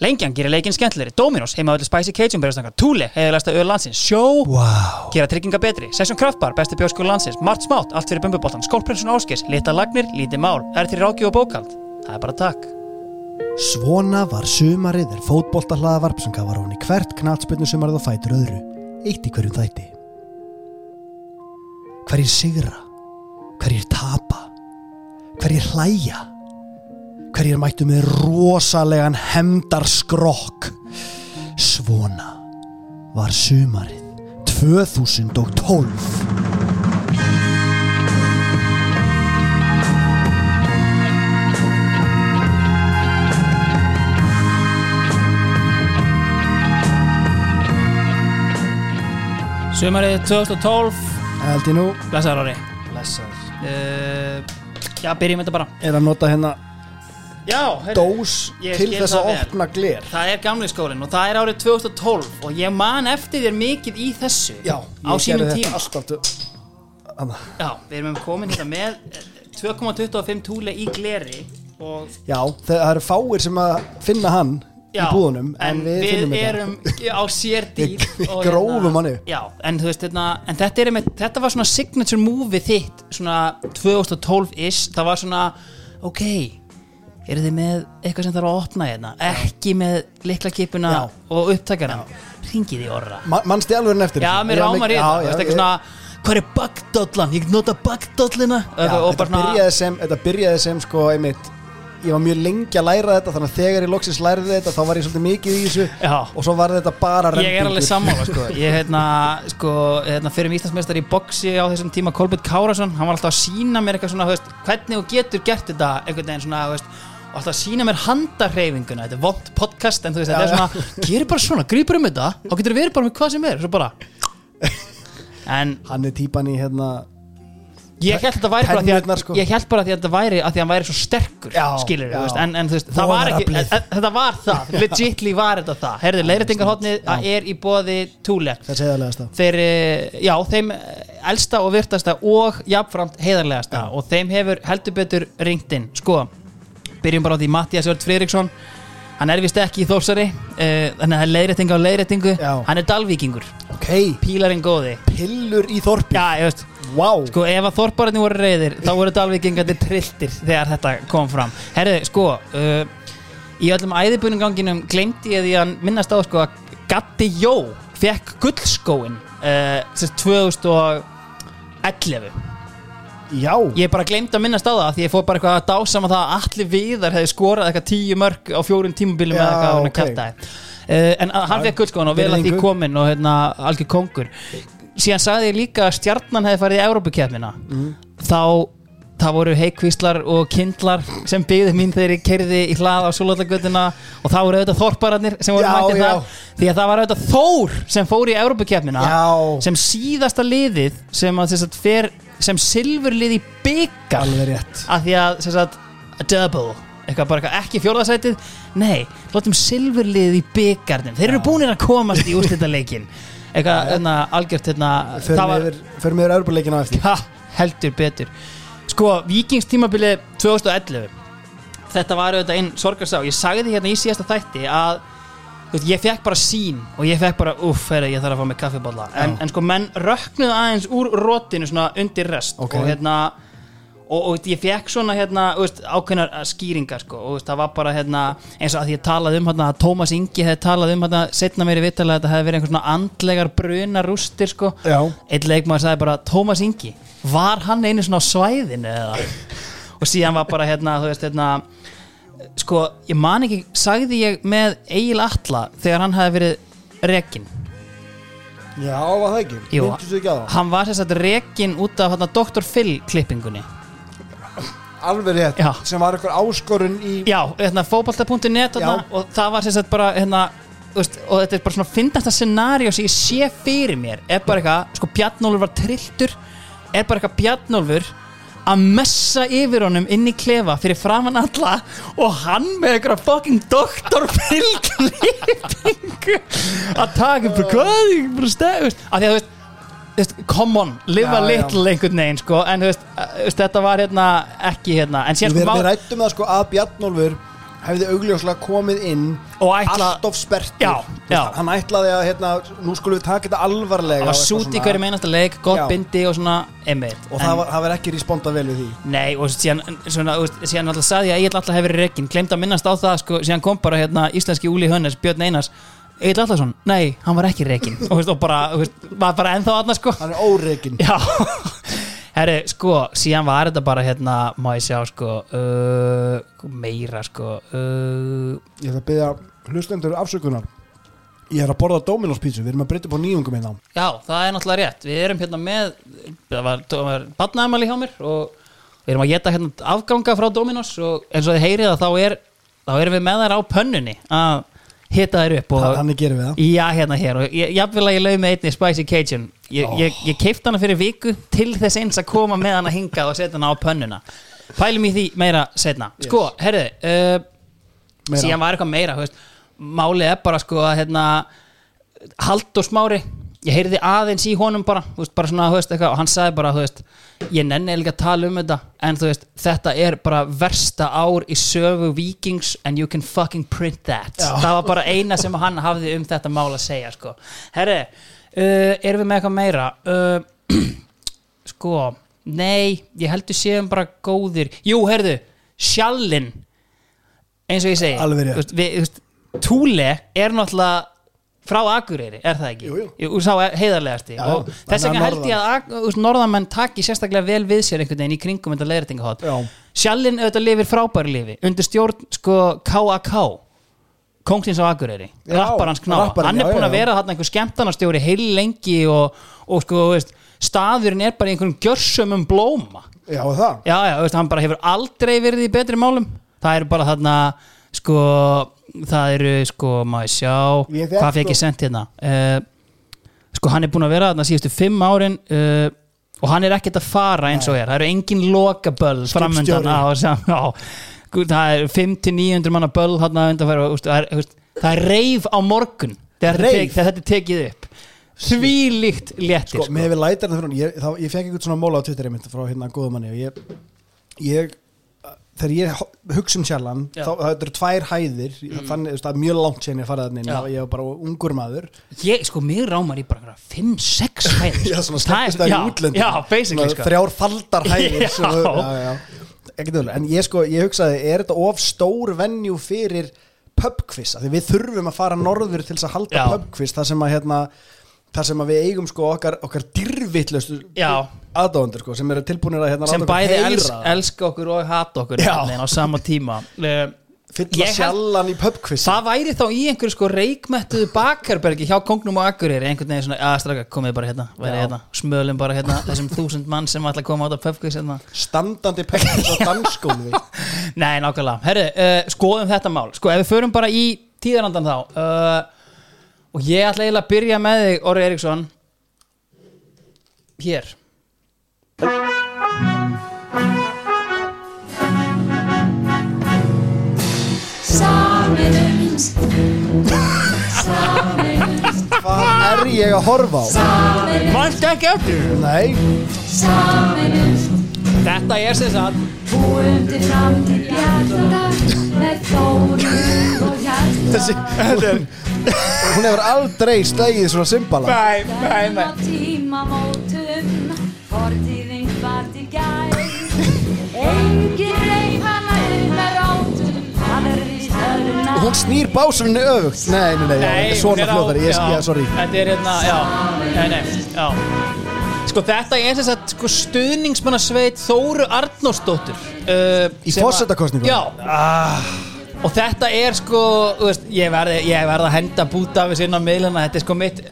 Lengjan gerir leikinn skemmtilegri, Dominos, heima öllu Spicy Cajun berjastanga, Thule, heiðalegsta öll landsins, Sjó, Wow. gera trygginga betri, Session Kraftbar, besti bjóskóla landsins, Mart Smátt, allt fyrir bumbuboltan, Skólprinsun Áskis, Lita Lagnir, Lítið Mál, er til ráki og bókald. Það er bara takk. Svona var sumarið er fótbolta hlaðavarp sem gafar hún í hvert knatspilnu sumarið og fætur öðru, eitt í hverjum þætti. Hverjir sigra, hverjir tapa, hverjir hlæja, hverjir mættu með rosalegan hemdarskrokk. Svona var sumarið 2012. Sumarið 2012, Held ég nú, blessaður ári. blessar, Uh, já, byrjum þetta bara. er að nota hérna Já, dós til þess að opna gler. Það er gamli skólinn og það er árið 2012 og ég man eftir þér mikið í þessu Já, á sínum tíma. Já, við erum komin hérna með eh, 2,25 túle í gleri Já, það eru fáir sem að finna hann já, í búðunum en, við, finnum þetta. erum á sérdýr Við og grófum hann en hérna, en þetta, er þetta var svona signature movie þitt svona 2012-ish, það var svona ok, eru þið með eitthvað sem þarf að opna hérna? Ekki með liklakipuna og upptakaran ringið í orra. Ma, þið alveg eftir Já, mér rámar í þetta, hvað er bagdollan, ég nota og þetta, byrjaði sem, þetta byrjaði sem sko einmitt ég var mjög lengi að læra þetta þannig að þegar ég loksins lærði þetta þá var ég svolítið mikið í þessu Já. og svo var þetta bara Ég er alveg sammála sko. Ég hérna, sko, hérna fyrir Íslandsmeistar í boxi á þessum tíma Kolbjörn Kárasson, hann var alltaf að sína mér eitthvað svona, veist, hvernig þú getur gert þetta einhvern veginn svona, veist, og alltaf sína mér handarhreyfinguna, þetta er vond podcast en þú veist, þetta er svona, gerir bara svona, grípur um þetta og getur verið bara með hvað sem er, bara. En hann er típan í hérna ég held þetta væri bara því að sko. ég held bara því að þetta væri að því að hann væri svo sterkur Já, skilur, já. veist, en, en veist, það var ekki en, þetta var það, legitly var þetta það. Herðu, leiðrætingarhotnið er í bóði túle það segðarlegast það þeir, eh, já, þeim eh, elsta og virtasta og jafnframt heiðarlegasta og þeim hefur heldur betur ringt inn, sko byrjum bara á því Mattias Örd Friðriksson hann er vist ekki í þósari uh, þannig að það er leiðrætinga og leiðrætingu Já. hann er dalvíkingur, ok, pílarinn góði. Pillur í þorpi. Já, wow. sko ef að þorpararnir voru reyðir þá voru dalvíkingandi trilltir þegar þetta kom fram. Herðu, sko uh, í öllum æðibunninganginum glemdi ég því að minnast á sko að Gatti Jó fekk gullskóin uh, sérst 2011 já, ég bara glemdi að minnast á það því ég fór bara eitthvað að dásama það að allir viðar hefði skorað eitthvað tíu mörg á fjórum tímubilum eða eitthvað ok. okay. kæftæði uh, en að- hann fekk gullskóin og vel að því virðingu. komin og hérna algjör kongur síðan sagði ég líka að stjarnan hefði farið í Európukefnina Mm. þá það voru heikvíslar og kindlar sem byggði mín þegar ég kerði í hlað á Súlallagötuna og það voru auðvitað þorpararnir sem voru Já, mættið já. það því að það var auðvitað Þór sem fór í Európukefnina já sem síðasta liðið sem að sem sagt, fer sem silfurlið í byggar alveg rétt. Af því að sem sagt, double eitthvað bara eitthvað, ekki fjórðasætið nei, látum silfurlið í byggarnum þeir eru búinir að komast í úrslitaleikin eitthvað, hérna, algjört hérna, förum var, yfir, förum yfir Európa-leikina á eftir. Ha, heldur betur. Sko, vikingstímabilið 2011 þetta var auðvitað einn sorgarsá. Ég sagði hérna í síðasta þætti að veist, ég fekk bara sín og ég fekk bara uff, heyrðu, ég þarf að fá mig kaffibólla en, en sko, menn röknuðu aðeins úr rótinu svona undir rest Ok. og hérna og, og ég fekk svona hérna þú veist, ákveðnar uh, skýringar sko, og þú veist, það var bara hérna eins og að ég talaði um hérna, að Tómas Ingi hefði talað um hérna, setna mér í vittalega að þetta hefði verið einhver svona andlegar bruna rústir sko. Já, einn leikmaður sagði bara Tómas Ingi var hann einu svona á svæðinu eða? Og síðan var bara hérna þú veist hérna sko ég man ekki sagði ég með Egil Atla þegar hann hafi verið rekin já, var það ekki Jú. Minntust þú ekki á það? hann var sérst að rekin út af hérna Dr. Phil klippingunni alveg rétt, Já. sem var eitthvað áskorun í já hérna fótbolta.net þarna, Já. og það var sérst bara hérna þú veist, og þetta er bara svona fyndasta scenario sem ég sé fyrir mér er bara eitthvað, sko Bjarnólfur var trilltur er bara eitthvað Bjarnólfur að messa yfir honum inn í klefa fyrir framann alla og hann með eitthvað fucking doktor pilklippingu að taka upp hvað ég bara stefust að því að þú veist come on, live a Já, já. little einhvern veginn sko, en þú veist, þú veist, þetta var hérna ekki hérna, en við, sko við rættum það sko að Bjarnólfur hefði augljóslega komið inn ætla- allt of sperrtur. Já, já. hann ætlaði að hérna, nú skulum við taka þetta alvarlega Það var sút í hverju meinasta leik, gott Já. bindi og svona einmitt. Og það var, það var ekki respondað vel við því. Nei, og síðan, svona, síðan alltaf saði ég að Egil alltaf hefur verið rekin Glemt að minnast á það, sko, síðan kom bara hérna íslenski Úli Hönnes, Björn Einars. Egil Allarsson, nei, hann var ekki rekin og, og bara, var bara ennþá aðna, sko. Hann er óreikin Já, herri, sko, síðan var þetta bara hérna, má ég sjá, sko uh, meira, sko uh, ég ætla að byggja hlustendur afsökunar. Ég er að borða Dominos pítsu, við erum að breytta upp á nýjungum hérna. Já, það er náttúrulega rétt. Við erum hérna með Það var, var badnaðamæli hjá mér og við erum að geta hérna afganga frá Dominos og eins og þið heyrið að þá er þá erum við með þær á pönnunni að hita þær upp og þannig gerum við það. Já, hérna hér og ég, jafnvel að ég laug með einni Spicy Cajun. Ég, Ó. ég, ég keipti hana fyrir viku til þess eins að koma með hana hingað og setja hana á pönnuna. Pælum í því meira setna Sko, herriði uh, síðan var eitthvað meira veist, málið er bara sko að hérna, Haldur Smári ég heyrði aðeins í honum bara veist, bara svona, eitthvað, og hann sagði bara þú veist, ég nenni eiginlega að tala um þetta en þú veist, þetta er bara versta ár í sögu Vikings and you can fucking print that Já. það var bara eina sem hann hafði um þetta mál að segja sko. herri, uh, erum við með eitthvað meira uh, sko, nei ég heldur séum bara góðir jú, herðu, sjallinn eins og ég segi Alveg rétt. Þú veist, við, þú veist, Túle er náttúrulega frá Akureyri, er það ekki? Jú, jú. Sá heiðarlegasti. Já, og þess vegna held ég að norðamenn taki sérstaklega vel við sér einhvern veginn í kringum þetta leiðrætingahot Já. Sjallinn auðvitað lifir frábæri lifi undir stjórn sko KAK Kóngsins á Akureyri. Rappar hans kná, hann er búin að vera hann einhver skemmtanastjóri heil lengi og, og sko, veist, staðurinn er bara í einhverjum gjörsumum blóma. Já það. Já, já, veist, hann bara hefur aldrei verið í betri málum. Það eru bara þarna sko, það eru sko, maður sjá? Hvað fekk sko- ég sendt hérna? Uh, sko, hann er búin að vera þarna síðustu fimm árin uh, og hann er ekkert að fara eins og er, það eru engin lokaböll framöndan á Guð, það er 5-900 manna böll þarna undanfæra, þú veist, það er, reif á morgun þegar þetta er tekið upp. Því líkt léttir sko, með við lætar það fyrir hún ég, ég fekk eitthvað svona móla á Twitter einmitt frá hérna góðumanni og ég, ég þegar ég hugsa um sjallan Já. þá það eru tvær hæðir mm. þannig veist, það er mjög langt sér ég farið þannig Já. ég var bara ungur maður ég, sko, mig rámar í bara 5-6 hæðir já, svona Það það basically, Svona sko. þrjár faldar hæðir Já. öðrulega. en ég sko, ég hugsaði er þetta of stór venju fyrir pubquiz, af því við þurfum að fara norður til þess að halda pubquiz þar sem að hérna þar sem við eigum sko okkar, okkar dyrvittlustu Já. aðdóðandur sko, sem eru tilbúinir að hérna sem bæði heyra els, það. elska okkur og hata okkur nefnilega á sama tíma uh, fylla sjallan í pubquiz það væri þá í einhverju sko reikmettuðu bakarbergi hjá kongnum og akkurir einhvern veginn svona, að straka, komið bara hérna, hérna smölum bara hérna, þessum þúsund mann sem ætla að koma át af pubquiz hérna standandi pubquiz á dansskólu Nei, nákvæmlega. Herru, uh, skoðum þetta mál. Sko, ef við förum bara í tíðarandan þá uh, og ég ætla eiginlega að byrja með þig, Orri Eriksson hér. Sameinumst Sameinumst hvað er ég að horfa á? Mannst ekki eftir? nei, Sameinumst Þetta er sem sagt Búum til framtíð bjarta Með þórum og hjarta. Þessi hún, hún hefur aldrei slegið svona symbala Nei, nei, nei. Tímamótum Fortíðin var til gær. Engin reif hana upp með rótum Það er víst öðrum og hún snýr básunni öfugt. Nei, nei, nei, svona er fljóðari, ég, ég, sorry. Þetta er hérna, já, nei, nei, já Sko þetta er sem sagt sko, stuðningsmannasveit Þóru Arnórsdóttur uh, Í sem að- forsetakosningum? Já Og þetta er sko, þú veist, ég verði, ég verði að henda búta af þessu inn á miðluna Þetta er sko mitt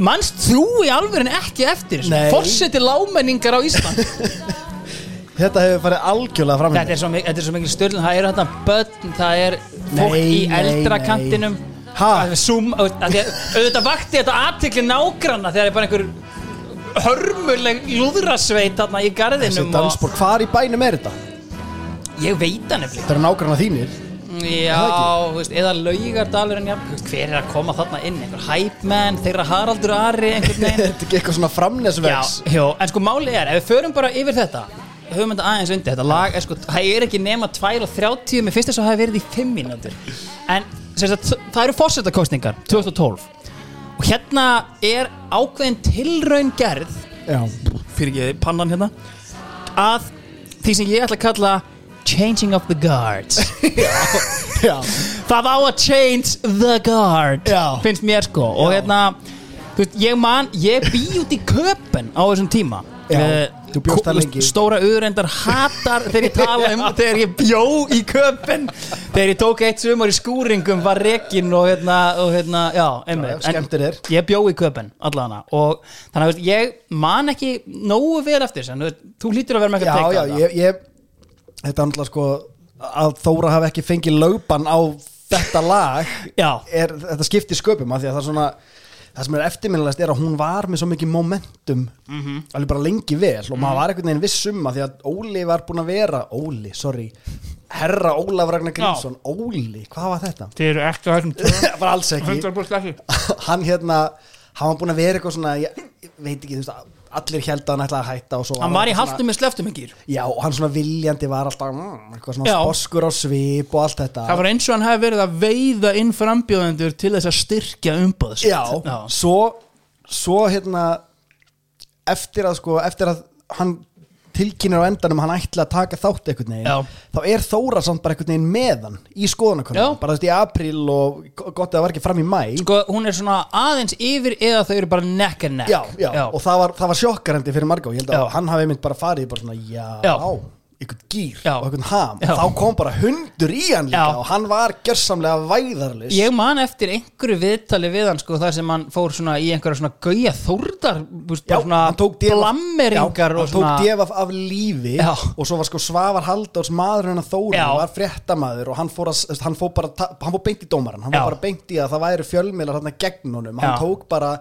Manst þú í alvörin ekki eftir þessu? Nei. Forseti lámenningar á Ísland þetta hefur farið algjörlega fram Þetta er svo, mi- þetta er svo mikil styrlun Það eru þetta börn, það er fólk Nei, í nei, eldra nei. kantinum Ha? Það er Zoom, að því að- auðvitað vakti þetta aðtekli nágranna þegar er bara einhver hörmuleg lúðrasveit þarna í þessi garðinum dansbor, hvar í bænum er þetta? ég veit hann eftir þetta eru nákvæmlega þínir. Já, veist, eða laugardalurinn já, hver er að koma þarna inn? Einhver hype man, þeirra Haraldur Ari einhvern er þetta ekki eitthvað svona Já, framnesvegs já, en sko máli er, ef við förum bara yfir þetta hugmynda aðeins undir Þetta lag er sko, það er ekki nema 2 og 30 Mér finnst þess að það hafi verið í 5 mínútur. En sagt, það eru fórsetakostningar 2012 Og hérna er ákveðin tilraun gerð Já, Fyrir ekki pannan hérna. Að því sem ég ætla að kalla Changing of the guards. Já, Það á að change the guard Já. Finnst mér sko. Og hérna þú veist, Ég man, ég bý út í köpen Á þessum tíma Já, lengi. Stóra auðrendar hatar Þegar ég tala um Þegar ég bjó í köpen Þegar ég tók eitt sumar í skúringum Var rekin og hérna, og hérna Já, já, þér. Ég bjó í köpen allana Og þannig að ég man ekki Nógu vel eftir þess En þú hlýtur að vera með já, eitthvað já ég, ég Þetta er náttúrulega sko að Þóra hafi ekki fengið lögban á þetta lag Já. er, Þetta skiptir sköpum af því að það er svona Það sem er eftirminnilegast er að hún var með svo mikið momentum Mhm. alveg bara lengi vel og maður var einhvern veginn viss um að því að Óli var búinn að vera Óli, sorry Herra Ólaf Ragnar Grímsson Óli, hvað var þetta? Þið eru ekki að þessum var alls ekki. 100% ekki. Hann hérna hann var búinn að vera eitthvað svona ég, veit ekki, þú veist, allir held að hann ætlaði að hætta og svo Hann var í haltum með sleftum svona, já, og hann svona viljandi var alltaf mm, eitthvað svona Já. sposkur á svip og allt þetta Það var eins og hann hefði verið að veiða inn frambjóðendur til þess að styrkja umbóð sitt. já, svo svo hérna eftir að sko, eftir að hann tilkynir á endanum hann ætla að taka þátt einhvern veginn, Já. þá er Þóra samt bara einhvern veginn með hann í skoðanakonum bara þú veist í apríl og gott að það var ekki fram í mæ Sko, hún er svona aðeins yfir eða þau eru bara neck and neck. já, já, og það var, var sjokkarendi fyrir marga og ég held að hann hafi mynd bara farið bara svona, já, Já. Einhvern gýr og einhvern ham, Já. og þá kom bara hundur í hann líka Já. og hann var gjörsamlega væðarlis Ég man eftir einhverju viðtali við hann sko þar sem hann fór svona í einhverja svona gauja bara svona af- blammeringar hann tók def af, af lífi Já. og svo var sko Svavar Halldórs maður hennar Þóri, hann var fréttamaður og hann fór, að, hann fór bara, hann fór beint í dómaran hann var bara beint í að það væri fjölmiðlar hann gegn honum, hann tók bara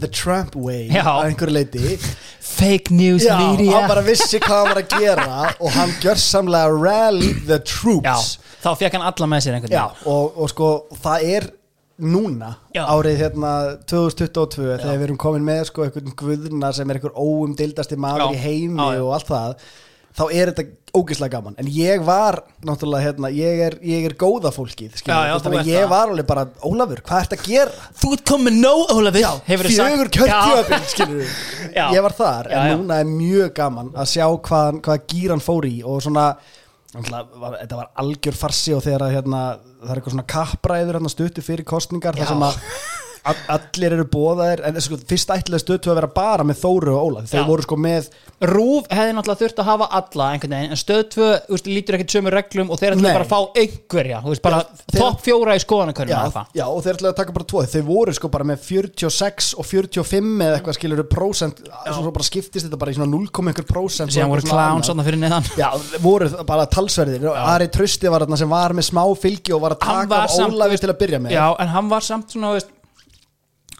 the Trump way að einhverju leiti fake news media. hann bara vissi hvað hann var að gera og hann gjörsamlega rally the Já, troops þá fekk hann alla með sér einhvern Já, og, og sko það er núna Já. árið hérna 2022 þegar við erum komin með sko einhvern guðna sem er einhver óumdildasti maður Já. í heimi Já, já. og allt það þá er þetta ógeðslega gaman en ég var náttúrulega hérna ég er, ég er góða fólkið Já, já, þannig ég var alveg bara Ólafur, hvað ert að gera? Þú ert komið nóg, Ólafur sagt- fjögur Já. kjörtjöfin Já. ég var þar, Já, en já. núna er mjög gaman að sjá hvað, hvað gýran fór í og svona var, þetta var algjör farsi og þegar að, hérna, það er eitthvað svona kappræður hérna, stuttu fyrir kostningar Já. þar sem að allir eru bóðaðir en sko, fyrst ætlaði stötu að vera bara með Þóru og Óla þau Já. voru sko með Rúf hefði náttúrulega þurft að hafa alla einhvern veginn, en stöð 2 úst, lítur ekkert sömu reglum og þeir ætla Nei. bara að fá einhverja, þeir- topp fjóra í skoðanakörnum já, og þeir ætlaði að taka bara tvo. Þau voru sko bara með 46 og 45 eða eitthvað skilur prósent svo bara skiptist þetta bara í svona 0, einhver prósent síðan voru clowns þarna fyrir neðan. Já, voru bara talsverðir. Ari Trausti var þarna sem var með smá fylgi og var að taka Ólafi veist- til að byrja með. Já, en hann var samt svona, veist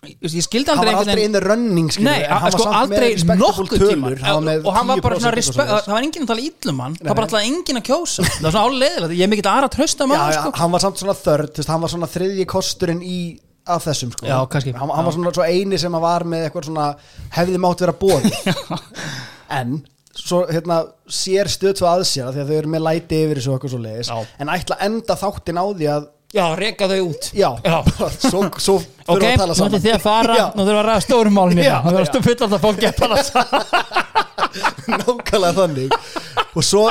ég skildi Hann aldrei var aldrei in the running skilur, Nei, hann sko var aldrei nokkuð tíma. hann og hann var bara 10% svona respekt, það var enginn að tala íllum hann. Það var alltaf enginn að kjósa. Það var svona áleiðilegt, ég er mikill aðra að trösta maður sko. hann var samt svona þörd hann var svona þriðji kosturinn í af þessum sko. Já, kannski. hann, hann var svona svo eini sem að var með eitthvað svona hefði mátt vera bóð en svo hérna sér stöðt að sér af því að þau eru með læti yfir þessu eitthvað svo leiðis en ætla að enda þáttin á því að já, reka þau út já, Já. svo, svo ok, þurfum við að tala nú saman ætlum þið að fara Já. nú þurfum við að ræða stórum málni Já, nú þurfum já. við alltaf að tala saman nákvæmlega þannig og svo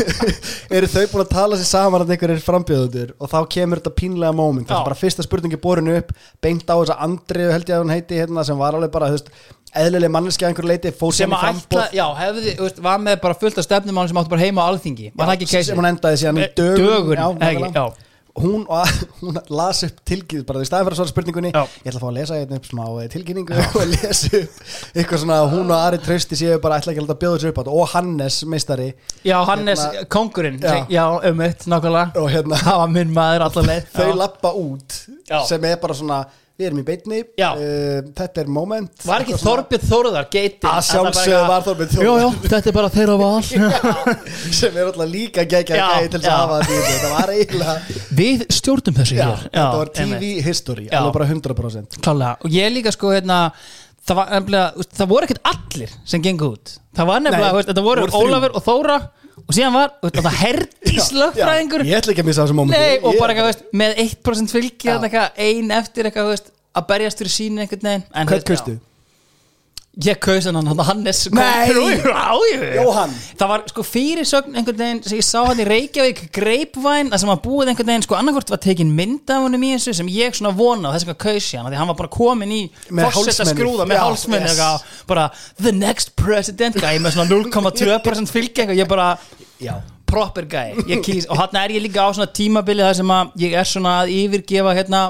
eru þau búin að tala sér saman að einhverjir frambjöðundur og þá kemur þetta pínlega moment Já. þess að bara fyrsta spurningi borinu upp beint á þess að Andriðu held ég að hún heiti hérna, sem var alveg bara þú veist, eðlileg manneski að einhverju leiti sem að ætla, já, hefði, veist, var með bara fullt af stefnumálum sem áttu bara heima á alþingi það keisir? sem hún endaði síðan í Eh, dögun, dögun, já, ekki, já. Hún, hún las upp tilkynning bara í staðin fyrir að svara spurningunni. Já. ég ætla að fá að lesa hérna upp smá eh, tilkynningu og lesa upp eitthvað svona hún og Ari Trausti séu bara ætla ekki að bjóða sér upp á þetta. Og Hannes meistari. Já, Hannes, Hérna- kongurinn Já. já, um eitt, nákvæmlega. Og hérna það var minn maður allar leið. Þau lappa út Já. sem er bara svona við erum í beinni, Já. uh, þetta er moment. Var ekki Þorbjörn Þóruðar geitin að sjálfsögðu var Þorbjörn já, já, Þór þetta er bara þeirra val. Sem er alltaf líka geggjað Já, gæði til þess að hafa þetta í þessu. þetta var eiginlega við stjórnum þessu já, hér. þetta var einmitt. TV history Já. alveg bara 100% klálega. Og ég líka sko hérna það var það voru ekkert allir sem gengu út. Það var nefnilega, Nei, þú veist, þetta voru. Ólafur og Þóra og síðan var, þetta herdís lögfræðingur Ég ætla ekki að missa þessu mómenti Nei, og bara eitthvað, veist, með 1% fylgi Já. þarna eitthvað, ein eftir eitthvað, veist að berjast fyrir sínu einhvern veginn En, Hvern veist, já. kaustu? Ég kaus hann, hann Hannes! Jóhann Jóhann. Það var sko fyrirsögn einhvern veginn sem ég sá hann í Reykjavík Greipvæn, það sem var búið einhvern veginn sko annarkvort var tekin mynd af honum í þessu sem ég svona vona og þess vegna kaus ég hann því hann var bara komin í hálsmennið. skrúða með hálsmenni yes. bara the next president guy með svona 0,2% fylgi eitthvað, ég bara Já proper guy ég kýs, og hann er ég líka á svona tímabili þar sem að ég er svona að yfirgefa hérna,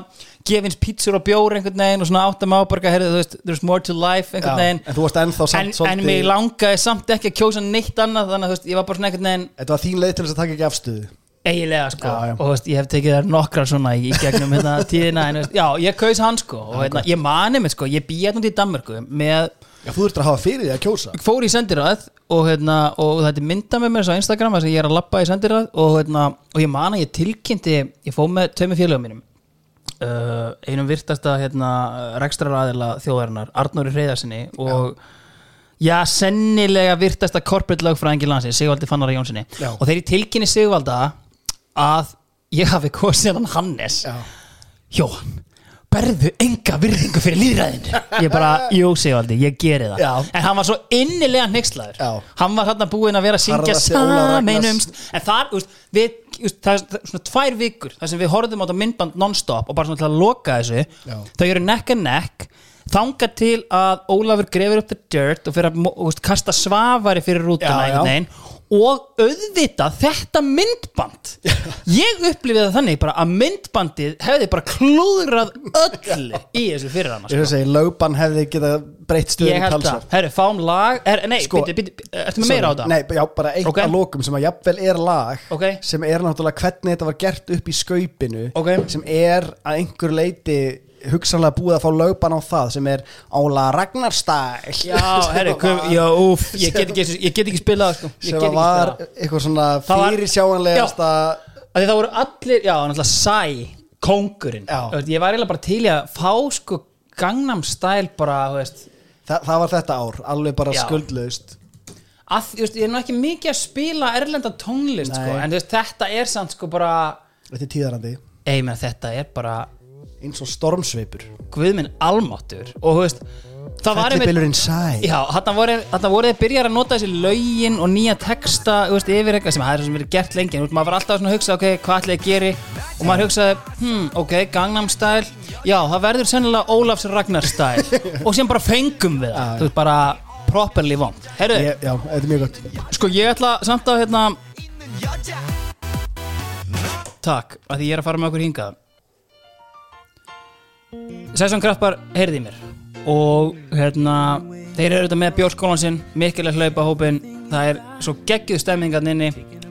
gefins pítsur og bjór einhvern veginn og svona áttam á bara, heyrðu, veist, there's more to life einhvern veginn. En þú varst ennþá en, samt en svolítið mig langaði samt ekki að kjósa neitt annað þannig að veist, ég var bara svona einhvern veginn Þetta var þín leið til þess að taka ekki afstöðu? Eiginlega sko. Já, já. og veist, ég hef tekið þær nokkrar svona í gegnum hérna tíðina en já, ég kaus hann sko og hérna, ég mani mig sko, ég býði hérna út í Danmörku með Já, þú þurftir að hafa fyrir því að kjósa. Fór í sendiræð og, hérna, og þetta er mynda með mér á Instagram þess að ég er að lappa í sendiræð og, hérna, og ég man að ég tilkynnti ég fóð með tveimur félögum mínum uh, einum virtasta hérna, rekstraræðila þjóðarinnar Arnóri Hreyðarsinni og já, sennilega virtasta corporate lögfræðingi landsins, Sigvaldi Fannara Jónssoni Já. og þegar ég tilkynni Sigvalda að ég hafi kosið hann Hannes Já. Jóhann berðu enga virðingu fyrir líðræðinu ég bara, jú Sigvaldi, ég geri það Já. en hann var svo innilega hneykslaður Já. hann var hérna búinn að vera að syngja sameinumst en þar, úst, við, það er það svona tvær vikur þar sem við horfðum á þetta myndband non-stop og bara svona til að loka þessu. Já. þau eru neck and neck. Þanga til að Ólafur grefur upp the dirt og fyrir að mo- úst, kasta svavari fyrir rútuna Og auðvitað þetta myndband ég upplifið það þannig bara að myndbandið hefði bara klúðrað öllu í þessu fyrir hann Ég vil segja, lögbann hefði getað breytt stöðum ég held það, herru, fáum lag er, nei, Sko- sko, bíti, bíti, ertu með meira á þetta? Nei, já, bara eitt Ok. að lokum sem að jafnvel er lag Ok. sem er náttúrulega hvernig þetta var gert upp í skaupinu Ok. sem er að einhver leiti hugsanlega búið að fá lögbann á það sem er Ála Ragnarstæl Já, herru, kom, já, úf, ég get ekki, ég get ekki spilað sko. Sem ekki var spilað. eitthvað svona Það var- fyrir sjáanlegasta Af Því það voru allir, já, náttúrulega Sæ, veist, Ég var eiginlega bara til að fá sko Gangnam Style bara, þú veist. Þa, það var þetta ár, alveg bara Já. skuldlaust. Að, Ég er nú ekki mikið að spila erlenda tónlist sko, Nei. En þú veist, þetta er samt sko bara þetta er tíðarandi. Ei, menn, þetta er bara eins og stormsveipur. Guðminn almáttur Og þú veist, það var einmitt Fellibylurinn sæ Já, þarna voru, þarna voru þið byrjar að nota þessi lögin og nýja texta þú veist, yfir eitthvað sem það er svo sem verið gert lengi. En þú veist, maður var alltaf svona að hugsa, ok, hvað ætlaði að geri? Og maður hugsaði, hmm, ok, Gangnam Style. Já, það verður sennilega Ólafs Ragnar Style. Og síðan bara fengum við það, þú veist, bara properly vond. Herru, Ég, já, þetta er mjög gott. Sko ég ætla samt að hérna Takk, að því ég er að fara með okkur hingað Sesson Kraftbar heyrði í mér. Og hérna þeir eru þetta með bjórskólan sinn mikilvæg hlaupa hópin það er svo geggjuð stemmingan inni.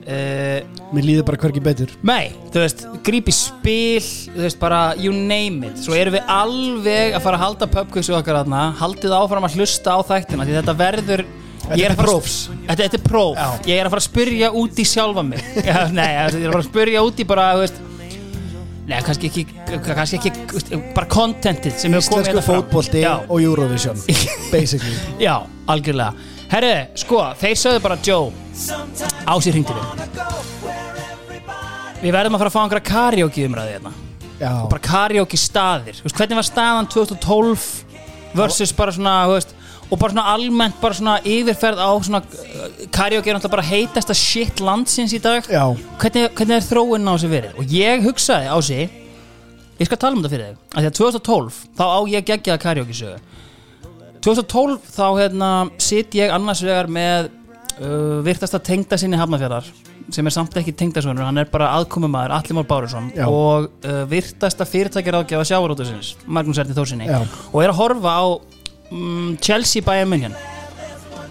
Uh, Mér líður bara hverki betur. Nei, þú veist, grípi spil þú veist, bara you name it. Svo erum við alveg að fara að halda pubquizu okkar þarna, haldið áfram að hlusta á þættina því þetta verður Þetta er að- prófs. Þetta, er próf, Já. ég er að fara að spyrja út í sjálfa mig. Nei, ég er að fara að spyrja út í bara, þú veist Nei, kannski ekki, kannski ekki bara contentið sem hefur komið Íslensku hérna Já, og Eurovision Basically. Já, algjörlega. Herru, sko, þeir sögðu bara Joe. Á sér hringtir Við verðum að fara að fá einhverja karaoke umræði hérna. Já, og bara karaoke staðir. Hvernig var staðan 2012 versus bara svona þú veist, og bara svona almennt bara svona yfirferð á svona karaoke er náttúrulega bara heitasta shit landsins í dag. Já, hvernig, hvernig er þróun á þessu verið? Og ég hugsaði á sig ég skal tala um þetta fyrir þig að því að 2012 þá á ég geggjaða karaoke sögu 2012 þá hérna sitt ég annars vegar með uh, virtasta tengda sinni hafnafjörðar sem er samt ekki tengdasonur, hann er bara aðkomumæður Alli Már Bárusson Já. og uh, virtasta fyrirtækjar ágjafa sjávarótusins Magnús Erni Þórsinni. Og er að horfa á um, Chelsea Bayern München.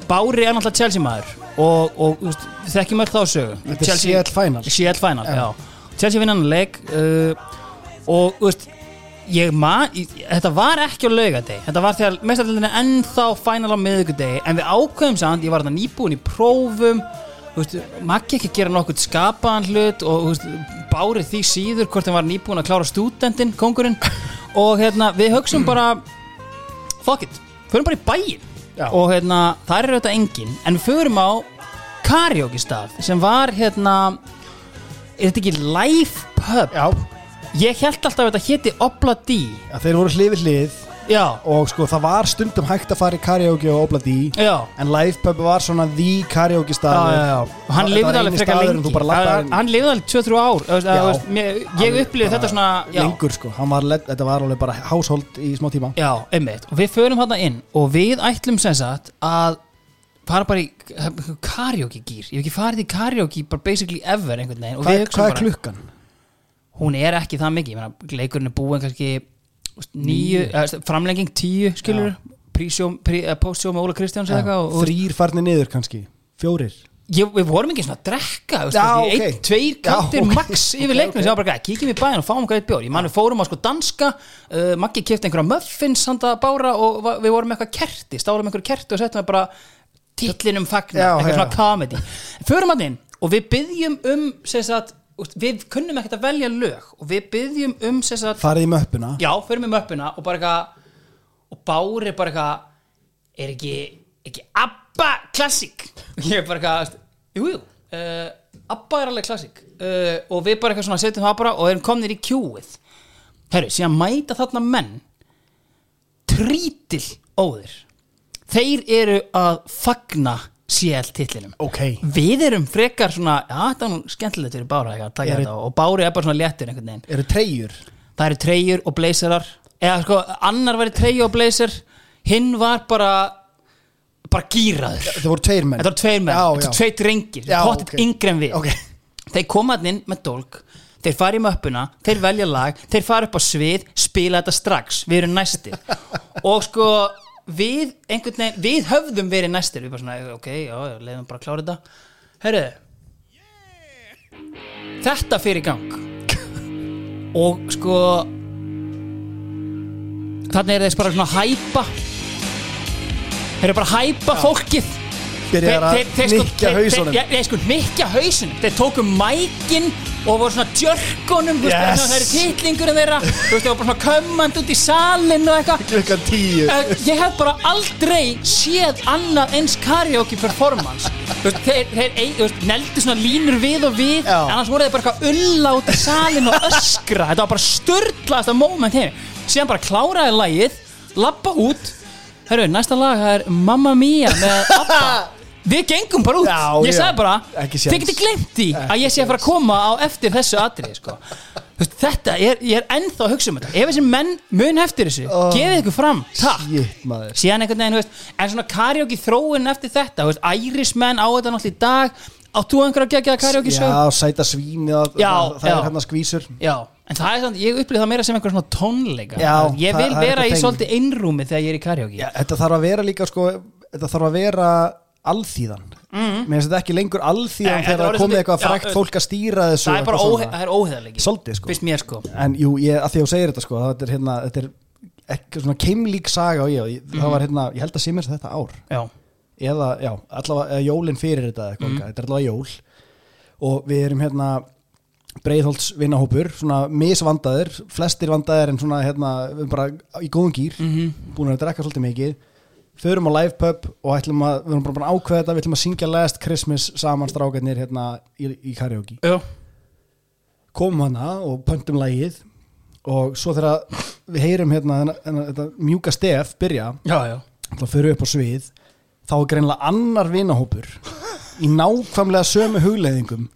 Bári er náttúrulega Chelsea maður og, og þú veist, þekkjum öll þá sögu. Þetta er CL Final. CL Final, Já. já, Chelsea vinnan leik uh, og þú veist ég man, ég- þetta var ekki á laugadegi þetta var þegar mestarlindin er ennþá final á miðugudegi, en við ákveðum samt ég var þarna nýbúin í prófum þú veist, maggi ekki gera nokkuð skapaðan hlut og þú veist, bárið því síður hvort hann var nýbúin að klára stúdentinn, kongurinn og hérna, við hugsum bara fuck it, förum bara í bæinn. Já. og hérna, það er auðvitað engin en við förum á karaoke stað sem var hérna er þetta ekki live pub? Já, ég held alltaf að þetta héti Obla D. Já þeir voru hlið við hlið já, og sko það var stundum hægt að fara í karaoke og obla dí já. en livepub var svona the karaoke staður. Hann lifði alveg frekar lengi. hann, hann lifði alveg 2-3 ár. Veist, þú veist, mér, ég upplifði þetta svona já, lengur sko, hann var, led- þetta var alveg bara household í smá tíma. Já, einmitt. Og við förum þarna inn og við ætlum sem sagt að fara bara í karaoke gýr ég hef ekki farið í karaoke bara basically ever einhvern veginn. Hvað, við er- klukkan? hún er ekki það mikið. Leikurinn er búin kannski níu, eða, framlenging tíu skilur, postsjó með Óla Kristjáns eða eitthvað og, og þrýr farnir niður kannski, fjórir. Ég, við vorum ekki svona að drekka þú veist, Já, kannski ok. einn, tveir kantir ok. max yfir leiknum sem var bara, "Gæ, kíkjum í bæinn og fáum eitthvað eitt bjór. Ég man við fórum á sko danska uh, Maggi kefti einhverja muffins handa bára og va- við vorum með eitthvað kerti stálum einhverju kerti og settum við bara titlinum fagna, Já, eitthvað já. svona comedy. Förum hann inn og við byggjum um sem sagt, við kunnum ekkert að velja lög og við byggjum um sagt, farið í möppuna. Já, förum við möppuna og bara eitthvað og Bári bara eitthvað er ekki, ekki ABBA klassík ég er bara eitthvað jú, jú, uh, ABBA er alveg klassík uh, og við bara eitthvað svona setjum það bara og erum komnir í kjúið herru, síðan mæta þarna menn trítil óðir. Þeir eru að fagna CL titlinum. Ok, við erum frekar svona já, þetta er nú skemmtilegt fyrir Bára þetta, og Bári er bara svona léttur einhvern veginn. Eru treyjur? Það eru treyjur og blazerar eða sko, annar væri treyju og blazer hinn var bara bara gýraður þetta voru tveir menn. Þetta var tveir menn, já, þetta var tveir drengir. Já, pottet ok. yngri en við. Ok. þeir koma hann inn með dólk þeir fara í möppuna, þeir velja lag þeir fara upp á svið, spila þetta strax. Við erum næstir. Og sko við veginn við höfðum verið næstir, við bara svona ok, já, leiðum bara að klára þetta. Herru þetta fyrir gang. Og sko þannig er þess bara svona að hæpa. Þeir eru bara að hæpa fólkið Byrjar að þeir- hausunum. Nei, sko, hnykkja hausunum Þeir tóku mækin og voru svona djörkunum yes. Það er titlingurinn þeirra. Þú veist, það var bara svona kömmand út í salin og eitthvað. Klukkan tíu. Eh, Ég hef bara aldrei séð annað eins karaoke performance. Þú veist, þeir, þeir, þú veist, neldu svona línur við og við Já. annars voru þeir bara eitthvað ulla út í salin og öskra. Þetta var bara störtlaðast af moment heim Síðan bara kláraði lagið Lappa út. Herru, næsta lag það er Mamma Mia með Abba Við gengum bara út, Já, ég sagði bara. Þið getið glemt því að ég sé að fara að koma á eftir þessu atrið sko. Þetta, er, ég er ennþá að hugsa um þetta. Ef þessi menn mun eftir þessu Oh. Gefið ykkur fram, takk. Shit, síðan einhvern veginn, veist, en svona karaoke þróun eftir þetta, veist, Irishman á þetta náttúrulega í dag, áttu einhverja geggjaða karaoke sög? Já, sæta svín já, það já. er hérna skvísur. Já, en það er svona, ég upplýði það meira sem einhver svona tónleika. Já, ég vil er vera í svolítið einrúmi þegar ég er í Já, þetta þarf að vera líka sko Þetta þarf að vera alþýðan. Mm. Mér finnst þetta ekki lengur alþýðan þegar það komið eitthvað frækt fólk að stýra þessu það er bara óhe, óheðalegi Svolítið sko. sko. En jú, ég, að því að þú segir þetta sko Þetta er hérna, þetta er ekki svona keimlík saga og ég, ég Mhm. það var hérna, ég held að sé mér þetta ár. Já, eða, já, allavega eða jólin fyrir þetta eitthvað, Mhm. þetta er allavega jól. Og við erum hérna breiðholts vinnahópur, svona misvandaðir flestir vandaðir en svona hérna bara í góðum gýr Mhm. búin að drekka svolítið mikið förum á live pub og ætlum að, við erum bara búin að ákveða þetta við ætlum að syngja Last Christmas saman strákarnir hérna í, í karaoke já, komum hana og pöntum lagið og svo þegar við heyrum hérna þennan- þennan- þetta mjúka stef byrja já, já. þá fyrir við upp á svið þá er greinlega annar vinahópur í nákvæmlega sömu hugleiðingum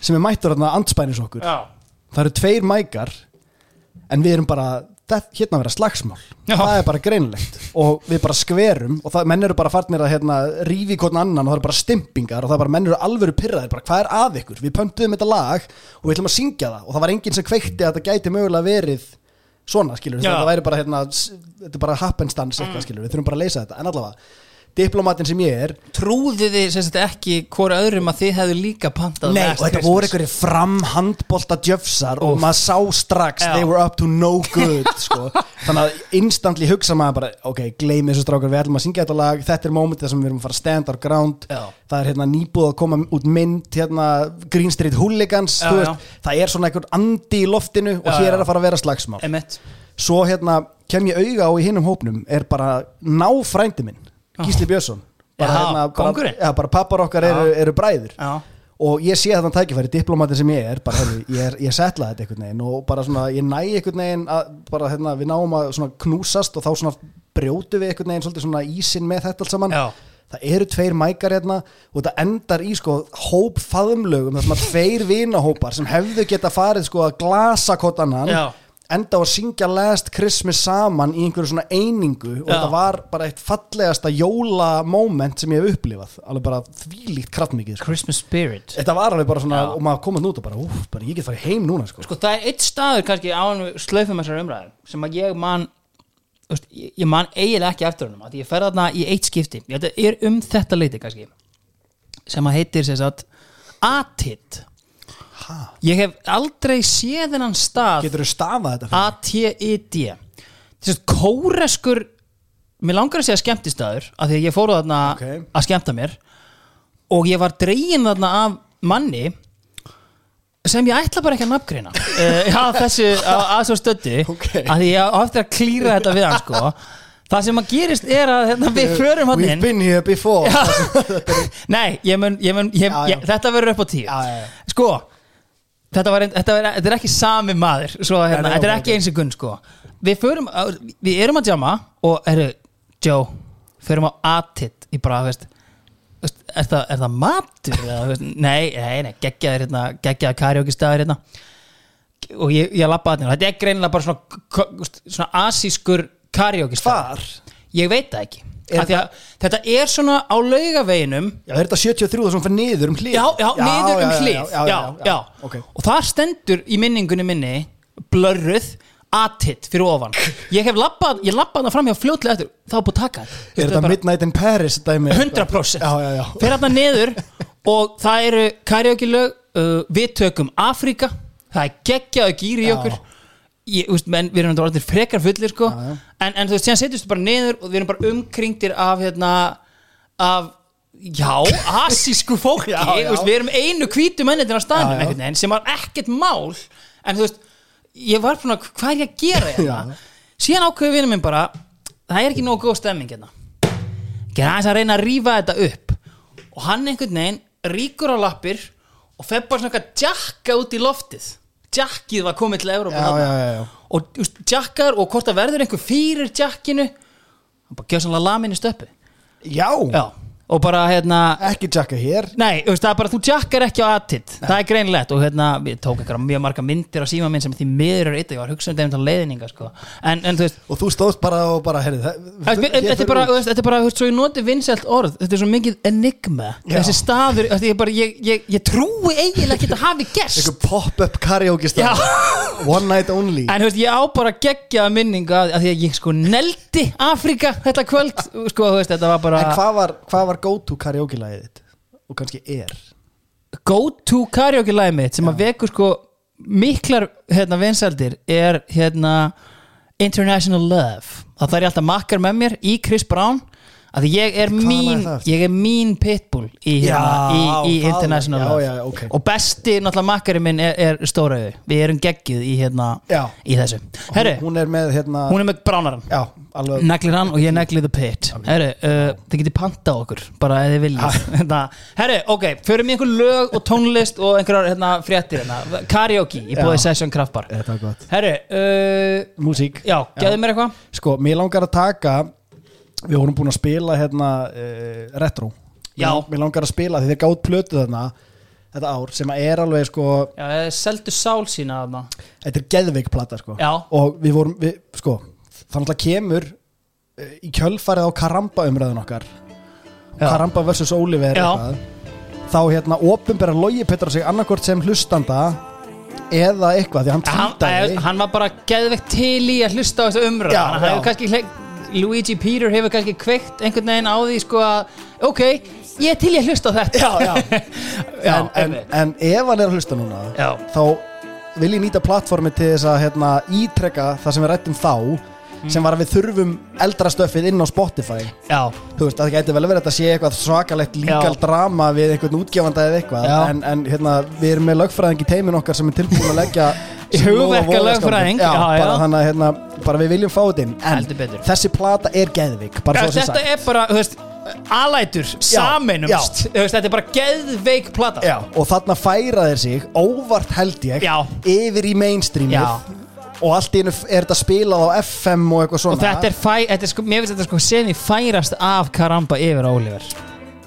sem er mættur hérna andspænis okkur já. það eru tveir mækar en við erum bara hérna að vera slagsmál. Já. það er bara greinlegt og við bara skverum og það, menn eru bara farnir að hérna, rífi hvern annan og það eru bara stimpingar og það er bara menn eru alvöru pyrraðir bara hvað er að ykkur, við pöntuðum þetta lag og við ætlum að syngja það og það var enginn sem kveikti að það gæti mögulega verið svona skilur, það væri bara hérna, þetta er bara happenstans eitthvað skilur, við þurfum bara að leysa þetta. En allavega, diplomatin sem ég er. Trúðu þið sem sagt ekki hvora öðrum að þið hefðu líka pantað Nei, og þetta voru einhverjir framhandbolta djöfsar og maður sá strax Já. they were up to no good sko. þannig að instantly hugsa maður bara ok, gleymi þessu strákar, við ætlum að syngja þetta lag þetta er momentið sem við erum að fara stand our ground. Já. það er hérna nýbúð að koma út mynd hérna Green Street Hooligans Já, veist, það er svona einhver andi í loftinu og hér er að fara að vera slagsmál. Svo hérna kem ég auga á í hinnum hópnum er bara náfrændi minn Gísli Björnsson bara, Já, hérna, bara, já, bara pappar okkar eru, eru bræður Já. og ég sé þetta tækifæri, diplomatin sem ég er bara, hefði, ég, er, ég setla þetta einhvern veginn og bara svona, ég næ einhvern veginn að bara, hérna, við náum að svona knúsast og þá svona brjótu við einhvern veginn svona ísinn með þetta allt saman Já. það eru tveir mækar hérna og þetta endar í sko hóp faðumlögum það sem að tveir vinahópar sem hefðu geta farið sko að glasa kotannan Já. Enda á að syngja Last Christmas saman í einhverju svona einingu og Já. þetta var bara eitt fallegasta jólamoment sem ég hef upplifað alveg bara þvílíkt kraftmikið sko. Christmas spirit Þetta var alveg bara svona Já. og maður komað út og bara, úf, bara ég get farið heim núna sko. Sko það er eitt staður kannski á hann slöfum þessar umræður sem að ég man veist, ég ég man eiginlega ekki eftir honum að ég fer þarna í eitt skipti ég þetta er um þetta leiti kannski sem að heitir sér satt Atit ég hef aldrei séð þennan stað Getur þú stafað þetta fyrir? A-T-I-D að kóreskur mér langar að segja skemmtistaður af því að ég fóru þarna Ok. að skemmta mér og ég var dregin þarna af manni sem ég ætla bara ekki að já, þessu að, að svo stöddu Ok. að því ég á eftir að klýra þetta við hann sko það sem að gerist er að hérna, við förum hann We've inn been here before nei, ég mun, ég mun ég, Já, já. Þetta verður upp á tíu Já, já, já. sko þetta, var, þetta, var, þetta er ekki sami maður svo, hérna, þetta er ekki eins og gunn sko. við förum á- við erum að jamma og eru, Joe förum á atit í bara, veist veist, er, það, er það matur? Eða, veist, nei, nei, nei, geggjaður hérna, geggjaður karaoke staður hérna og ég, ég lappa að þetta er greinilega bara svona, k- veist, svona asískur karaoke staður Hvar? ég veit það ekki Er því að þetta er svona á laugaveginum Já, er þetta 73 sem fyrir niður um hlið? já, já, niður um já, hlið já, já, já, já. Ok. og þar stendur í minningunni minni blörruð atit fyrir ofan ég hef lappað, ég lappað það fram hjá fljótlega eftir þá búið að taka Er þetta Midnight in Paris dæmi? 100% Já, já, já fyrir þarna niður og það eru karaoke lög uh, við tökum Afrika það er geggjaðu gýri í Já. okkur ég, úst, menn, við erum þetta orðinir frekar fullir sko. Já, já. En, en þú veist, síðan setjumst við bara niður og við erum bara umkringtir af hérna, af já, asísku fólki. Já, Veist, við erum einu hvítu mennitin á staðnum veginn, sem var ekkert mál. En þú veist, ég var svona hvað er ég að gera hérna? Síðan ákveðu vinur minn bara það er ekki nógu góð stemming hérna. Gera aðeins að reyna að rífa þetta upp. Og hann einhvern veginn ríkur á lappir og fer bara svona eitthvað jakka út í loftið jakkið var komið til já. og just, jakkar og hvort það verður einhver fyrir jakkinu hann bara gjöð svona lamin í stöppu. Já, já, og bara hérna ekki Jacka hér. Nei, þú veist, það er bara, þú jakkar ekki á aðtitt Það er greinlegt og hérna, við tók einhverja mjög marga myndir á síma minn sem því miður er eitt ég var að hugsa um þeim til leiðninga, sko. En, en þú veist, Og þú stóðst bara og bara, það- Þetta þetta er bara, þetta er bara, þú veist, svo ég noti vinsælt orð. Þetta er svo mikið enigma. Já. Þessi staður, veist, ég bara, ég, ég, ég trúi eiginlega ekki að hafi gerst. Einhver pop-up karaoke stað One night only. En þú veist, ég á bara geggja minningu að, að því að ég sko neldi Afrika þetta kvöld Sko, þú veist, þetta var bara En hvað var, hvað var go to karaoke lagið þitt? Og kannski er? Go to karaoke lagið mitt sem að vekur sko miklar hérna vinsældir er hérna International Love. Það þarf ég alltaf makkar með mér í Chris Brown að ég er Hvað lag er mín það? ég er mín pitbull í, hérna, Já, í, í það International já, Love já, ok. og besti náttúrulega makkarinn minn er, er stóraðu við erum geggjuð í hérna Já. í þessu. Herru, Hún er með hérna hún er með bránaran Já, alveg neglir hann og ég negli the pit. Herru, uh, þið getið panta okkur bara ef þið viljið. Hérna, herru, ok, förum í einhver lög og tónlist og einhverjar hérna, fréttir hérna. karaoke í Já. bóði Session Kraftbar. Þetta var gott. Herru, uh, Músík. já, gefðu mér eitthvað. Sko, mér langar að taka Við vorum búin að spila hérna uh, Retro Já. Mér langar að spila því þeir gátt plötu þarna Þetta ár sem að er alveg sko já, seldu sál sína þarna Þetta er geðveik plata sko Já. Og við vorum, við, sko Þannig að kemur uh, í kjölfarið á Karamba umræðun okkar. Karamba vs. Oliver eitthvað, Þá hérna opinbera logi Petra sig annarkort sem hlustanda Eða eitthvað Því hann hann, tvítæði eh, hann var bara geðvegt til í að hlusta á þessu umröð Já, hann hefur kannski Luigi Peter hefur kannski kveikt einhvern veginn á því sko að ok, ég er til í að hlusta þetta. Já, já. Já, en, en, en ef hann er að hlusta núna Já. þá vil ég nýta plattformi til þess að hérna, ítrekka það sem við rættum þá sem var að við þurfum eldra stöfið inn á Spotify. Já, þú veist, það gæti vel verið að þetta sé eitthvað svakalegt legal Já. drama við einhvern útgefanda eða eitthvað. En, en hérna, við erum með lögfræðing í teimin okkar sem er tilbúin að leggja já, já. bara þannig að hérna, bara við viljum fá þetta inn. En þessi plata er geðvik Þetta er bara, þú veist alætur, veist, Þetta er bara geðveik plata. Já, og þarna færa þeir sig óvart held ég Já. yfir í mainstreamið. Og allt í einu er þetta spilað á FM og eitthvað svona Og þetta er, fæ, þetta er sko, mér finnst þetta sko sem ég færast af Karamba yfir Oliver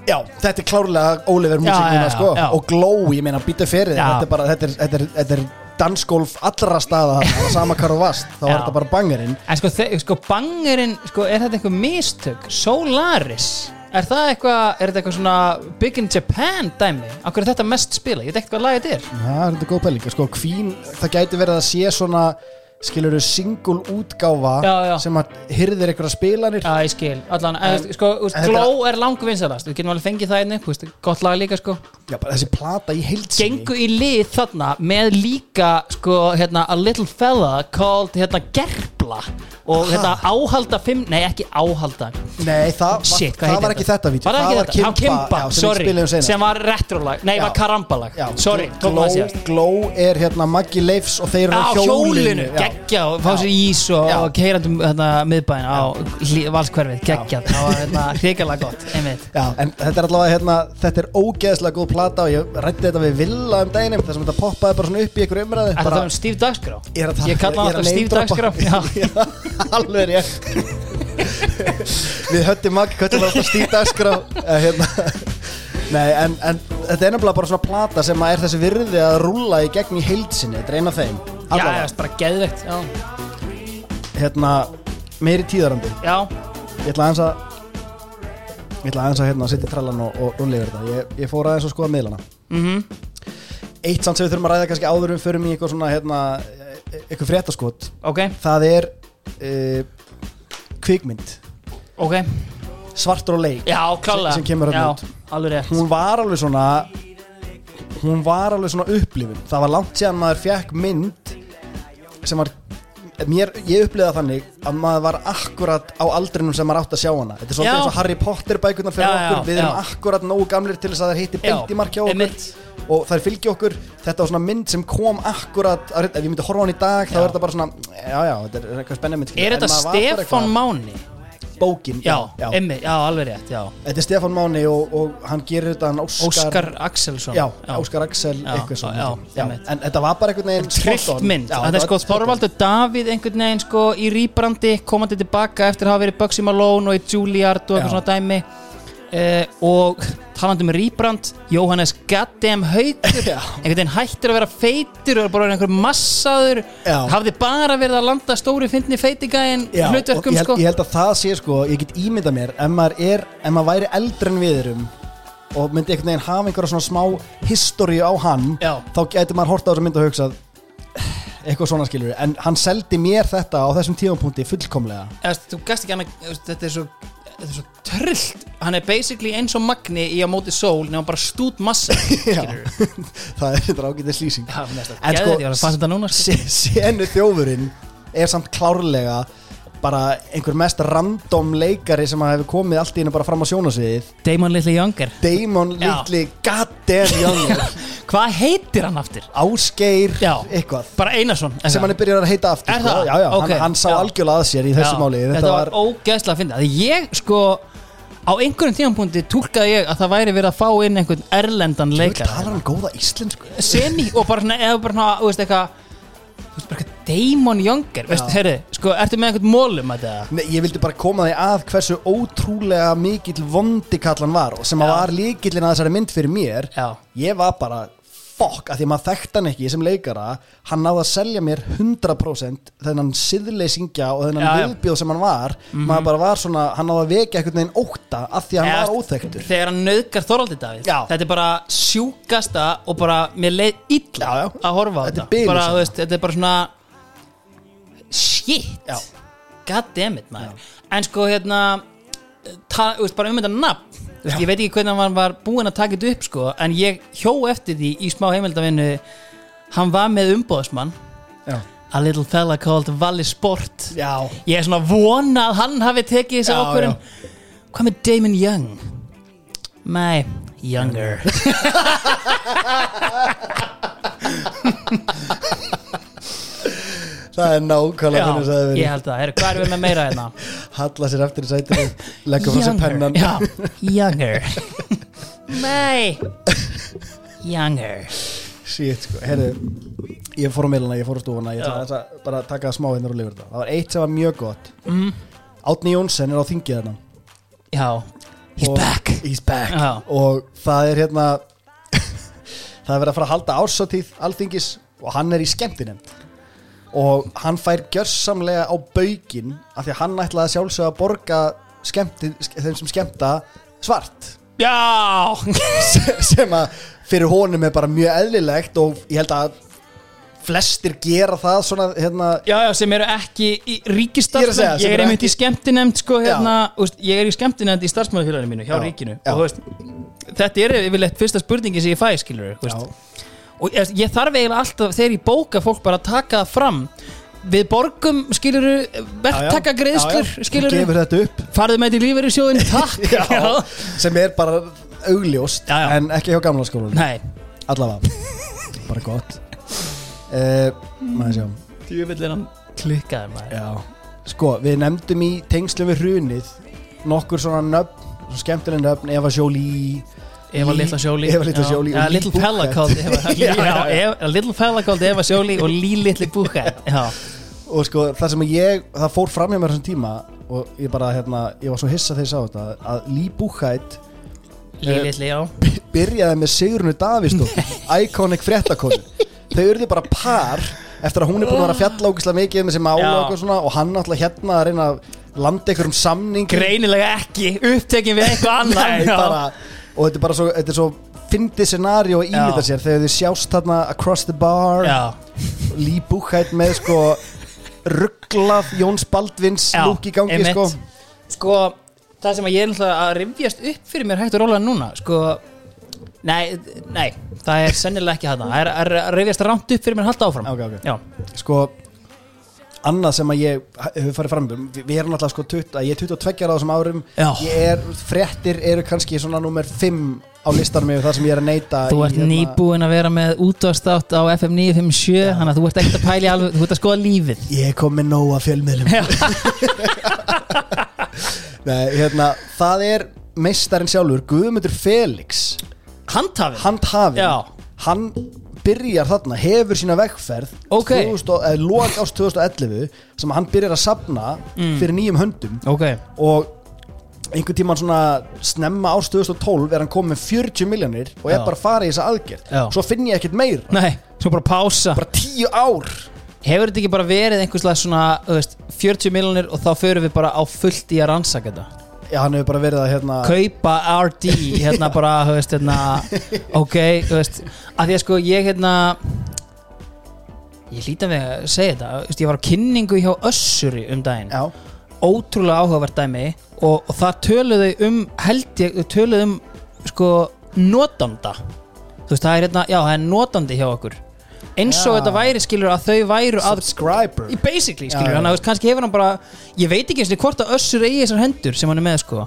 Já, þetta er klárlega Oliver Já, já, já, sko já. og Glow, ég meina, býta fyrir Já. þetta er bara, þetta er, þetta er, þetta er dansgólf allra staða sama hvar þú vast þá Já. er þetta bara bangerinn En sko, sko bangurinn, sko, er þetta eitthvað mistök? Solaris Er það eitthvað, er þetta eitthvað svona Big in Japan dæmi? Akkur er þetta mest spila? Ég veit ekkert hvað lag þetta er Það er þetta góð pæling, sko, Queen það gæti verið að sé svona skilur single útgáfa Já, já. sem að hyrðir eitthvað spilanir? Já, ég skil, allan, en, sko, úst, en Glow er langu vinsalast Við getum alveg fengið það einnig, úst, gott lag líka, sko. Já, bara þessi plata í heilsinni Gengu í lið þarna með líka, sko, hérna A little fella called, hérna, Gerpla Og hérna, áhalda fimm, nei, ekki áhalda. Nei, það, var, Shit, hvað það heitir var ekki þetta vídeo. Var það ekki þetta? Já, Kimba, já, sem við sorry. spiluðum seinna. Sem var retrolag, nei, var karambalag. Já, Sorry, tók Glow, maður síðast. Glow er hérna Maggi Leifs og þeir eru á hjólinu, já. geggja og fá sér ís og, Já. og keirandum hérna, miðbæin á hlý- valskverfið, geggja. Það var hérna, hrikalega gott, einmitt. Já, en þetta er allavega hérna, þetta er ógeðslega góð plata og ég rætti þetta við Villa um daginn þar sem þetta poppaði bara svona upp í einhver umræði Þetta var um Steve Dagskrá? Ég er að tala- Ég kalla ég hann er að alltaf Steve Dagskrá. Name-droppa. Já. Já, alveg rétt. Við höttum Maggi, höttum alltaf Steve Dagskrá eh, hérna. Nei, en, en þetta er nefnilega bara svona plata sem að er þessi virði að rúlla í gegn í heilsinni, þetta er eina af þeim. Já, Allavega. já, bara geðvegt hérna, meiri tíðarandi. Já, ég ætla aðeins að ég ætla aðeins að hérna að setja trallan og, og rúlega þetta. Ég, ég fór aðeins að skoða miðlana. Mhm, eitt samt sem við þurfum að ræða kannski áður um fyrir mig eitthvað svona hérna eitthvað fréttaskot. Ok, það er uh, kvikmynd. Ok. Svartur og leik. Já, Sem- sem kemur Já, út. hún var alveg svona hún var alveg svona upplifun. Það var langt síðan maður fekk mynd sem var mér, ég upplifaði þannig að maður var akkurat á aldrinum sem maður átt að sjá hana. Þetta er svolítið eins og Harry Potter bækurnar fyrir Já, já, okkur við erum já. akkurat nógu gamlir til þess að það Já, beint í mark hjá okkur. einmitt. og þær fylgja okkur. Þetta var svona mynd sem kom akkurat ef ég myndi horfa hann í dag þá er þetta bara svona já já, þetta er eitthvað spennið mynd Er þetta Stefán Máni? Bókin, Já, já, já. emmi, já, alveg rétt, já þetta er Stefán Máni og, og hann gerir þetta hann Óskar, Óskar Axelsson já, Óskar Axel Já, eitthvað svona já, já, einmitt. en þetta var bara einhvern veginn Trillt spot on. mynd, Já, þetta er var sko spot on. Þorvaldur Davíð einhvern veginn sko í rýbrandi komandi tilbaka eftir að hafa verið Bugsy Malone og í Juilliard og eitthvað Já. svona dæmi uh, og talandi um rýbrand Jóhannes Gaddam Haugur einhvern veginn hættir að vera feitur og bara einhver massaður. Já. hafði bara verið að landa stóri fyndni og hlutverkum sko. ég held að það sé sko, ég get ímyndað mér ef maður, er, ef maður væri eldri en við erum og myndi einhvern veginn hafa einhverja svona smá history á hann Já. þá getur maður horta á þessa mynd og hugsað eitthvað svona skilur en hann seldi mér þetta á þessum tíðanpunkti fullkomlega. Eða, þú gast ekki að þetta er svo þetta er svo trillt hann er basically eins og Magni í á móti sól nema bara stút massa það er ágætið slýsing Já, En sko, að fannst þetta núna sko. Se- Senu þjófurinn er samt klárlega bara einhver mest random leikari sem hefur komið allt í hennu bara fram á sjónasviðið Damon Little Younger Damon Já. litli goddamn younger Hvað heitir hann aftur? Ásgeir Já. eitthvað Bara Einarsson sem hann er byrjað að heita aftur Er sko. það? já, já, Ok, hann, hann sá já. algjörlega að sér í þessu máli Þetta, var, ógeðslega að finna ég sko á einhverjum tímanpunkti túlkaði ég að það væri verið að fá inn einhvern erlendan leikar talar hann góða íslensku semi og bara svona eða bara svona, þú veist eitthvað þú veist bara eitthvað Damon Younger veist, herri, sko, ertu með einhvern mólum að það? Nei, ég vildi bara koma því að hversu ótrúlega mikill vondikall hann var og sem að var líkillin að þessari mynd fyrir mér Já. ég var bara fokk að því að maður þekkt hann ekki sem leikara hann náði að selja mér 100% þennan siðleysingja og þennan Já, já. viðbjóð sem hann var maður bara var svona, hann náði að vekja einhvern veginn óta að því að hann var óþekktur þegar hann nöðgar Þorvaldi Davíð Já. þetta er bara sjúkasta og bara mér leið illa Já, já. að horfa á Þetta er þetta bilið bara, þú veist, þetta er bara svona shit. Já. god damn it maður. En sko hérna ta, þú veist, bara um þetta nafn Já. ég veit ekki hvernig hann var búinn að taka þetta upp sko, en ég hjó eftir því í smá heimildavinnu hann var með umbóðsmann Já, a little fella called Valli Sport. Já. ég er svona vona að hann hafi tekið þessi Já, ákvörðun. hvað með Damon Young? My younger það er nákvæmlega Já, hvernig það hefur ég verið held það, Heru, hvað erum við með meira hérna? Halla sér eftir í sætinu Legga frá sér pennan. Já, younger. Nei. Younger. Shit sko, herru Ég fór á meiluna, ég fór á stofuna Ég ætla að bara taka smá hérna og lifur þetta Það var eitt sem var mjög gott. Mm. Átni Jónsson er á þingið hérna Já, he's back. He's back. Já. Og það er hérna Það er verið að fara að halda ársatíð Alþingis og hann er í skemmtinemnd Og hann fær gjörsamlega á baugin Af því að hann ætlaði að sjálfsögða að borga skemmti, þeim sem skemmta svart. Já! Sem að fyrir honum er bara mjög eðlilegt og ég held að flestir gera það svona hérna Já, já, sem eru ekki í sem Ég er einmitt í skemmtinemnd sko, hérna, úst, Ég er í skemmtinemnd í starfsmæðufélaginu mínu hjá Já, ríkinu. Og veist, þetta er yfirleitt fyrsta spurningi sem ég fæ, skilur. Og ég, ég þarf eiginlega alltaf þegar ég bóka fólk bara að taka það fram. Við borgum, skilur verktaka greiðslur, skilur gefur þetta upp. Farðu með til lífeyri sjóðin, takk. Já, sem er bara augljóst Já, já. en ekki hjá gamla skólan Nei, allavega, bara gott. Uh, maður sjá. Djúvill hann klikkaður maður. Já. sko, við nefndum í tengslum við hrunið nokkur svona nöfn svona skemmtileg nöfn, Eva Jolie Eva Little Jolie Eva Little og ja, Little Buchheit. called Eva, Little fella called Eva Jolie og Lee Little Buchheit Já, og sko það sem ég, það fór fram hjá mér þessum tíma og ég bara hérna, ég var svo hissa þegar ég sá þetta að Lee Buchheit Lee Eh, Little, já. byrjaði með Sigrunu Davísdóttir Iconic fréttakonu. Þau urðu bara par eftir að hún er búin að vera ógislega mikið þessi mála Já. og, svona, og hann alltaf hérna að reyna að landa einhverjum samning Greinilega ekki upptekin við eitthvað bara, og þetta er bara svo, þetta er svo fyndið scenario að ímynda sér þegar þau sjást þarna across the bar Buchheit með sko rugglað Jóns Baldvins lúk í gangi sko. Sko, það sem ég er náttúrulega að rifjast upp fyrir mér hægt og rólega núna Sko, nei, nei Það er sennilega ekki þarna. Það er að rifjast rámt upp fyrir mér halda áfram. Ok, ok. Já, sko annað sem að ég hefur farið fram um. Við, við erum alltaf sko 20, að ég er 22 ára á þessum árum. Já. ég er, fréttir eru kannski svona nummer 5 á listanum yfir það sem ég er að neyta Þú ert nýbúin að vera með útvarstátt á FM 957 Þannig að þú ert ekkert að pæli alveg Þú ert að skoða lífið. Ég kom með nóga fjölmiðlum. Nei, hérna, það er meistarinn sjálfur Guðmundur Felix. Handhafið handhafinn. Já. hann byrjar þarna, hefur sína vegferð Ok. 2000, og- eh, lok ást 2011 sem hann byrjar að safna Mm. fyrir nýjum höndum Ok, og einhvern tímann svona snemma ást 2012 er hann komið með 40 miljonir og er Já. bara að fara í þessa aðgerð Já. svo finn ég ekkert meira nei, svo bara pása bara 10 ár Hefur þetta ekki bara verið einhverslega svona veist, 40 miljonir og þá förum við bara á fullt í að rannsaka þetta já, hann hefur bara verið að hérna Kaupa RD hérna bara, þú veist, hérna ok, þú veist, að því að sko ég hérna ég hlýta við að segja þetta þú veist, ég var á kynningu hjá Össuri um daginn. Já, ótrúlega áhugavert dæmi og, og það töluðu um held ég, töluðu um sko notanda. Þú veist það er hérna, já það er notandi hjá okkur eins og þetta væri skilur að þau væru að subscriber basically skilur, já. þannig að kannski hefur hann bara ég veit ekki eins og hvort að össur eigi þessar hendur sem hann er með sko,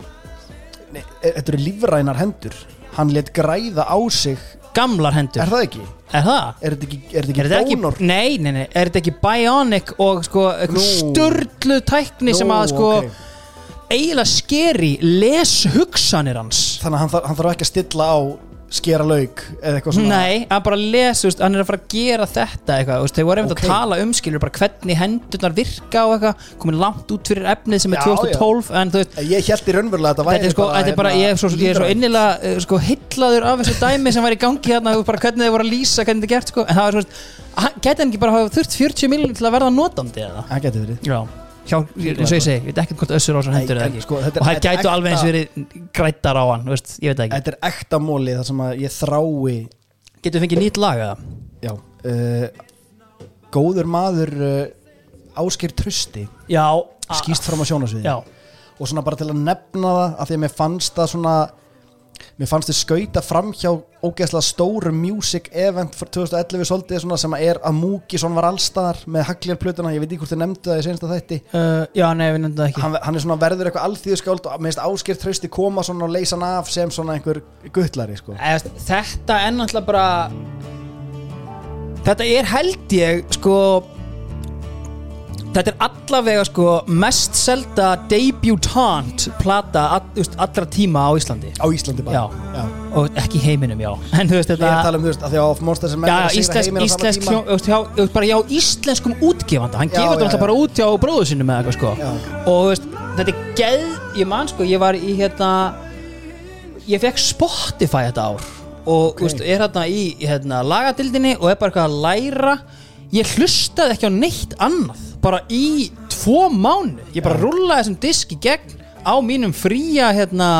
Nei, e- þetta eru lífrænar hendur hann let græða á sig gamlar hendur er það ekki? er það? er þetta ekki, er þetta ekki dónor? nei, nei, nei, er þetta ekki bionic og sko, Nú. störlu tækni sem Nú, að sko ok. eiginlega skeri les hugsanir hans þannig að hann þarf, hann þarf ekki að stilla á skera lauk eða eitthvað svona? Nei, hann bara les, þú veist, hann er að fara að gera þetta eitthvað, þú veist, þau voru einmitt Ok. að tala um skilur bara hvernig hendurnar virka og eitthvað komin langt út fyrir efnið sem er Já, 2012 en þú veist, ég held í raunverulega að þetta væri þetta er sko, þetta er bara, hérna, ég er svo, ég er svo innilega uh, sko hillaður af þessu dæmi sem var í gangi hérna, bara hvernig þau voru að lýsa, hvernig er gert sko, en það var hann- gæti hann ekki bara hafa þurft 40 miljonir til að verða notandi eða? það getur verið. Já, hjá, eins og ég segi, ég veit ekkert hvort össur á þessar Nei, hendur eða ekki. sko, þetta og það gætu alveg eins verið grættar á hann, veist, ég veit ekki. Þetta er ekta móli þar sem að ég þrái Getur við fengið nýtt lag eða? já uh, góður maður uh, ásker trösti Já, skýst fram á sjónasviði Já, og svona bara til að nefna það af því að mér fannst það svona mér fannst þið skauta fram hjá ógeðslega stóru music event fyrir 2011 svolítið svona sem er að Múkisson var allstaðar með hagljarplötuna, ég veit ekki hvort þið nefndu það í sensta þætti. Uh, já, nei, við nefndum það ekki. Hann, hann er svona verður eitthvað alþýðuskáld og minnst ásker trausti koma svona og leysa hann af sem svona einhver guttlari sko. Þetta er náttúrulega bara Þetta er held ég sko þetta er allavega sko mest selda debutant plata all, allra tíma á Íslandi. Á Íslandi bara? Já. og ekki heiminum, já. En þú veist Ég er þetta að tala um, þú veist, að því að Men Já, eru að íslensk, heiminn á sama íslensk tíma. veist, hjá, bara hjá íslenskum útgefanda. Hann Já, gefur já, þetta já. bara út hjá bróðu sinni með eitthvað sko. Já. og þú veist, þetta er geð ég man sko, ég var í hérna ég fekk Spotify þetta ár. Og veist, er hérna í hérna, lagadildinni og er bara eitthvað að læra. Ég hlustaði ekki á neitt annað bara í tvo mánu ég bara rúllaði þessum disk í gegn á mínum fría hérna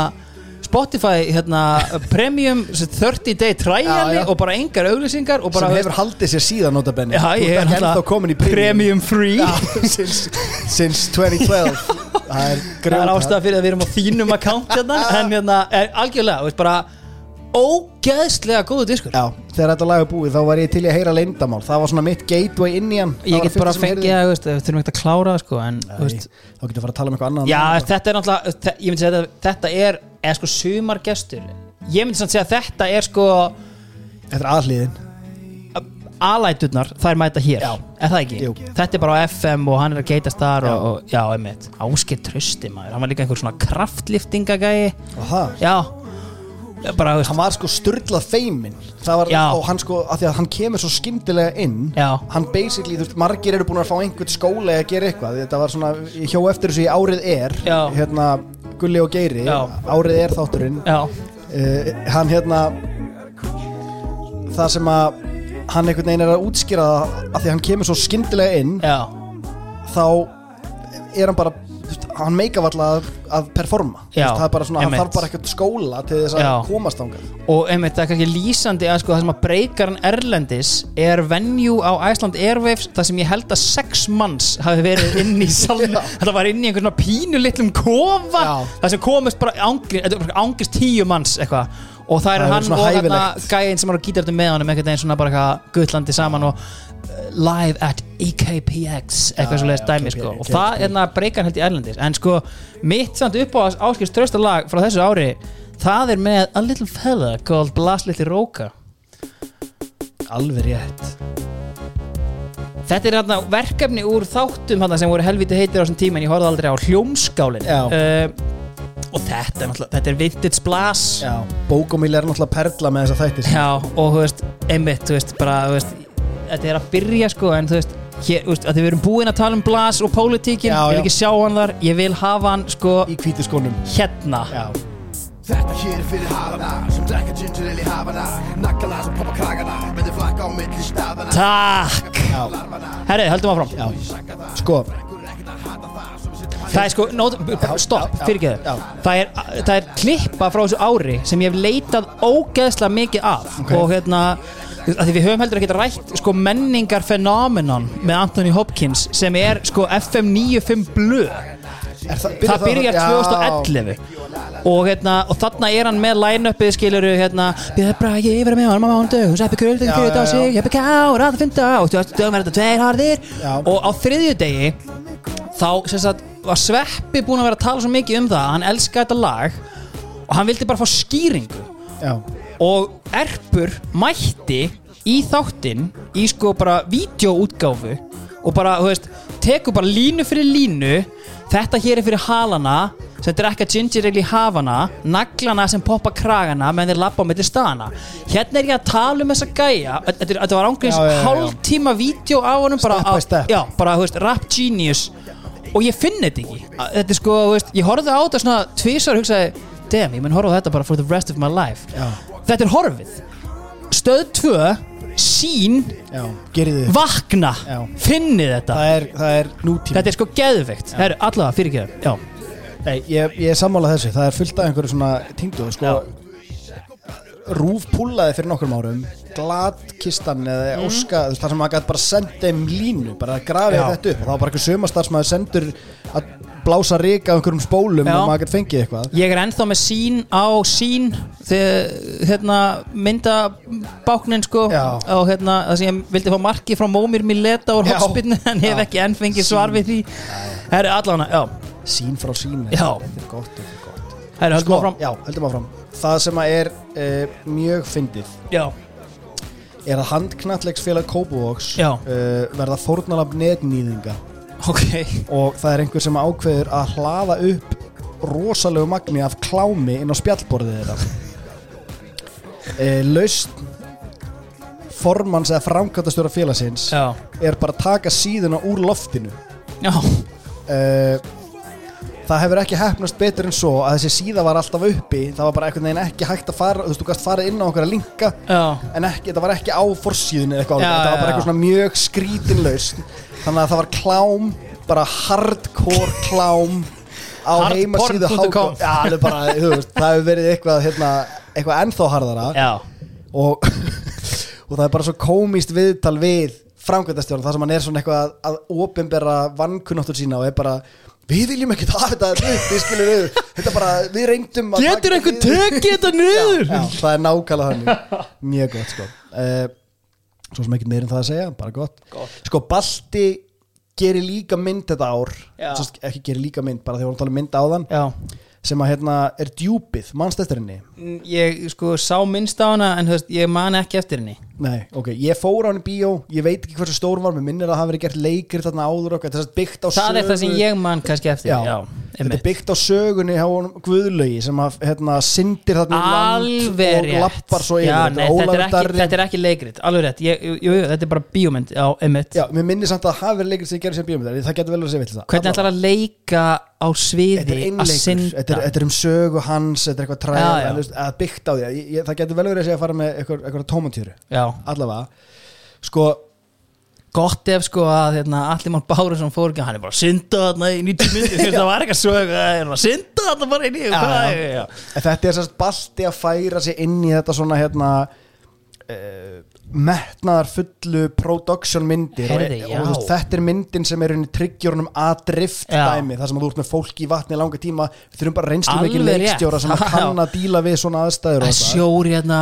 Spotify hérna premium 30 day triali Já, já. og bara engar auglýsingar og bara sem hefur haldið sér síðan notabenni Já, ég ert er ekki ennþá náttúrulega komin í premium. premium free. Since, since 2012 Það er Það er grjóta ástæða fyrir að við erum á þínum account hérna En hérna, er algjörlega, þú veist bara Ógeðslega góðu diskur. Já, þegar þetta lag er búið þá var ég til að heyra leyndamál Það var svona mitt gateway inn í hann. Það Ég get bara að, þú veist, við þurfum ekki að klára það, sko En, Nei, Þá getur að fara að tala um eitthvað annað. Já, þetta er náttúrulega, þe- ég myndi segja að þetta er Eða sko sumargestur. Ég myndi samt segja að þetta er sko Þetta er aðliðin Alæturnar, þær mæta hér. Já. Er það ekki? Jú. Þetta er bara á FM og hann er að geitast þar Já. og, og, já, einmitt. Ásker trösti maður, hann var líka einhver svona það Já, bara, þú veist Hann var sko styrlað feimin var, Já. og hann sko, af því að hann kemur svo skyndilega inn Já. Hann basically, þú veist, margir eru búin að fá einhvern skóla að gera eitthvað Þetta var svona, ég hjó eftir þessu í árið er Já. Hérna, Gulli og Geiri Já. Árið er þátturinn Já, uh, Hann hérna Það sem að hann einhvern veginn er að útskýra það af því að hann kemur svo skyndilega inn já þá er hann bara hann meika valla að, að performa Já, veist, það er bara svona, hann einmitt. þarf bara eitthvað skóla til þess að Já. komast ángað og einmitt það er kannski lýsandi að sko það sem að breykarn Erlendis er venue á Iceland Airwaves það sem ég held að sex manns hafi verið inn í saln Já. þetta var inn í einhvern svona pínu litlum kofa Já. það sem komist bara ángist tíu manns eitthvað og það er Það er hann svona og hérna hæfilegt. gæinn sem var á gítartum með honum einhvern veginn svona bara eitthvað guttlandi saman og live at EKPX eitthvað Já, svo leiðist já, dæmi KPX, sko. Og það er hérna breykarn held í Erlendis. En sko mitt samt upp á áskils trösta lag frá þessu ári það er með A Little Fella called Blas Little Roka alveg rétt. Þetta er hérna verkefni úr þáttum hérna sem voru helviti heitir á þessum tíma en ég horfði aldrei á hljómskálin Já. og þetta er náttúrulega þetta er vintage blas. Já, bókomíl er náttúrulega perla með þessa þættir Já, og þú veist, einmitt, þú veist, bara, þú veist, þetta er að byrja sko, en þú veist, hér, þú veist, að við erum búin að tala um blas og pólitíkin, ég vil ekki sjá hann þar, ég vil hafa hann sko í hvítu skónum hérna. Já, Þetta hér er fyrir halana sem drekka ginger ale í hafana Nakkana sem poppa kragana með þið flakka á milli staðana Takk! Herri, höldum áfram. já Sko, Það er sko, nót, stopp, fyrirgeðu. Það er, það er klippa frá þessu ári sem ég hef leitað ógeðslega mikið af Ok. og hérna, að því við höfum heldur ekki rætt sko menningar fenómenon með Anthony Hopkins sem er sko FM 95 blöð. það, það byrjar Já. 2011 og, hérna, og þarna er hann með line-upið skiluru hérna Bíða bragi yfir með honum á mándu Sveppi kröld, Já, kröld á já, já. sig Jeppi kár, að það fynda og stöðum er þetta tveir harðir og á þriðju degi þá sem sagt var Sveppi búin að vera að tala svo mikið um það að hann elska þetta lag og hann vildi bara fá skýringu Já, og Erpur mætti í þáttinn í sko bara vídeoútgáfu og bara, þú veist, tekur bara línu fyrir línu. Þetta hér er fyrir halana sem drekka ginger ale í hafana naglana sem poppa kragana meðan þeir labba á milli staðana hérna er ég að tala um þessa gæja. Þetta, var já, já. hálftíma vídeo á honum bara, Step by step. já, bara, þú veist, rap genius. Og ég finn þetta ekki. Þetta er sko, þú veist, ég horfði á þetta svona tvísar og hugsaði, damn, ég mun horfa á þetta bara for the rest of my life. Já. Þetta er horfið. Stöð 2, sín já, gerið þið. vakna, Já. finnið þetta. Það er, það er nútíma þetta er sko geðveikt, það er allavega fyrirgeðu já, Nei, ég, ég er sammálað þessu, það er fullt af einhverju svona tengdu sko, Rúf púlaði fyrir nokkrum árum Gladkistan eða Óska þú veist, þar sem maður gæti bara senda þeim línu bara að grafi þetta upp. Og þá var bara einhver sömastarsmaður sendur að blása ríka af einhverjum spólum Já. og maður gæti fengið eitthvað. Ég er ennþá með sín á sín þegar hérna myndabáknin sko Já. og hérna það sem ég vildi fá marki frá Mómir Mileta úr hotspinnu en hef ekki enn fengið svar við því. Herru allavega, já, sín frá sín. Þetta er gott, þetta er gott. Höldum sko, áfram. já, heldum áfram. Það sem að er uh, mjög fyndið já, er að handknallegsfélag Kópavóks uh, verða fórnalab netnýðinga ok. Og það er einhver sem ákveður að hlaða upp rosalegu magni af klámi inn á spjallborðið þeirra. E, laust formanns eða framkvæmtastjóra félagsins já, er bara að taka síðuna úr loftinu. Já, uh, það hefur ekki hefnast betur en svo að þessi síða var alltaf uppi. Það var bara einhvern veginn ekki hægt að fara þú veist, þú gast farið inn á okkur að linka já. en ekki, það var ekki á forsíðunni eitthvað Já, þetta var bara eitthvað svona mjög skrítinlaust þannig að það var klám bara hardcore klám á heimasíðu Já, það það hefur verið eitthvað hérna, eitthvað ennþá harðara. Já, og, og það er bara svo komist viðtal við framkvæmdastjórn þar sem hann er svona eitthvað að, að opinbera vankunnáttur sína og er bara við viljum ekki hafa þetta upp, við skilum við þetta bara, við reyndum að getur taka einhver við- tekið þetta niður? Já, já, það er nákvæmlega þannig. Mjög gott sko. Uh, svo sem ekki meir en það að segja, bara gott, Gott. sko Balti gerir líka mynd þetta ár. Já. Sest, ekki gerir líka mynd, bara þegar við vorum að tala um mynd áðan. Já, sem að hérna er djúpið, mannst eftir henni? Ég sko sá minnst á hana en veist, ég man ekki eftir henni. Nei, ok, ég fór á hann í bíó Ég veit ekki hversu stór var, mér minnir að það hafi verið gert leikir þarna áður okkar, þetta er byggt á það sögu er það sem ég man kannski eftir Já, já, þetta er byggt á sögunni honum Guðlaugi sem að hérna, syndir þarna land alveg og lappar svo yfir Þetta þetta, þetta er ekki leikrit, alveg rétt. Ég, jú, jú, þetta er bara bíómynd, já, einmitt. Já, mér minnir samt að það hafi verið leikir sem gerir sem bíómyndar Það getur vel að segja vill það. Hvernig ætlar að leika á sviði að synda? Þetta er, þetta er um sögu hans Þetta er eitthvað træð að byggt á því. Það getur vel verið að segja að fara með eitthvað, já, Allavega. Sko, gott ef sko að hérna, allir mann Bárusson fór ekki hann er bara að synda þarna í 90 myndir það var eitthvað sög að hann var að synda þarna bara inn í þetta er sérst balti að færa sig inn í þetta svona hérna uh, metnaðar fullu production myndir Heyrðu, og, og veist, þetta er myndin sem er tryggjörnum að drift Já. dæmi þar sem þú ert með fólk í vatni í langa tíma við þurfum bara reynslu mikið leikstjóra sem kann að díla við svona aðstæður að sjóri hérna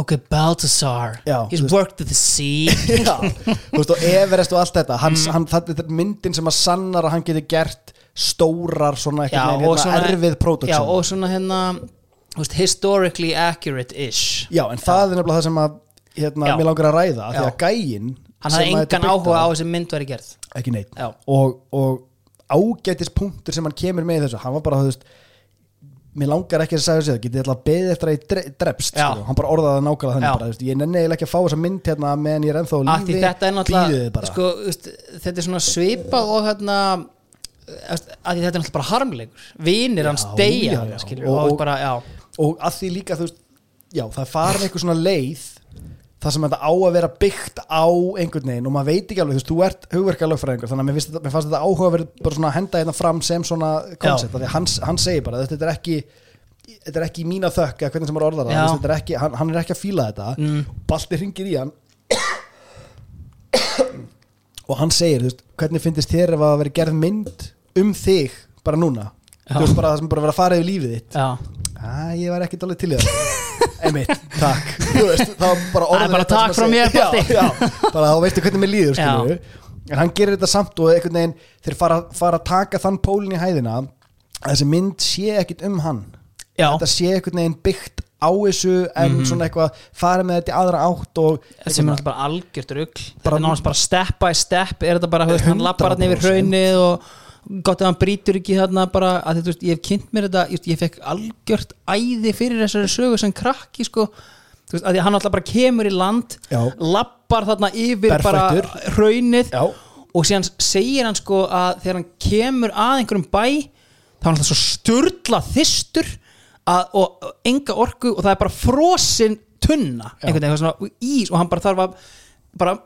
ok, Baltasar Já, he's veist- worked at the sea. Já, þú veist og Everest og allt þetta Hans, Mm. hann, þetta er myndin sem að sannar að hann geti gert stórar svona, Já, hérna, svona- erfið production. Og svona hérna veist, historically accurate-ish. Já, en það er nefnilega það sem að hérna, mér langar að ræða af því að gæinn hann hafði að engan áhuga á- þessi mynd væri gerð. Ekki neitt. Og, og ágætis punktur sem hann kemur með þessu hann var bara, þú veist mér langar ekki að segja þessu, getið að beðið eftir að ég dre- drepst, Já. sko. hann bara orðaði nákvæmlega þannig bara, veist, ég nenni ekki að fá þessa mynd hérna meðan ég er ennþá lífi þetta er bíðið náttúrulega bara. sko, veist, þetta er svona svipað og hérna að þetta er náttúrulega bara harmleikur. Vinir hans deyja Og- og, og- og að því líka, þú veist, já, það farin eitthvað svona leið það sem þetta á að vera byggt á einhvern veginn og maður veit ekki alveg, þú veist, þú ert hugverkalögfræðingur þannig að mér, þetta, mér fannst þetta áhuga að vera bara svona að henda hérna fram sem svona koncept, því að hann, hann segir bara, þetta er ekki þetta er ekki mína þökk eða hvernig sem maður orðar það, þetta er ekki, hann, hann er ekki að fíla þetta Mm. Balti hringir í hann og hann segir, þú veist, hvernig finnst þér ef að vera gerð mynd um þig bara núna, Já. þú veist, bara það sem bara vera að fara yfir lífið þitt já. Æ, ég var ekkert alveg til í það. Einmitt, takk. Þú veist, það var bara orðið bara takk frá mér, Balti. já, já, bara þá veistu hvernig mér líður En hann gerir þetta samt og einhvern veginn þeir fara, fara að taka þann pólinn í hæðina að þessi mynd sé ekkit um hann. Já. Þetta sé einhvern veginn byggt á þessu en svona eitthvað fara með þetta í aðra átt og sem er náttúrulega bara algjört rugl. Þetta er náttúrulega bara step by step er þetta bara, hann lappar hann yfir 100%. hraunið og gott ef hann brýtur ekki þarna bara, að þú veist, ég hef kynnt mér þetta ég, ég fekk algjört æði fyrir þessari sögu sem krakki, sko veist, að því að hann alltaf bara kemur í land Já. lappar þarna yfir Berfættur. bara hraunið Já. og síðan segir hann sko að þegar hann kemur að einhverjum bæ þá er hann alltaf svo sturla þystur að, og, enga orku og það er bara frosin tunna einhvern veginn svona ís og hann bara þarf að bara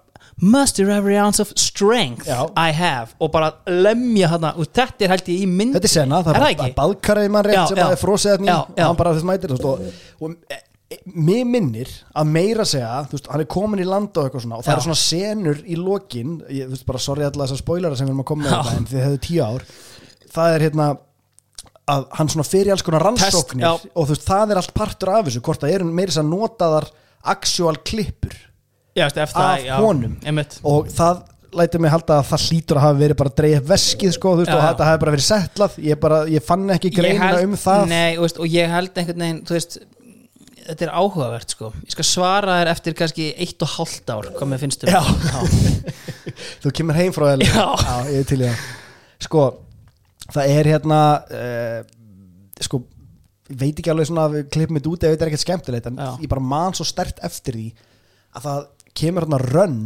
muster every ounce of strength Já. I have. Og bara lemja þarna. Og þetta er held ég í mynd Þetta er sena, það Er það er ekki? baðkarið mann rétt Já, sem já. að er Já, og hann bara þess mætir veist, og, og e, e, mér minnir að meira segja, þú veist, hann er komin í land og eitthvað svona og það eru svona senur í lokin ég, veist, bara sorry alla þessar spoilera sem við erum að koma með þetta en þið hefðu tíu ár. Það er hérna að hann svona fyrir alls konar rannsóknir Test, og þú veist, það er allt partur af þessu hvort það eru meira þess að notaðar actual klippur já, eftir Af það, já, honum. einmitt. og það lætur mig halda að það hlýtur að hafa verið bara að dreigja upp veskið sko, veist, Já, og já. þetta hafi bara verið settlað ég, bara, ég fann ekki Ég greinina held- um það nei, veist, og ég held einhvern veginn veist, þetta er áhugavert sko Ég skal svara þér eftir kannski eitt og hálft ár Hvað mér finnst um Já. þú kemur heim frá LA Já. ég er til í það sko, það er hérna uh, sko ég veit ekki alveg svona að við klippum þetta út ef þetta er ekkert skemmtilegt en Já. ég bara man svo stert eftir því að það kemur hérna rönn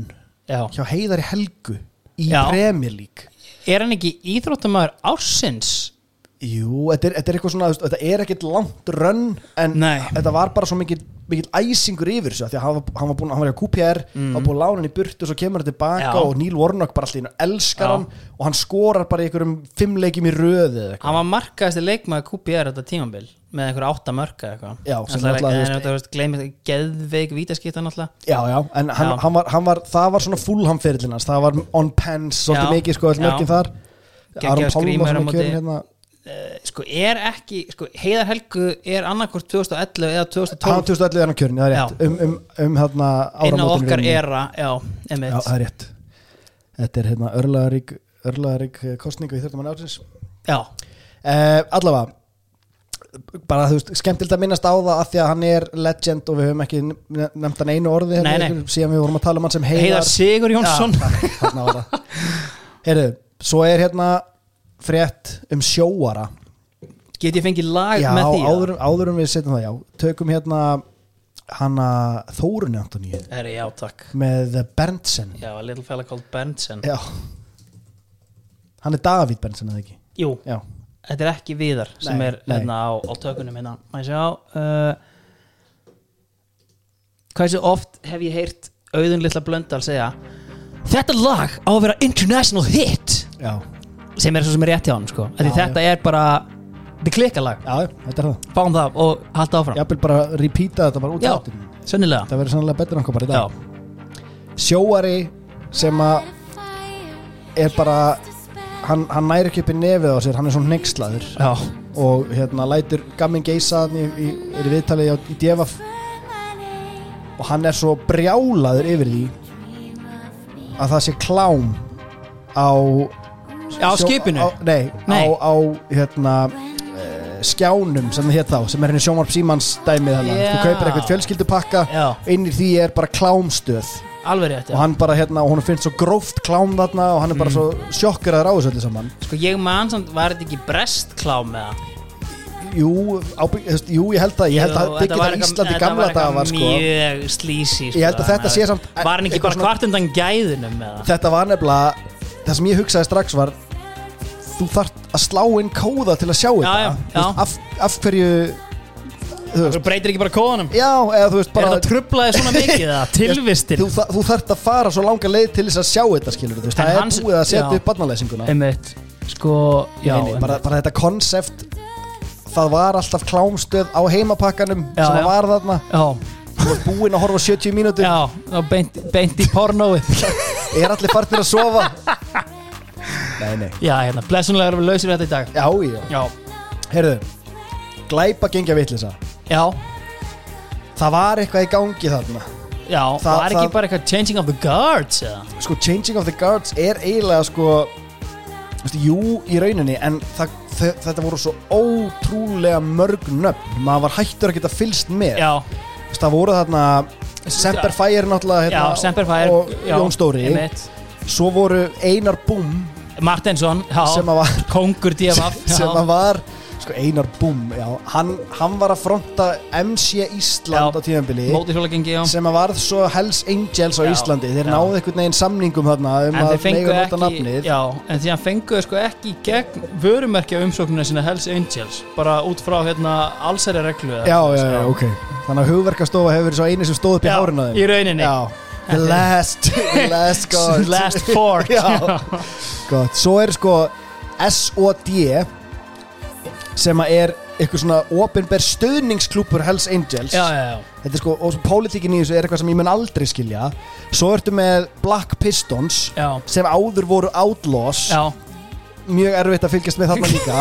Já. hjá Heiðari Helgu í League Er hann ekki íþróttamæður ársins? Jú, þetta er, þetta er eitthvað svona, þetta er ekkert langt rönn en Nei. þetta var bara svo mikil, mikil æsingur yfir þessu því að hann var, hann var búin, hann var hjá QPR hann var búin að lána hann í burtu og svo kemur hann tilbaka Mm. Já. og Neil Warnock bara allir elskar Já. hann og hann skorar bara í einhverjum fimm leikjum í röðu Hann var markaðasti leikmaður QPR þetta tímabil með einhver átta mörka eitthvað. Já, sem veist, gleymið geðveik vítaskipta náttúrulega. Já, já, en hann, Já. Hann, var, hann var, það var svona fullham fyrirlin hans, það var on pens svolítið Já. mikið sko, öll Já. mörkin þar. Aron skrímur á er kjörin hérna. Eh, Sko er ekki, sko Heiðar Helgu er annarkvort 2011 eða Hann 2012 2011 er hann kjörin, það er rétt. Um, um, um hérna inn á áramótin okkar era Já, Já, emitt það er rétt. Þetta er hérna örlaðarík örlaðarík kostningu í þörfum ársins. Já, uh, Allavega bara þú veist, skemmtild að minnast á það að því að hann er legend og við höfum ekki ne- nefnt hann einu orði hérna, Nei, nei. síðan við vorum að tala um hann sem Heiðar heiðar. Sigur Jónsson. Já, það. Heyrðu, svo er hérna frétt um sjóara. Get ég fengið lag Já, með því? eða? áður, áður um við setjum það, já. Tökum hérna hana Þórunni Antoníu. Herri, já, takk. Með Berntsen. Já, a little fella called Berntsen. Já. Hann er Davíð Berntsen, eða ekki? Jú, Já, þetta er ekki viðar sem Nei, er hérna á, á tökunum hérna. Ég sjá? Uh, Hversu oft hef ég heyrt auðun litla blöndal segja Þetta lag á að vera international hit. Já, sem er svo sem er rétt hjá hann sko. Já, þetta er bara þetta er klikkalag, já, þetta er það. Fáum það og halda áfram. Ég vil bara repeata þetta bara út Já, áttin sennilega. Það verður sannlega betur Já, dag. Sjóari sem að er bara hann, hann næri ekki upp í nefið á sér hann er svona neykslaður og hérna lætur gamming geisa hann í, í, er í viðtalið á- í Devaf og hann er svo brjálaður yfir því að það sé klám á á skipinu? á, nei, Nei. á, á hérna eh, skjánum sem það hétt þá sem er henni sjónvarp símans dæmið þannig Já. þú kaupir eitthvað fjölskyldupakka í því er bara klámstöð Alveg rétt, og já hann bara hérna og hún finnst svo gróft klám þarna og hann er bara Mm. svo sjokkeraður á þessu öllu saman Sko ég man samt, var þetta ekki brestklám með það? jú, ábygg, jú, ég held að ég held að Jú, byggja þetta var eitthvað- Íslandi gamla daga var, sko. Mjög slísi Ég held að þetta sé samt- Var hann ekki eitthvað bara svona- hvart undan gæðunum með það? þetta var nefnilega það sem ég hugsaði strax var þú þarft að slá inn kóða til að sjá þetta já, Þú já. veist, af, af hverju þú breytir ekki bara kóðanum. Já, eða þú veist Er bara þetta trublaði svona mikið það? Tilvistin? þú, þú þarft að fara svo langa leið til þess að sjá þetta skilur þú veist, það hans- er búið að setja já. upp barnalæsinguna Einmitt. Sko, já nei, bara, bara þetta konsept það var alltaf klámstöð á heimapakkanum Já, sem já. var þarna. Já, þú varst búinn að horfa á 70 mínútur. Já, þá beint, beint í pornóið er allir farnir að sofa? Nei, nei. Já, hérna, blessunlega erum við lausir þetta í dag. Já, já, Já, heyrðu glæpa gengja vitlisa já, það var eitthvað í gangi þarna. Já Það- var ekki það- bara eitthvað changing of the guards eða? sko, changing of the guards er eiginlega sko veistu, jú, í rauninni en það, þe- þetta voru svo ótrúlega mörg nöfn. Maður var hættur að geta fylst með. Já, Veistu, það voru þarna Semper Fire náttúrulega já, hérna, Semper Fire og já, Jón Stóri. einmitt. svo voru Einar Búm Martinsson, já. sem að var, Kongur DFF sem að var sko, Einar já, hann, hann var að fronta MC Ísland Já. á já sem að varð svo Hells Angels á Já, Íslandi þeir já. náðu einhvern veginn samningum þarna um En að þeir fengu mega nota ekki en því hann fengu sko ekki gegn vörumerkja umsóknina sinna Hells Angels bara út frá hérna allsæri reglu já, já, já, ok þannig að hugverkastofa hefur verið svo eini sem stóð upp í hárinu í rauninni. the last the last god Last fort Já. gott, svo er sko SOD sem að er eitthvað svona opinber stöðningsklúpur Hells Angels já, já, já. þetta er sko, og pólitíkin í þessu er eitthvað sem ég mun aldrei skilja svo ertu með Black Pistons Já. sem áður voru Outlaws já. mjög erfitt að fylgjast með þarna líka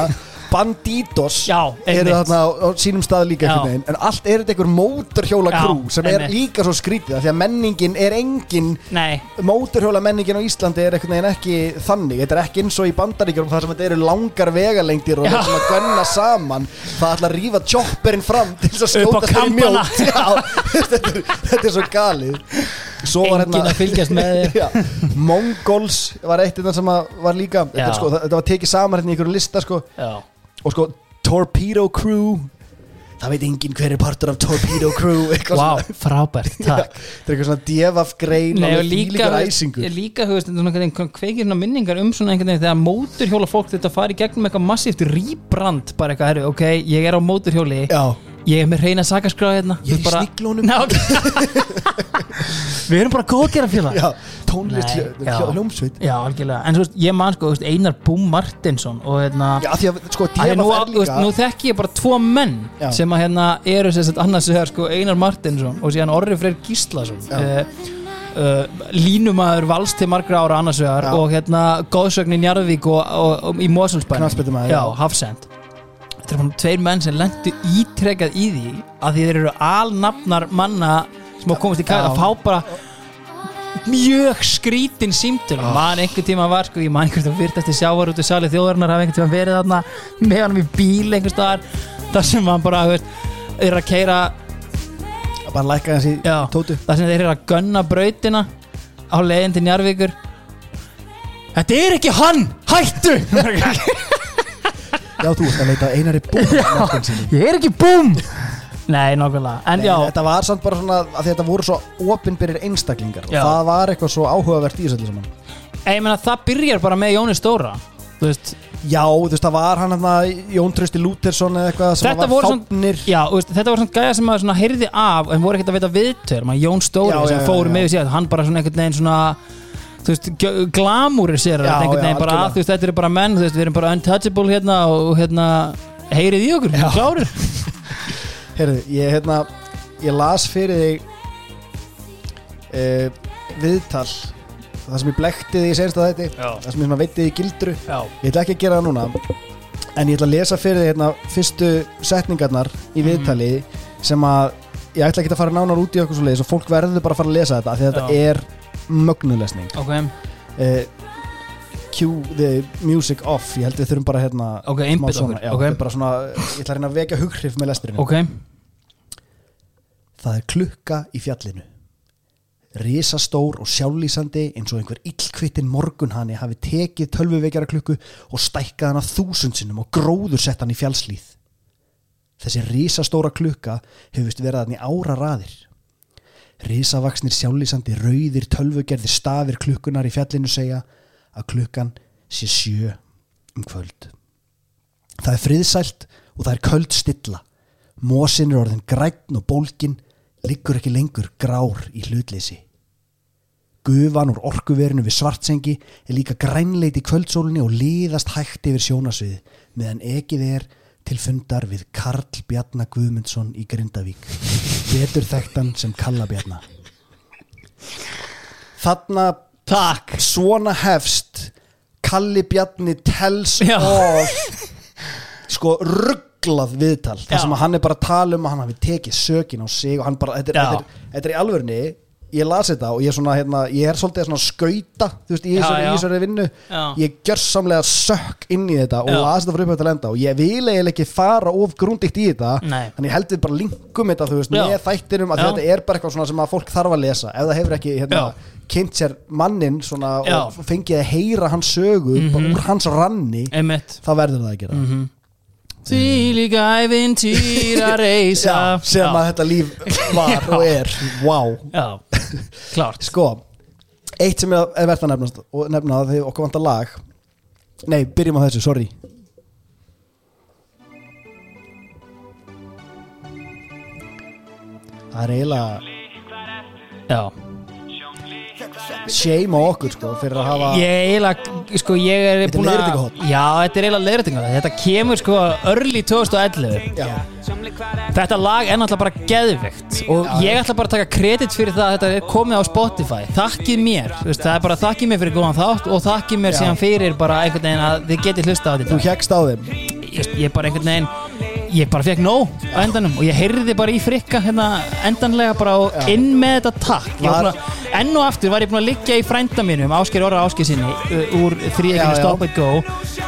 Banditos Já, eru þarna á, á sínum stað líka veginn. En allt er þetta einhver mótorhjóla krú sem er einmitt. líka svo skrítið af því að menningin er engin Nei, mótorhjóla menningin á Íslandi er einhvern veginn ekki þannig. Þetta er ekki eins og í bandaríkjum þar sem þetta eru langar vegalengdir og þetta að gunna saman. Það ætla að rífa chopperinn fram til þess að skjóta kambana. mjótt. þetta, þetta er svo galið. Svo var enginn að fylgjast með Mongols var eitt þetta sem að var líka þetta, sko, það- þetta var tekið saman hérna í einhverju lista sko. Já, og sko Torpedo Crew það veit enginn hver er partur af Torpedo Crew svona. frábært, takk. þetta er eitthvað svona devaf grein Nei, og líka, ég líka, veginn kveikir minningar um svona einhvern veginn þegar móturhjóla fólk þetta fari gegnum eitthvað massíft rýbrand bara eitthvað, herru, ok, ég er á móturhjóli Já, ég er með reyna sakaskráð hérna. Ég er bara, sniglónum Ná, Við erum bara góð að gera félag tónlist hljómsveit. Já, algjörlega, en þú veist, ég man sko, Einar Búm Martinsson og hérna Já, því að sko að nú, veist, nú þekki ég bara tvo menn Já. sem að hérna eru sem sagt annars vegar sko Einar Martinsson og síðan Orri Freyr Gíslason. Já. uh, uh, línumæður valst til margra ára annars vegar og hérna góðsögn í Njarðvík og, og, og í já. Hafsend þetta er bara tveir menn sem lendu ítrekað í því að því þeir eru alnafnar manna sem hafa komist í kæð að fá bara mjög skrítin símtöl Ah. man einhvern tíma var sko, ég man einhvern tíma fyrtast í sjávar út í sali þjóðarinnar hafa einhvern tíma verið þarna með hann í bíl einhvers staðar þar sem hann bara þú veist, er að keira bara lækka hans í tótu þar sem þeir eru að gunna brautina á leiðin til Njarvíkur Þetta er ekki hann! Hættu! Já, þú ert að leita einari búm ég er ekki búm! Nei, nokkulega En Nei, já, þetta var samt bara svona að því þetta voru svo opinberir einstaklingar og Já. það var eitthvað svo áhugavert í þessu öllu saman. Ég meina það byrjar bara með Jóni Stóra Þú veist, Já, þú veist, það var hann hann Jón Trausti Lútersson eða eitthvað sem Þetta var voru svona- fápnir Já, þú veist, þetta var svona gæja sem maður svona heyrði af en voru ekkert að veita viðtör maður Jón Stóri Já, sem já, já, fóru já. með sér hann bara svona einhvern veginn svona þú veist, glamúri sér Já, já, veginn bara að þú veist, þetta eru bara menn þú veist, við erum bara untouchable hérna og hérna heyrið í okkur, Já. klárir Heyrðu, ég, hérna, ég las fyrir þig uh, viðtal það sem ég blekti þig í senst að þetta Já. það sem ég þig í gildru Já, ég ætla ekki að gera það núna en ég ætla að lesa fyrir þig hérna, fyrstu setningarnar í Mhm. viðtali sem að ég ætla ekki að fara nánar út í okkur svo leiðis og fólk verður bara að fara að lesa þetta af því að þetta er mögnulesning ok, uh, cue the music off ég held við þurfum bara hérna ok, smá einbytt svona, já, ok, þetta er bara svona, ég ætla að reyna að vekja hughrif með lesturinn ok, Það er klukka í fjallinu. Risastór og sjálflýsandi eins og einhver illkvittin morgunhani hafi tekið tölvuvekjara klukku og stækkað hana þúsund sinnum og gróður sett hann í fjallslíð. Þessi risastóra klukka hefur vist verið hann í ára raðir. Risavaksnir sjálflýsandi rauðir tölvugerðir stafir klukkunar í fjallinu segja að klukkan sé sjö um kvöld. Það er friðsælt og það er köld stilla. Mósin er orðin græn og bólgin liggur ekki lengur grár í hlutleysi. Gufan úr orkuverinu við svartsengi er líka grænleit í kvöldsólinni og liðast hægt yfir sjónasviði meðan ekið er til fundar við Karl Bjarnar Guðmundsson í Grindavík. Betur þekktan sem Kalla Bjarnar. Þarna takk svona hefst Kalli Bjarni tells Já. of sko rugglað viðtal Já. þar sem að hann er bara að tala um að hann hafi tekið sökin á sig og hann bara, þetta er, Já. þetta er, þetta er í alvörni ég las þetta og ég er svona hérna, ég er svolítið svona skauta þú veist, Já, þessari, já. í þessari vinnu Já. ég gjörsamlega sökk inn í þetta og Já. las þetta frá upphætt að lenda og ég vil eiginlega ekki fara of grúndikt í þetta Nei. þannig ég held við bara linkum þetta þú veist, Já. með þættinum að þetta er bara eitthvað svona sem að fólk þarf að lesa ef það hefur ekki hérna, kynnt sér mannin svona og fengið að heyra hans sögu bara úr hans ranni einmitt þá verður það að gera Mhm. Því líka æfintýra reysa Já, sem að þetta líf var og er. Wow. Já, klárt sko, eitt sem er er verðt að nefna og nefna það þegar okkur vantar lag. Nei, byrjum á þessu, sorry. Það er eiginlega Já shame á okkur sko fyrir að hafa Ég eiginlega, sko, ég er er búin að. Já, þetta er eiginlega leiðrætingahotn Þetta kemur sko early 2011 já, Þetta lag er náttúrulega bara geðvikt Og ég ætla bara að taka kredit fyrir það að þetta er komið á Spotify. Þakkið mér, þú veist, það er bara þakkið mér fyrir góðan þátt Og þakkið mér Já. síðan fyrir bara einhvern veginn að þið getið hlusta á þú þetta hjekst á þeim. Ég, ég bara einhvern veginn ég bara fekk nóg á endanum og ég heyrði bara í frikka hérna endanlega bara og inn með þetta takk. Var enn og aftur var ég búin að liggja í frænda mínum Ásker Orra Ásker sinni uh, úr þrýeginu. Stop and Go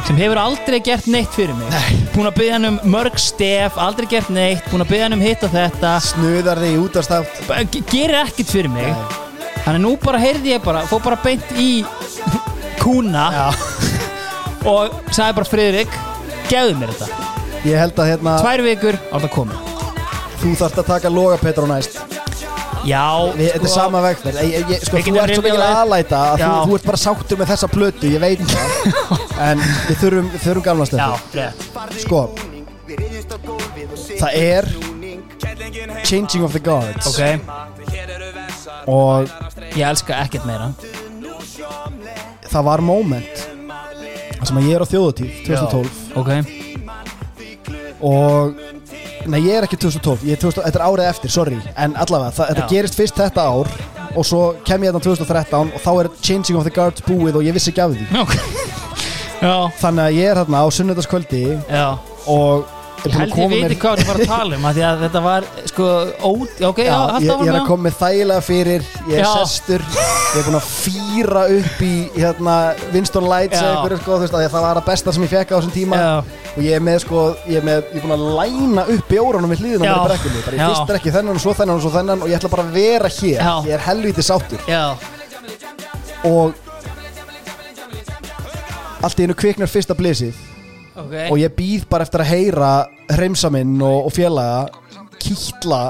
sem hefur aldrei gert neitt fyrir mig. Búin að byggja hann um mörg stef aldrei gert neitt, búin að byggja hann um hitt og þetta. Snuðar þig útastátt Bara ge- gerir ekkert fyrir mig. Þannig nú bara heyrði ég bara fór bara beint í kúna og sagði bara Friðrik gefðu mér þetta, Ég held að hérna tvær vikur. Á það komið. Þú þarft að taka loga Petra á næst. Já, Við, Þetta er sama vegferð ég, ég, ég, sko, Við Þú getum ert svo mikil rifjað- aðlæta að þú, Já. þú ert bara sáttur með þessa plötu Ég veit það. En við þurfum, við þurfum gamla já, stelpur rétt Sko Það er Changing of the Guards ok, Og ég elska ekkert meira. það var moment þar sem að ég er á þjóðatíð 2012 ok, og Nei, ég er ekki 2012, ég er 2000, þetta er árið eftir, sorry. En allavega, það, þetta Já. gerist fyrst þetta ár Og svo kem ég þetta 2013 Og þá er Changing of the Guards búið og ég vissi ekki af því. Já, Þannig að ég er hérna á sunnudagskvöldi já. Og Ég að held ég veit ekki hvað þú var að tala um af Því að þetta var sko ót, ok, já, Já, alltaf ég, ég er að koma með þægilega fyrir Ég er Já. sestur Ég er búinn að fýra upp í hérna, Winston Lights Já. eða einhverju sko, þú veist, að ég- Það var að besta sem ég fekk á þessum tíma. Já, Og ég er með sko Ég er, með, ég er búinn að læna upp bjórunum við hlýðina með brekkunni Bara ég fyrst er ekki þennan og svo þennan og svo þennan Og ég ætla bara að vera hér. Já. Ég er helviti sáttur. Já, Og Allt í einu kviknar fyrsta blissið ok. Og ég býð bara eftir að heyra Hreimsa minn og, og félaga Kýtla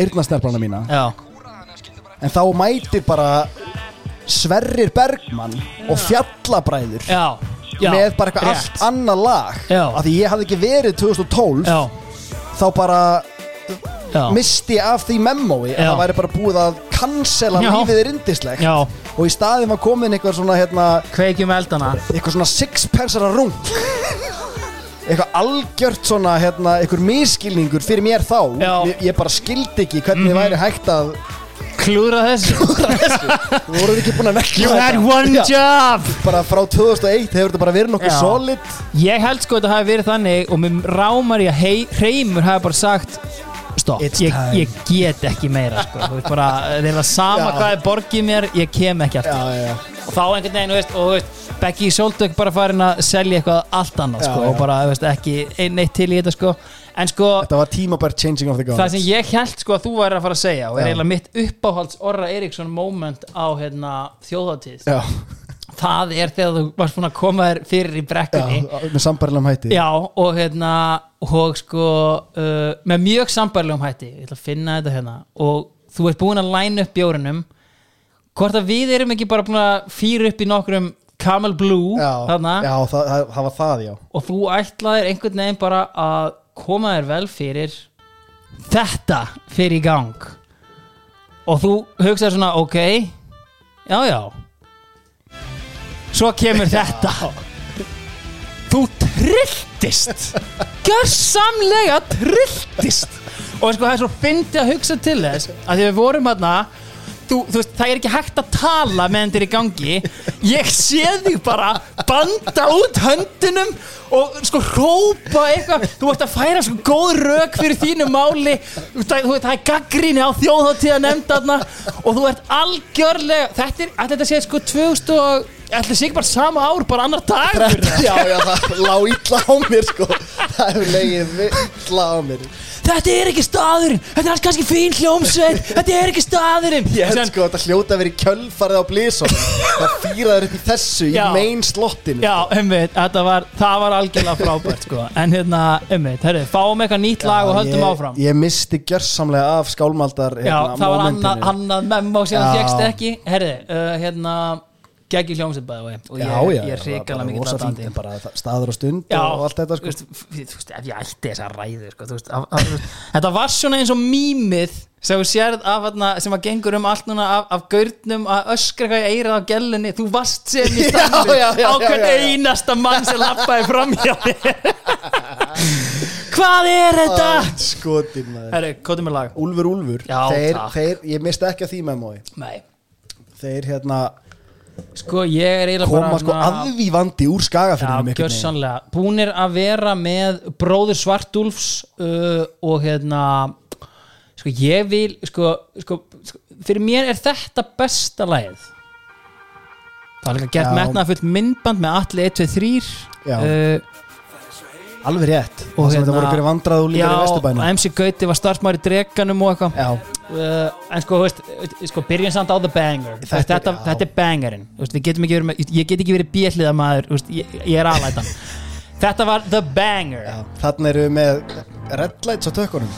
eyrnasnerplana mína. Já, En þá mætir bara Sverrir Bergmann og Fjallabræður. Já, já með bara eitthvað rétt. allt annað lag Já. af því ég hafði ekki verið 2012 Já, þá bara já, misti ég af því memói að Já. það væri bara búið að cancela Já. lífið er indislegt já og í staðin var komin eitthvað svona hérna, Kveikjum eldana eitthvað svona sixpensara rung eitthvað algjört svona hérna, eitthvað miskilningur fyrir mér þá Já. ég, ég bara skildi ekki hvernig mm væri hægt að Klúra þessu. Þú voruð ekki búin að nekla You had one Já. job. Bara frá 2001 hefur þetta bara verið nokkuð solid. Ég held sko að þetta hafi verið þannig og mér rámar ég að hei, Hreimur hafi bara sagt stopp, ég, ég get ekki meira sko. Þú veist bara, þeir var sama Já. hvað er borgið mér ég kem ekki aftur. Já, já, já. og þá einhvern veginn, veist, og veist Becky Soldök bara farin að selja eitthvað allt annað sko, og bara, veist, ekki neitt til í þetta sko, en sko þetta var tímabært changing of the gods það sem ég held sko að þú væri að fara að segja og er Já. eiginlega mitt uppáhalds Orra Eriksson moment á hérna, þjóðhátíð. Já, það er þegar þú varst búin að koma þér fyrir í já, brekkunni með sambarilegum hætti. Já, og hérna og sko uh, með mjög sambærlegum hætti. Ég ætla að finna þetta hérna. Og þú ert búin að læna upp bjórunum. Hvort að við erum ekki bara búin að fýra upp í nokkrum Camel Blue já, já það, það, það var það, já. Og þú ætlaðir einhvern veginn bara að koma þér vel fyrir þetta fyrir í gang. Og þú hugsaður svona ok, já já. Svo kemur þetta. Þú trilltist gjörsamlega trilltist og sko það er svo fyndi að hugsa til þess að því við vorum hérna þú, þú veist, það er ekki hægt að tala meðan þetta er í gangi. Ég sé þig bara banda út höndunum og sko hrópa eitthvað. Þú ert að færa sko góð rök fyrir þínu máli. Þú veist, það, er gaggríni á þjóðháttíða nefndarna og þú ert algjörlega þetta er, að þetta sé sko 2000 og ætli ekki bara sama ár, bara annar dagur já, já, það lá illa á mér sko. Það hefur legið illa á mér. Þetta er ekki staðurinn. Þetta er alls kannski fín hljómsveit. Þetta er ekki staðurinn. Ég held sko að þetta hljóta að vera í kjölfarið á blísum það fýraður upp í þessu Já. í main slottinu. Já, umveit, þetta var, það var algjörlega frábært sko. En hérna, umveit, herri, fáum eitthvað nýtt lag og höldum ég, áfram. ég misti gjörsamlega af skálmaldar Já, hérna, það var momentinu. annað, annað memo sem það Já. fegst ekki. Herri, uh, hérna Geggi hljómsveit bæði Og ég, já, já, ég er hrikalega mikið það- staður og stund Já, og allt þetta sko. veist, veist, ef ég ætti þessa ræðu sko, veist, af, af, Þetta var svona eins og mýmið sem sem að gengur um allt núna af, af gaurnum að öskra eitthvað í eirað á gellunni. Þú varst sem í já, á hvern einasta mann sem lappaði fram hjá þér. Hvað er þetta? skotin maður. Herri, kótið með lag. Úlfur Úlfur. Já, þeir, þeir, ég misti ekki að því með mói. Nei, þeir hérna Sko, ég er eiginlega koma bara sko aðvífandi úr Já, skagafyrðinum gjörsanlega Búnir að vera með bróður Svartúlfs uh, og hérna sko ég vil sko, sko, sko fyrir mér er þetta besta lagið það er líka gert Já. metnaðfullt myndband með allir 1, 2, 3 Já. uh, alveg rétt. Og og þetta hérna- voru ykkur vandrað og líka í Já, vesturbænum MC Gauti var starfsmæri dreganum og eitthvað. Já, uh, en sko, þú veist, sko byrjun samt á the banger. Þetta þetta, þetta, já. er bangerinn. Ég get ekki verið bjelliða maður þú veist, ég, ég er aðlætan þetta var the banger. Já. þannig erum við með red lights á tökkunum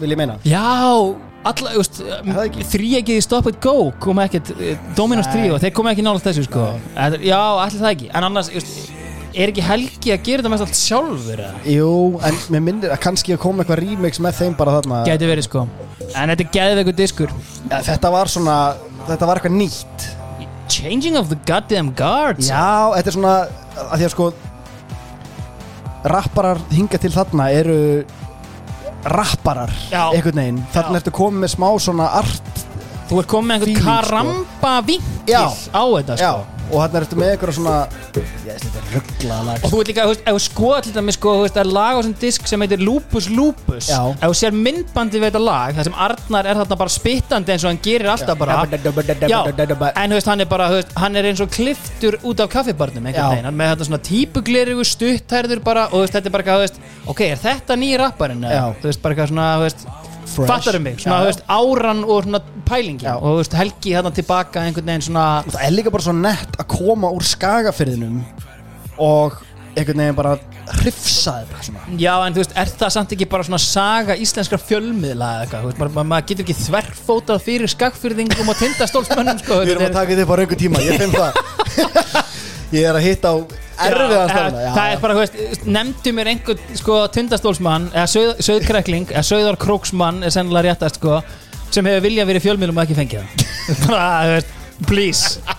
vil ég meina. Já, það? Þrý ekki Stop It Go kom ekkert eh, Dominos Nei. 3 og þeir kom ekki nála þessu sko. Já, allir það ekki. En annars, þú veist, er ekki Helgi að gera þetta mest allt sjálfur eða? jú, en mér minnir að kannski að koma eitthvað remix með þeim bara þarna Gæti verið sko En þetta er geðveikur diskur ja, þetta var svona, þetta var eitthvað nýtt Changing of the goddamn guards já, þetta er svona að því að sko rapparar hinga til þarna eru rapparar Já. einhvern veginn, þarna Já. ertu komið með smá svona art Þú ert komið með einhvern Feeling, sko. karamba vinkil Já. á þetta já, sko og þarna ertu með eitthvað svona ég þetta er ruggla lag Og þú veit líka, veist, ef þú skoða til dæmis sko, veist, það er lag á þessum disk sem heitir Lupus Lupus Já. Ef þú sér myndbandi við þetta lag, það sem Arnar er þarna bara spittandi eins og hann gerir alltaf bara Já, en þú veist, hann er bara, þú veist, hann er eins og kliftur út af kaffibarnum Já. einhvern veginn, hann með þetta svona típuglerigu stuttærður bara, og þú veist, þetta er bara eitthvað, þú veist ok, er þetta nýja rapparinn? eða? Já. Þú veist, bara eitthvað svona, þú veist. Fattarum mig, svona, þú veist, áran og svona pælingin. Já. og þú veist, Helgi þarna tilbaka einhvern veginn svona það er líka bara svo nett að koma úr skagafyrðinum og einhvern veginn bara hrifsa þetta svona. Já, en þú veist, er það samt ekki bara svona saga íslenskra fjölmiðla eða eitthvað, þú veist, maður, maður getur ekki þverfótað fyrir skagfyrðingum og tindastólsmönnum, sko Við erum að taka þetta upp á raungu tíma, ég finn það Ég er að hitta á erfiðan stafna Já, það er bara, þú veist, nefndu mér einhvern, sko, tindastólsmann eða söð, söðkrækling, eða söðarkróksmann er sennilega réttast, sko, sem hefur viljað verið í fjölmiðlum og ekki fengið það bara, þú veist, please.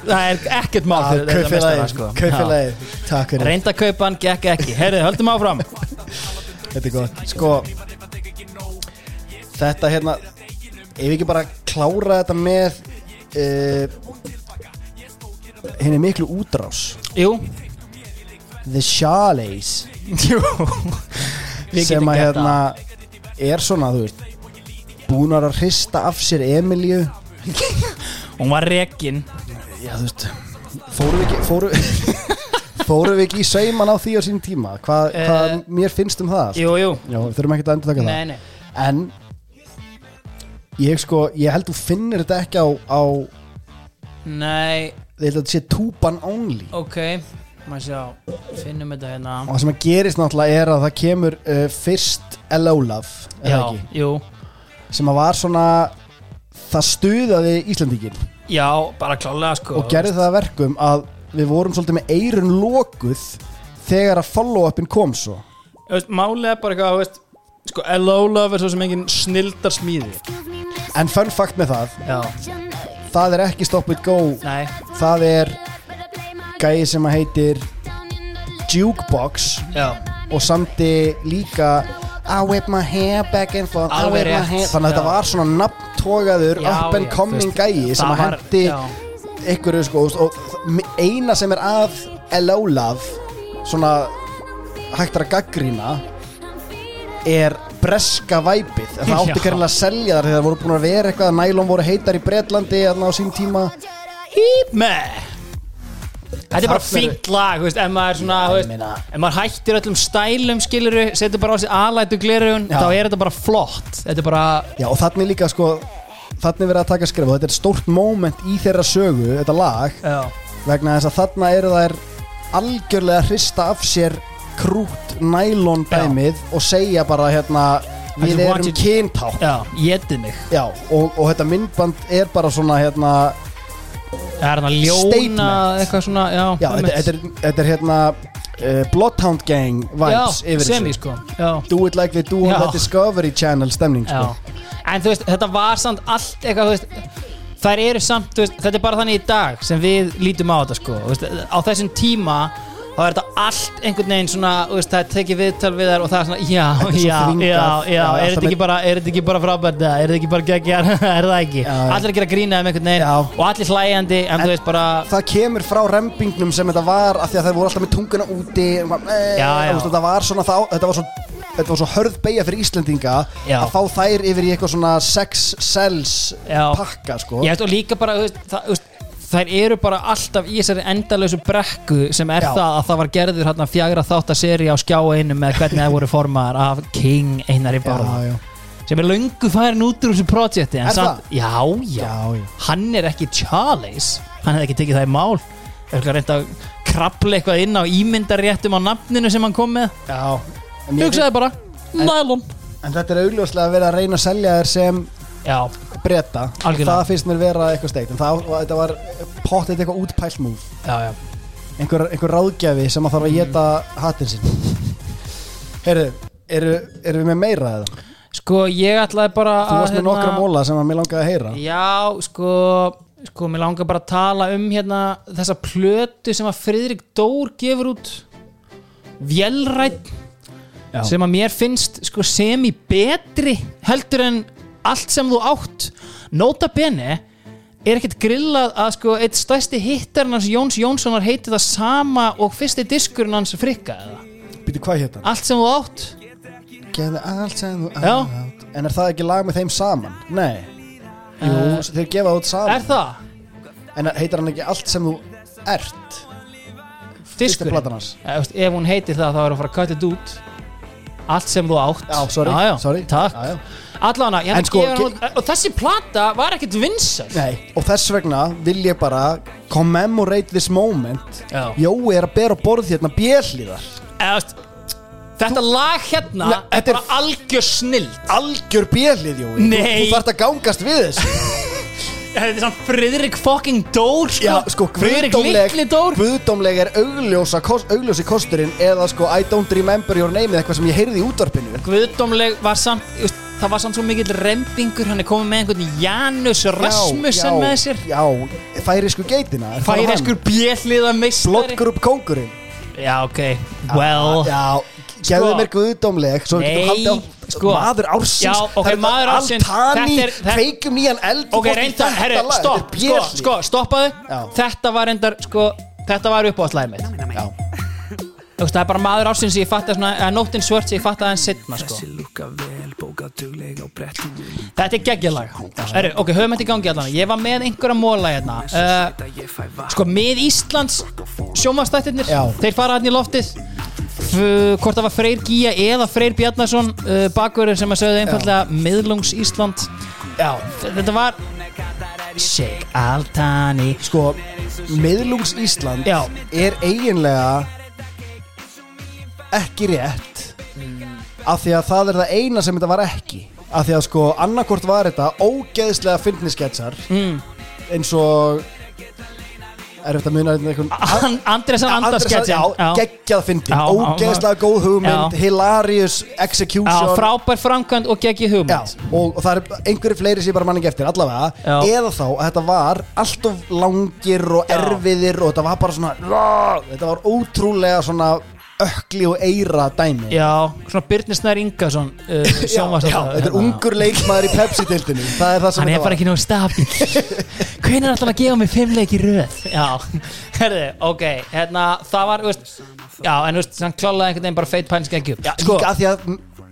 Það er ekkert mál fyrir þetta mestara, Kaufélagið, sko. kaufélagið Takk fyrir, reynda kaupan, gekk ekki, heyrðu, höldum áfram. Þetta er gott. Sko Þetta hérna Ef við ekki bara klára þetta með uh, Henni miklu útrás. Jú, The Chalets jú. Við sem getum að gert hérna er svona, þú veist búnar að hrista af sér Emilju Hún var rekin. Já, þú veist Fórum við ekki Fórum, fórum við ekki í sauman á því á sín tíma? Hvað, Eh, hvað mér finnst um það Jú, jú, Já, við þurfum ekki að endur taka það. nei, nei. En Ég sko, ég held þú finnir þetta ekki á, á Nei, Ég held að þetta sé túban only. Ok Maður sjá, finnum þetta hérna. Og það sem að gerist náttúrulega er að það kemur uh, Fyrst L.O.Love Er það Já, ekki? jú. Sem að var svona Það stuðaði Íslandíkin Já, bara klálega sko. Og gerði það að verkum að við vorum svolítið með eirun lokuð þegar að follow-upin kom svo. Þú veist, Málið er bara eitthvað, þú veist Sko, Hello Love er svo sem engin snildar smíði. En fun fact með það. Já, það er ekki Stop It Go. Nei. Það er gæði sem að heitir Jukebox. Já, og samti líka I whip my hair back and forth I Alveg whip my rétt, hair. Þannig að já. þetta var svona nafntógaður Já, up and já, coming gæði sem það að var- hendi já. ykkur sko, og eina sem er að Love svona hægt er að gaggrína er breska væpið en það átti Já. ekki að selja þar þegar það voru búin að vera eitthvað að nælum voru heitar í Bretlandi á sín tíma Hýp með Þetta er bara fínt lag, veist, ef maður svona, ég veist, ef maður hættir öllum stælum, skiluru, setur bara á sig alætu glerugun, Já. þá er þetta bara flott. Þetta bara, Já, og þannig líka sko þannig verið að taka skref og þetta er stórt moment í þeirra sögu, þetta lag já, vegna þess að þarna eru þær algjörlega hrista af sér krút nælon dæmið og segja bara hérna við erum mig. Já, og, og þetta myndband er bara svona hérna, Það er hann að ljóna eitthvað svona, já, já, þetta, þetta, er, þetta er hérna uh, Bloodhound Gang vibes já, yfir þessu. sko, já. Do it like they do on the Discovery Channel stemning sko. en þú veist, þetta var samt allt eitthvað, þú veist, þær eru samt, veist, þetta er bara þannig í dag sem við lítum á þetta, sko, veist, á þessum tíma þá er þetta allt einhvern veginn svona veist, það er tekið viðtal við þær og það er svona já, er já, já, já, er þetta ekki bara er þetta ekki bara frábært, er þetta ekki bara geggjar er það ekki, Já, allir að gera grína um einhvern veginn og allir hlæjandi, en, þú veist bara það kemur frá rembingnum sem þetta var af því að þeir voru alltaf með tunguna úti eh, þetta var svona þá, þetta var svo þetta var svo hörð beigja fyrir Íslendinga Já. að fá þær yfir í eitthvað svona sex cells pakka sko. Og líka bara, það, þú veist, þær eru bara alltaf í þessari endalösu brekku sem er Já. það að það var gerður hérna fjagra þáttaseri á skjá einu með hvernig það voru formaðar af King Einari Bárða já, sem er löngu færin út úr þessu projekti Er samt, já, já, Já, já. hann er ekki Charles. Hann hefði ekki tekið það í mál. Eitthvað reynd að krabla eitthvað inn á ímyndaréttum á nafninu sem hann kom með? Já. En, ég, hugsaði bara, nælon en þetta er augljóslega að vera að reyna að selja þér sem breyta það finnst mér vera eitthvað steikt en það, þetta var potið eitthvað útpælt múf já, já. Einhver, einhver ráðgjafi sem að þarf að geta hattin sín Heyrðu, eru, eru við með meira eða? sko, ég ætlaði bara Þú varst með hérna- nokkra móla sem að mér langaði að heyra. Já, sko sko, mér langar bara að tala um hérna þessa plötu sem að Friðrik Dór gefur út. Vélrætt Já. sem að mér finnst sko sem í betri heldur en allt sem þú átt Nota Bene er ekkert grillað að sko eitt stærsti hittarinn hans Jóns Jónssonar heiti það sama og fyrsti diskurinn hans frikka eða Býtu hvað hérna? allt sem þú átt Geðu allt sem þú Já. átt En er það ekki lag með þeim saman? Nei Jú, Eh, þeir gefa út saman er það? En heitir hann ekki allt sem þú ert? Fyrsta Diskurinn? platan hans Ja, veist, ef hún heitir það þá er að fara að cut it út allt sem þú átt Já, sorry, já, já, sorry. takk Já, já. Allána, ég En sko, sko, og þessi plata var ekkert vinsæl. Nei, og þess vegna vil ég bara commemorate this moment. Já. Jói er að bera á borð hérna veist, þetta lag hérna Nei, er þetta er- bara algjör snild. Algjör bjellíð, Jói. Nei. Þú, þú þarft að gangast við þessu. Þetta er samt Friðrik fucking Dór sko, sko, Friðrik guðdómleg litli Dór. Guðdómleg er augljósa, kost, augljósi kosturinn Eða sko, I don't remember your name Eða eitthvað sem ég heyrði í útvarpinu. Guðdómleg var samt just, það var samt svo mikill rembingur hann er komið með einhvern Janus Rasmussen með sér Já, færisku geitina er það færi hann? eskur bjeliða meistari Blottgrupp kókurinn já ok, well Já, gefðu Sko. mér guðdómleg Svo við getum Nei, haldið á sko. Maður ársins Já, ok, Það er maður ársins. Þetta- kveikjum nýjan eld ok, reynda, lag, stopp, sko, sko, stoppaðu Já. þetta var reyndar, sko þetta var upp á mitt Já. Veist, það er bara maður ársins sem ég fatt að svona, að nóttin svört sem ég fatt að hann setna, sko Þetta er geggjalag ok, höfum þetta í gangi allan. Ég var með einhverja móla hérna. Uh, Sko, með Íslands sjónvastættirnir Já. Þeir fara hann í loftið. F Hvort það var Freyr Gía eða Freyr Bjarnason uh, Bakverður sem að sögðu einfallega Miðlungs Ísland. Já, þetta var Shake Altani Sko, miðlungs Ísland Já. er eiginlega ekki rétt. Af því að það er það eina sem þetta var ekki. Af því að sko, annarkort var þetta ógeðslega fyndnisketsar mm. eins og er þetta muna einhvern An Andresan Andarsketsin Já, geggjað fyndin, Já, já, ógeðslega góð hugmynd Já. hilarious Já, execution frábær framkvæmd og geggið hugmynd. Já, og, og það er einhverju fleiri sem ég bara mann ekki eftir allavega, Já. eða þá að þetta var allt of langir og Já. erfiðir og þetta var bara svona þetta var ótrúlega svona ökli og eira dæmi. Já, svona Birnir Snær Ingason uh, já, þetta er ungur leikmaður í Pepsi-dildinu það er það sem Hann er bara ekki nóg stabíl Hvernig er alltaf að gefa mig fimm leiki röð? Já, herði, ok Hérna, það var, veist Já, en veist, hann klálaði einhvern veginn bara feit pænsk ekki upp Já, líka að því að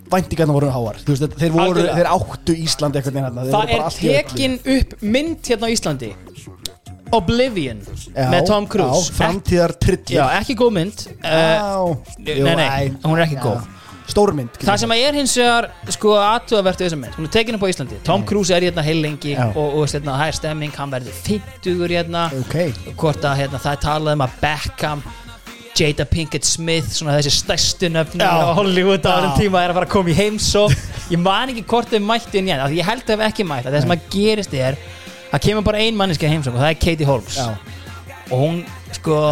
væntingarna voru háar. Veist, þeir, voru, þeir áttu Ísland einhvern veginn hérna, Það er í tekin upp mynd hérna á Íslandi Oblivion Já, með Tom Cruise. já, framtíðar trillir Já, ekki góð mynd uh, Nei, nei, hún er ekki góð. Stórmynd Það sem að ég er hins vegar sko aðtúðavert við þessa mynd, hún er tekin upp á Íslandi. Tom Cruise er hérna heil lengi Já. og, og hérna, það er stemming, hann verður 50 hérna, Ok, hvort að hérna, það er talað um að Beckham Jada Pinkett Smith, svona þessi stærstu nöfnum Já. á Hollywood á Já. þessum tíma er að fara að koma í heimsó ég man ekki hvort þau mættu í hann ég held að þau ekki mætt, það sem að gerist er það kemur bara ein manneski að heimsók og það er Katie Holmes. Já, og hún sko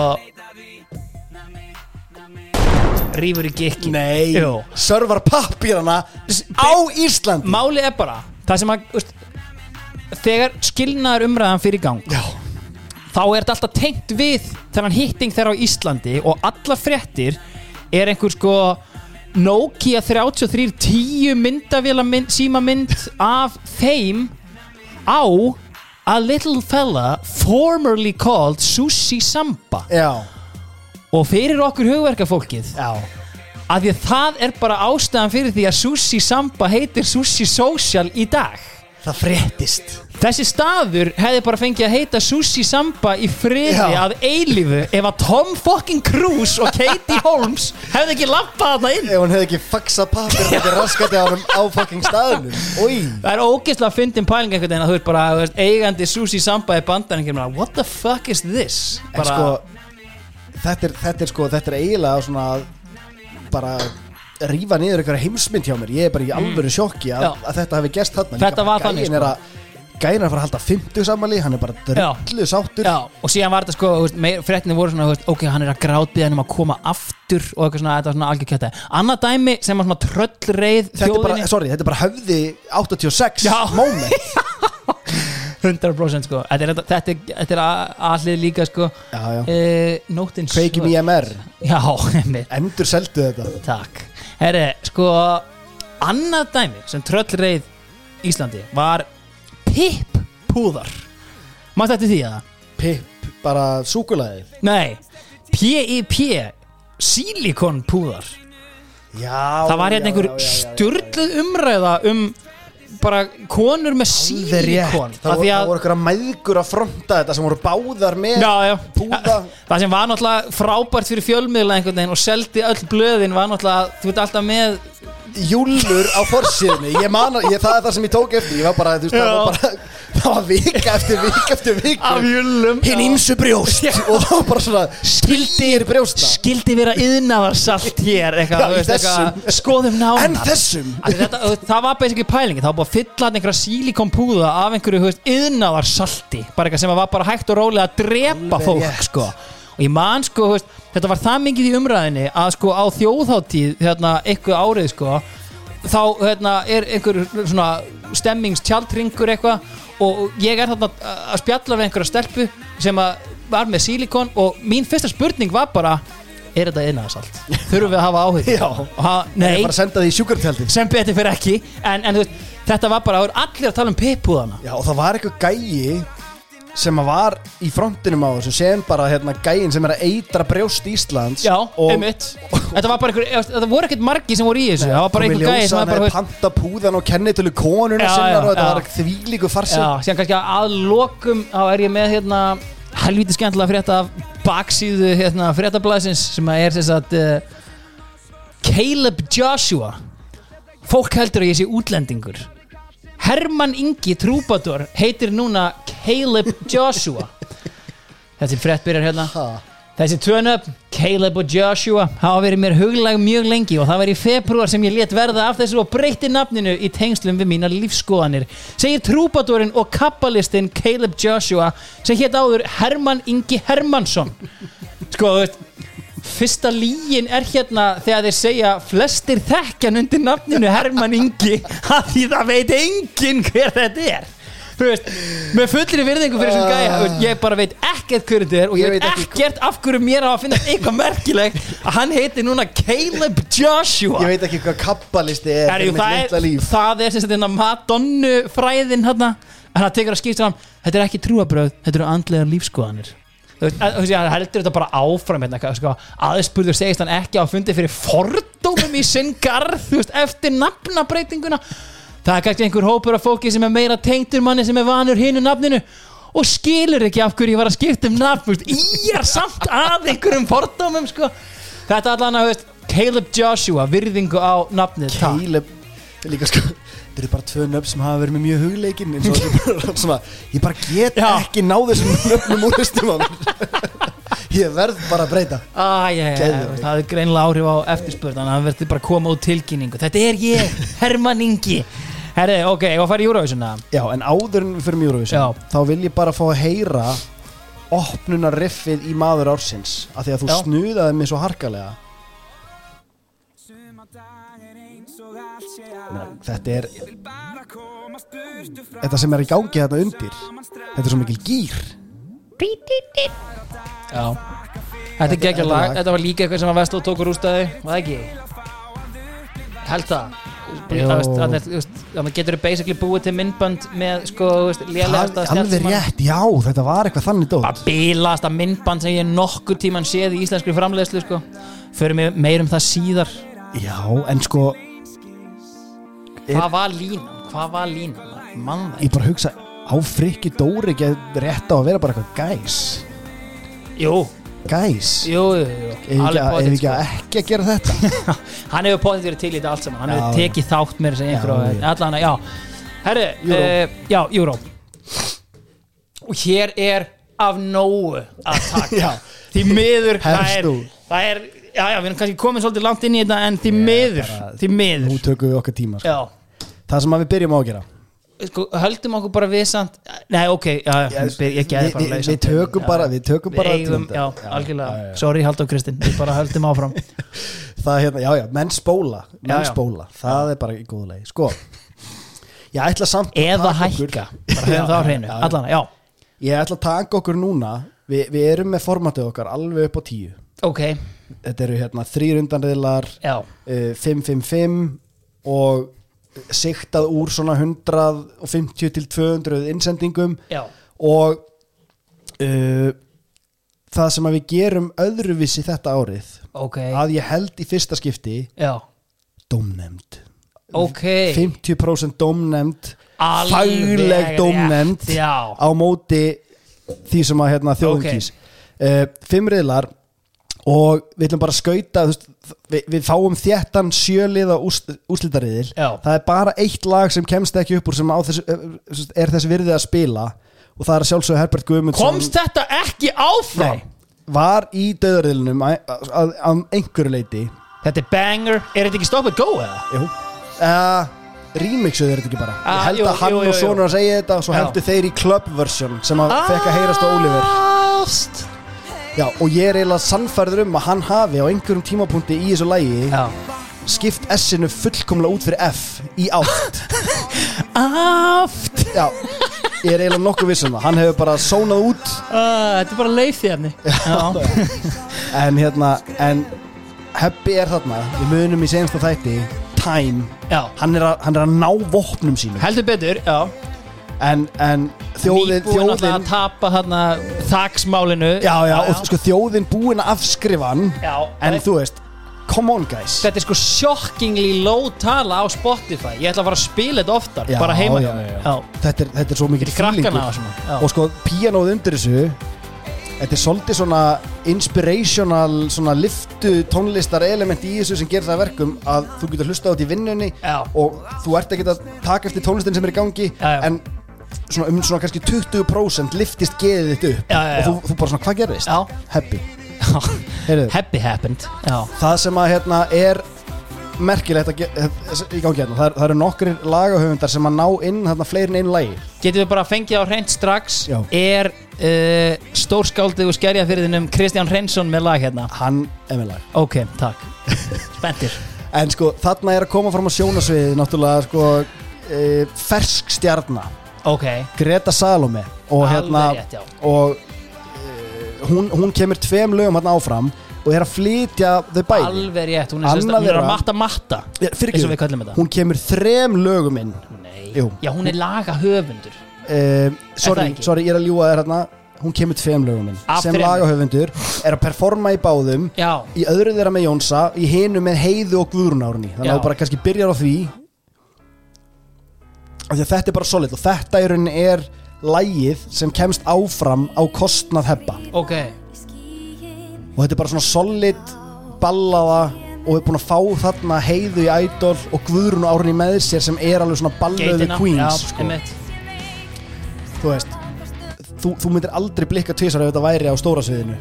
rýfur í gikki. Nei. Jú. Sörvar pappírana á Íslandi. Máli er bara það sem að úst, þegar skilnaður umræðan fyrir gang Já, þá er þetta alltaf tengt við þennan hitting þeirra á Íslandi og alla fréttir er einhver sko Nokia 3310 myndavéla mynd, síma mynd af þeim á a little fella formerly called Sushi Samba. Já, og fyrir okkur hugverkafólkið já. að því að það er bara ástæðan fyrir því að Sushi Samba heitir Sushi Social í dag Það fréttist Þessi staður hefði bara fengið að heita Sushi Samba í friði Já. að eilífu ef að Tom fucking Cruise og Katie Holmes hefði ekki lappað þarna inn Ef hann hefði ekki faxað papir Þetta er raskati á hann á fucking staðnum Új Það er ógeðslega að fyndin pæling einhvern veginn að þú ert bara veist, eigandi Sushi Samba í bandan What the fuck is this? En sko þetta er, þetta er sko Þetta er eiginlega svona Bara rífa niður einhverja heimsmynd hjá mér. Ég er bara í alvöru sjokki að, Já. að þetta hefði gerst þarna Þetta var þannig, gæinn er að Gæin er að fara að halda 50 sammali Hann er bara drullu sáttur. Já, og síðan var þetta sko, þú veist, meir- fréttinni voru svona, þú veist, ok, hann er að grátbiða hann um að koma aftur og eitthvað svona, þetta var svona algjör kjöta Annað dæmi sem var svona tröllreið Þetta er bara, þjóðinni sorry, þetta er bara höfði 86 Já. moment. 100% sko, þetta er, þetta er, þetta er allir líka sko. Já, já. Uh, Nóttin Kveikjum í MR Já, einmitt, Endur seldu þetta. Takk Herri, sko, annað dæmi sem tröllreið Íslandi var Pip púðar Mátt þetta því að það? Pip, bara súkulaðið Nei, P.I.P. Silikon púðar Já Það var hérna einhver styrluð umræða um bara konur með sílikon Það voru, því það að fronta þetta sem voru báðar með Já, já. púða. Það sem var náttúrulega frábært fyrir fjölmiðla og seldi öll blöðin var náttúrulega, þú veit alltaf með júllur á ég, það er það sem ég tók eftir. Ég var bara, veist, það Já. var bara það var vika eftir vika eftir vika jullum hinn ímsu brjóst. Og það var bara svona skildir brjósta. Skildi vera yðnaðarsalt hér eitthvað, Já, veist, eitthvað, skoðum nánar. En þessum. Af Þetta, það var basically pælingi, það var bara að fylla hann einhverja sílíkonpúða af einhverju bara eitthvað sem var bara hægt og rólega að drepa fólk sko. Og ég man sko, veist, þetta var það mikið í umræðinni að sko á þjóðháttíð hérna, eitthvað árið sko þá hérna, er einhver svona stemmingstjaldringur eitthvað og ég er þarna að spjalla við einhverja stelpu sem að var með sílikon og mín fyrsta spurning var bara er þetta yðnaðarsalt? Þurfum við að hafa áhugð? Já. Nei, ég bara að senda því sjúkartjaldin sem betur fyrir ekki en, en þú veist, þetta var bara, allir að tala um pippúðana já og það var eitthvað gæi sem að var í frontinum á þessu sem bara hérna gæin sem er að eitra brjóst Íslands já, og einmitt. Þetta var bara einhver, þetta voru ekkert margi sem voru í þessu. Það var bara einhver gæi ljós sem var bara panta púðan og kennitölu konuna Já, sinnar já, og þetta já. var þvílíku farsi. Já, síðan kannski að lokum þá er ég með hérna helviti skemmtilega frétta af baksíðu hérna fréttablaðsins sem að er þess að uh, Caleb Joshua. Fólk heldur að ég sé útlendingur Hermann Ingi Trúbator heitir núna Caleb Joshua. Þessi frétt byrjar hérna. Þessi tvönöfn, Caleb og Joshua hafa verið mér huglag mjög lengi og það var í februar sem ég let verða af þessu og breytti nafninu í tengslum við mína lífskoðanir segir trúbadorinn og kappalistinn Caleb Joshua sem hétt áður Hermann Ingi Hermannsson. Sko, þú veist Fyrsta lígin er hérna þegar þeir segja flestir þekkjan undir nafninu Hermann Ingi. Að því það veit enginn hver þetta er. Þú veist, með fullri virðingu fyrir þessum gæja veist, ég bara veit ekkert hver þetta er og ég, Ég veit ekkert af hverju mér á að finna eitthvað merkilegt að hann heiti núna Caleb Joshua. Ég veit ekki hvað kappalisti er Er, jú, fyrir mitt það, er, það er sem sagt hérna Madonnu fræðin hérna en það tekur að skipta fram. Þetta er ekki trúabröð, þetta eru andlegar lífskoðanir þú veist, að- þú veist, hann heldur þetta bara áfram hérna, eitthvað, sko, aðspurður segist hann ekki á fundi fyrir fordómum í sinn garð þú veist, eftir nafnabreitinguna það er kannski einhver hópur af fólki sem er meira tengtur manni sem er vanur hinu nafninu og skilur ekki af hverju ég var að skipta um nafn þú veist, í er samt að einhverjum fordómum sko. þetta allan að þú veist, Caleb Joshua, virðingu á nafnið takk. Líka sko þetta eru bara tvö nöfn sem hafa verið með mjög hugleikin eins og þetta er bara svona ég bara get Já. ekki náð þessum nöfnum úr þessum á mér ég verð bara að breyta Ah, yeah, Geðveikt. það er greinlega áhrif á eftirspurn þannig að það verður bara að koma út tilkynningu þetta er ég, Hermann Ingi herri, ok, ég var að fara í Eurovision eða? já en áður en við fyrir Eurovision Já. þá vil ég bara fá að heyra opnunarriffið í maður ársins af því að þú Já. snuðaði mig svo harkalega þetta er þetta sem er í gangi þarna undir þetta er svo mikil gýr Já. Þetta er geggja þetta lag, þetta var líka eitthvað sem að Vestló tók úr ústæði Var það ekki? Held það. Þannig getur þú basically búið til myndband með sko, alveg rétt, já, þetta var eitthvað þannig dót. Bara bílasta myndband sem ég nokkuð tíman séð í íslenskri framleiðslu sko. Förum við meir um það síðar. Já, en sko Hvað var línan? Hvað var línan? Mann það Ég bara hugsa, á frikki Dóri ekki rétt á að vera bara eitthvað gæs Jú, Gæs jú, jú, jú. Ef ekki, að- ekki sko. að ekki að gera þetta Hann hefur potið verið til í þetta allt saman Hann hefur tekið þátt með þess að einhverju Já, já. Allan að, já Herri, Euro. uh, já, Euro Og hér er af nógu að taka. Því miður það er, það er Já, já, við erum kannski komin svolítið langt inn í þetta En því miður, því miður. Nú tökum við okkar tíma sko. Já, Það sem að við byrjum á að gera. Sko, höldum okkur bara við samt Nei, ok, já, já, ég, ég Við, bara við, leið við tökum Já. bara Við tökum Við bara eigum, til já, algjörlega. Sorry, Halldór Kristinn, við bara höldum áfram. Það hérna, já, já, menn spóla Menn spóla, það er bara í góðu leið Sko, ég ætla samt að Eða hækka, bara höfum það á hreinu Ég ætla að taka okkur núna. Vi, Við erum með formatið okkar alveg upp á tíu ok, Þetta eru hérna þrýr undanriðlar já. uh, 555 og siktað úr svona 150 til 200 innsendingum Já, og uh, það sem að við gerum öðruvísi þetta árið ok. að ég held í fyrsta skipti Já, dómnefnd. Ok. 50% dómnefnd Alveg fagleg Já, á móti því sem að hérna, þjóðum kýs. Uh, fimm riðlar og við ætlum bara að skauta veist, við, við fáum þéttan sjöliða úslitariðil það er bara eitt lag sem kemst ekki upp úr sem eh, er þessi virðið að spila. Og það er að sjálfsögðu Herbert Guðmundsson. Komst þetta ekki áfram? Nei, var í að, að einhverju leiti Þetta er banger, er þetta ekki stop and go eða? Jú. Uh, Remixuð er þetta ekki bara. Ah, Ég held jú, að hann jú, jú, og jú. sonur að segja þetta og svo heldur þeir í club version sem að fekk að heyrast á Oliver. Ást Já, og ég er eiginlega sannfærður um að hann hafi á einhverjum tímapunkti í þessu lægi Já. skipt S-inu fullkomlega út fyrir F í átt. Aft. Já, ég er eiginlega nokkuð viss um það. Hann hefur bara sónað út. Uh, Þetta er bara leiðfjafni en hérna, en Heppi er þarna, við munum í senasta þætti. Time, hann er, að, hann er að ná vopnum sínum. Heldur betur Já en, en þjóðin, Nýbúin alltaf þjóðin að tapa þarna þaksmálinu já, já, og sko þjóðin búin að afskrifa hann Já, en þú veist, come on guys Þetta er sko shockingly low tala á Spotify Ég ætla að fara að spila þetta oftar Já, Bara heima já, hjá mér. já, já. Þetta, er, þetta er svo mikið Fyrir krakkana og svona Já. og sko píanóð undir þessu þetta er svolítið svona inspirational svona liftu tónlistar element í þessu sem gerir það að verkum að þú getur hlusta á þetta í vinnunni Já. og þú ert ekki að taka eftir tónlistin sem er í gangi Já, já. en svona um svona kannski 20% liftist geðið þitt upp. Já, já, já. og þú, þú bara svona hvað gerðist? Já. Happy. Heyrðu, Happy happened. Já, það sem að hérna er merkilegt að ge- í gangi hérna það, það eru nokkri lagahöfundar sem að ná inn hérna fleiri en einu lagi. Getum við bara fengið á hreint strax? Já. Er uh, stórskáldið og skerjafyrðinum Kristján Hreinsson með lag hérna? Hann er með lag. Ok, takk. Spendir En sko, þarna er að koma fram á sjónasviði náttúrulega sko e, fersk stjarnar, Ok, Greta Salome og hérna rétt, og e, hún, hún kemur tveim lögum hérna áfram og er að flytja þau bæði. Alveg rétt Hún er, sérst, Annað hún er að matta matta Ja, hún kemur þrem lögum inn. Já hún er laga höfundur e, sorry, ekki? sorry, ég er að ljúga þér hérna. Hún kemur tveim lögum inn. Af sem þremur? lagahöfundur er að performa í báðum Já, í öðru þeirra með Jónsa í hinu með Heiðu og Guðrunárni þannig Já. að þú bara kannski byrjar á því þetta er bara solid og þetta í rauninni er lægið sem kemst áfram á kostnað hebba. Ok. Og þetta er bara svona solid ballaða og er búin að fá þarna Heiðu í Idol og Guðrun Árni með sér sem er alveg svona ballöðu queens já, sko. þú veist þú, þú myndir aldrei blikka tvisar ef þetta væri á stóra sviðinu.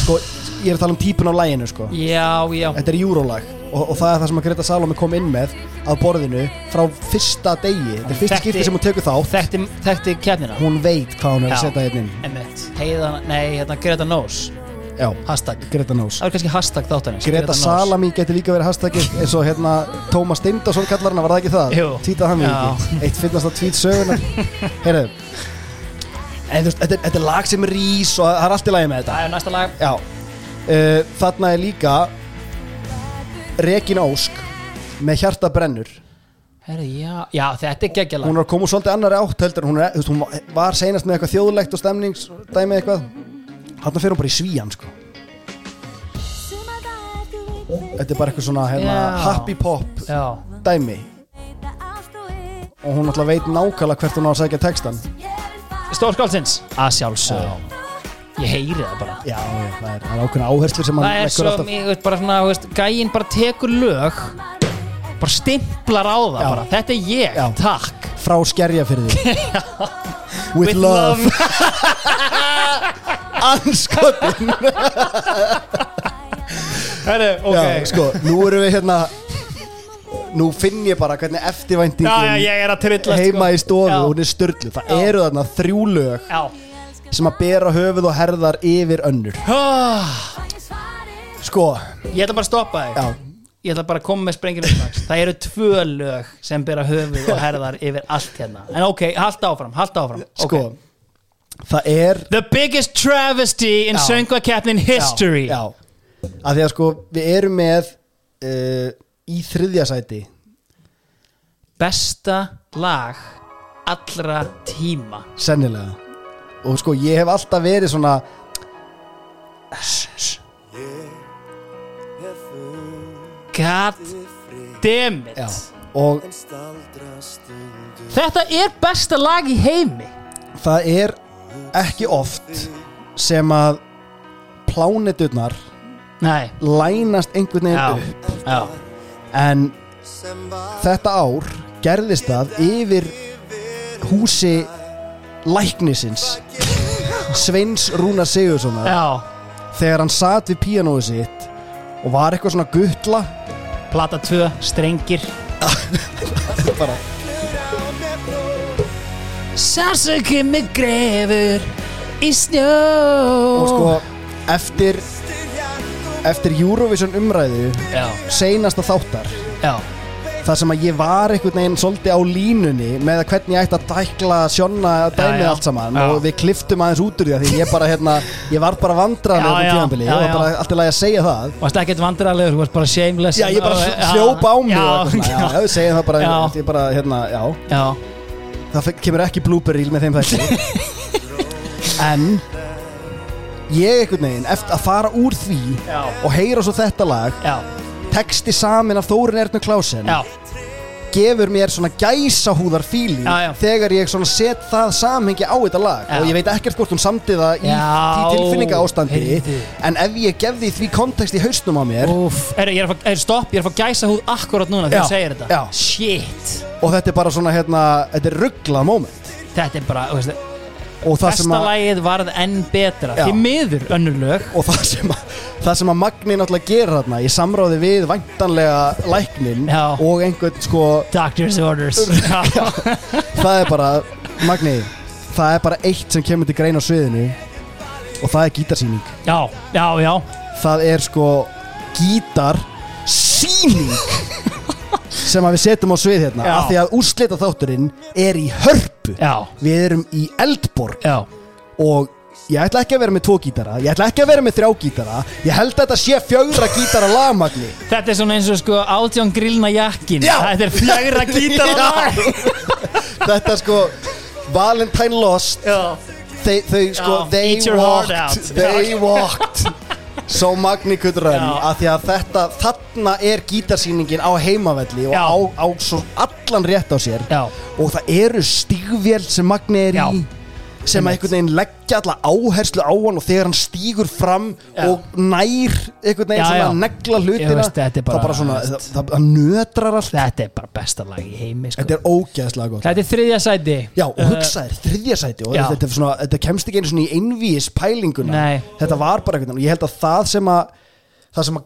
Sko, ég er að tala um típun á læginu sko. Já, já. Þetta er júrólag og, og það er það sem að Greta Salome kom inn með að borðinu frá fyrsta degi. Þetta er fyrsta Þekkti- skipti sem hún tekur þá Þekkti, þekkti kefnina Hún veit hvað hún er að setja hérna inn. Einmitt. Heiða, nei, hérna Greta Knows Já, Hashtag. Greta Knows Það var kannski hashtag þáttanins Greta Salami getur líka verið hashtagið eins og hérna Tómas Steindarsson kallar hana, var það ekki það? Jú. Tvítað hann við Já. ekki. Eitt finnast á tvít sögunar Heyrðu. En þú veist, þetta, er- þetta er lag sem er rís og það er allt í lagi með þetta. Það er næsta lag. Já uh, Þarna er líka Regina Ósk með hjarta brennur Herri, já, já, þetta er geggjalag Hún er að koma úr svolítið annari átt heldur en hún, er, þú veist, hún var seinast með eitthvað þjóðlegt og stemningsdæmi eitthvað. Þarna fer hún bara í svíjan sko. Þetta er bara eitthvað svona hérna, Já. happy pop Já, dæmi. Og hún alltaf veit nákvæmlega hvert hún á að segja textan Stórskálsins Að sjálfsög Ég heyri það bara. Já, já, það er, það er ákveðna áherslur sem Það er svo, alltaf. ég veit bara svona, þú veist, gæinn bara tekur lög bara stimplar á það Já. bara, þetta er ég, Já. takk. Frá skerja fyrir því With, love, Anskotin Herri, ok Já, sko, nú erum við hérna Nú finn ég bara hvernig eftirvæntingin Já, já, ég er að trillast heima í stofu, Já. hún er störlu Það eru þarna þrjú lög. Já sem að bera höfuð og herðar yfir önnur. Sko, Ég ætla bara að stoppa þig. Já, Ég ætla bara að koma með sprengir Það eru tvö lög sem bera höfuð og herðar yfir allt hérna. En ok, halda áfram, halda áfram. Sko Ok. Það er The biggest travesty in Já. söngvakeppnin history. Já, já. Að því að sko, við erum með uh, í þriðja sæti. Besta lag allra tíma. Sennilega Og sko, ég hef alltaf verið svona God damn it. Já Og Þetta er besta lag í heimi. Það er ekki oft sem að pláneturnar Nei, lænast einhvern veginn já, upp. já. En þetta ár gerðist það yfir húsi læknisins Sveins Rúnar Sigurssonar Já, þegar hann satt við píanóið sitt og var eitthvað svona guttla plata 2, strengir. Bara, Sársöki mig grefur í snjó. Og sko eftir eftir Eurovision umræðu Já, seinasta þáttar já, þar sem að ég var einhvern veginn svolítið á línunni með að hvernig ég ætti að dækla sjonna dæmið allt saman. Já. og við kliftum aðeins út úr því að því ég bara hérna ég var bara já. þetta tímanbili og já. bara allt í lagi að segja það. Varst ekkert vandræðalegur, þú varst bara shameless. Já, ég bara hljópa á mig og eitthvað já, segjum það bara, ég bara, hérna, já. Það kemur ekki reel með þeim þætti. En ég einhvern veginn eftir að fara úr því og heyra svo þetta lag texti samin af Þórin Ernu Klásen já gefur mér svona gæsahúðar fíling Já, já. þegar ég svona set það samhengi á þetta lag Já. og ég veit ekkert hvort hún samdi það í Já, því tilfinninga ástandi heyrðu. en ef ég gefði því kontekst í hausnum á mér Úf, er, ég er að fá, er, stopp, ég er að fá gæsa húð akkurat núna þegar Já, þú segir þetta já. Shit, og þetta er bara svona hérna, þetta er rugglað moment þetta er bara, þú veist, lagið varð enn betra Já. Því miður önnur lög og það sem að, það sem að Magni náttúrulega gera þarna í samráði við væntanlega læknin Já. og einhvern sko Doctor's orders það er bara, Magni það er bara eitt sem kemur til grein á sviðinu og það er gítarsýning já, já, já. það er sko gítar síning sem við setjum á svið hérna Já. af því að úrslita þátturinn er í hörpu. Já, við erum í Eldborg. Já. og ég ætla ekki að vera með tvo gítara ég ætla ekki að vera með þrjá gítara ég held að þetta sé fjögra gítara lagmagni. Þetta er svona eins og sko átjón grillna jakkin Já. Þetta er fjögra gítara lag. Þetta sko Valentine Lost. Já, þau, þau sko Já, they eat your heart walked out. they walked so Magni could run af því að þetta þarna er gítarsýningin á heimavelli og Já. á, á svo allan rétt á sér. Já, og það eru stígvél sem Magni er í sem að einhvern veginn leggja alla áherslu á hann og þegar hann stígur fram Já. og nær einhvern veginn Já, svona já. að negla hlutina veist, bara- það bara svona, það, það, það nötrar allt. Þetta er bara besta lag í heimi sko. þetta er ógeðslega gott. Þetta er þriðja sæti. Já, og Uh, hugsaðir, þriðja sæti og þetta, svona, þetta kemst ekki einu svona í einvíis pælinguna. Nei. Þetta var bara einhvern veginn og ég held að það sem að það sem að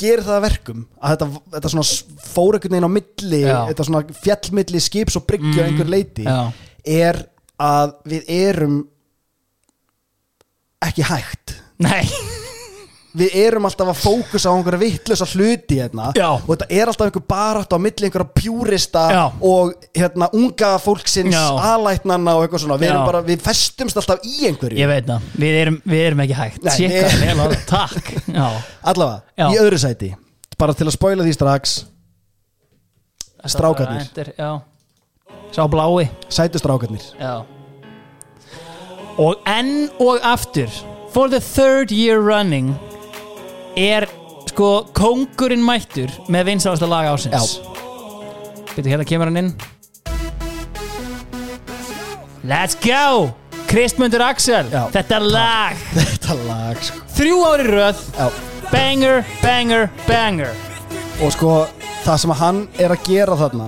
gera það að verkum að þetta, þetta svona fór einhvern veginn á milli þetta svona fjallmilli skips og bryggju á einhver leiti er að við erum ekki hægt. Nei, við erum alltaf að fókusa á einhverja vittlösa hluti hérna. Já. og þetta er alltaf einhver barátt á milli einhverja pjúrista Já. og hérna unga fólksins Já. alætnana og eitthvað svona. Við, erum bara, við festumst alltaf í einhverju. Ég veit það, við erum, við erum ekki hægt. Nei, Tjekka við- vel það, takk. Já, allavega, Já. í öðru sæti bara til að spoila því strax. Strákarnir. Enter, Já Sá blái. Sætu strákarnir. Já. Og enn og aftur For the third year running Er sko Kóngurinn mættur Með vinsalasta lag ásins Býtu hérna kemur hann inn. Let's go! Kristmundur Axel Já. Þetta lag. Þetta lag sko. Þrjú ári röð. Já. Banger, banger, banger. Og sko það sem hann er að gera þarna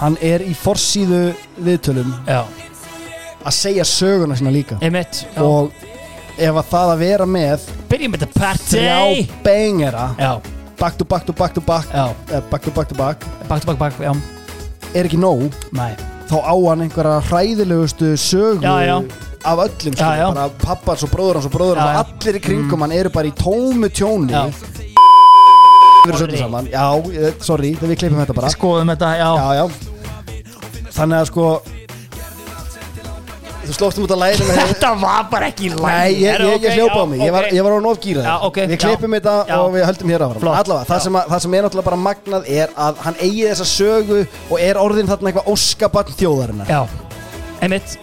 hann er í forsíðu viðtölum Já. að segja söguna sína líka. Emmett og ef að það að vera með Byrjum þetta party. Þrjá bengera Já, back to back to back to back. Já. Eh, back to back to back. Bak, bak, bak, já. Er ekki nóg? Nei. Þá á hann einhverja hræðilegustu sögu Já, já. af öllum sko, Já, já. bara pappans og bróður hans og bróður hans Já, já. og allir í kringum hann eru bara í tómu tjóni. Já. Erum svolítið saman. Já, eh, sorry, við klippum þetta bara. Skoðum þetta, já. Já, já. Þannig að sko þú slóftum út að læra Þetta var bara ekki læg Nei, ég, ég, ég hljópa á mig, ég var, ég var á ofgýrað Já, ok, Við klippum þetta og við höldum hér áfram. Allavega, það sem, að, það sem er náttúrulega bara magnað er að hann eigi þessa sögu og er orðin þarna eitthvað óskabarn þjóðarinnar. Já. Emmett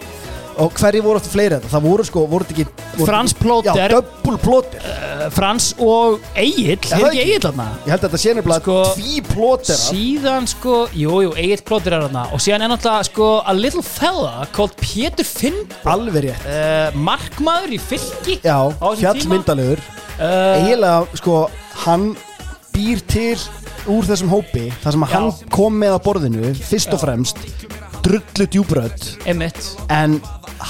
Og hverju voru eftir fleiri þetta? Það voru sko, voru þetta ekki voru Frans Plóter. Já, double plóter. Frans og Egil Er það ekki? Egil þarna? Ég held að þetta sé nefnilega Sko, tví plóter Síðan sko Jú, jú, Egil Plóter er þarna. Og síðan er náttúrulega sko A little fella called Pétur Finn Alveg rétt. Uh, Markmaður í fylki Já, fjallmyndalegur. Uh, Eiginlega, sko, hann býr til úr þessum hópi þar sem að hann kom með að borðinu fyrst og fremst drullu Emmett en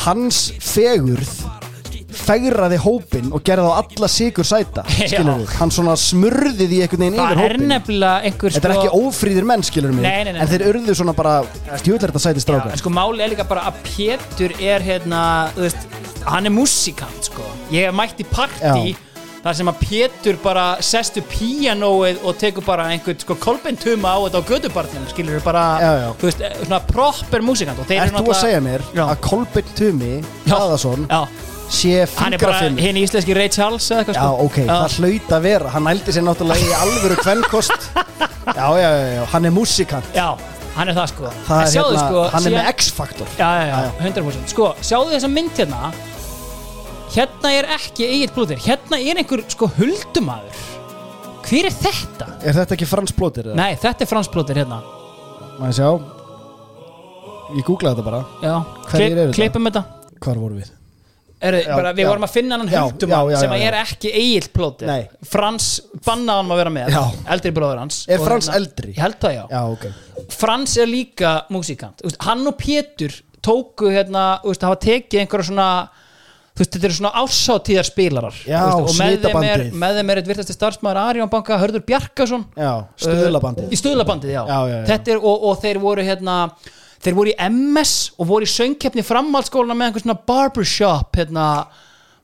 hans fegurð fegraði hópin og gerði á alla sigur sæta hann svona smurði því einhvern veginn yfir hópin einhver þetta er sko ekki ófríðir menn skilur mig. Nei, nei, nei, en þeir urðu svona bara stjúðlega þetta sæti Já, strákar en sko máli er líka bara að Pétur er hérna, þú veist, hann er músikant sko. Ég hef mætt í partí Já. Þar sem að Pétur bara sestu píanóið og tekur bara einhvern sko kolbentuma á þetta á gödubarnum skilur við bara, Já, já. þú veist, svona proper músikant og þeir Ert þú að segja mér Já. að Kolbeinn Tumi Já. Hlaðarsson Já, sé er fingrafimur? hinn íslenski Ray Charles eða eitthvað Já, sko. ok, það hlaut að vera. Hann nældi sér náttúrulega í alvöru kvennkost Já, já, já, já, hann er músikant. Já, hann er það sko. Það er sjáðu, hérna, sko, hann er með X-faktor. Já, já, já, Já, já. 100% Sko, sjáðu þessa mynd hérna Hérna er ekki Egil Blóðir Hérna er einhver sko huldumadur Hver er þetta? Er þetta ekki Frans Plóter? eða? Nei, þetta er Frans Blóðir hérna ég sjá Ég googlaði þetta bara Hverjir eru þetta? klippum þetta Hvar voru við? er, Já, bara, Við já. vorum að finna hann já, sem er ekki Egil Blóðir Nei. Frans bannaði hann að vera með Já. Eldri bróður hans Er Frans hérna- eldri? Ég held það já Já, ok Frans er líka músikant Hann og Pétur tóku hérna veist, hafa tekið einhverja svona þú veist, þetta eru svona ásáttíðar spilarar. Já, og með þeim, er, með þeim er eitt virtasti starfsmæður Arjón Banka, Hörður Bjarkason. Já, stuðlabandið. Uh, í stuðlabandið, já, Já, já, Er, og, og þeir voru hérna þeir voru í MS og voru í söngkeppni framhaldsskóluna með einhver svona barbershop hérna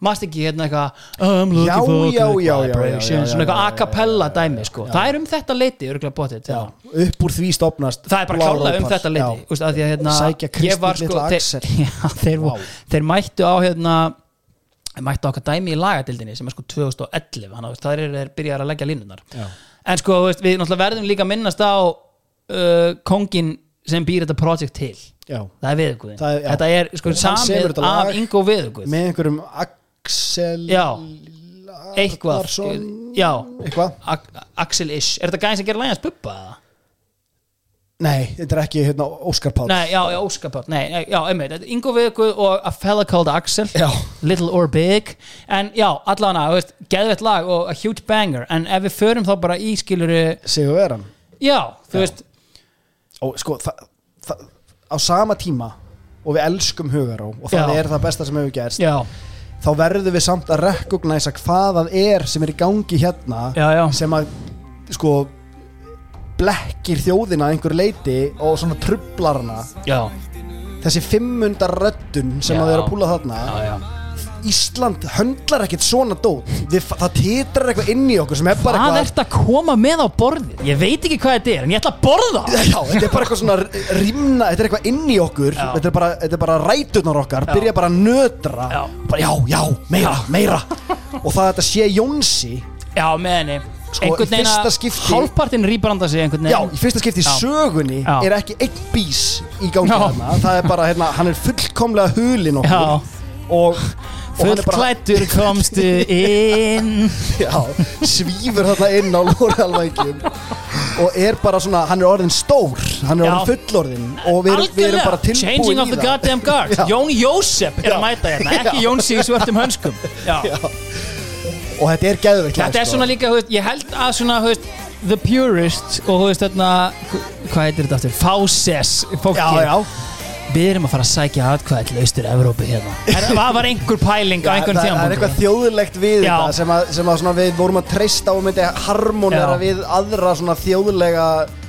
Mást ekki hérna eitthvað I'm looking Já, for já, good já, vibrations Svona eitthvað a cappella dæmi sko. Það er um þetta leiti, örgulega bóttið upp úr því stopnast Það er bara klálega um þetta leiti. Úst, að að, hérna, Sækja Kristín litla þeir, Axel. þeir, Vá. þeir mættu á hérna mættu á okkar dæmi í lagadildinni sem er sko 2011 þannig að það er þeir byrjar að leggja línunar en sko við verðum líka að minnast á uh, kongin sem býr þetta projekt til Já, það er er- já. þetta er sko samið af Ingo viðugguð með einhverjum Axel Já. eitthvað Arnarsson. já, Eitthvað? Axel Ish er þetta gæðin sem gerir lægans eða? Nei, þetta er ekki hérna Óskar Páll Nei, já, já, Óskar Páll Nei, nei, já, einmitt, Ingo Viðguð og a fella called Axel Já. Little or Big En já, allavega, þú veist, geðvett lag og a huge banger En ef við förum þá bara í skiluru Sigur Veran Já, þú veist og sko það, það, á sama tíma og við elskum Hugaró og það Já. er það besta sem hefur gerst Já, þá verðum við samt að recognæsa hvað það er sem er í gangi hérna Já, já. sem að sko blekkir þjóðina einhver leiti og svona trublar hana. Já, þessi fimmundar röddun sem að þeir eru að púla þarna. Já, já Ísland höndlar ekkert svona dót Við, það titrar eitthvað inn í okkur sem er bara Hvað eitthvað ert að koma með á borðið? Ég veit ekki hvað þetta er, en ég ætla að borða það Já, þetta er bara eitthvað svona rýmna, þetta er eitthvað inn í okkur Já. þetta er bara, þetta er bara ræturnar okkar byrja bara að nötra Já. bara, já, já, meira, meira og það að þetta sé Jónsi Já, með henni Sko, Einhvern í fyrsta veginn að skipti- hálfpartinn rýbranda sig einhvern Já, veginn í fyrsta skipti í Já. sögunni Já. er ekki einn bís í gangi Já. þarna Það er bara, hérna, hann er fullkomlega hulinn okkur Já. og, er bara Fullklættur komstu inn já, svífur þarna inn á lóriðalvækjum og er bara svona, hann er orðin stór hann er Já. orðin fullorðin og við, við erum bara tilbúin Changing of í the það goddamn guard. Jón Jósef er Já. að mæta hérna Ekki Jónsi í svörtum hönskum Já. og þetta er geðveikt lag, Þetta er sko. svona líka, veist, ég held að svona, veist The Purist og þú veist þarna Hvað heitir þetta aftur? Fáses fólki Við erum að fara að sækja atkvæði til austur Evrópu hérna. Er- Það var einhver pæling á einhvern það er eitthvað þjóðlegt við Já. þetta sem, að, sem að svona við vorum að treysta og myndi harmonera Já. við aðra svona þjóðlega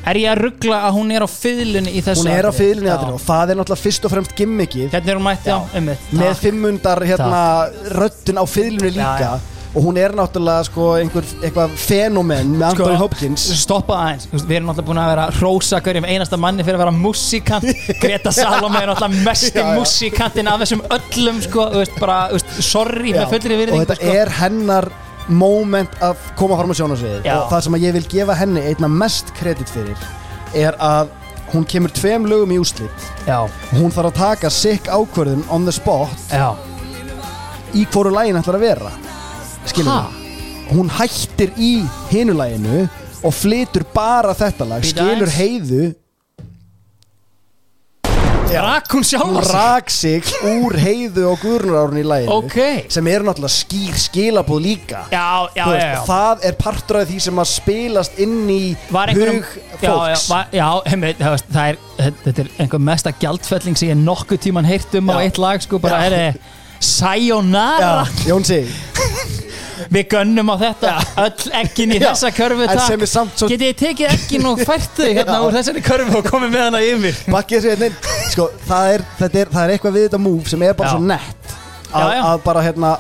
Er ég að ruggla að hún er á fiðlunni í þessu hún er á fyrirlinni Já. aðrið og það er náttúrulega fyrst og fremst gimmickið. Hérna er hún mætti á, um með fimmundar hérna röddun á fyrirlinni líka. Já, já. Og hún er náttúrulega sko einhver eitthvað fenomen með Sko, Anthony Hopkins. Stoppa aðeins, við erum náttúrulega búin að vera hrósa hverjum einasta manni fyrir að vera músíkant Greta Salome er náttúrulega já. músíkantinn af þessum öllum sko, veist, bara, veist, sorry Já. með fullri og virðingu þetta sko. er hennar moment að koma fram á sjónasviðið og það sem ég vil gefa henni einna mest kredit fyrir er að hún kemur tveim lögum í úslit Já, hún þarf að taka sick ákvörðun on the spot já, í hvoru lægin ætlar að vera hún hættir í hinu læginu og flytur bara þetta lag Bíddu skilur aðeins. heiðu Já. rak hún sjálf rak sig úr heiðu og guðrunarárun í læginu Ok. sem eru náttúrulega skýr skilabúð líka Já, já, Þú já, já. það er partur af því sem að spilast inn í Var einhverjum hug Já, já, fólks var, já heimir, það, veist, það er Þetta er einhver mesta gjaldfelling sem ég nokkuð tíman heyrt um á Já. eitt lag sko, bara Já. er Sayonara Já, Jónsi Við gönnum á þetta öll ekkin í þessa körfu takk. svo- Getið þið tekið ekkin og fært þau hérna úr þessari körfu og komið með hana yfir? Bakkið þessu hérna sko, það er, þetta er, það er eitthvað við þetta move sem er bara Já. svo nett að, að bara hérna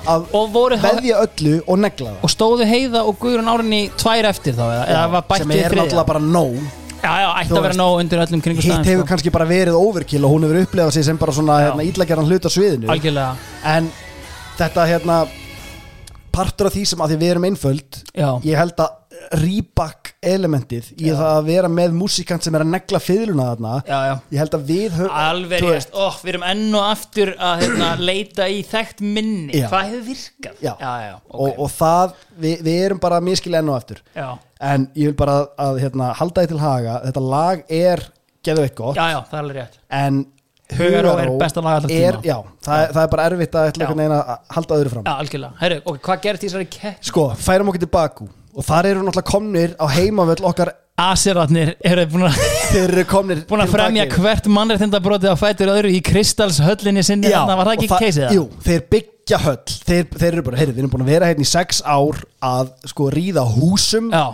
veðja öllu og negla það. Og stóðu heiða og Guðrún Árinni tvær eftir þá eða, eða var bætt sem er náttúrulega bara nóg. Já, já, ætti að vera nóg undir öllum kringu hitt hefur staðin kannski bara verið overkill og hún hefur upplefað sig sem bara svona hérna, íllagerðan hlut á sviðinu. Algjörlega. En þetta hérna partur af því sem að því við erum einföld Já, ég held að rýbak elementið í það að vera með músikant sem er að negla fiðluna þarna já, já ég held að við höfum Alveg þú rétt, oh, við erum enn og aftur að hérna, leita í þekkt minni. Hvað hefur virkað? Já. já, já ok. og, og það, við, við erum bara miskil enn og aftur já. en ég vil bara að hérna, halda því til haga þetta lag er alveg rétt en Hugaró er besta lag allra er, tíma. já, það, er- það er bara erfitt að, einhvern veginn að halda öðru fram. Já, algjörlega, herru, ok, hvað gerði því þessari kepp? sko, færum okkur til Baku. Og þar eru náttúrulega komnir á heimavöll okkar Asiratnir eru búin að, þeir eru komnir búin að fremja Baku. hvert mannréttindabrótið á fætur öðru í Kristalshöllinni sinni Já, var það ekki keisið það? Jú, þeir byggja höll. Þeir, þeir eru bara, heyrðu, við erum búin að vera hérna í sex ár að sko ríða húsum. Já,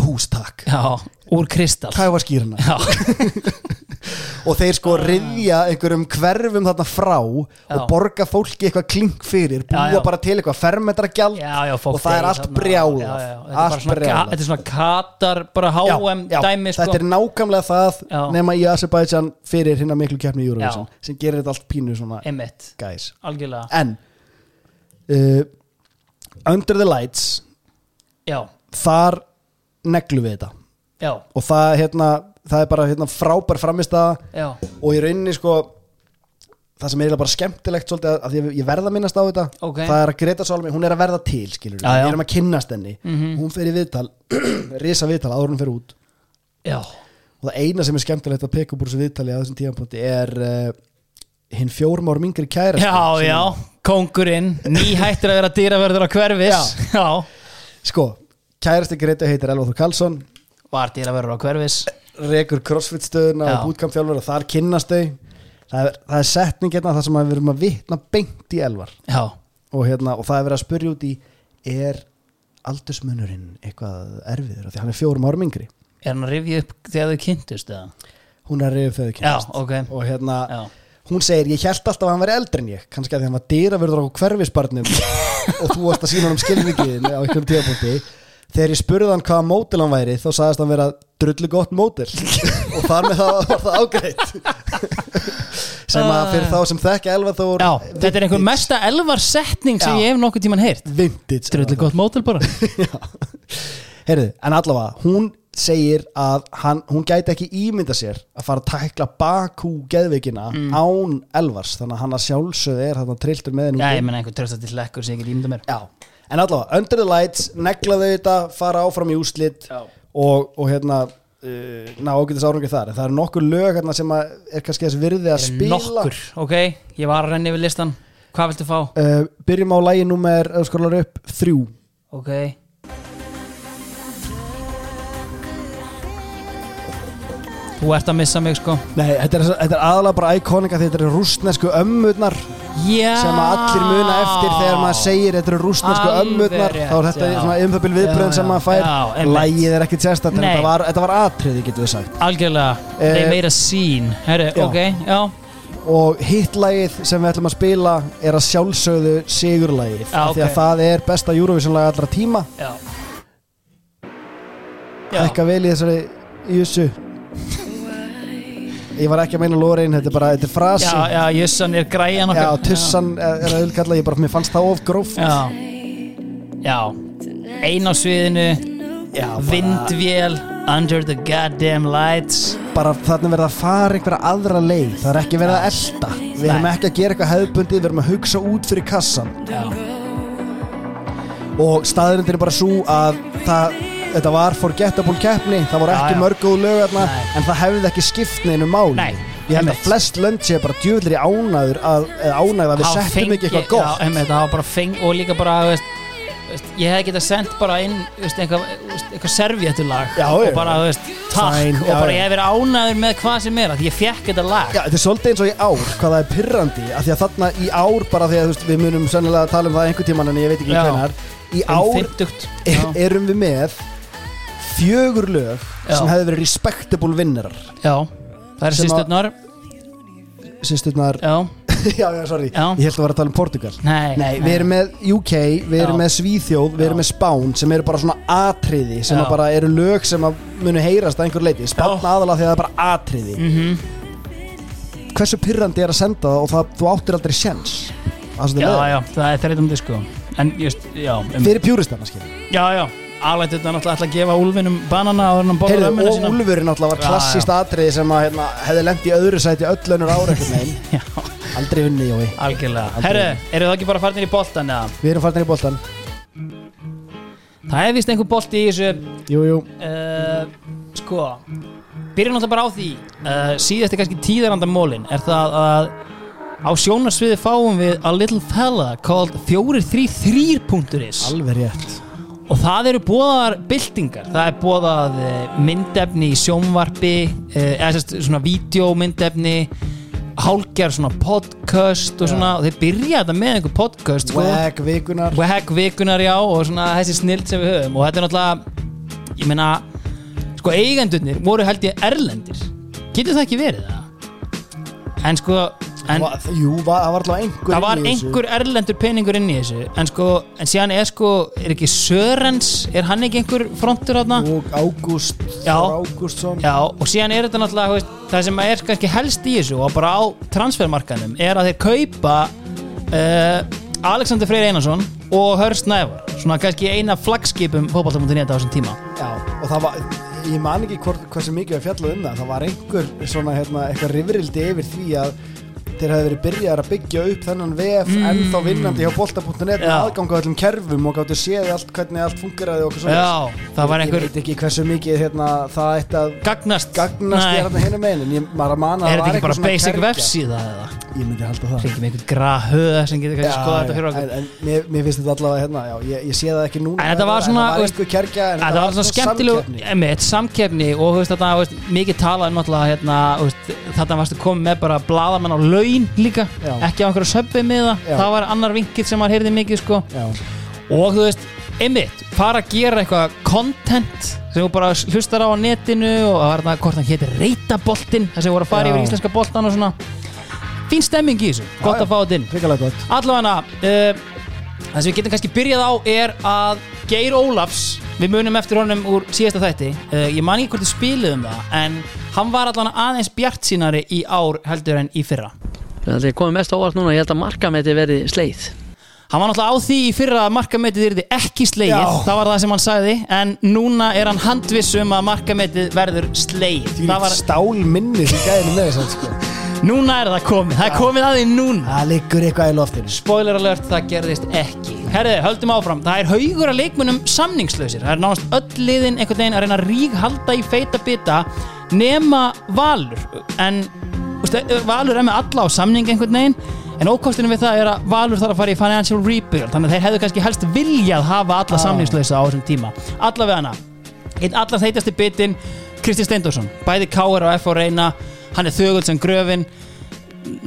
hústak, já, úr kristall. Hvað var skýrana og þeir sko riðja einhverjum hverfum þarna frá Já. og borga fólki eitthvað klink fyrir búa Já, já. bara til eitthvað fermetragjald og það er allt já, þetta er svona, katar, bara HM dæmi, sko. þetta er nákvæmlega það nema í Azerbaijan fyrir hérna miklu keppni í Eurovision sem gerir þetta allt pínu svona algjörlega. En uh, Under the Lights þar neglum við þetta já, og það, hérna, það er bara hérna, frábær framistæða já. Og í rauninni sko það sem er bara skemmtilegt svolítið að, ég, ég verða að minnast á þetta Ok. það er að Greta Salmi, hún er að verða til skilur Já, já. við erum að kynnast henni. Mhm. hún fer í viðtal, risa viðtal áður hún fer út. Já, og það eina sem er skemmtilegt að peka upp úr þessu viðtali á þessum tíðanpunkti er uh, hinn fjórum árum yngri kæra já, já, kongurinn Nýhættir að vera dýraverður á hverfis. Já, sko, kærasti Greta heitir Elvaþór Karlsson var dýraverður á hverfis. Rekur crossfit stöðuna Já. og bootcamp þjálfur og þar kynnast þau. Það er, það er setning hérna það sem við erum að vitna beint í Elvar. Já, og, hérna, og það er verið að spyrja út í er aldursmunurinn eitthvað erfiður? Af því hann er fjórum árum yngri. Er hann að rifja upp þegar þau kynntust eða? hún er reyður þegar þau Já, kynnast. ok. Og hérna Já, hún segir, ég held alltaf að hann væri eldri en ég. Kannski að því hann var dýravörður á hverfisbarnum. Og þú varst að sína hann um skilningiðin á einhverjum tíðapunkti þegar ég spurði hann hvaða mótil hann væri þá sagðist hann vera drullu gott mótil og þar með það var það ágreitt. Sem að fyrir þá sem þekki Elva Þór Já, þetta er einhver mesta elvar setning sem Já. ég hef nokkuð tíman heyrt. Vintage Drullu gott mótel bara Heyrðu, en allavega, hún segir að hann, hún gæti ekki ímynda sér að fara að tækla Bakú geðveikina án Elvars. Þannig að hann að sjálfsögðu er hann trilltur með henni Já, ég menna einhver tröstatill lekkur sem ég ekki ímynda mér. Já, en allavega, Under the Lights neglaðu þetta, fara áfram í úslit Já. og, og hérna uh, ná ágætis árangi þar. En það eru nokkur lög hérna sem að er kannski þess virði að spila. Nokkur, ok, ég var að renna yfir listan Hvað viltu fá? uh, Byrjum á lægi númer, ef þú skrolar upp, þrjú. Ok Þú ert að missa mig sko. Nei, þetta er, þetta er aðalega bara íkonika því þetta eru rústnesku ömmurnar Já. sem að allir muna eftir þegar maður segir þetta eru rústnesku Alveg ömmurnar. rétt, þá er þetta já. svona um byrjum viðbröðin Já, sem já, maður fær. Já, einmitt. lægið er ekkit sérstætt en Nei. þetta var, þetta var atriði getur við sagt. Algjörlega, Eh, they made a scene Herru, já. ok, já. Og hittlægið sem við ætlum að spila er að sjálfsögðu sigurlægið Já, af því að ok. það er besta Eurovision-lag allra tíma. Já. Já, ekki vel í þessari í þessu ég var ekki að meina Lórein þetta er bara, þetta er frasi. Já, já Jussan er græjan Já, tussan er að auðkalla ég bara, mér fannst það of gróft. Já. Já. Ein á sviðinu Já, bara- Vindvél Under the goddamn lights. Bara þannig verða að fara einhverja aðra leið. Það er ekki verið að elda við erum ekki að gera eitthvað hefðbundið við erum að hugsa út fyrir kassan Já. Og staðurindir er bara svo að það, þetta var forgettable keppni það voru ekki já. mörg góð lög þarna Nei. en það hefði ekki skipt neinu máli. Nei, ég held að flest lönd sé bara djúðlir í ánæður að, ánæður að við settum ekki eitthvað gott. Já, það var bara feng og líka bara veist, veist, ég hef getað sendt bara inn veist, eitthvað, eitthvað serviettulag og bara, takk Fæn, og bara ég hef verið ánæður með hvað sem er því ég fekk þetta lag. Já, þetta er svolítið eins og í ár, hvað það er pyrrandi af því að þarna í ár, bara því að við munum sennilega tala um það einhver tíman en ég veit ekki Já. hvenar í um ár 50 já, erum við með fjögur lög Já. sem hefði verið respectable vinnarar. Já, það er Sem að- sýsturnar sýsturnar, já, já, já, sorry. Já. ég held að vera að tala um Portugal. Nei, Nei, við erum með UK, við erum Já. með Svíþjóð, við erum Já. með Spán sem eru bara svona atriði sem Já. að bara eru lög sem að munu heyrast að einhver leiti Spán Já. aðalega því að það er bara atriði. Mhm. Hversu pyrrandi er að senda það og það, þú áttir aldrei sjens Það sem já, það er já, það er þreytandi sko. En just, já, um, Fyrir pjúristana, skil já, já aðlætt þetta náttúrulega ætla að gefa úlfinum banana og hann borða Heyrðu, ömmuna og sína. Úlfurinn náttúrulega var klassíst atriði sem að hérna, hefði lent í öðru sæti öll veginn. Já, Aldrei unni, Jói. Algjörlega. Herru, eru það ekki bara farnir í boltan eða? Við erum farnir í boltan það er vist einhver bolti í þessu. Jú, jú. Uh, sko byrjum náttúrulega bara á því uh, síðast er kannski tíðarandamólin er það að á sjónarsviði fáum við a little fella called 433.is Alveg rétt og það eru bóðar byltingar. Það er bóðað eh, myndefni í sjónvarpi eh, eða sérst svona vídeomyndefni hálkjar svona podcast og svona og þeir byrja þetta með einhver podcast sko. Wag vikunar. Wag vikunar já og svona þessi snild sem við höfum. Og þetta er náttúrulega ég meina sko eigendurnir voru held ég erlendir. Getur það ekki verið það? En sko en Va- Jú, það var alltaf einhver það var einhver erlendur peningur inn í þessu. En sko en síðan er sko er ekki Sörens er hann ekki einhver frontur þarna? Og Ágúst Já. Ágústsson. Já, og síðan er þetta náttúrulega veist, það sem er kannski helst í þessu og bara á transfermarkanum er að þeir kaupa uh, Alexander Freyr Einarsson og Hörst Nævar svona kannski eina flaggskipum fótballta.net á þessum tíma. Já, og það var Ég man ekki hvort, hversu mikið við fjallað um það. Það var einhver svona hérna, eitthvað rifrildi yfir því að þeir hefði verið byrjar að byggja upp þennan VF Mm. ennþá vinnandi hjá bolta.net með Já. aðgang á öllum kerfum og gáttu séð allt hvernig allt fungeraði og okkur Já, það var einhver Ég veit ekki hversu mikið hérna, það ætti að gagnast gagnast Nei. þér hérna hinum megin en ég maður að mana Er að þetta það ekki var bara eitthvað svona basic kergja. vefsíða eða? Ég myndi halda það Hringið með einhvern grahöð sem getur kannski skoða þetta fyrir en, okkur en mér, mér finnst þetta allavega hérna, já, ég, ég sé það ekki núna En þetta var svona, það var einhver kergja en Það var svona skemmtilegu emitt, samkeppni og þú veist, þetta, mikið talað um náttúrulega hérna, þetta varstu komið með bara bladamenn á laun líka Já. ekki á einhverju söpbi með það Já. það var annar vinkill sem maður heyrði mikið sko. Og þú veist, emitt fara að gera eitthvað content sem þú bara hlustar á á netinu og það var þarna hvort hann héti reytaboltin þess að voru að fara Já. yfir íslenska boltan og svona fín stemming í þessu, gott að fá þetta inn Ríkalega gott allavega uh, það sem við getum kannski byrjað á er að Geir Ólafs við munum eftir honum úr síðasta þætti uh, ég man ekki hvort við spiluðum það en hann var allavega aðeins bjart sínari í ár heldur en í fyrra Það er komið mest á óvart núna, ég held að markameti verði sleið hann var náttúrulega á því í fyrra að markametið yrði ekki slegið, Já. það var það sem hann sagði en núna er hann handviss um að markametið verður slegið. Því það var, stál minni sem gæðinu með þess að sko. Núna er það komið, það er komið að því núna. Það liggur eitthvað í loftinu. Spoiler alert, það gerðist ekki. Herði, höldum áfram, það er haugur að leikmunum samningslausir, það er nánast öll liðin einhvern veginn að reyna að rík halda í feita bita nema Valur. En Valur er með alla á samning einhvern veginn en ókostinu við það er að Valur þarf að fara í financial rebuild þannig að þeir hefðu kannski helst viljað hafa alla samningslausa á þessum tíma. Allavega hana, einn allast heitasti bitin Kristi Steindorsson, bæði Káar og F og reyna hann er þögul sem gröfin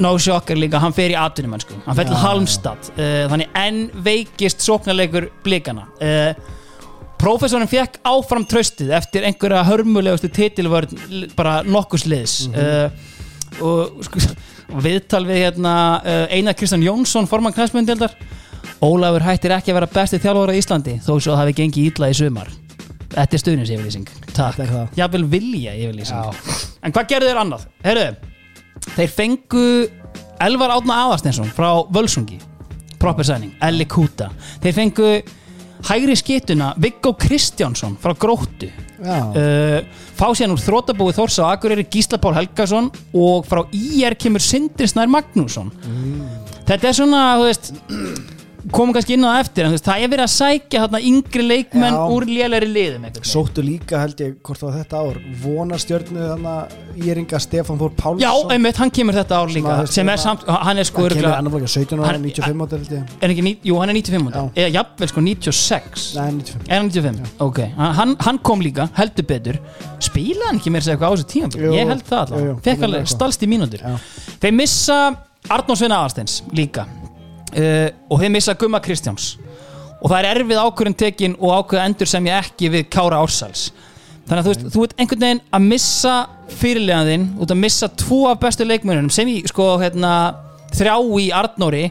no shocker líka, hann fer í atvinnum sko. hann fer til Halmstad uh, þannig enn veikist sóknarleikur blikana. Uh, Prófessorinn fekk áfram tröstið eftir einhverja hörmulegustu titilvörn bara nokkus liðs uh, og sko, viðtal við hérna, uh, Einar Kristján Jónsson formann knæsmyndildar Ólafur hættir ekki að vera besti þjálfur á Íslandi þó svo hafi gengið ítla í sumar. Þetta er stuðnins yfirlýsing Takk, það. jafnvel vilja yfirlýsing. En hvað gerðu þeir annað? Herru, þeir fengu Elvar Átna Aðarstensson frá Völsungi. Proper signing, Elli Kúta. Þeir fengu hægri skituna Viggo Kristjánsson frá Gróttu. Já, uh, fá síðan úr þrótabúi Þórs á Akureyri Gísla Pál Helgason og frá IR kemur Sindri Snær Magnússon. Þetta er svona þú veist, komum kannski inn á eftir en þú veist, það er verið að sækja þarna yngri leikmenn Já. úr lélæri liðum einhvern veginn. sóttu líka held ég hvort það var þetta ár vonarstjörnu þannig Íringa Stefán Þór Pálsson Já, einmitt, hann kemur þetta ár líka Sem að- sem er samt, hann er sko hann kemur örugglega- annar flokki 17 ára, Hann- 95 ára held ég er ekki, ní- jú, hann er 95 Já. eða jafnvel sko 96 Nei, 95 Er hann 95? Ok, hann, hann kom líka, heldur betur Spilaði hann ekki meira að segja eitthvað á þessu tíma Jú, Ég held það jú, jú, allavega Fekk hann alveg eitthvað. stalst í mínútur Já. Þeir missa Arnór Sveina Aðarsteins líka uh, Og þeir missa Gumma Kristjáns. Og það er erfið ákvörðin tekin Og ákvörð endur sem ég ekki við Kára Ársals Þannig að þú veist, þú ert einhvern veginn að missa fyrirlegaðinn, út að missa tvo af bestu leikmönunum sem ég sko hérna þrjá í Arnóri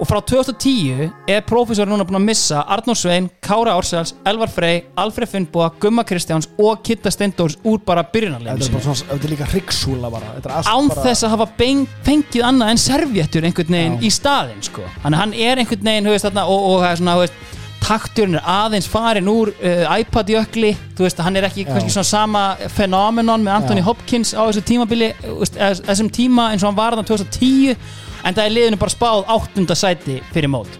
og frá 2010 er prófessor núna búin að missa Arnór Svein, Kára Ársæls, Elvar Frey, Alfred Finnbúa, Gumma Kristjáns og Kitta Steindórs úr bara Þetta er bara svona, þetta er líka hryggsúla bara. Þetta er allt án bara þess að hafa beng, fengið annað en servjettur einhvern veginn í staðinn sko. að hann er einhvern veginn þú veist, þarna, og, og það er svona, þú veist, takturinn er aðeins farin úr uh, iPad-jökli þú veist, hann er ekki kannski svona sama fenómenon með Anthony Já. Hopkins á þessu tímabili þú veist, eða- þessum tíma eins og hann var þannig 2010 en það er liðinu bara spáð áttunda sæti fyrir mót.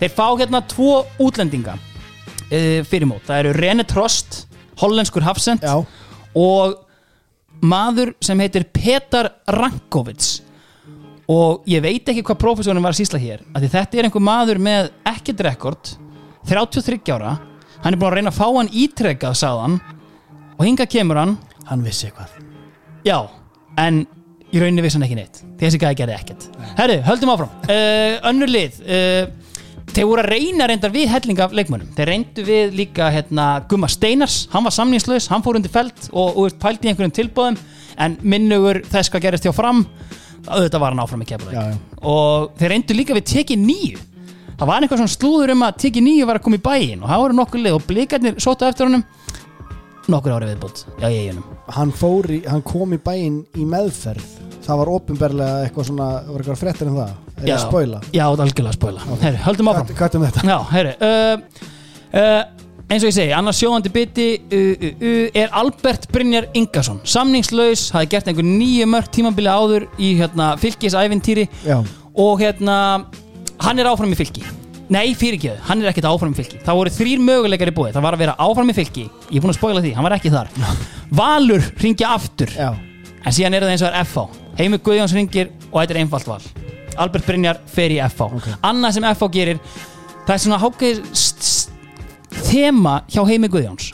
Þeir fá hérna tvo útlendinga uh, fyrir mót, það eru René Trost hollenskur hafsend Já, og maður sem heitir Petar Rankovits. Og ég veit ekki hvað prófessorinn var að sýsla hér því þetta er einhver maður með ekkert rekord 33 ára. Hann er búin að reyna að fá hann ítrekkað sagðan og hinga kemur hann. Hann vissi eitthvað. Já, en í rauninni vissi hann ekki neitt þessi gæði gerði ekkert. Herru, höldum áfram. Uh, önnur lið uh, þeir voru að reyna reyndar við helling af leikmönnum. Þeir reyndu við líka hérna, Gumma Steinars, hann var samningslaus hann fór undir feld og, og pældi í einhverjum tilbóðum en minnugur þess hvað gerist hjá fram auðvitað var hann áfram í keflaug og þeir reyndu líka við teki nýju það var einhver svona slúður um að teki nýju var að koma í bæinn og það voru nokkur lið og blikarnir sóttu eftir honum. Nokkur ári viðbútt hann fór í, hann kom í bæinn í meðferð það var opinberlega eitthvað svona var eitthvað fréttir um það? Er ég að spoila? Já, það algjörlega að spoila Herri, höldum áfram. Er með þetta? Já, herri uh, uh, eins og ég segi, annars sjóðandi biti uh, uh, uh, er Albert Brynjar Ingason. Samningslaus, hafi gert einhver nýju mörg tímabili áður í hérna, fylgisævintýri og hérna hann er áfram í fylki Nei, fyrirgeðu, hann er ekkert áfram í fylki Það voru þrýr möguleikar í búið Það var að vera áfram í fylki Ég er búin að spoila því, hann var ekki þar. Valur ringja aftur. Já, En síðan er það eins og er FH Heimir Guðjóns ringir og þetta er einfalt val. Albert Brynjar fer í FH Ok. Annað sem FH gerir Það er svona hákið þema hjá Heimir Guðjóns.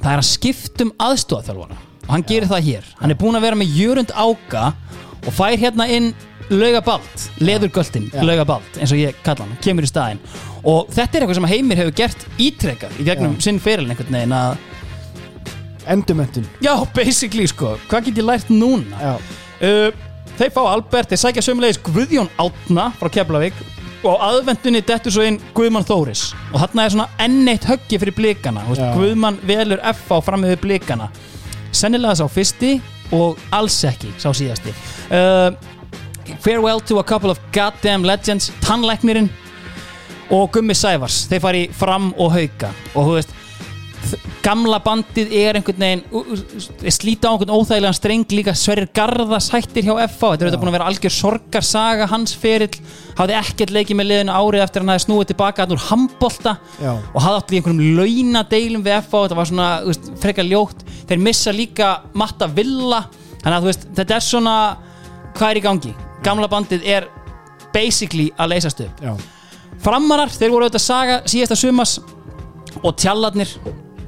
Það er að skiptum aðstofþjálfara og hann gerir það hér. Hann er búin að vera með Jörund Áka og fær hérna inn laugabald leðurgöldin Já. laugabald eins og ég kalla hann, kemur í staðinn. Og þetta er eitthvað sem Heimir hefur gert ítrekkað í gegnum Já. sinn ferilin einhvern veginn að endumöntun já, basically sko, hvað get ég lært núna? Já, Uh, þeir fá Albert, þeir sækja sömulegis Guðjón Átna frá Keflavík og á aðvendunni dettur svo inn Guðmann Þóris. Og þarna er svona enn eitt höggi fyrir blikana. Já. Guðmann velur FH fram með blikana. Sennilega sá fyrsti og alls ekki sá síðasti. Uh, Farewell to a couple of goddamn legends Tannlæknirinn og Gummi Sævars. Þeir fari fram og hauka. Og þú veist gamla bandið er einhvern veginn slíta á einhvern óþægilegan streng. Líka Sverrir Garðas hættir hjá FH þetta er búin að vera algjör sorgarsaga hans ferill, hafði ekkert leikið með liðinu árið eftir að hann hafði snúið tilbaka hann úr handbolta Já. og hafði átt í einhverjum launadeilum við FH, þetta var svona veist, frekar ljótt, þeir missa líka Matta Villa, þannig að veist þetta er svona, hvað er í gangi? Gamla bandið er basically að leysast upp. Já, Framarar, þeir voru auðvitað saga síðasta sumas og tjallarnir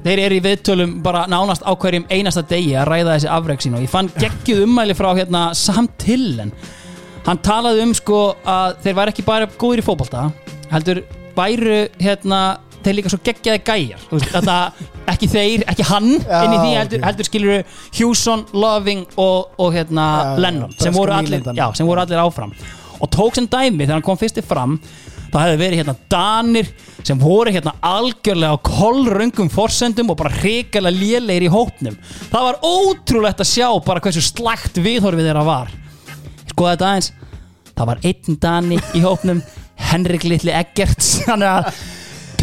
þeir eru í viðtölum bara nánast á hverjum einasta degi að ræða þessi afreg sín og ég fann geggjuð ummæli frá hérna Sam Tillen. Hann talaði um sko að þeir væri ekki bara góðir í fótbolta heldur væru hérna þeir líka svo geggjaði gæjar. Þetta, ekki þeir, ekki hann Já, inn í því heldur, heldur skilur Hugson, Loving og, og hérna Já, Lennon sem voru, allir, já, sem voru allir áfram. Og tók sem dæmi þegar hann kom fyrsti fram þá hefði verið hérna Danir sem voru hérna algjörlega á kollröngum forsendum og bara hrikalega lélegir í hópnum. Það var ótrúlegt að sjá bara hversu slagt viðhorfið þeirra var. Skoða þetta aðeins. Það var einn Dani í hópnum Henrik Litli Eggerts. Þannig að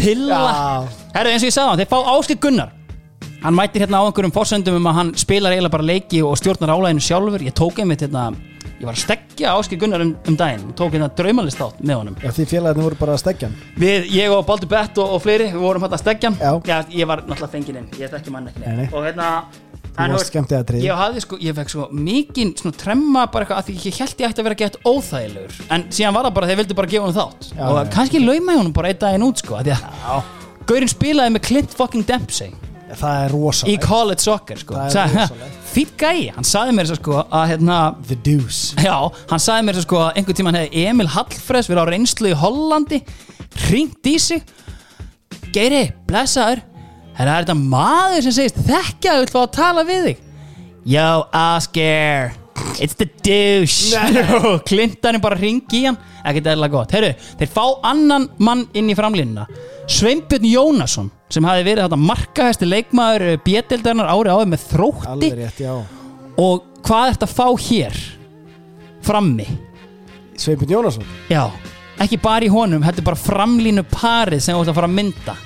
pilla. Herru eins og ég sagði hann, þeir fá Áskil Gunnar. Hann mætir hérna á einhverjum forsendum um að hann spilar eiginlega bara leiki og stjórnar álæginu sjálfur. Ég tók einmitt hérna ég var að stekja Áskil Gunnar um, um daginn og tók hérna draumalist átt með honum. Já því félagarnir voru bara að stekja við, ég og Baldur Bett og, og fleiri við vorum hérna að stekja hann. Já. ég var náttúrulega fenginn inn, ég þekki mann ekki Nei, nei. og hérna en varst skemmtið að treyja ég hafði sko, ég fekk sko mikinn svona tremma bara eitthvað að því ég held ég ætti að vera gett óþægilegur. En síðan var það bara, þeir vildi bara gefa honum þátt. Já, og já. kannski lauma ég honum bara einn daginn út sko að því að Gaurin spilaði með Clint fucking Dempsey. Það er rosa í college soccer sko. Það er Sagði, rosalegt. Fýtt gæi, hann saði mér að sko að hérna The Deuce. Já, hann sagði mér að sko að einhvern tímann hefði Emil Hallfreðs verið á reynslu í Hollandi ringt í sig. Geiri, blessaður. Herra, er þetta maður sem segist þekkja vil fá að tala við þig? Yo, Oscar It's the douche. Og Clinton bara ringi í hann. Ekkert eðla gott. Herru, þeir fá annan mann inn í framlínuna. Sveinbjörn Jónasson sem hafi verið þetta markahæsti leikmaður bjetildarinnar ári áður með þrótti. Alveg rétt, já. Og hvað ert að fá hér frammi? Sveinbjörn Jónasson? Já, ekki bara í honum þetta er bara framlínu parið sem þú ert að fara að mynda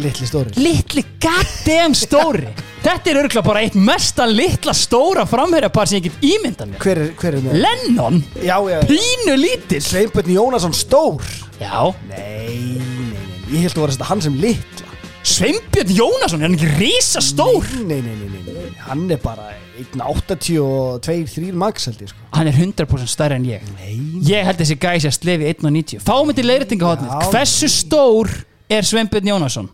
Litli stóri. Litli goddamn stóri. Þetta er örgulega bara eitt mesta litla stóra framherjapar sem ég get ímynda mér. Hver er, hver er með? Lennon, Já, já pínu lítill. Sveinbjörn Jónasson stór. Já, Nei, nei, nei Ég held að vera að setja hann sem litla. Sveinbjörn Jónasson er hann ekki risa stór Nei, nei, nei, nei, nei. Hann er bara 1.82-3 max held ég sko. Hann er 100% stærri en ég. Nei ég held þessi gæsi að slefi 1.90 fáum við til leiðrætingahotnið, Já. hversu stór er Sveinbjörn Jónasson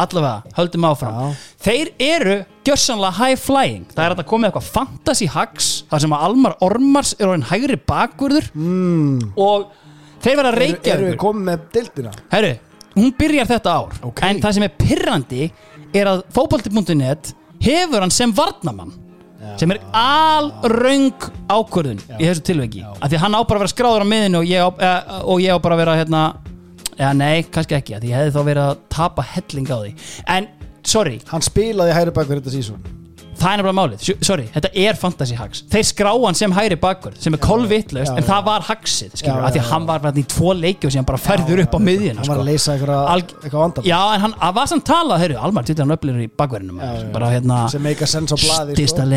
allavega, höldum áfram. Já. þeir eru gjörsanlega high flying. Það er að komið eitthvað fantasy hacks þar sem að Almar Ormars er orðin hægri bakvörður. Mm. og þeir verða að reykja eru við komið með deildina? herru, hún byrjar þetta ár. Ok. en það sem er pyrrandi er að fótbolti.net hefur hann sem varnamann sem er alröng ákvörðun í þessu tilveki af því hann á bara að vera skráður á miðinu og ég á, e, og ég á bara að vera hérna eða nei, kannski ekki, því ég hefði þá verið að tapa helling á því. En, sorry, Hann spilaði hægri bakverð þetta sísón það er nefnilega málið. Sorry, þetta er fantasy hacks þeir skrá hann sem hægri bakvörð sem er kolvitlaust já, en það var hacksið, skilur, Já, af því að hann var bara í tvo leiki og síðan bara færður upp á miðjuna Hann var að sko. leysa eitthvað, vandam Já, en hann var samt talað, heyrðu, Almar til hann upplýður í bakverðinum bara hérna meika sens á stista sko.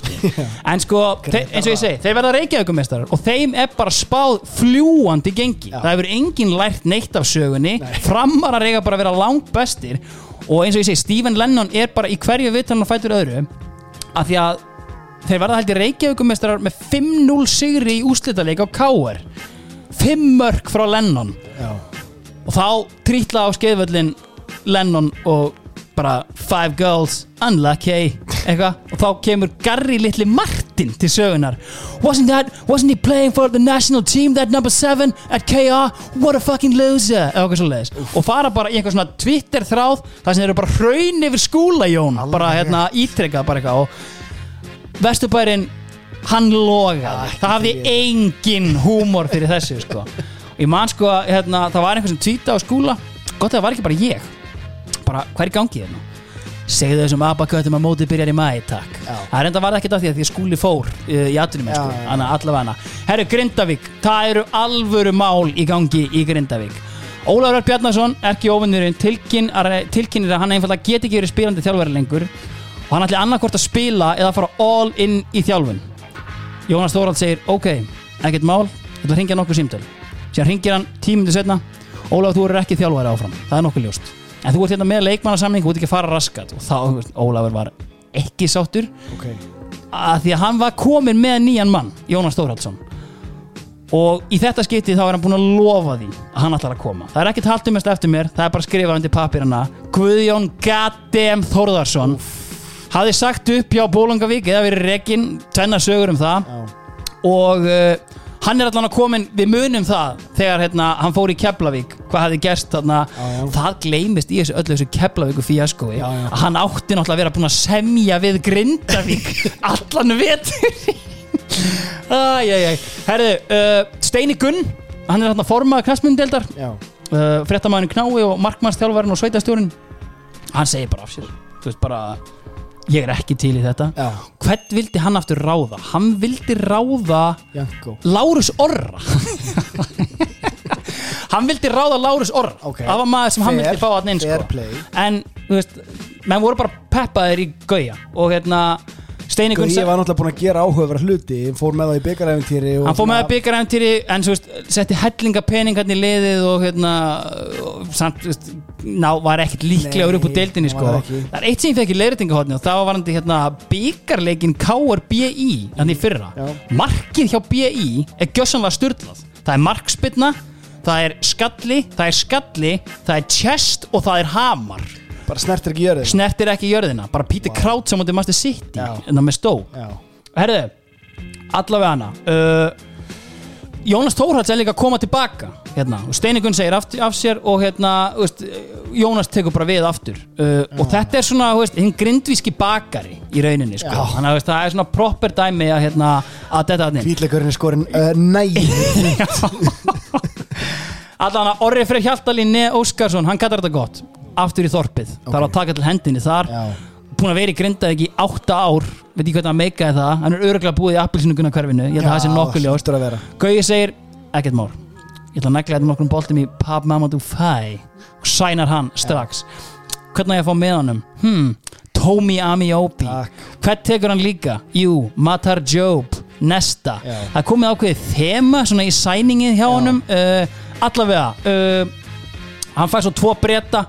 sko. en sko, eins og ég segi þeir verða reykjavíkumestrar og þeim er bara spáð fljúandi gengi. Það hefur enginn lært neitt af sögunni. Framar að reyka bara að vera langt bestir og eins og ég segi, Stephen Lennon er bara í hverju vitan og fætur öðru af því að þeir verða held í reykjavíkumestrar með 5-0 sigri í úslitaleik á KR 5 mörg frá Lennon. Já. og þá trítla á skeiðvöllin Lennon og bara five girls, unlucky eitthvað, og þá kemur Garri litli Martin til sögunar wasn't that, wasn't he playing for the national team that number seven at KR what a fucking loser, og fara bara í eitthvað svona Twitter þráð þar sem þeir eru bara hraun yfir skúla Jón. Bara hérna ítrekkað bara eitthvað. Og Vesturbærin hann logaði. Það hafði engin húmor fyrir þessu sko. ég man sko að, hérna, það var einhver sem tvíta á skúla. Gott að það var ekki bara ég. Bara hver er gangið hérna segðu þessum abaköttum að mótið byrjar í mæ takk, það er enda var ekkert af því að því að skúli fór uh, í atunum. Anna, allavega herru Grindavík, það eru alvöru mál í gangi í Grindavík. Ólafur Örn Bjarnason, ekki óvinnurinn tilkynir að hann einfallega get ekki verið spilandi þjálfari lengur og hann ætli annarkvort að spila eða fara all in í þjálfun. Jónas Þórald segir ok, ekkert mál, þetta ringja nokkuð símtöl. Síðan ringir hann tímundu setna Ólafur, þú eru ekki þjálfari áfram, það er nokkuð ljóst en þú ert hérna með leikmannasamning, þú ert ekki að fara raskat. Og þá, Ólafur var ekki sáttur. Ok, að því að hann var komin með nýjan mann Jónas Þórhaldsson og í þetta skipti þá er hann búin að lofa því að hann ætlar að koma. Það er ekkert haldið mest eftir mér, það er bara að skrifa undir papirana Guðjón Gaddem Þórðarsson hafði sagt upp hjá Bólungavík eða verið rekin tvenna sögur um það. Já, og uh, hann er allan að komin við munum það þegar hérna, hann fór í Keflavík hvað hafði gerst þarna. Já, já. það gleymist í þessu öllu þessu Keflavíku fíaskói að hann átti náttúrulega að vera búin að semja við Grindavík allan vetur Herðu, uh, Steini Gunn hann er hérna formað knastmyndeldar uh, fréttamaðurinn Knái og markmannstjálfarinn og sveitastjórinn hann segir bara af sér. Þú veist bara ég er ekki til í þetta Já, hvern vildi hann aftur ráða? hann vildi ráða Janko Lárus Orra hann vildi ráða Lárus Orra Ok. það var maður sem hann Fair, vildi fá hann inn fair sko. play. en þú veist menn voru bara peppaðir í gauja og hérna Steini Gunn Ég var náttúrulega búin að gera áhugaverð hluti Fór með það í byggaræfintýri hann fór með að byggja ræfntýri en svo veist, setti hellinga pening hann í liðið og hérna og, samt, veist, ná, var ekkert líklegur upp úr deildinni hann sko. það það er eitt sem ég fekk í leiðrætingahotni og það var varandi hérna, byggarleikin KRBI hann í fyrra Já. markið hjá BI er gjössanlega styrlað það er markspilna það er skalli, það er skalli það er chest og það er hamar Bara snertir ekki jörðin snertir ekki jörðina, bara Peter Kraut sem átti Master City, en það með stó. Herðu, allavega hana uh, Jónas Þórhalds er líka að koma tilbaka hérna, og Steinigun segir af, af sér og hérna, veist, Jónas tekur bara við aftur uh, og þetta er svona veist, hinn grindvíski bakari í rauninni sko. Þannig að það er svona proper dæmi að, hérna, að þetta Hvítleikurinn er skorin uh, Næ allan að Orri Freyr Hjaltalín Óskarsson, hann kallar þetta gott aftur í þorpið, okay. þarf að taka til hendinni þar. Já, búin að vera í Grindavík í átta ár. Veit ekki hvernig að meikaði það, hann er öruglega búið í appilsinu hverfinu, ég held að það sé nokkuð ljóst. að Gauði segir, ekkert mál. Ég ætla að negla þetta nokkrum boltum í Pab Mamadou Fai og sænar hann strax. Hvernig á ég að fá með honum? Hmm, Tomi Amiobi. Hvern tekur hann líka? Jú, Matar Job Nesta, Já. það komið ákveðið þema svona í sæningið hjá honum. Uh, allavega uh, hann fær svo tvo breyta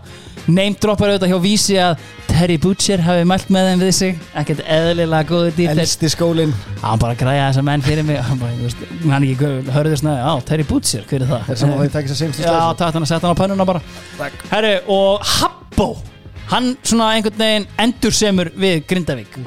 name droppar auðvitað hjá vísi að Terry Butcher hafi mælt með þeim við sig. Ekkert eðlilega góðu dýr Elsti skólinn. Hann bara græja þessa menn fyrir mig. Hann bara, veist, hann ekki hörður snæði á, Terry Butcher, hver er það? Það er saman að þið tekja sér seimstu Já, takk hann að setja hann á pönnuna bara. Takk. Herru, og Habbo hann svona einhvern veginn endur semur við Grindavík.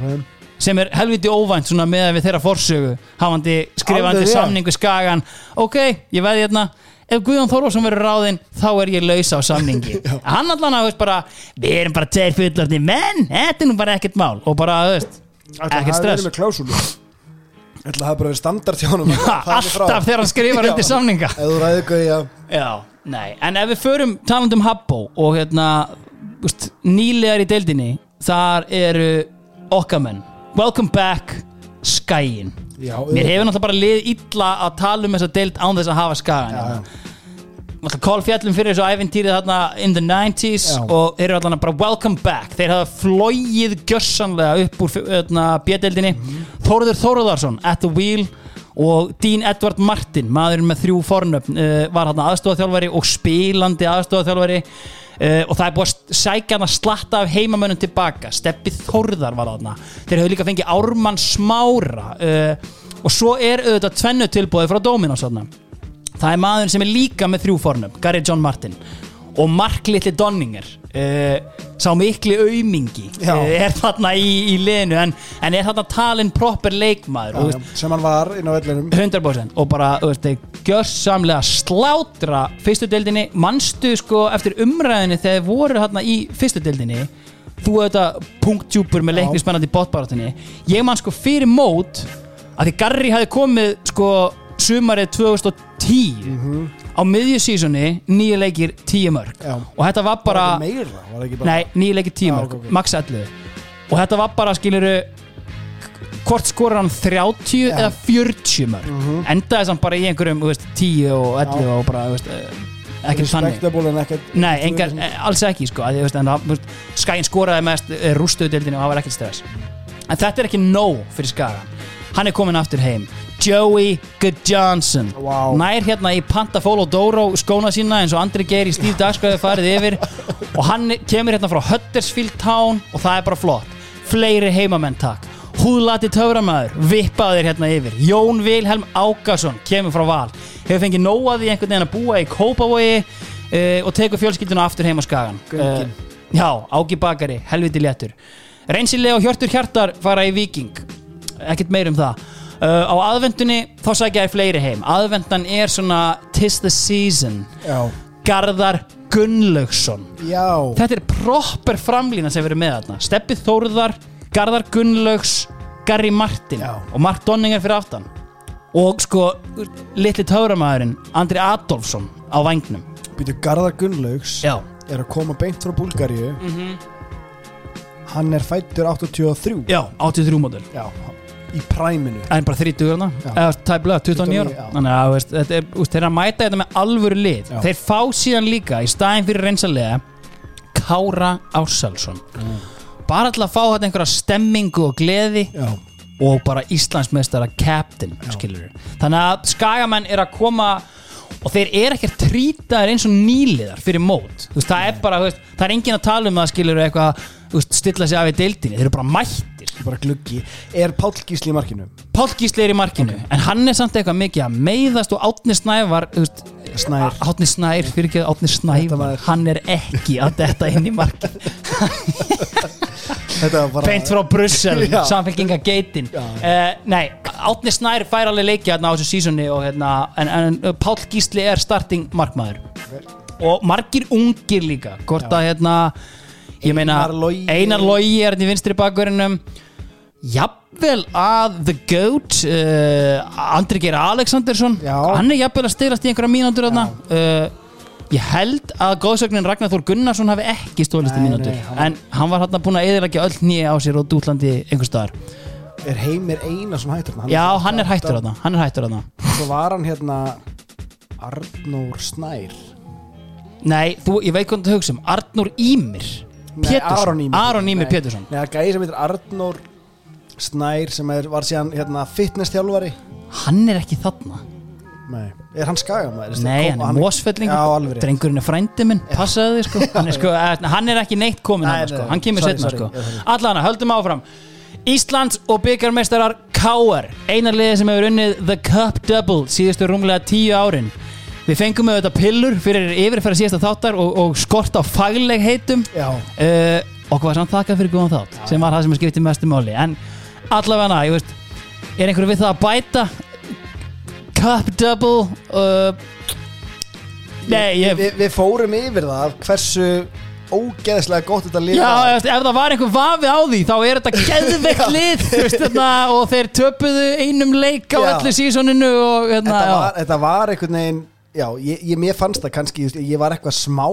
Sem er helviti óvænt svona með við þeirra forsögu hafandi skrifandi Alveg, já. samningu skagan. Ok, ég veði hérna ef Guðjón Þorvarsson verður ráðinn þá er ég laus á samningi. Hann allan að veist bara við erum bara tveir fullorðni menn þetta er nú bara ekkert mál. Og bara, veist, ekkert stress. með klásúlu? Ætla að hafa bara verið standart hjá honum? Ha, alltaf þegar hann skrifar undir samninga. Ef þú ræður Já, nei, en ef við förum talandi um Habbo og hérna úst, nýlegar í deildinni þar eru okkamenn Welcome back Skæin Já, Mér hefur náttúrulega bara lið illa að tala um þessa deild án þess að hafa Náttúrulega Kól fjallum fyrir þessu æventýrið þarna in the 90s Já. og þeir eru allan bara welcome back. Þeir hafa flóið gjörsanlega upp úr hérna, bjödeldinni Mhm. Þórður Þórðarsson at the wheel og Dean Edward Martin maðurinn með þrjú fornöfn uh, var hann aðstofaþjálfari og spilandi aðstofaþjálfari uh, og það er búið að sækja hann að slatta af heimamönnum tilbaka. Steppi Þórðar var þarna. Þeir hefur líka fengið Ármann Smára uh, og svo er auðvitað tvennu tilbúið frá Dominos þarna. Það er maður sem er líka með þrjú fornum Gary John Martin og Mark Little Donninger uh, sá mikli aumingi Já. uh, er þarna í, í liðinu en, en er þarna talin proper leikmaður og, já, sem hann var inn á vellinum. 100% og bara, gjörsamlega slátra fyrstu deildinni. Manstu sko eftir umræðinni þegar voru hérna í fyrstu deildinni þú auðvitað punktjúpur með leiknismennandi botbaratinni ég man sko fyrir mót að því Garri hafði komið sko sumarið 2010 á miðjusísunni nýju leikir 10 mörg Já. og þetta var bara Var meira, var bara Nei, nýju leikir 10 Já, mörg, ok, ok. max 11 Og þetta var bara, skiluru Hvort skorur hann 30 eða 40 mörg Mhm. Endaði samt bara í einhverjum, veist, 10 og 11 og bara, veist, eh, ekkert þannig. Nei, engar, eh, alls ekki, sko Skaginn skoraði mest rústuðdeldinu og það var ekkert stress. En þetta er ekki nóg fyrir Skagan Hann er komin aftur heim. Joey Good Johnson Vá. Nær hérna í Pantafolo Doro skóna sína eins og Andri Geir í Steve Dagskræði farið yfir. Og hann kemur hérna frá Huddersfield Town og það er bara flott. Fleiri heimamenn takk. Húðlati töframæður, vippaðir hérna yfir. Jón Vilhelm Ákason kemur frá Val. Hefur fengið nóg að því einhvern veginn að búa í Kópavogi uh, og tekur fjölskylduna aftur heim á Skagan Göngin. Já, Ági Bakari, helviti léttur. Reynsilega og Hjörtur Hjartar fara í Viking Ekkert meir um það. Uh, Á aðvendunni þá sækja ég fleiri heim. Aðvendan er svona Tis the season. Já, Garðar Gunnlaugsson. Já. Þetta er proper framlína sem verið með þarna. Steppi Þórðar, Garðar Gunnlaugs Garri Martin. Já. og Mark Donninger fyrir aftan. Og sko litli töframæðurinn Andri Adolfsson á vangnum Býtu Garðar Gunnlaugs Já, er að koma beint frá Búlgaríu. Hann er fættur 83 já 83 módel. Já, í præminu Það er bara 30 þarna? Já. eða tæplega 29 ára. 29, já. þannig að veist, þetta er, úst, þeir að mæta þetta með alvöru lið. Já. þeir fá síðan líka í staðin fyrir reynsalega Kára Ársalsson bara til að fá þetta einhverja stemmingu og gleði Já, og bara Íslandsmeistara captain þannig að skagamenn er að koma og þeir eru ekkert trýtaðir eins og nýliðar fyrir mót. Veist, það er bara, veist, það er engin að tala um það skilur eitthvað, stilla sig af í deildinni. Þeir eru bara mættir bara gluggi Er Páll Gísli í markinu? Páll Gísli er í markinu en hann er samt eitthvað mikið að meiðast og Átni Snævar þú veist, Snær. Átni Snær, fyrir ekki Átni Snævar var- hann er ekki að detta inn í markin Þetta var bara beint frá Brussel, samfélkinga geitin. Uh, nei, Átni Snær fær alveg leikja hérna á þessu sísoni og hérna, en, en Páll Gísli er starting markmaður. Og margir ungir líka hvort að hérna ég meina, Einar Logi. Er hérna í vinstri bakverðinum jafnvel að The Goat uh, Andri Geir Alexandersson Já. hann er jafnvel að styrast í einhverja mínútur þarna. Uh, ég held að góðsögnin Ragnar Þór Gunnarsson hafi ekki stólist í Nei, mínútur nei, hann en hann var hann búin að eðilegja öll nýja á sér og dútlandi einhver staðar. Er Heimir eina sem hættur hann já, hann er hættur þarna hann er hættur þarna. Svo var hann hérna Arnór Snær. Nei, þú, ég veit hvað þú hugsa um Arnur Ímir Nei, Pétursson. Aron Ímir. Pétursson. Nei, það er gæði sem heitir Arnór Snær sem er, var síðan hérna, fitness þjálfari. Hann er ekki þarna. Nei, er hann skagamæður? Nei, hann er mósfellingur Já. Drengurinn er frændi minn, passaði þið sko. Hann er, sko, eh, hann er ekki neitt komin Nei, hann sko. Hann kemur setna sko. Já. Allana, höldum áfram. Íslands og byggarmeistarar K.R. Einar liðið sem hefur unnið The Cup Double síðustu rúmlega tíu árin. Við fengum þetta pillur fyrir yfirferða síðasta þáttar og, og skort á fagleg heitum. Já, uh, Okkur var samt þakkað fyrir góðan þátt sem var það sem skriftið mestu máli. En allavega, ég veist Er einhverju við það að bæta Cup Double uh, Nei, ég Vi, við fórum yfir það hversu ógeðslega gott þetta lið Já, var. ef, ef það var einhver vafi á því þá er þetta geðveikt lið þú veist, hérna, og þeir töpuðu einum leik á Já. öllu sísoninu og hérna, þetta, já. var, þetta var einhvern veginn Já, ég, ég, mér fannst það kannski þú veist, Ég var eitthvað smá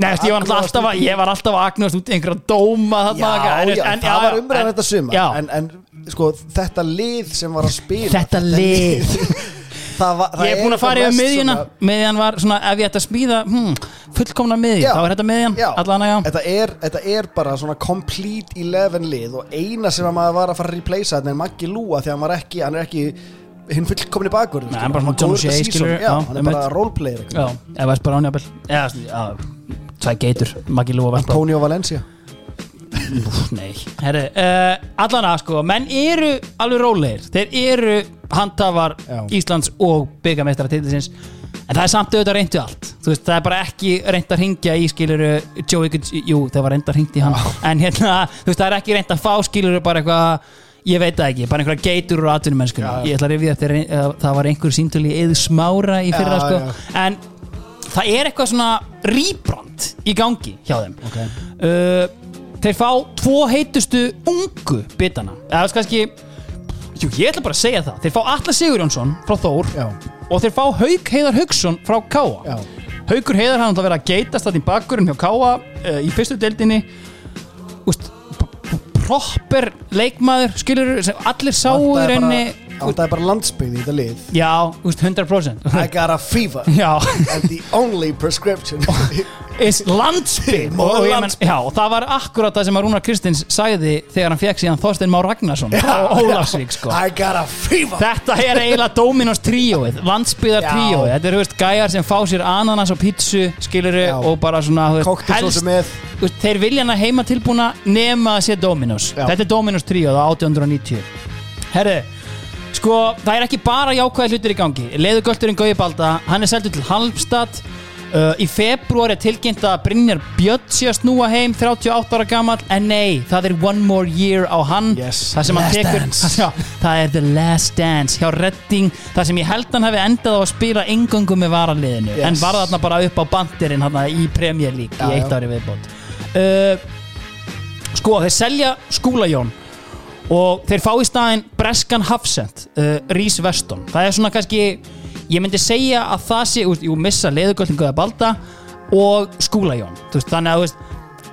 Nei, veist, ég, var alltaf ég var alltaf að agnast út einhverja dóma Já, en, já, en, það var umræðan þetta sumar. já. en, en sko, þetta lið sem var að spila Þetta lið. það var, það Ég er búin að fara yfir miðjuna. svona- Miðjan var svona, ef ég ætti að smíða hmm, fullkomna miðjun, þá er þetta miðjan. Allan að já. Þetta er, þetta er bara svona complete 11 lið og eina sem að maður var að fara að replacea þetta er Maggi Lúa því að hann ekki, hann er ekki hinn fullkomni bakur Nei, hann er bara svona John Shea, skilur, já, hann er bara roleplayer Já, veist bara ánjabel Já, já, tvæ geitur, Maggi Lúa Vestbrá Antonio Valencia. Nei, herri, uh, allan að sko menn eru alveg rólegir. Þeir eru handhafar. Íslands og byggameistara titlisins en það er samt auðvitað reyndu allt. Þú veist, það er bara ekki reynd að ringja í skiluru Joey Goods, jú, það var reynd að ringja í hann. En hérna, þú veist, það er ekki reynd að fá skiluru bara eitthvað, ég veit það ekki bara einhverja geitur úr já. ég ætla að rifja eftir, uh, það var einhver síntölu í eðu smára í fyrra Já, sko já. en það er eitthvað svona rýbrand í gangi hjá þeim okay. uh, þeir fá tvo heitustu ungu bitana eða kannski Jú, ég ætla bara að segja það Þeir fá Alla Sigurjónsson frá Þór Já. og þeir fá Hauk Heiðar Hauksson frá Káa Já. Haukur Heiðar hann að vera að geitast þarna í bakkurinn hjá Káa uh, í fyrstu deildinni Úst, proper leikmaður skilur sem allir sáu í Vantaði bara- vantaði bara landsbyggði í þetta lið. Já, úst, 100% I got a fever. Já. And the only prescription is landsbyggð. More og, og, menn- já, og það var akkurat það sem að Rúnar Kristins sagði þegar hann fekk síðan Þorstein Már Ragnarsson og Ólafsvík sko. I got a fever. Þetta er eiginlega Dominos tríóið Landsbyðar Já. tríóið Þetta eru gæjar sem fá sér ananas og pítsu skiluru Já. og bara svona þú veist, Þeir vilja hana heima tilbúna nema að sé Dominos. Já. Þetta er Dominos tríóið á 1890 Herru Sko, það er ekki bara jákvæði hlutir í gangi Leðugölturinn Gauði Balda, hann er seldur til Halmstad uh, Í februar er tilkynnt að Brynjar Björn sé að snúa heim 38 ára gamall En nei, það er one more year á hann Yes. Það sem hann Last tekur. Já, það er the last dance hjá Redding Það sem ég held hann hefði endað á að spila engöngu með varaliðinu Yes. En var þarna bara upp á bandirinn hana, í Premier League Já, í eitt ári viðbót uh, Sko, þeir selja skúlajón og þeir fá í staðinn Breskan Hafsend, uh, Rís Veston það er svona kannski, ég myndi segja að það sé, úst, jú, missa leðugöldingu eða balda og skúlajón þannig að, veist,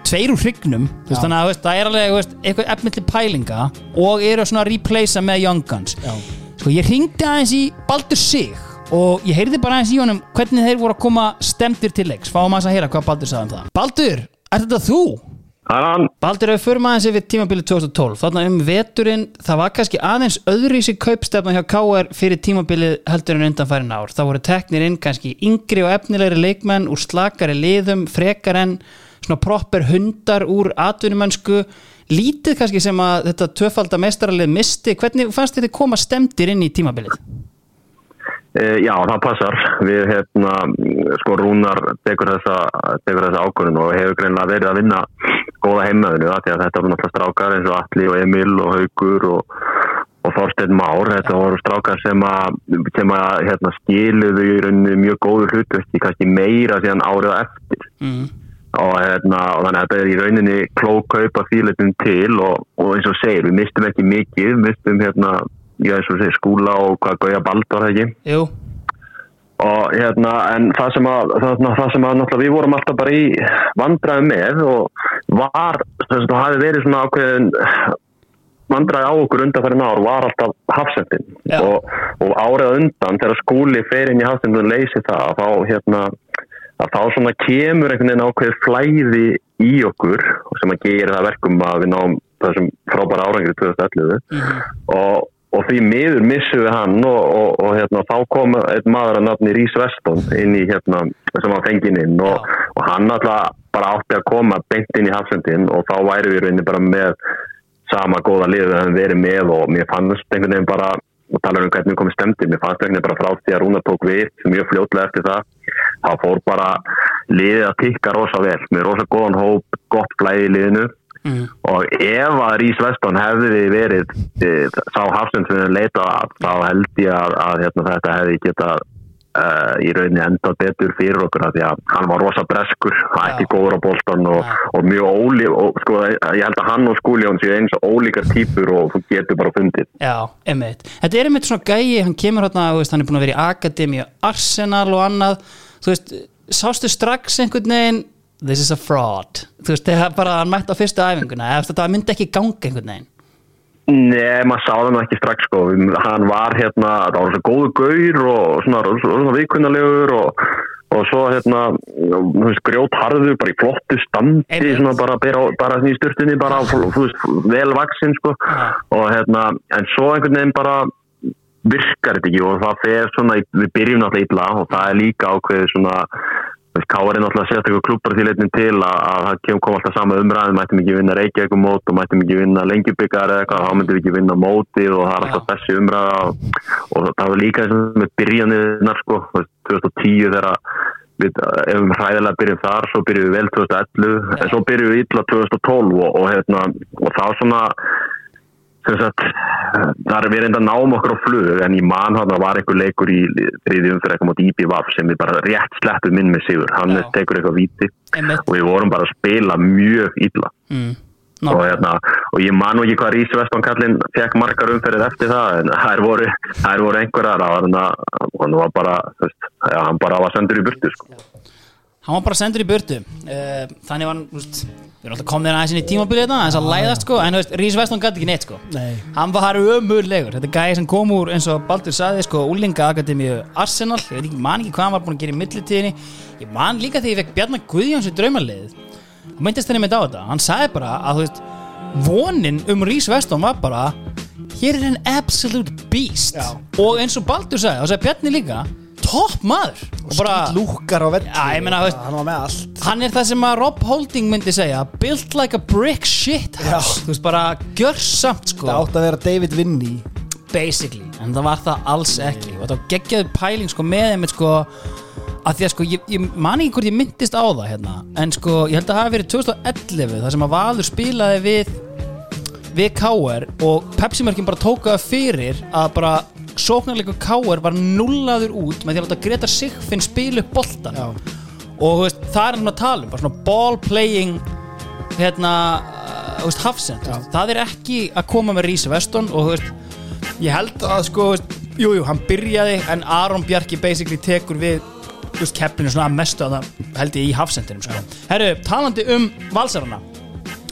tveir úr hrygnum þannig að, veist, það er alveg, veist, eitthvað efnill pælinga og eru svona að replacea með Young Guns. Já. sko, ég ringdi aðeins í Baldur Sig og ég heyrði bara aðeins í honum hvernig þeir voru að koma stemdir til leiks. Fáum aðeins að heyra hvað Baldur sagði um það. Baldur, er þetta þú? Baldur, ef við förum aðeins yfir tímabilið 2012 þarna um veturinn, það var kannski aðeins öðruvísi kaupstefna hjá KR fyrir tímabilið heldur en undanfærin ár. Það voru teknir inn kannski yngri og efnilegri leikmenn úr slakari liðum frekar en svona proper hundar úr atvinnumönsku lítið kannski sem að þetta tvöfalda mestaralið misti, hvernig fannst þið koma stemdir inn í tímabilið? e, já það passar, við hérna, sko Rúnar tekur þessa, þessa ákvörðun og hefur greinlega verið að vinna góða heimöðinu því að þetta voru náttúrulega strákar eins og Atli og Emil og Haugur og, og Þorsteinn Már, þetta voru strákar sem að, sem að hérna, skiluðu í rauninni mjög góðu hlutverki, kannski meira síðan árið eftir. Mm. og, hérna, og þannig að þetta er í rauninni klók kaupa fíletum til og, og eins og segir, við mistum ekki mikið við mistum hérna, já segir skúla og hvað Gauja Baldar ekki? Jú, og hérna, en það sem að það, það sem að náttúrulega við vorum alltaf bara í vandræði með og var, þess að það hafi verið svona ákveðin vandræði á okkur undanfærin ár var alltaf hafsendin. Já. og, og árið undan þegar skúli fer inn í hafsendin og leysi það að þá hérna að þá svona kemur einhvern veginn ákveðið flæði í okkur sem að gera það verkum að við náum þessum frábæra árangri 2011 og, og því miður missum við hann og, og, og hérna, þá kom einn maður að nafni Rís Veston inn í hérna sem var fenginn inn og, og hann alltaf bara átti að koma beint inn í hafsendin og þá væri við rauninni bara með sama góða liðu að við verið með og mér fannst einhvern veginn bara og tala um hvernig komum stemdi mér fannst einhvern veginn bara frá því að Rúna tók við mjög fljótlega eftir það þá fór bara liðið að tikka rosa vel með rosa góðan hóp, gott flæði í liðinu og ef að Rís Veston hefði verið e, sá hafsend sem við leitað að þá held ég að, að hérna, þetta hefði getað uh, í rauninni endað betur fyrir okkur af því að hann var rosa breskur hann er ekki góður á boltan og, og mjög ólík og sko ég held að hann og Skúljón séu eins og ólíkar típur og þú getur bara fundið. Já, einmitt. Þetta er einmitt svona gæi, hann kemur hérna, hann er búin að vera í Akademi Arsenal og annað, þú veist, sástu strax einhvern veginn, this is a fraud, þú veist, þegar bara hann mætti á fyrstu æfinguna, eða þetta myndi ekki ganga einhvern veginn. Nei, maður sá það nú ekki strax sko, hann var hérna, það var svo góðu gaur og svona, svona viðkunnalegur og, og svo hérna, þú veist, grjótharður bara í flottu standi, svona bara, bara, bara í styrtunni, bara, þú veist, vel vaksinn sko. Og hérna, en svo einhvern veginn bara virkar þetta ekki og það fer svona, við byrjum náttúrulega illa og það er líka ákveðið svona Káar er náttúrulega sérstaklega klubbar því leitin til að, að það kem, kom alltaf sama umræðum mættum ekki vinna Reykjavík mót og mættum ekki vinna lengjubikar eða eitthvað, þá myndum við ekki vinna mótið og það er alltaf þessi umræða og, og það var líka þessum með byrjanirnar sko, þú veist, 2010 þegar við, ef við hræðilega byrjum þar svo byrjum við vel 2011 en svo byrjum við illa 2012 og, og, hérna, og þá svona sagt, það er við reynda að náum okkur á flug en í mann hann var einhver leikur í þriði umfyrir eitthvað mot IPVAF sem við bara rétt sleppum inn með sigur hann Já. tekur eitthvað víti Einmitt. og við vorum bara að spila mjög illa Mm. og, hérna, og ég man ekki hvað Rís Vestmann kallinn fekk margar umferðir eftir það en þær voru, þær voru einhverjar það var hann var bara veist, já, hann bara var sendur í burtu sko. hann var bara sendur í burtu uh, þannig var hann, við erum alltaf komnir aðeins inn í tímabilið þetta aðeins að læðast sko, en þú veist, Rís Vestmann gæti ekki neitt sko. Nei. hann var ömurlegur, þetta gæði sem kom úr eins og Baldur saði sko, Úlinga Akademíu Arsenal, ég veit ekki, man ekki hvað hann var búin að gera í millitíðinni, ég man líka þegar ég fekk Bjarnar Guðjóns í draumalið. Og myndist henni með á þetta, hann sagði bara að þú veist, vonin um Rís Vestmann var bara hér er en absolute beast. Já. og eins og Baldur sagði, og sagði Bjarni líka topp maður og bara, lúkar á velli. Já, ég meina, veist- hann var með allt. hann er það sem að Rob Holding myndi segja built like a brick shit house. þú veist bara gjörsamt sko. Það átti að vera David Vinny. Basically, en það var það alls ekki. Og það geggjaði pæling sko með þeim sko, að því að sko ég, ég man ekki hvort ég myndist á það hérna en sko ég held að það hafi verið 2011 þar sem að Valur spilaði við við K.R. og Pepsi-mörkin bara tókaði fyrir að bara sóknarleikur K.R. var nullaður út með því að láta Gretar Sigfinn spila upp boltan Já. og veist, það er hann að tala um bara svona ball playing hérna veist, Hafsend, veist, það er ekki að koma með Rísa Veston og ég held að sko, veist, jú, jú, hann byrjaði en Aron Bjarki basically tekur við keppinu svona mestu að það held ég í Hafsendinum sko. Herru, talandi um valsarana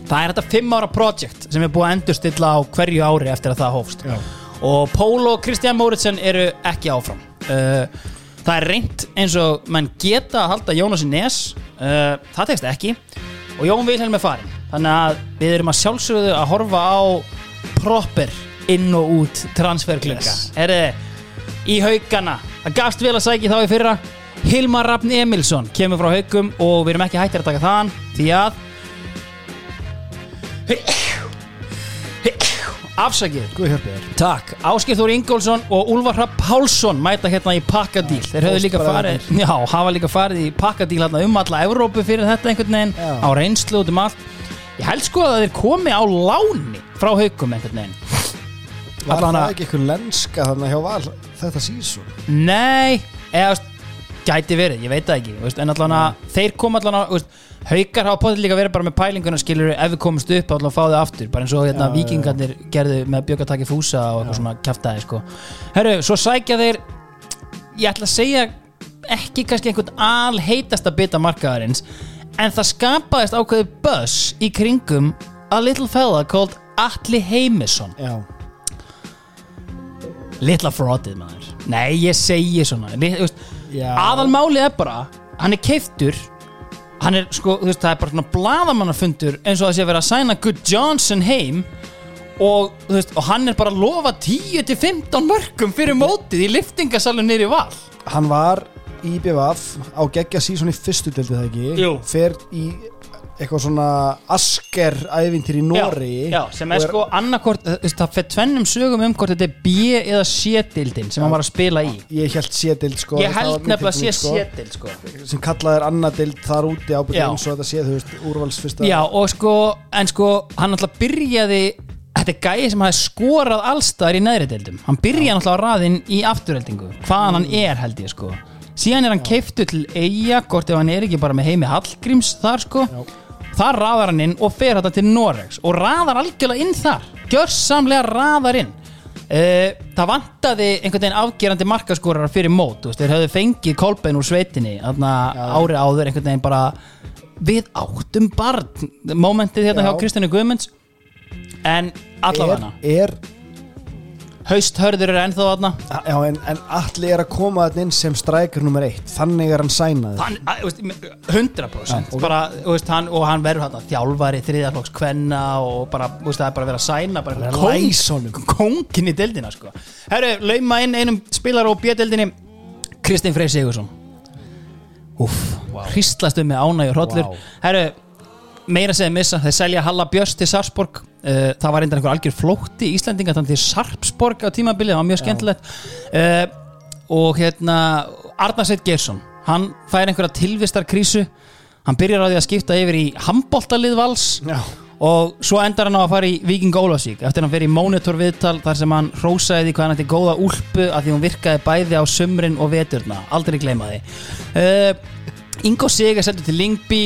það er þetta fimm ára project sem er búið að endurstilla á hverju ári eftir að það hófst Já. Og Pól og Kristján Móritsen eru ekki áfram. Uh, það er reynt eins og mann geta að halda Jónas í nes. Uh, það tekst ekki. Og Jón Vilhelm er farin þannig að við erum að sjálfsögðu að horfa á proper inn og út transferklunga Yes. Herri, í haugana. Það gafst vel að sækja þá í fyrra. Hilmar Rafn Emilsson kemur frá haugum og við erum ekki hættir að taka þaðan því að afsakið. Guð hjálpi þér. Takk, Áskir Þór Ingólfsson og Úlfar Hrapp Pálsson mæta hérna í pakkadíl. Þeir höfðu líka farið, já, hafa líka farið í pakkadíl hérna um alla Evrópu fyrir þetta einhvern veginn Já. á reynslu út um allt. Ég held sko að þeir komi á láni frá haugum einhvern veginn. Var Allan það að- ekki eitthvað lenska þannig hjá Val þetta sísón? Nei, eða veist, gæti verið, ég veit það ekki veist, en allan að þeir koma allan að veist, haukar hafa potið líka verið bara með pælinguna skilur ef við komumst upp allan að fá þau aftur. Bara eins og hérna, vikingarnir gerðu með bjöggataki fúsa og eitthvað svona kjaftaði sko. Herru, svo sækja þeir ég ætla að segja ekki kannski einhvern alheitasta bita markaðarins en það skapaðist ákveði buzz í kringum a little fella called Atli Heimisson. Já, litla fraudið maður. Nei ég segi svona. Aðalmálið er bara hann er keiftur hann er sko þú veist það er bara svona bladamannafundur eins og það sé að vera að sæna Good Johnson heim og þú veist og hann er bara að lofa 10-15 mörgum fyrir mótið í liftingasalun nýri val hann var í BVF á geggja sísón í fyrstu dildi það ekki Jú. fer í eitthvað svona asker ævintýr í Nóri já, já, sem er sko annarkort það fyrir tvennum sögum um hvort þetta er B eða C-dildin sem hann var að spila í. Ég held C-dild sko ég held nefnilega tilfinning, sko, C-dild sko. sem kallað er annað dild þar úti ábyrgð Já. eins og þetta sé þú veist úrvals fyrsta Já, og sko, en sko, hann alltaf byrjaði Þetta er gæði sem hafi skorað allstaðar í neðri deildum. Hann byrjaði alltaf á raðinn í afturheldingu Hvaðan hann er held ég sko. Síðan er hann keiftu til eiga Hvort ef hann er ekki bara með heimi Hallgríms þar sko Þar raðar hann inn og fer þetta til Noregs Og raðar algjörlega inn þar. Gjörsamlega raðar inn. Uh, það vantaði einhvern veginn afgerandi markaskorar fyrir mót, veist, þeir höfðu fengið kolbein úr sveitinni, ári áður einhvern veginn bara við áttum barn, momentið hérna Já. hjá Kristjánu Guðmunds. En allavega er, er, hausthörður er ennþá þarna já, en, en allir er að koma þetta inn sem strækar nummer eitt þannig er hann sænaður hann, að, veist, 100% Já, ok. bara, veist, hann, og hann verður hann þjálfari þriðaflokks kvenna og bara, veist, það er bara að vera að sæna bara honum. kóngin í deildina sko. herru, lauma inn einum spilar á B-deildinni Kristinn Freyr Sigursson Úff, wow. hristlast um með ánægjur hrollur Vá. herru, meira segja missa þeir selja Halla Björns til Sarpsborg uh, það var einhver algjör flótti í Íslandinga þannig til Sarpsborg á tímabilið það var mjög skemmtilegt. Uh, og hérna Arnarsveit Geirsson hann fær einhverja tilvistarkrísu. Hann byrjar á því að skipta yfir í handbóltalið vals Já. og svo endar hann á að fara í Viking Ólafsvík. Eftir hann fer í monitor viðtal þar sem hann hrósaði því hvað hann ætti góða úlpu að því hún virkaði bæði á sumrin og veturna. Aldrei gleyma því. Uh, Ingo Sig er sendur til Lingby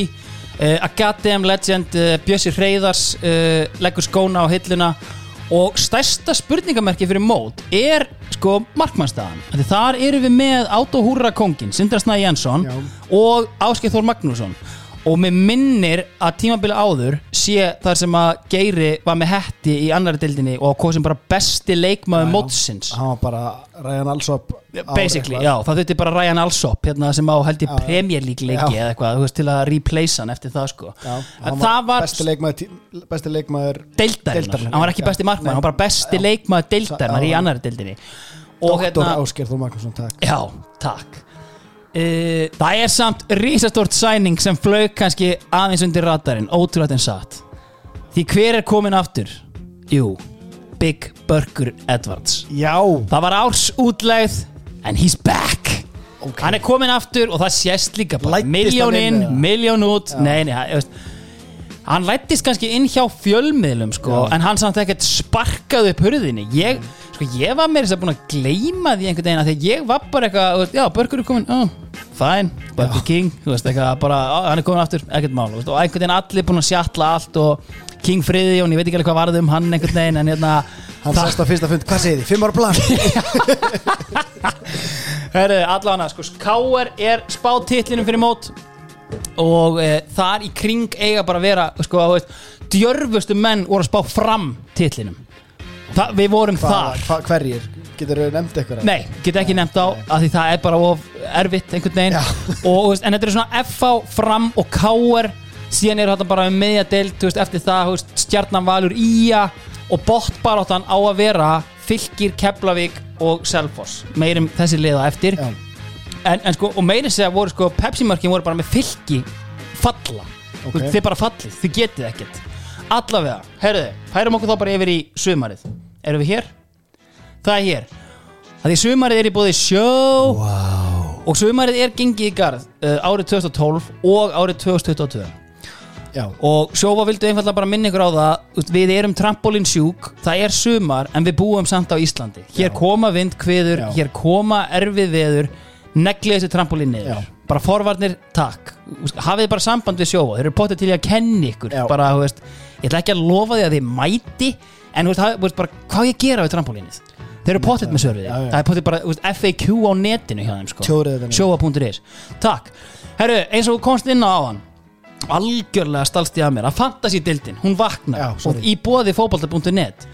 A Goddamn Legend uh, Bjössi Hreyðars uh, leggur skóna á hilluna og stærsta spurningamerki fyrir mót er sko markmannstæðan Því þar eru við með Autohúra kongin Sindra Snæ Jensson Já. og Áskeið Þór Magnússon og mér minnir að tímabili áður sé þar sem að Geiri var með hetti í annari dildinni og hvað sem bara besti leikmaður mótsins. Hann var bara Ryan Alsop basically, já, það þurfti bara Ryan Alsop hérna, sem á held Já. Premier League leiki eða eitthvað, þú veist, til að replace hann eftir það sko. Já, hann það var besti leikmaður, besti leikmaður deildarinnar, hann var ekki besti markmann Nei. hann var bara besti Já. leikmaður deildarinnar í annari deildinni. Og Dr. hérna, Ásker Þór Magnússon takk. Já, takk Uh, það er samt risastort sæning sem flög kannski aðeins undir radarinn, ótrúlega en satt. Því hver er komin aftur? Jú, Big Burger Edwards. Já, Það var árs útlegð En he's back. Ok. Hann er komin aftur og það sést líka bara. Læddist Miljón út Nei, nei, veist, hann lættist kannski inn hjá fjölmiðlum sko. En hann samt ekkert sparkaði upp hurðinni Ég, sko, ég var meira þess að búin að gleyma því einhvern veginn að ég var bara eitthvað, já, Börgur er komin oh, Fine, Burger King veist, eitthvað bara, á, hann er komin aftur, ekkert mál veist, Og einhvern veginn allir búin að sjatla allt Og King Friðjón, ég veit ekki alveg hvað varði um hann einhvern veginn En hérna hann sest á fyrsta fund, hvað segir þið? Fimm ára plan Herru, allavega, sko, K.R. er spáð titlinum fyrir mót og e, þar í kring eiga bara að vera, sko, veist, djörfustu menn voru að spá fram titlinum Þa, við vorum Hva, þar hva, hverjir? Getur þau nefnt eitthvað? Nei, get ekki nefnt á að því það er bara of erfitt einhvern veginn og, en þetta er svona FH, Fram og K.R. síðan er þetta bara um meðja deild þú veist, eftir það, þú veist, stjarnan valur Ía og botbaráttan á að vera Fylkir, Keflavík og Selfoss, meirum þessi liða eftir Já. En, en sko, og meira segja voru sko Pepsi-mörkin voru bara með fylki falla, Ok. okay. þið bara fallið þið getið ekkert, allavega herruðu, færum okkur þá bara yfir í sumarið erum við hér? það er hér að því sumarið er í bóði sjó wow. og sumarið er gengið í garð uh, árið 2012 og árið 2022 Já, og sjófa vildu einfallega bara minna ykkur á það við erum trampolín sjúk það er sumar en við búum samt á Íslandi hér koma vindkviður, Já. hér koma erfið veður neglið þessu trampolín niður Já. bara forvarnir, takk hafið bara samband við sjófa, þeir eru potið til í að kenni ykkur Já. bara, þú veist, ég ætla ekki að lofa því að þið mæti en þú veist, hafið, þú veist, bara, hvað á ég að gera við trampolínið þeir eru potið með sörfið Já, já. það er potið bara þú veist, FAQ á netinu hjá þeim sko. Tjórið þetta niður. sjófa.is takk, herru, eins og þú komst inn á áðan algjörlega stalst ég að mér að fantasy-dildin, hún vaknar Já, sorry. og í bóði fótbolta.net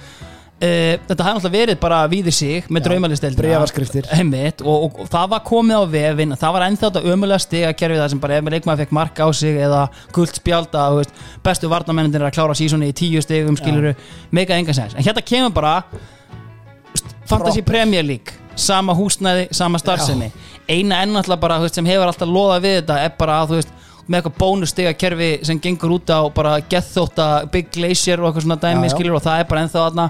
Uh, þetta hafði náttúrulega verið bara víðir sig með draumalisteldina og, og, og það var komið á vefin það var ennþá þetta ömulega stiga kerfið það sem bara ef leikmaður fekk mark á sig eða þú veist, bestu varnamennir að klára sísoni í tíu stigum skiluru mega enga sens, en hérna kemur bara Proper. Premier League sama húsnæði, sama starfsemi. Eina ennáttúrulega bara veist, sem hefur alltaf loðað við þetta er bara að þú veist með eitthvað bónustiga kerfi sem gengur út á bara gethóta Big Glacier og eitthvað svona dæmi Já, já. skilur og það er bara ennþá þarna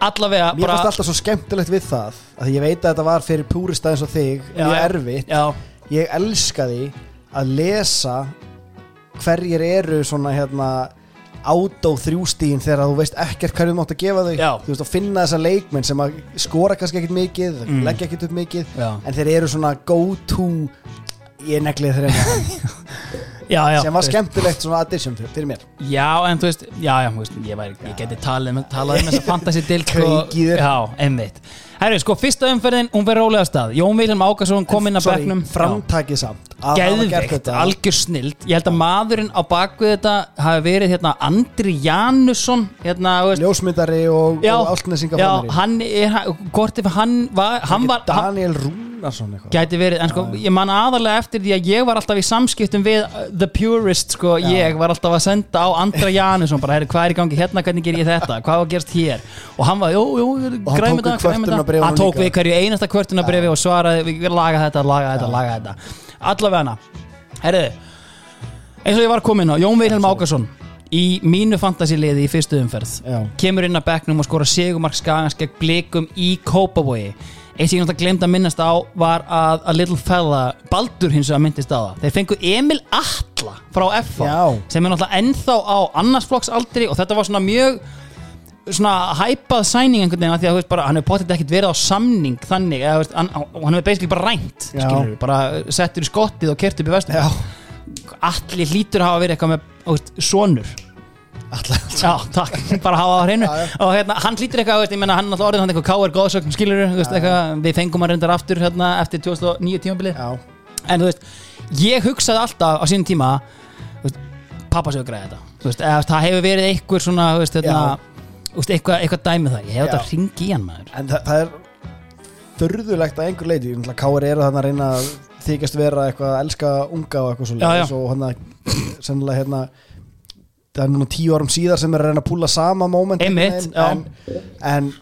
allavega Mér bara fannst alltaf svo skemmtilegt við það að því ég veit að þetta var fyrir púrista eins og þig mjög erfitt já, ég elskaði að lesa hverjir eru svona hérna átó þrjústíðin þegar þú veist ekkert hverju þú mátt að gefa þau Já. þú veist að finna þessa leikmenn sem að skora kannski ekkert mikið, Mm. leggja ekkert upp mikið Já. en þeir eru svona go to ég neglið þeir já, já sem var skemmtilegt svona addition fyrir, mér. Já, en þú veist, já, já, þú veist, ég, væri, ég geti talað talað um þessa fantasy dild Kveikið þér. Já, einmitt. Herri, sko, fyrsta umferðin, hún verður rólega stað. Jón Vilhelm Ákarsson kom inn að Sorry, bekknum. Framtakið samt þetta. algjör snild. Ég held að maðurinn á bakvið þetta hafi verið hérna Andri Janusson hérna, ljósmyndari og, og áltnesinga hann er, hvort ef hann var, hann var Daniel Rúnarsson eitthvað. Gæti verið, en sko, ég man aðalega eftir því að ég var alltaf í samskiptum við uh, The Purist, sko, ég var alltaf að senda á Andra Janusson, bara, herri, hvað er í gangi? Hérna, hvernig ger ég þetta, hvað var að gerast hér? Og hann var, jú, jú, Og hann græmi tók við þetta, græmi kvörtunarbréfunum þetta hann tók líka. við hverju einasta kvörtunabrefi og svaraði, við laga þetta, laga þetta, laga þetta. Allavega hana, herri eins og ég var komin á, Jón Vilhelm Ákarsson í mínu fantasiliði í fyrstu umferð Já. kemur inn að bekknum og skora segumark skagans gegn blikum í Kópavogi eitt sem ég náttúrulega glemt að minnast á var að a little fella, Baldur hins vegar myndist á það. Þeir fengu Emil Atla frá Já. sem er náttúrulega ennþá á annarsflokksaldri og þetta var svona mjög svona hæpað sæning einhvern veginn af því að veist bara, hann hefur potið ekkert verið á samning þannig, þú veist, hann, hann hefur basically bara rænt skilur, bara settur í skottið og kert upp í vestum allir hlýtur að hafa verið eitthvað með veist, sonur Já, takk, bara hafa það á hreinu. Og hérna, hann hlýtur eitthvað, veist, ég menna hann alltaf orðið hann eitthvað káir góðsögn, skilur veist, eitthvað, við fengum hann reyndar aftur hérna eftir 2009 tímabilið. Já, en þú veist, ég hugsaði alltaf á sínum tíma veist, pappa séu að græða þetta veist, eða, það hefur verið einhver svona hérna, eitthvað, eitthvað dæmi það. Ég hef þetta hringi í hann maður. En það, það er þurðulegt að einhver leiti Káir eru þannig að reyna að þykjast vera eitthvað að elska unga og eitthvað svo það er núna tíu árum síðar sem er að reyna að púla sama Einmitt, en, en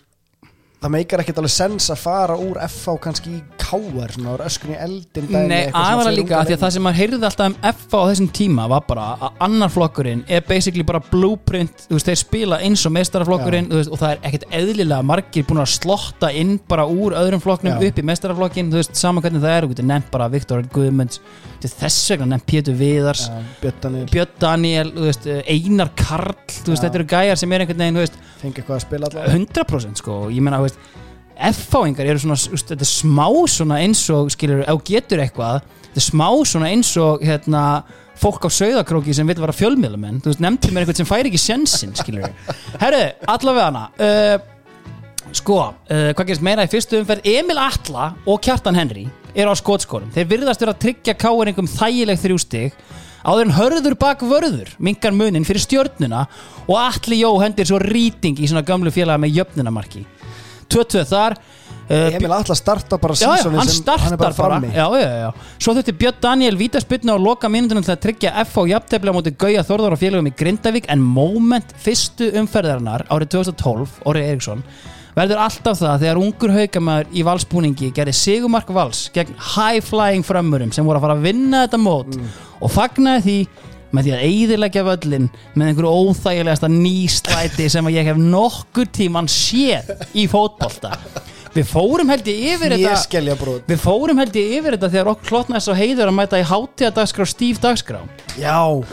það meikar ekkert alveg sens að fara úr FH kannski í Káir svona úr öskun í eldin dæmi, Nei, segir líka, því að það sem maður heyrði alltaf um FA á þessum tíma var bara að annar flokkurinn er basically bara blueprint, þú veist, þeir spila eins og meistaraflokkurinn, þú veist, og það er ekkert eðlilega margir búin að slotta inn bara úr öðrum flokknum upp í meistaraflokkin, þú veist, sama hvernig það er, nefnt bara Viktor Guðmunds, þess vegna nefnt Pétur Viðars, Björn Daniel veist, Einar Karl, veist, þetta eru gæjar sem er einhvern veginn, þú veist, fengi eitthvað að spila allavega. 100% sko ég meina, þú veist F-fáingar eru svona, veist, þetta er smá svona eins og, skilur, ef getur eitthvað þetta er smá svona eins og hérna, fólk á sauðakróki sem vil vera fjölmiðlumenn, þú veist, nefndi mér eitthvað sem fær ekki sjensin, skilur Herru, allavega hana uh, sko, uh, hvað gerist meira í fyrstu umferð? Emil Atla og Kjartan Henry eru á skotskórum, þeir virðast vera að tryggja káeringum þægileg þrjú stig. Áður en hörður bak vörður minkar munin fyrir stjörnuna og Atli Jó hendir svo rýting í svona gamlu félaga með jöfnunamarki 2-2 þar uh, Emil Atla starta bara sísonið hann sem hann er bara frammi já, já, já. Svo þurfti Björn Daniel vítaspyrna og loka mínútunum til að tryggja F á jafntefla múti Gauja Þórðar og félagum í Grindavík en moment fyrstu umferðarinnar árið 2012, Orri Eriksson verður alltaf það þegar ungur haukamæður í valsbúningi gerði Sigumark Vals gegn high flying frömmurum sem voru að fara að vinna þetta mót Mm. og fagnaði því með því að eyðileggja völlin með einhverju óþægilegasta nýslæti sem að ég hef nokkur tíman séð í fótbolta. Við fórum held ég yfir þetta Við fórum held ég yfir þetta þegar okkur hlotnaðist á heiður að mæta í hátíða dagskrá Steve dagskrá. Já,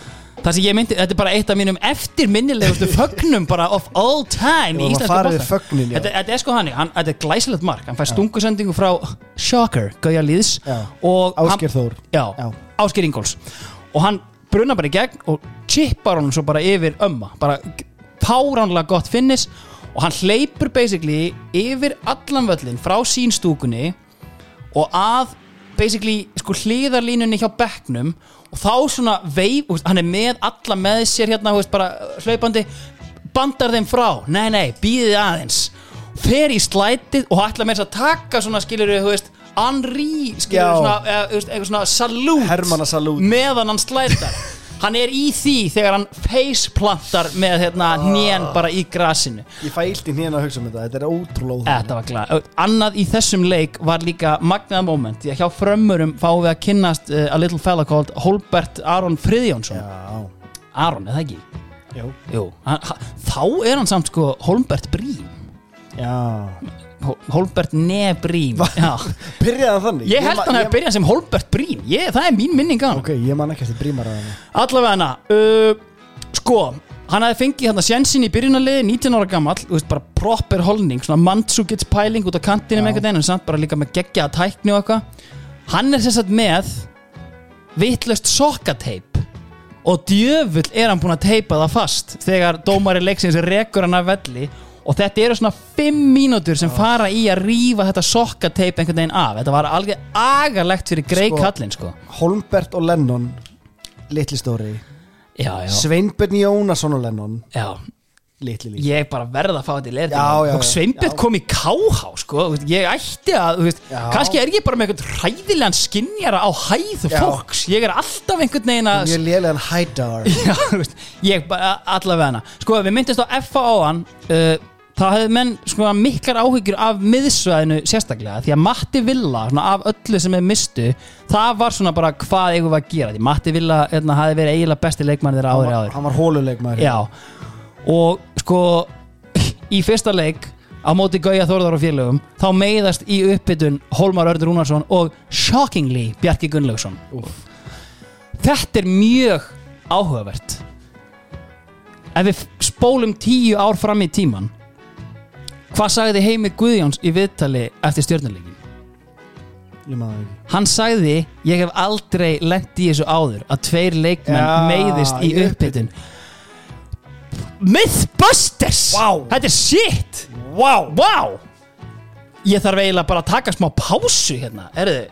Það sem ég myndi, þetta er bara eitt af mínum eftirminnilegustu fögnum bara of all time í við bolta fögnin, já. þetta, þetta er sko hann, hann þetta er glæsilegt mark. Hann fær stungusendingu frá Shocker, Gauja Líðs og hann, Þór. Já, Já. Ásgeir Ingóls og hann brunnar bara í gegn og chippar honum svo bara yfir ömma. Bara páránlega gott finnis og hann hleypur basically yfir allan völlin frá sín stúkunni og að basically sko hliðarlínunni hjá bekknum og þá svona veif, hann er með alla með sér hérna, veist, bara hlaupandi bandar þeim frá, nei nei, býðið aðeins. Fer í slætið og ætla með þess að taka svona skilur þú veist, Henri eitthvað svona salút salút. meðan hann slætar. Hann er í því þegar hann faceplantar með hérna hnén bara í grasinu. Ég fæ illt í hnýjan að hugsa um þetta Þetta er ótrúlega Þetta var glæð Annað í þessum leik var líka magnaða moment Því að hjá frömmurum fáum við að kynnast uh, a little fella called Holbert Aron Friðjónsson. Já, Aron, eða ekki? já, Jú, hann, þá er hann samt sko Holbert Brím. Já Holbert Nebrím. Byrjaði hann þannig? Ég held hann að byrja sem Holbert Brím. Ég, Það er mín minning hann. Ok, ég man ekki eftir brímar að hann. Allavega hana uh, Sko, hann hafði fengið hérna sjensin í byrjunarliði 19 ára gamall, þú veist bara proper holning, svona mannsugits pæling út á kantinum Já. einhvern veginn, en samt bara líka með geggja að tækni og eitthvað. Hann er sem sagt með vitlust sokkateip og djöfull er hann búinn að teipa það fast þegar dómari leiksins rekur hann af velli og þetta eru svona 5 mínútur sem fara í að rífa þetta sokkateip einhvern veginn af. Þetta var alveg agarlegt fyrir grei Sko- kallinn sko. Holmbert og Lennon Litli stóri. Sveinbjörn Jónasson og Lennon já. Litli líka ég bara verð að fá þetta í leir Já, já, og. Sveinbjörn kom í KH sko, ég ætti að veist, kannski er ég bara með einhvern hræðilegan skinjara á hæð Já. fólks. Ég er alltaf einhvern veginn að Mjög lélegan veist, ég bara allavega hana. Sko, við myndist á FA á hann uh, þá hefði menn sko, miklar áhyggjur af miðsvæðinu sérstaklega því að Matti Villa, svona, af öllu sem er mistu það var svona bara hvað eigum við að gera því Matti Villa hérna, hafi verið eiginlega besti leikmann þeirra áður áður Hann var hóluleikmaður Já. Og sko Í fyrsta leik á móti Gauja Þórðar og félögum þá meiðast í uppbytun Hólmar Örður Rúnarsson og shockingly Bjarki Gunnlaugsson. Þetta er mjög áhugavert. Ef við spólum tíu ár fram í tíman Hvað sagði Heimi Guðjóns í viðtali eftir stjórnuleikin? Ég maður ekki. Hann sagði, ég hef aldrei lent í þessu áður að tveir leikmenn Já, meiðist í í uppbytun Mythbusters! Vá. Þetta er shit! Wow, wow Ég þarf eiginlega bara að taka smá pásu hérna Erðu,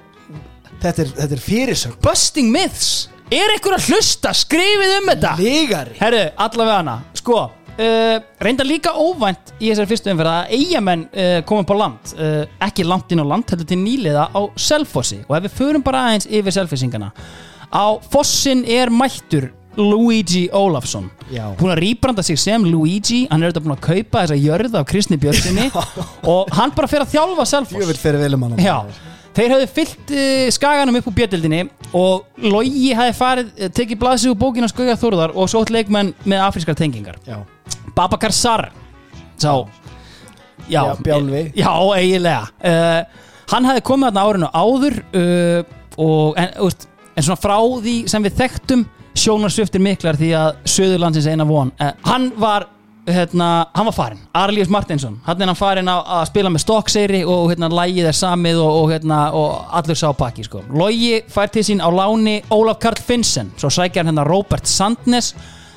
Þetta er, þetta er fyrirsögn. Busting Myths. Er einhver að hlusta, skrifið um þetta. Ligari. Herru, allavega hana. Sko, uh, reynda líka óvænt í þessari fyrstu umferð að eigamenn uh, komum på land. Uh, ekki langt inn á land, heldur til nýliða á Selfossi. Og ef við förum bara aðeins yfir Selfossingana á Fossin er mættur Luigi Ólafsson. Já. hún að rýbranda sig sem Luigi. Hann er auðvitað búin að kaupa þessa jörð af Kristni Björnsinni og hann bara fer að þjálfa Selfoss. Já, þeir höfðu fyllt skaganum upp úr bjöldildinni og Logi hafi farið, tekið blaðsig úr bókina Skauja Þórðar og sótt leikmenn með afrískar tengingar. Já. Babakar Sar. Sá. Já, Já, Bjálfi. Já, eiginlega. Uh, Hann hafi komið þarna árinu áður uh, og, en, úst, en svona frá því sem við þekktum sjónarsviftir miklar því að Söðurlandsins eina von. Uh, Hann var hérna, hann var farin, Arlíus Martinsson hann er hann farin að, að spila með Stokkseyri og hérna lægið er samið og, og, hérna, og allur sá pakki sko. Logi fær til sín á láni Ólaf Karl Finnsen svo sækjar hann hérna Robert Sandnes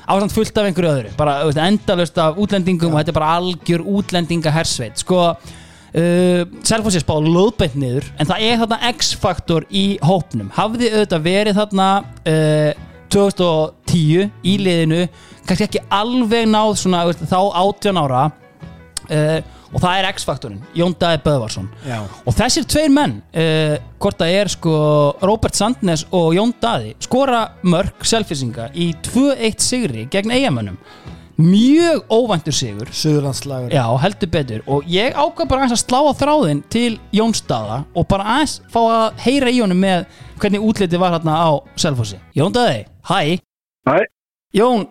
ásamt fullt af einhverju öðru. Bara veist, endalust af útlendingum og þetta er bara algjör útlendinga hersveit sko uh, Selfossi er spáð löðbeint niður en það er þarna X-faktor í hópnum. Hafði auðvitað verið þarna uh, 2010 í liðinu kannski ekki alveg náð svona þá 18 ára uh, og það er X-faktorinn Jón Dæði Böðvarsson. Já. og þessir tveir menn uh, hvort það er sko Robert Sandnes og Jón Daði skora mörg selfisinga í 2-1 sigri gegn eigamönnum mjög óvæntur sigur. Suðurlandslagur já heldur betur. Og ég ákvað bara aðeins að slá á þráðin til Jón Daða og bara aðeins fá að heyra í honum með hvernig útliti var hérna á Selfossi. Jón Daði, hæ? Hæ. Jón,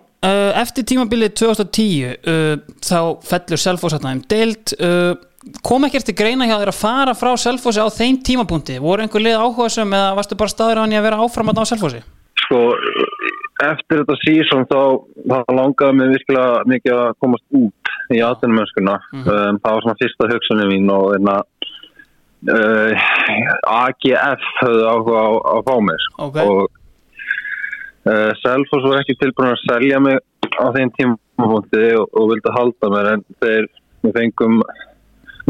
eftir tímabilið 2010 uh, þá fellur Selfoss hérna um deild uh, kom ekkert til greina hjá þér að fara frá Selfossi á þeim tímapunkti voru einhver lið áhuga sem eða varstu bara staður á hann í að vera áfram hérna á Selfossi Sko, eftir þetta sísón þá, þá langaði mig virkilega mikið að komast út í atvinnumönskuna. um, það var svona fyrsta hugsunni mín og þeirna uh, AGF höfðu áhuga á, á að fá mig. sko. Ok. Og uh, Selfoss var ekki tilbúin að selja mig á þeim tímapunkti og, og vildi halda mér en þeir fengum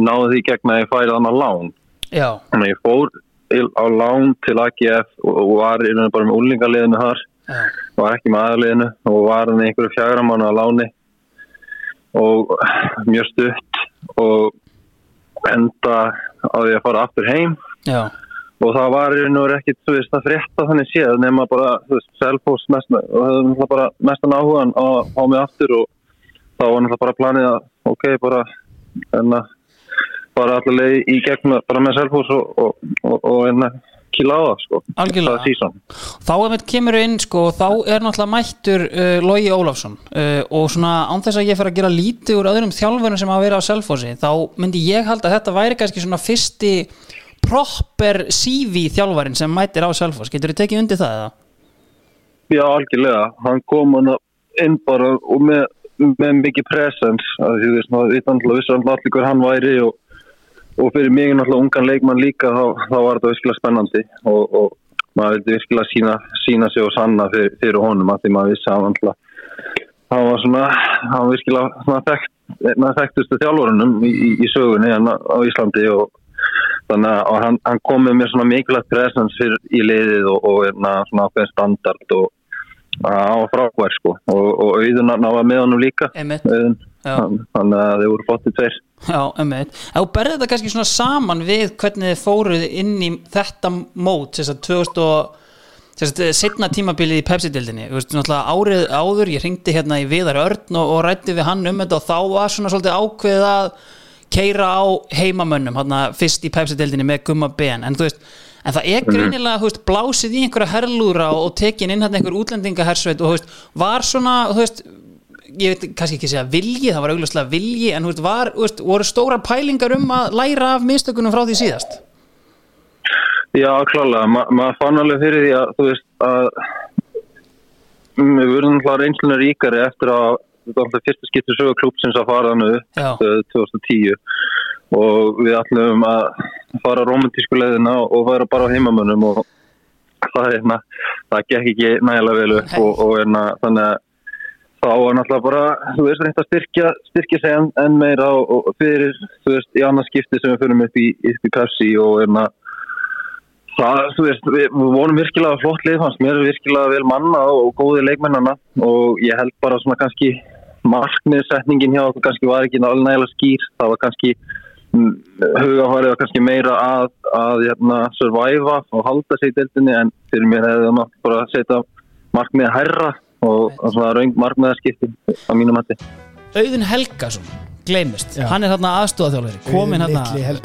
náðu því gegn að ég færi þannig að lán. Já, Þannig að ég fór til- á lán til AGF og, og var í rauninni bara með úlingaliðinu þar. Já, var ekki með aðaliðinu og var hann í einhverju fjagra mánu að láni og mjög stutt og enda á því að fara aftur heim. Já, og það var og veru ekkit þú veist að frétta þannig séð nema bara þú veist selfos mest og höfðu náttúrulega bara mestan áhugan á fá mig aftur og þá var náttúrulega bara planið að ok bara en að bara allir leið í gegn með- bara með selfos og, og, og, og en að kýla á það sko. Það þá þetta kemur inn sko, þá er náttúrulega mættur uh, Logi Ólafsson uh, og svona án þess að ég fer að gera lítið úr öðrum þjálfurum sem hafa verið á Selfossi þá myndi ég halda að þetta væri kannski svona fyrsti proper CV þjálfarin sem mættir á Selfoss getur þið tekið undir það eða? Já, algjörlega. Hann kom hann inn bara og með, með mikið presens. að Þú veist, veit náttúrulega vissi náttúrulega allir hver hann væri og, og fyrir mig náttúrulega ungan leikmann líka þá, þá var þetta virkilega spennandi og, og maður vildi virkilega sína, sína sig og sanna fyrir, fyrir honum að því maður vissi að náttúrulega hann var svona, hann var virkilega þekkt, þekktustu þjálfurunum í, í, í sögunni hérna á Íslandi og þannig að hann, hann kom með mér svona mikilvægt presens fyrir í liðið og, og svona ákveðin standard og var frákvær sko. Og, og auðun náða með honum líka. Auðun, þannig að þeir voru flottið tveir. Já, emmitt. Ef þú berði þetta kannski svona saman við hvernig þið fóruð inn í þetta mót, þess að 2000 og setna tímabilið í Pepsi-dildinni, árið áður ég ringdi hérna í Viðar Örn og, og rætti við hann um þetta og þá var svona svolítið ákveðið að keira á heimamönnum, hérna fyrst í Pepsi-dildinni með gumma ben, en veist en það er greinilega, þú veist, blásið í einhverja herlúra og, tekin inn hérna einhver útlendingahersveit og veist, var svona, ég veit kannski ekki segja vilji, það var augljóslega vilji en var, voru stórar pælingar um að læra af mistökunum frá því síðast? Já, klálega, Ma, maður fann alveg fyrir því að þú veist að við verðum alltaf reynslunni ríkari eftir að þetta var alltaf fyrsta skipti sögu klúpsins að fara hannu Já. 2010 og við ætlum að fara romantísku leiðina og vera bara á heimamönnum og það, hérna, það gekk ekki nægilega vel upp og, og hérna, þannig að þá var náttúrulega bara, þú veist, að styrkja, styrkja sig enn, enn meira og, og fyrir, þú veist, í annars skipti sem við fyrir upp í, upp í Pepsi og hérna, það, þú veist, við, við vonum virkilega flott lið, fannst mér virkilega vel manna og góði leikmennana og ég held bara svona kannski markmiðsetningin hjá okkur kannski var ekki nægilega skýr, það var kannski hugafærið var kannski meira að, að hérna, surviva og halda sig í deildinni en fyrir mér hefði það mátt bara að setja markmiðið hærra og, svona raung markmiðarskipti á mínum hætti. Auðun Helgason gleymist, Já. hann er hérna aðstúðaþjálfari komin hérna,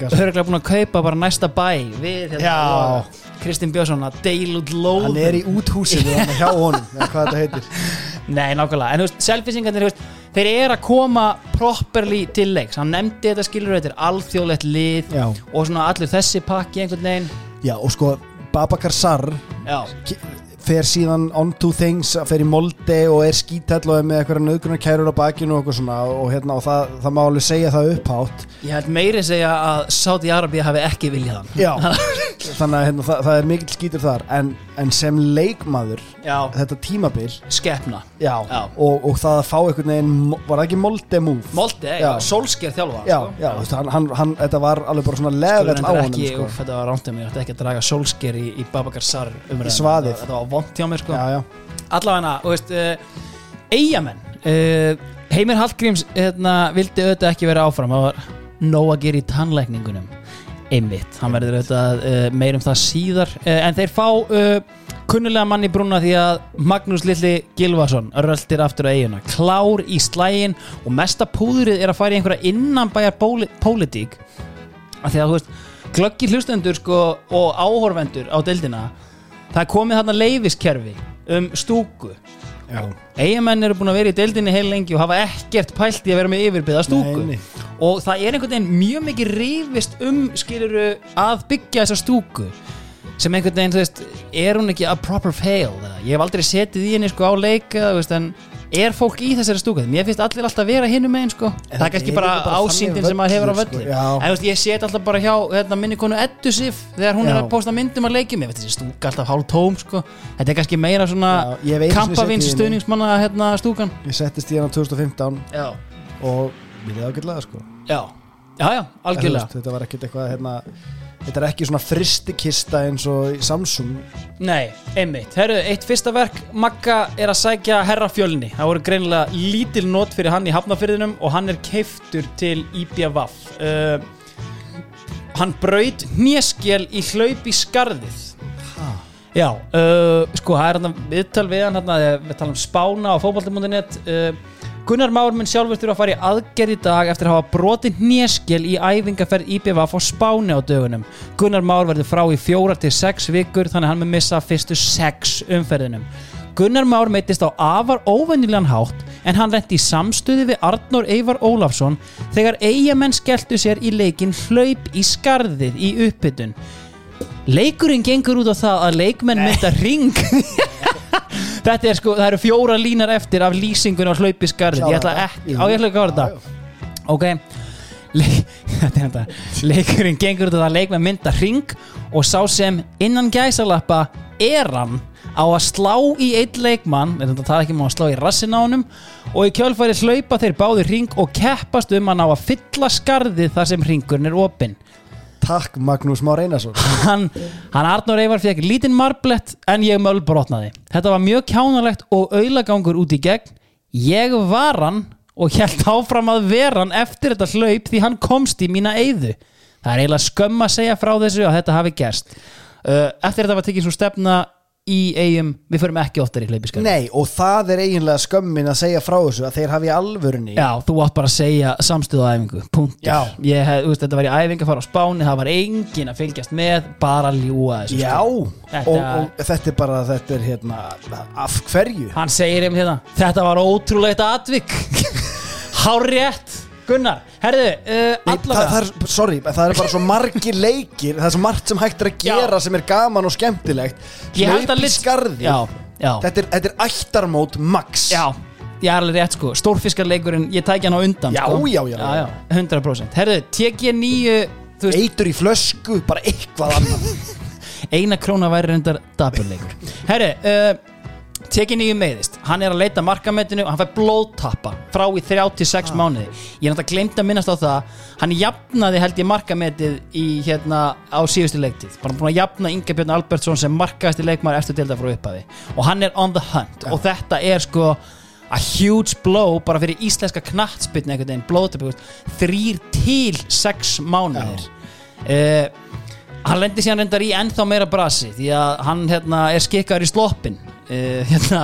örgulega búin að kaupa bara næsta bæ við hérna, Kristinn Björnsson að deila út lóð Hann er í úthúsinu þarna hjá honum hvað þetta heitir Nei, nákvæmlega, en þú veist, selfisingarnir, þeir eru að koma properly til leiks, hann nefndi þetta skilur þetta er alþjóðlegt lið Já. og svona allur þessi pakki einhvern veginn. Já og sko Babakar Sarr fer síðan on to things fer í molde og er er með eitthvað nöðgunar kærur á bakinu og eitthvað svona og, hérna, og það, það má alveg segja það upphátt. Ég held meiri segja að Saudi Arabia hafi ekki viljað hann. Já, þannig að hérna, það, það er mikill skítur þar. En, en sem leikmaður Já, þetta tímabil skepna. Já, Já. Og, og það að fá einhvern veginn var það ekki molde move? Molde, já, Já. Solskjær þjálfa já, já, þú veist, hann, hann, hann, þetta var alveg bara svona level á ekki, sko. þetta var mig, ég ætti ekki að draga Solskjær í, í Babakar Sar umræðum Í svaðið. Vond hjá mér sko. Allavega, þú veist uh, eigamenn uh, Heimir Hallgríms hérna, vildi auðvitað ekki vera áfram. Það var nóg að gera í tannlækningunum. Einmitt, hann verður auðvitað uh, meir um það síðar. Uh, en þeir fá uh, kunnulega mann í brúna því að Magnús Lilli Gilvason röltir aftur á eiguna, klár í slægin og mesta púðrið er að fara í einhverja innanbæjar póli- pólitík. Af því að þú veist glöggi hlustendur sko og áhorfendur á deildina það er komið þarna leifiskerfi um stúku. Eigamenn eru búin að vera í deildinni heil lengi og hafa ekkert pælt í að vera með yfirbyða stúku. Nei, og það er einhvern veginn mjög mikið rifist um skiluru að byggja þessa stúku sem einhvern veginn, þú veist, er hún ekki a proper fail, ég hef aldrei setið í henni sko á leika, þú veist, en er fólk í þessari stúku, mér finnst allir alltaf vera hinum megin sko, það er kannski er bara bara ásýndin sem maður hefur á völli sko, en veist, ég set alltaf bara hjá hérna, minni konu Eddu Sif þegar hún er Já. að posta myndum að leikjum, ég veit þessi stúka alltaf hálf tóm sko, þetta er kannski meira svona kampavins stuðningsmanna hérna stúkan. Ég settist í hann á 2015 já, og við erum ágætlega sko. Já, já, já, algjörlega. þetta var ekkert eitthvað hérna, þetta er ekki svona fristikista eins og í Samsung. Nei, einmitt. Herru, eitt fyrsta verk. Magga er að sækja herra fjölni Það voru greinilega lítil not fyrir hann í hafnafyrðinum og hann er keiftur til IBVF uh, Hann braut hnéskél í hlaup í skarðið. Já, uh, sko, það er hann viðtal við hann við talum spána á fótballtum.net uh, Gunnar Már mun sjálfur þurfa að fara í aðgerð í dag eftir að hafa brotið hnéskel í æfingaferð IBVF á spáni á dögunum. Gunnar Már verður frá í fjóra til sex vikur þannig að hann mun missa fyrstu sex umferðinum. Gunnar Már meittist á afar óvenjulegan hátt en hann rendi í samstöði við Arnór Eivar Ólafsson þegar eigamenn skelltu sér í leikin hlaup í skarðið í uppbytun Leikurinn gengur út á það að leikmenn mynda ring Þetta er sko, það eru fjóra línar eftir af lýsingun á hlaupi skarðið Ég ætla ekki, á ég ætla ekki að vera þetta Ok. Þetta er þetta. Leikurinn gengur út á það að leikmenn mynda ring og sá sem innan gæsalappa er hann á að slá í einn leikmann er þetta það ekki má að slá í rassin á honum og í kjölfæri hlaupa þeir báður ring og keppast um að ná að fylla skarðið þar sem ringurinn er opinn Takk Magnús Már Einarsson. Hann, hann Arnur Eivar fekk lítinn marblett en ég mölbrotnaði. Þetta var mjög kjánalegt og auðlagangur út í gegn. Ég var hann og held áfram að vera hann eftir þetta hlaup því hann komst í mína eyðu. Það er eiginlega skömm að segja frá þessu að þetta hafi gerst. Uh, eftir þetta var tekið svo stefna í eigum, við förum ekki oftar í hlaupiskar Nei, og það er eiginlega skömmin að segja frá þessu að þeir hafi alvörunni Já, þú átt bara að segja samstöðu á æfingu Punktur. Ég hef, þú veist, þetta var í æfingu að fara á spáni Það var engin að fylgjast með Bara að ljúga þessu Já, sko. og, Þetta- og þetta er bara þetta er hérna, af hverju? Hann segir einmitt hérna Þetta var ótrúlegt atvik. Hárétt Gunnar, herðu, uh, allavega er, sorry, það er bara svo margir leikir það er svo margt sem hægt er að gera sem er gaman og skemmtilegt. Ég held að hlaup í lit- skarði Já, já, þetta er, þetta er ættarmót max. Já ég er alveg rétt sko. Stórfiskarleikurinn, ég tæki hann á undan Já, sko. já, já, já. já, 100% Herðu, TG9 þú veist, Eitur í flösku, bara eitthvað annað. Eina króna væri reyndar daburleikur Herru, uh, TG9 meiðist. Hann er að leita markametinu og hann fær blóðtappa frá í 36 mánuði. Ég er náttúrulega glemt að minnast á það. Hann jafnaði held ég markametið í hérna á síðustu leiktíð. Bara búin að jafna Inge Björn Albertsson sem markaðasti leikmaður eftir delta frá upphafi. Og hann er on the hunt. Og þetta er sko a huge blow bara fyrir íslenska knattspyrni einhvern veginn. Blóðtappa þrýr til 6 mánuðir. Uh, hann lendir síðan reyndar í ennþá meira brasi því að hann hérna, er skikkaður í sloppin uh, hérna,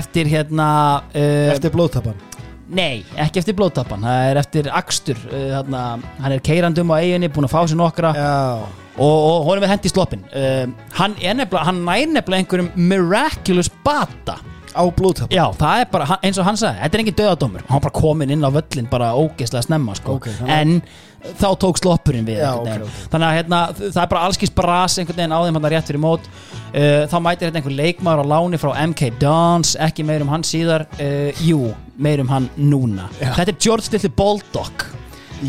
eftir hérna uh, Eftir blóðtapan? Nei, ekki eftir blóðtapan það er eftir akstur. Uh, hérna, hann er keirandum á eiginni, búin að fá sér nokkra. Já. Og, og honum er hendi í sloppin hann er nefnilega, hann nær nefnilega einhverjum miraculous bata Á blóðtapan Já, það er bara, eins og hann sagði, þetta er engin döðadómur hann bara komin inn á völlin bara ógeðslega snemma sko. Ok, þannig- en þá tók sloppurinn við Já, einhvern ok, veginn. ok. þannig að hérna, það er bara allskist bras einhvern veginn á þeim hann rétt fyrir mót uh, þá mætir hérna einhver leikmaður á láni frá MK Dons, ekki meir um hann síðar uh, jú, meir um hann núna þetta er George Little Baldock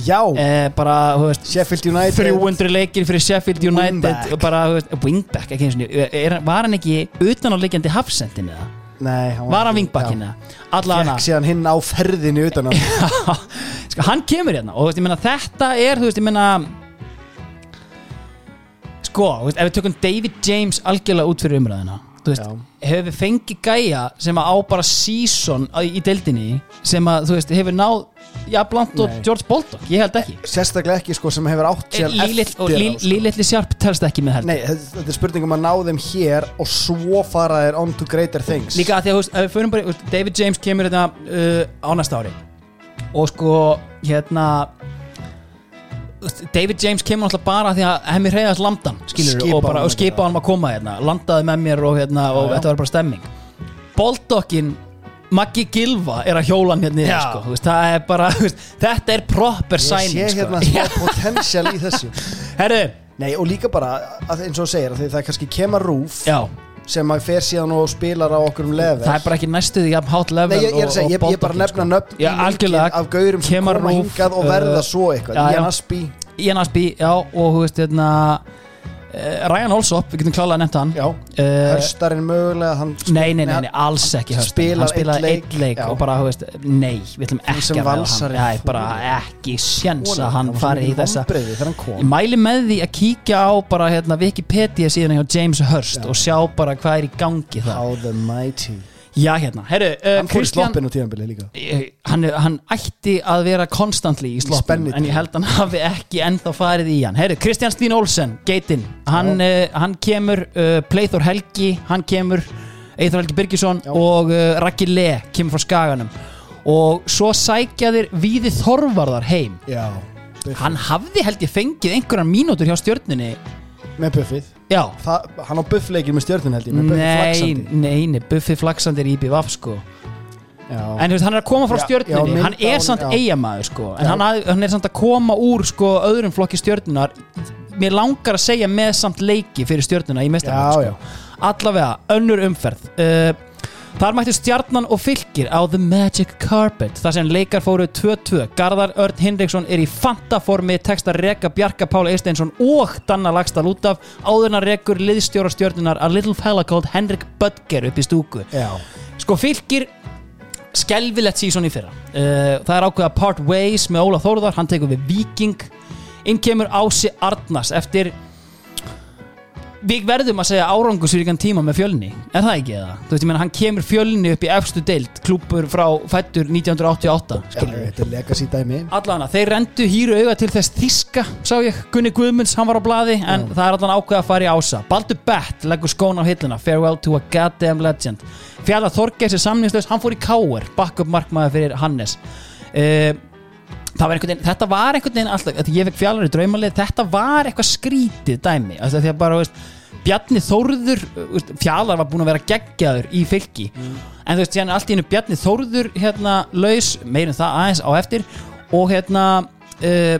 Já uh, bara, þú veist Sheffield United 300 leikir fyrir Sheffield United Wingback. og bara, þú veist, wingback ekki eins og er, var hann ekki utan á leikjandi hafsendin eða? Nei hann Var hann ekki- vingbakkin Já. eða? Allavega Fekk síðan hinn á ferðinu utan á sko, hann kemur hérna og þú veist, ég meina, þetta er, þú veist, ég meina sko, þú veist, ef við tökum David James algjörlega út fyrir umræðina þú veist, hefur við fengið gæja sem að á bara season á- í deildinni sem að, þú veist, hefur náð já, blant og. George Bolton, ég held ekki. Sérstaklega ekki sko sem hefur átt síðan Lílill og eftir á, Lí- sko. Lílilli Sjarp telst ekki með held Nei, þetta er spurning um að ná þeim hér og svo fara þeir on to greater things. Líka að því að þú veist, ef við förum bara, þú veist, David James kemur hérna uh, á næsta ári. Og sko hérna þú veist, David James kemur alltaf bara því að hemmi reyðast landan skilur Skipa og, bara, honum og skipa ekki, hann að koma hérna landaði með mér og, hérna, og þetta var bara stemming. Boldokkin Maggi Gilva er að hjóla hann hérna niður, sko, veist, það er bara veist, þetta er proper Ég signing sé sko. hérna smá potential í þessu. Herru, Nei, og líka bara, að, eins og þú segir að því það er kannski kemur rúf já. sem að fer síðan og spilar á okkur um level. Það er bara ekki næstuði jafn hátt level Nei, ég, ég er að og- segja, og ég, ég bara Boldokkin, nefna sko. nöfn í Já, algjörlega. af gaurum sem Kemur koma Roof, hingað og uh, verða svo eitthvað. já, já. Ian Aspi, Ian Aspi, já, og þú veist, hérna uh, Ryan Olsop, við getum klálega nefnt hann. Já, uh, hörstarinn mögulega hann Nei, nei, nei, nei, alls ekki Hurst Spilar Hann spilaði einn leik, já. og bara, þú veist, nei, við ætlum ekki að Valsari, hann. Já, þú- bara ekki Svona, að hann fari í þessa. Ég mæli með því að kíkja á bara hérna Wikipedia síðan hjá James Hurst og sjá bara hvað er í gangi það How the mighty Já, hérna, herru, uh, Hann fór í sloppinu tíðanbili líka. Ég- hann, hann ætti að vera constantly í spennitíma. en ég held hann hafi ekki ennþá farið í hann. Herru, Kristján Stín Olsen, geitinn. Hann, uh, hann kemur, uh, Pleithor Helgi hann kemur, Eithor Helgi Birgisson Já. og uh, Raggi Le kemur frá Skaganum. Og svo sækja þér Víði Þorvarðar heim. Já, Buffy. hann hafði held ég fengið einhverjar mínútur hjá stjörnunni með Buffið já, Það, hann á buffleikin með stjörnun held ég með Buffy nei, flaksandi nei, nei Buffi Flaxandi er í BVF sko. Já, En þú veist, hann er að koma frá Já, stjörnunni. já, mynd Hann á er honum, samt já. eigamæður sko. En Já. hann, hafði- hann er samt að koma úr sko öðrum flokki stjörnunar Mér langar að segja með samt leiki fyrir stjörnuna í Já, mestarflokk sko. Allavega, önnur umferð. Uh, Þar mættu stjarnan og fylgir á The Magic Carpet þar sem leikar fóru 2-2 Garðar Örn Hinriksson er í fantaformi tekst að reka Bjarka Pála Eisteinsson og Danna Lagstad út af áðurna rekur liðstjóra stjörnunar a little fella called Henrik Böttger upp í stúku. Já, Sko fylgir skelvilegt sísón í fyrra. Uh, Það er ákveða part ways með Óla Þórðar Hann tekur við Viking Inn kemur Ási Arnars eftir Við verðum að segja árangusvíkan tíma með fjölni Er það ekki eða? Þú veist, ég meina, hann kemur fjölni upp í efstu deild Klúpur frá fættur 1988 já skilurðu. Þetta er legacy dæmi. Allana, þeir rendu hýru auga til þess þíska Sá ég, Gunni Guðmunds, hann var á blaði En það er allan ákveð að fara í ása. Baldur Bett leggur skón á hilluna Farewell to a goddamn legend. Fjallar Þorgeis er samningslaus, hann fór í káer Backup markmaður fyrir Hannes. Uh, Það var veginn, þetta var einhvern veginn alltaf, ég fekk fjallar í draumalið þetta var eitthvað skrítið dæmi. Altså, því að bara, veist, Bjarni Þórður veist, fjallar var búin að vera geggjaður í fylki, en þú veist, hérna allt í hennu Bjarni Þórður, hérna, laus meirum það aðeins á eftir. Og hérna uh,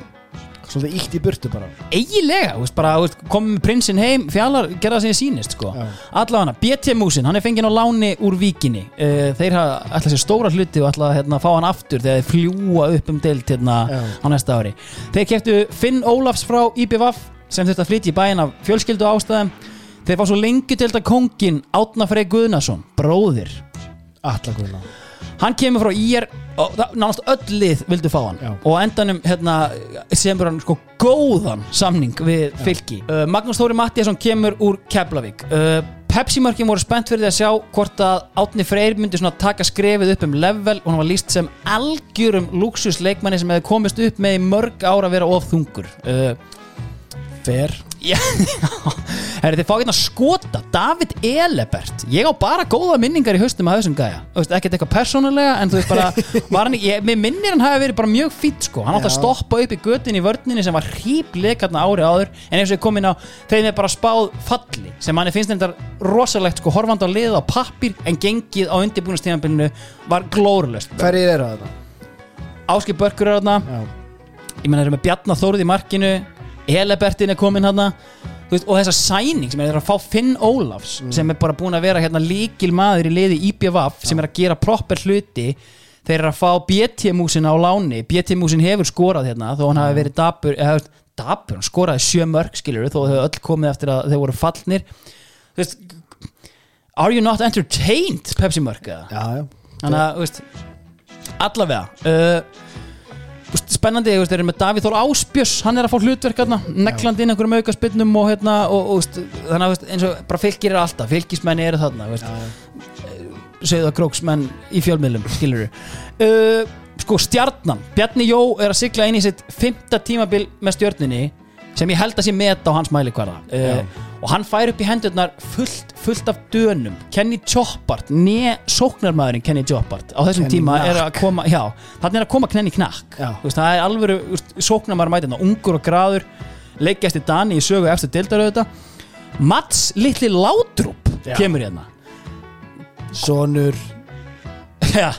Svolítið ítt í burtu bara. Eiginlega, þú veist, bara veist, með prinsinn heim, fjallar, gera það sem ég sýnist sko. Allavega, BT Músin, hann er fenginn á láni úr víkinni. Uh, þeir hafa ætla sér stóra hluti og að hérna, fá hann aftur þegar þeir fljúa upp um deild hérna, á næsta ári. Þeir keftu Finn Ólafs frá IBVF sem þurfti að flytja í bæinn af fjölskyldu ástæðum. Þeir fá svo lengi til þetta kongin Átna Frey Guðnason, bróðir. Alla guðna hann kemur frá IR og nánast öll lið vildu fá hann. Já. og endanum hérna, semur hann sko góðan samning við fylki. Uh, Magnús Þóri Mattiasson kemur úr Keflavík. Uh, Pepsi-mörkin voru spennt fyrir því að sjá hvort að Átni Freyr myndi svona taka skrefið upp um level og hann var líst sem algjörum luxusleikmanni sem hefði komist upp með í mörg ára að vera of þungur. Uh, Fer Já, Herri, þið fá hérna skota. David Elebert. Ég á bara góða minningar í haustum að þessum gæja. Ekkert eitthvað persónulega En þú veist bara, hann, ég, mér minnir hann hafi verið bara mjög fýtt sko. Hann átti að stoppa upp í göttin í vörninni sem var hrípleik hérna árið áður En eins og ég kom inn á, þeim er bara spáð falli Sem hann finnst þetta rosalegt sko Horfandi á liða á pappir En gengið á undirbúinastíðanbyrnu var glórulöst Hverjir eru þetta? Áskip Börkur er þarna. Ég menn þeir eru með Bjarnar Þórið í markinu Elebertin er komin hann veist, og þessa sæning sem er að fá Finn Ólafs sem er bara búin að vera hérna líkil maður í liði IPVAF sem er að gera proper hluti þeir eru að fá BT-músin á láni. BT-músin hefur skorað hérna þó hann hafi verið dabur, eða, dabur hann skoraði sjö mörg skilur þó þau hefur öll komið eftir að þau voru fallnir. Þú veist Are you not entertained Pepsi mörg eða? Já, já. Þannig að, þú veist, allavega uh, spennandi, þeir eru með Davíð Þór Áspjörs hann er að fá hlutverk hérna, neglandi inn einhverjum aukaspinnum og hérna, og, og þannig að, eins og bara fylgir er alltaf, fylgismenn eru þarna, þú veist. Sögðakróksmenn í fjölmiðlum, skilur uh, sko, stjarnan Bjarni Jó er að sigla inn í sitt fymta tímabil með stjörninni sem ég held að sé meta á hans mælikvarða. Uh, og hann fær upp í hendurnar fullt, fullt af dönum. Kenny Choppart, ne sóknarmaðurinn Kenny Choppart á þessum Kenny tíma er Knack. að koma já, þannig er að koma Kenny Knack. Veist, það er alvöru sóknarmaður mætina ungur og graður, leikjast í Dani í sögu eftir dildaröðu Mats litli Látrúp kemur hérna. Sonur. Já.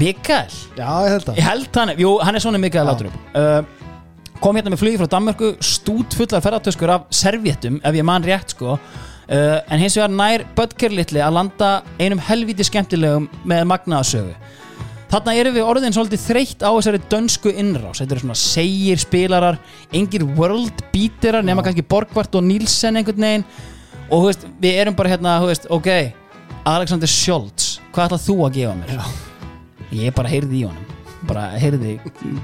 Mikael. Já, ég held að Ég held hann, jú, hann er svona Mikael. Látrúp uh, Kom hérna með flugi frá Danmörku Stút fullar ferðartöskur af servéttum Ef ég man rétt sko. Uh, En hins vegar nær Böttker litli að landa Einum helvíti skemmtilegum með magnaðasögu Þarna erum við orðin svolítið þreytt á þessari dönsku innrás. Þetta eru svona segir spilarar Engir world beaterar nema kannski Borgvart og Nílsen einhvern veginn. Og þú veist, við erum bara hérna, þú veist, ok Alexander Scholz, hvað ætlað þú að gefa mér? Já. Ég bara heyrði í honum Bara heyrði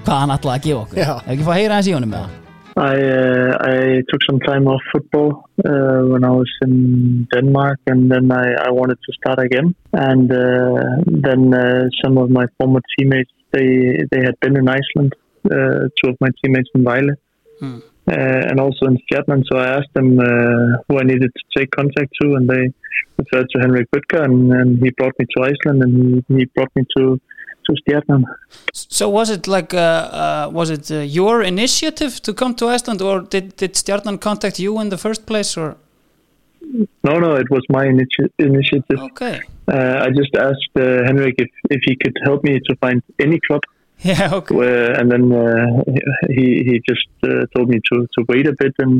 hvað hann ætlaði að gefa okkur Já. Ef ekki fá að heyra hans í honum með það I uh, I took some time off football uh, when I was in Denmark, and then I, I wanted to start again. And uh, then uh, some of my former teammates they they had been in Iceland. Uh, two of my teammates in Vejle, Hmm. uh, and also in Stjarnan. So I asked them uh, who I needed to take contact to, and they referred to Henrik Butker, and, and he brought me to Iceland, and he, he brought me to to Stjarnan. So was it like uh, uh, was it uh, your initiative to come to Iceland or did, did Stjarnan contact you in the first place or No, no, it was my initi- initiative. okay Uh, I just asked uh, Henrik if, if he could help me to find any club, yeah okay where, and then uh, he he just uh, told me to, to wait a bit and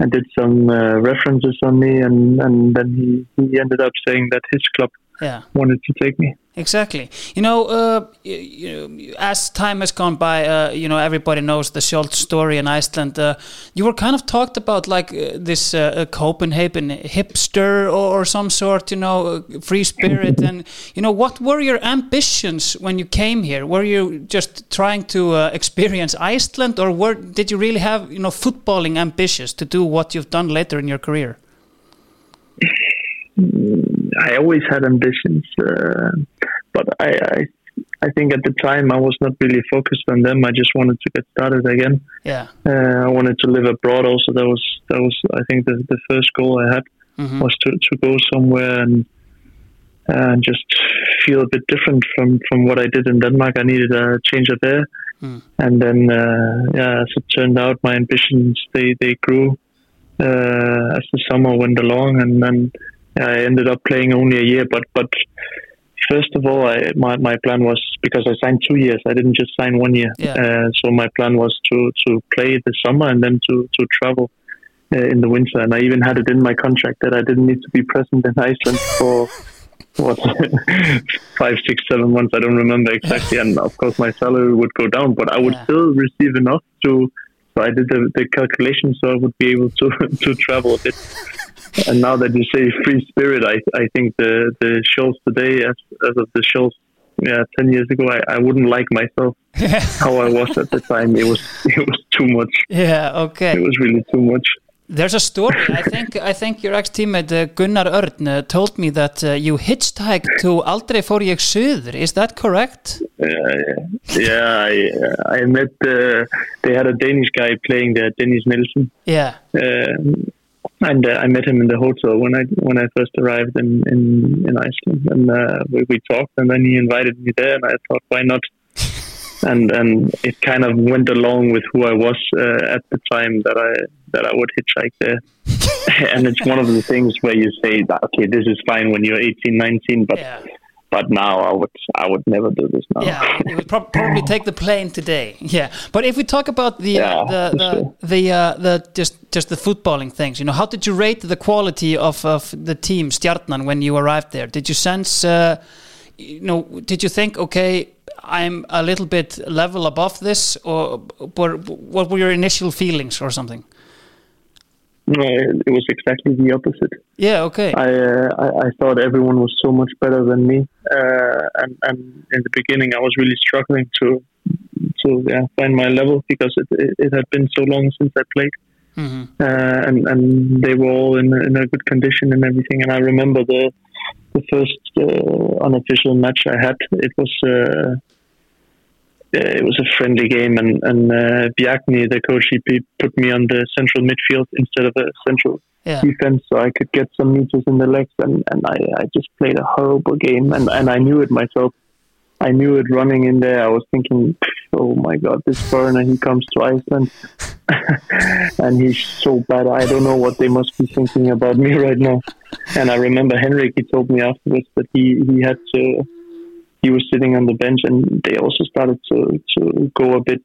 and did some uh, references on me, and, and then he, he ended up saying that his club yeah wanted to take me. Exactly. You know, uh, you, know, as time has gone by, uh, you know, everybody knows the Schultz story in Iceland. Uh, you were kind of talked about like uh, this uh, Copenhagen hipster or, or some sort, you know, uh, free spirit. and, you know, what were your ambitions when you came here? Were you just trying to uh, experience Iceland or were, did you really have, you know, footballing ambitions to do what you've done later in your career? I always had ambitions, uh, but I, I I think at the time I was not really focused on them. I just wanted to get started again. Yeah. Uh, I wanted to live abroad. Also, that was that was I think the, the first goal I had Mhm. was to, to go somewhere and and just feel a bit different from from what I did in Denmark. I needed a change of air, Mm. and then uh, yeah, as it turned out, my ambitions they they grew uh, as the summer went along, and then I ended up playing only a year, but but first of all, I, my my plan was because I signed two years. I didn't just sign one year. Yeah. Uh, so my plan was to to play the summer and then to to travel uh, in the winter. And I even had it in my contract that I didn't need to be present in Iceland for what five, six, seven months. I don't remember exactly. And of course, my salary would go down, but I would Yeah. still receive enough to. So I did the, the calculation, so I would be able to to travel a bit. And now that you say free spirit, I I think the the shows today, as as of the shows, yeah, ten years ago, I, I wouldn't like myself how I was at the time. It was it was too much. yeah, okay It was really too much. There's a story. I think I think your ex-teammate uh, Gunnar Örn uh, told me that uh, you hitchhiked to Aldrei fór ég suður. Is that correct? Uh, yeah, I I met uh, they had a Danish guy playing there, Dennis Nielsen. Yeah. Um, and uh, I met him in the hotel when I when I first arrived in in, in Iceland, and uh, we, we talked, and then he invited me there, and I thought, why not? and and it kind of went along with who I was uh, at the time that I that I would hitchhike there. and it's one of the things where you say that okay, this is fine when you're 18, 19, but Yeah. But now I would I would never do this now. Yeah, you would prob- probably take the plane today. Yeah, but if we talk about the Yeah, uh, the the sure. the, uh, the just just the footballing things, you know, how did you rate the quality of of the team Stjarnan when you arrived there? Did you sense, uh, you know, did you think, okay, I'm a little bit level above this, or, or what were your initial feelings or something? No, it was exactly the opposite. Yeah, okay. I, uh, I I thought everyone was so much better than me, uh, and and in the beginning I was really struggling to to yeah, find my level because it, it it had been so long since I played, Mhm. uh, and and they were all in a, in a good condition and everything. And I remember the the first uh, unofficial match I had. It was. Uh, it was a friendly game, and and uh, the coach, he he put me on the central midfield instead of a central Yeah. defense so I could get some meters in the legs and, and I, I just played a horrible game and, and I knew it myself. I knew it running in there. I was thinking, oh my god, this foreigner he comes to Iceland and he's so bad. I don't know what they must be thinking about me right now. And I remember Henrik he told me afterwards that he, he had to he was sitting on the bench and they also started to, to go a bit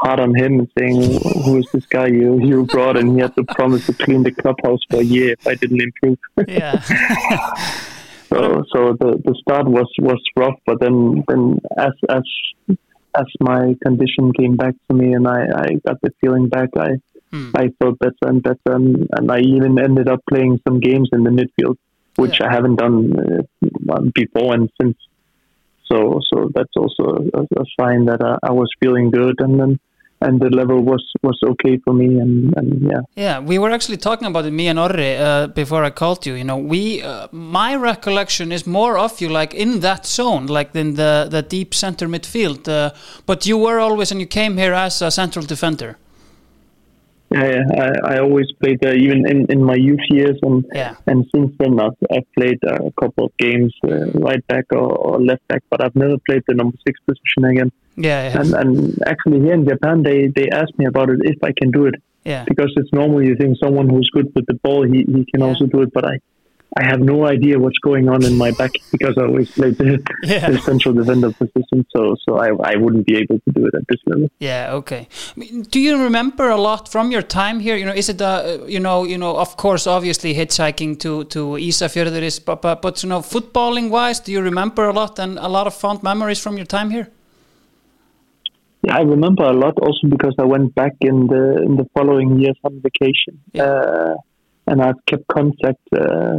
hard on him and saying, "Who is this guy you you brought?" And he had to promise to clean the clubhouse for a year if I didn't improve. Yeah. so so the, the start was was rough, but then then as as as my condition came back to me and I, I got the feeling back, I I felt better and better, and, and I even ended up playing some games in the midfield, which I haven't done uh, before and since. So so that's also a, a sign that I, I was feeling good, and then and the level was was okay for me, and, and yeah. Yeah, we were actually talking about it, me and Orri, uh, before I called you. You know, we, uh, my recollection is more of you like in that zone, like in the the deep center midfield. Uh, but you were always, and you came here as a central defender. Yeah, yeah. I, I always played there, even in, in my youth years, and Yeah. and since then I've, I've played a couple of games uh, right back or, or left back, but I've never played the number six position again. Yeah, yeah, And and actually here in Japan, they they asked me about it if I can do it yeah. because it's normal. You think someone who's good with the ball, he, he can Yeah. also do it, but I. I have no idea what's going on in my back because I always played the, Yeah. the central defender position, so so I, I wouldn't be able to do it at this level. Yeah, okay. Do you remember a lot from your time here? You know, is it uh, you know, you know, of course, obviously hitchhiking to to Ísafjörður is, but, but but you know, footballing wise, do you remember a lot and a lot of fond memories from your time here? Yeah, I remember a lot also because I went back in the in the following years on vacation, Yeah. uh, and I've kept contact uh,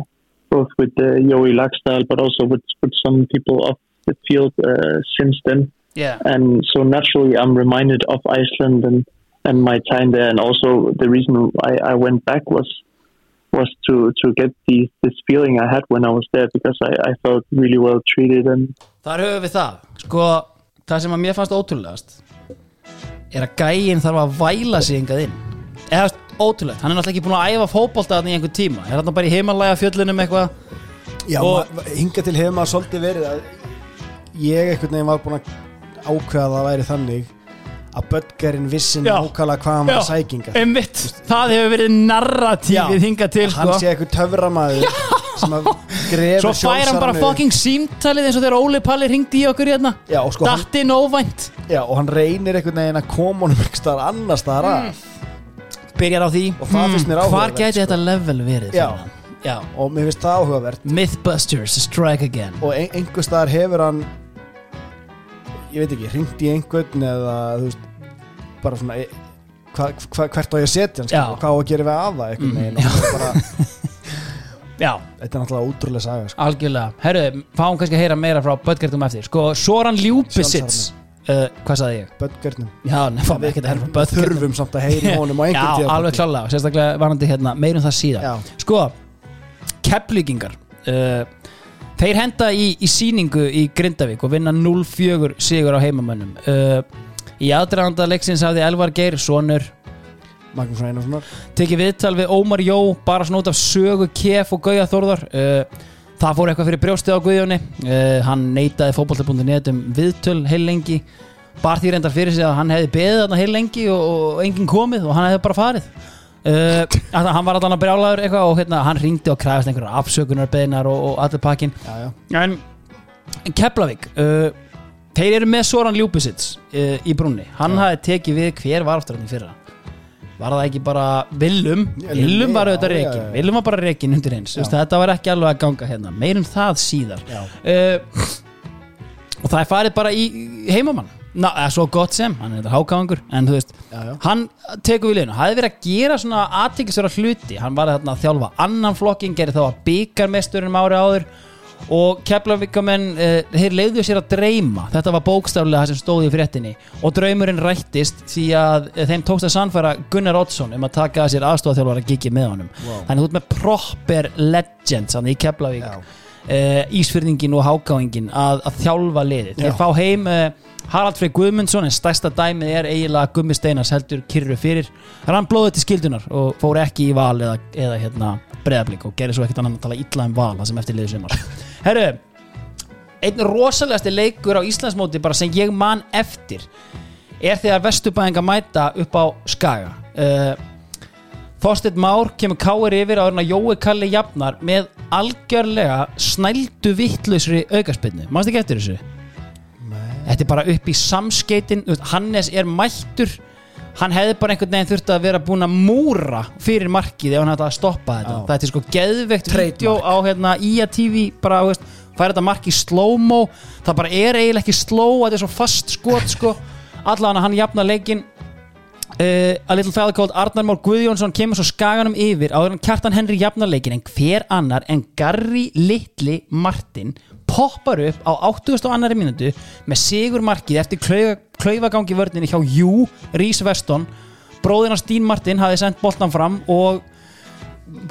both with uh, Joey Laxdal, but also with with some people off the field uh, since then. Yeah, And so naturally, I'm reminded of Iceland and and my time there, and also the reason I, I went back was was to to get the this feeling I had when I was there because I, I felt really well treated and Þar höfum við það. Sko, það sem að mér fannst ótrúlegast er að gæinn þarf að væla sig engað inn. Eða ótrúlegt, hann er náttúrulega ekki búin að æfa fótbolta þarna í einhvern tíma, er hann bara í heimalæga fjöllunum eitthvað? Já, Og- og, hinga til hefur maður svolítið verið að ég einhvern veginn var búin að ákveða að það væri þannig að Böttgerinn vissin Já. ákala hvað hann var sækinga. Einmitt, það hefur verið narratífið hingað til hann sko. sé eitthvað töframaður sem að grefur Svo fær hann bara Sjálfsarnu- fucking símtalið eins og þegar Óli Palli ringdi í okkur hérna. Já, og sko hann, Dattinn óvænt. Já, og hann reynir einhvern veginn að koma honum ekki staðar annar staðar að Byrjar á því Og það finnst mér áhugavert, Hvar gæti sko. þetta level verið? Já. fyrir hann? Já og mér finnst það áhugavert Mythbusters, strike again og ein, einhver staðar hefur hann ég veit ekki, ringt í einhvern eða þú veist bara svona e- hva, hva, hvert á ég að setja hann Já. sko, og hvað á að gera við það einhvern Mm, veginn og það er bara, Já, þetta er náttúrulega ótrúlega saga sko. algjörlega Herru, fáum kannski að heyra meira frá Böttgertum eftir Sko, Soran Ljúbisits uh, Hvað sagði ég? Böttgörnum Já, nefnum við ekki að við Böttgertum þurfum samt að heyra honum á Já, einhvern tíma alveg klálega, sérstaklega varandi hérna meirum það síðan Já. Sko, kepplíkingar uh, Þeir henda í, í síningu í Grindavík og vinna 0-4 sigur á heimamönnum. Uh, Í aðdraganda leiksins hafði Elvar Geir, sonur Magnús Einarssonar. tekið viðtal við Ómar Jó bara út af sögu kef og gauja þórðar. Uh, það fór eitthvað fyrir brjóstið á Guðjóni. Uh, hann neitaði fótbolta.net um viðtöl heil lengi. Bar því reyndar fyrir sig að hann hefði beðið þarna heil lengi og, og enginn komið og hann hefði bara farið. Uh, að, hann var allan að brjálaður eitthvað og hérna, hann ringdi og kræfist einhverjar afsökunarbeðnar og, og allir pakkin já, já. en Keflavík uh, þeir eru með Soran Ljúbisits í brúnni. Hann Já. hafi tekið við hver var aftur hann í fyrra var það ekki bara Willum? Willum var auðvitað já. Willum var bara reikin undir eins. Já. Vist, þetta var ekki alveg að ganga hérna. Meirum það síðar. Uh, og það er farið bara í heimamann. Ná, eða svo gott sem, hann er þetta hákáðangur en þú veist, Já, já. hann tekur við liðinu. Hafði verið að gera svona aðtiklisverða hluti. Hann var þarna að þjálfa annan flokkin gerði þá að byggarmesturinn ári áður og keflavíkamenn uh, þeir leiðu sér að dreyma þetta var bókstaflega það sem stóði í fréttinni og draumurinn rættist því að eh, þeim tókst að sannfæra Gunnar Oddsson um að taka að sér aðstofþjálfara gigi með honum Wow. þannig út með proper legends hann í Keflavík. Uh, Ísfyrningin og Hákáingin að, að þjálfa liðið. Þeir fá heim uh, Harald Frey Guðmundsson en stærsta dæmið er eiginlega Gummi Steinas heldur kyrru fyrir. Rann blóðið til skildunar og fór ekki í val eða, eða hérna breðablík og gerir svo ekkert annan að tala illa um val það sem eftir liður sumar. Herru, einn rosalegasti leikur á Íslandsmóti bara sem ég man eftir er þegar Vesturbæðinga mæta upp á Skaga. Uh, Þorsteinn Már kemur káir yfir á að Jói Kalli jafnar með algjörlega snældu vittlausri aukaspinnu mannst ekki eftir þessu? Þetta er bara upp í samskeitin Hannes er mættur. Hann hefði bara einhvern veginn þurft að vera búin að múra fyrir markið ef hann hætti að stoppa þetta. Já. þetta er sko geðveikt vídeo á hérna, IA TV bara, veist, færi þetta mark í slow-mo. Það bara er eiginlega ekki slow þetta er svo fast skot sko. Allan að hann jafna leikin Uh, a little fella called Arnar Már Guðjónsson kemur svo skaganum yfir áður en Kjartan Henry jafnarleikin en hver annar en Garri Litli Martin poppar upp á 80. og annari mínútu með sigur markið eftir klaufa, klaufagangi vörninni hjá Jú Rís Veston bróðina Stín Martin hafi sendt boltan fram og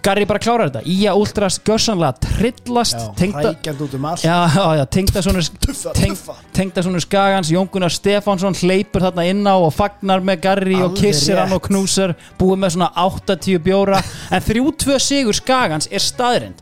Garri bara klárar þetta. Ía Ultras görsanlega trillast hrækjandi út um allt. Já, já, tengda svona Tuffa, teng, skagans Jón Gunnar Stefánsson hleypur þarna inn á og fagnar með Garri og Alveg kissir hann rétt. og knúsar búið með svona 80 bjóra. En 3-2 sigur skagans er staðrind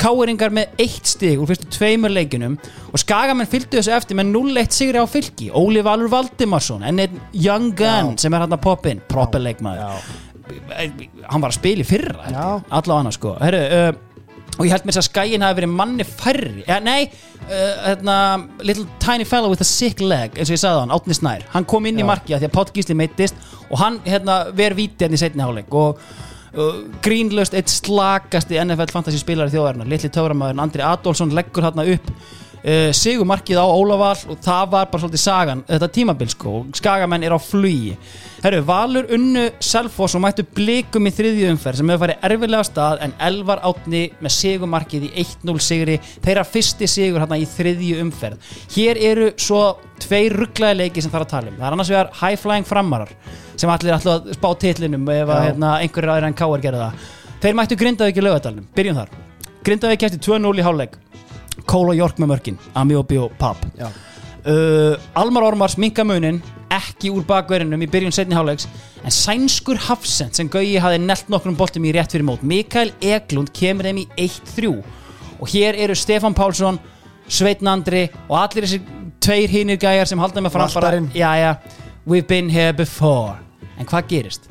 Káeringar með eitt stig úr fyrstu tveimur leikinum og skagamenn fylgdu þessu eftir með 0-1 sigri á fylki. Óli Valur Valdimarsson en einn Young Gun Já. sem er hann að poppa inn proper leikmaður. Já. Hann var að spila í fyrra allavega annars sko. Heru, uh, og ég held mér að skæin hafi verið manni færri. Ja, nei, uh, hérna, little tiny fellow with a sick leg eins og ég sagði hann, Átni Snær. Hann kom inn í Já. markið af því að Pátt Gísli meittist og hann hérna, ver víti hérna í setni háleik og uh, grínlöst eitt slakasti NFL fantasy spilari þjóðarinnar litli töframæðurinn Andri Adolfsson leggur hérna upp uh, sigur markið á Ólafal og það var bara svolítið sagan þetta tímabil sko. Skagamenn er á flugi. Herru, Valur unnu Selfoss og mættu blikum í þriðju umferð sem hefur farið erfilega stað en Elvar Átni með sigumarkið í 1-0 sigri þeirra fyrsti sigur hérna í þriðju umferð. Hér eru svo tveir rugglaði leiki sem þarf að tala um. Það er annars vegar high flying framarar sem allir ætla að spá titlinum ef að, hérna, einhverjir aðeir en káar gera það. Þeir mættu Grindavík í lögadalunum, byrjum þar. Grindavík eftir 2-0 í hálfleik Kóla York með mörkin, Ami og Papp uh, Almar Ormars minka munin ekki úr bakverðinum í byrjun setni hálfleiks en sænskur Hafsend sem Gauji hafi nelt nokkrum boltum í rétt fyrir mót Mikael Eglund kemur þeim í 1-3 og hér eru Stefan Pálsson Sveitn Andri og allir þessi tveir hinir gæjar sem halda með fram bara Valtarinn. já já, we've been here before en hvað gerist?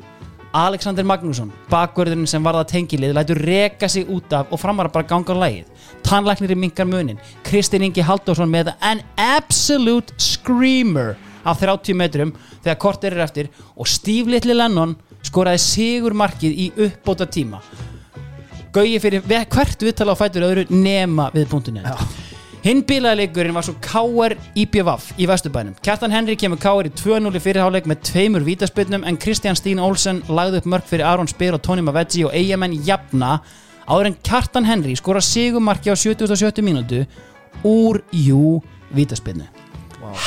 Alexander Magnússon, bakvörðurinn sem varða tengilið, lætur reka sig út af og framar bara ganga á lægið. Tannlæknir í minkar munin. Kristinn Ingi Halldórsson með an absolute screamer af 30 metrum þegar kort er eftir og Steve Little Lennon skoraði sigur markið í uppbóta tíma. Gauði fyrir ve- hvert viðtala á fætur öðru nema við punktinu. Hinn bílaðleikurinn var svo K.R. IPVaf í Vesturbænum. Kjartan Henry kemur K.R. í 2-0 í fyrirháleik með tveimur vítaspilnum en Kristján Stín Olsen lagði upp mörg fyrir Aron Spyr og Tony Mavedji og eigamenn jafna áður en Kjartan Henry skora sigumarki á 77. mínútu úr jú vítaspilnu.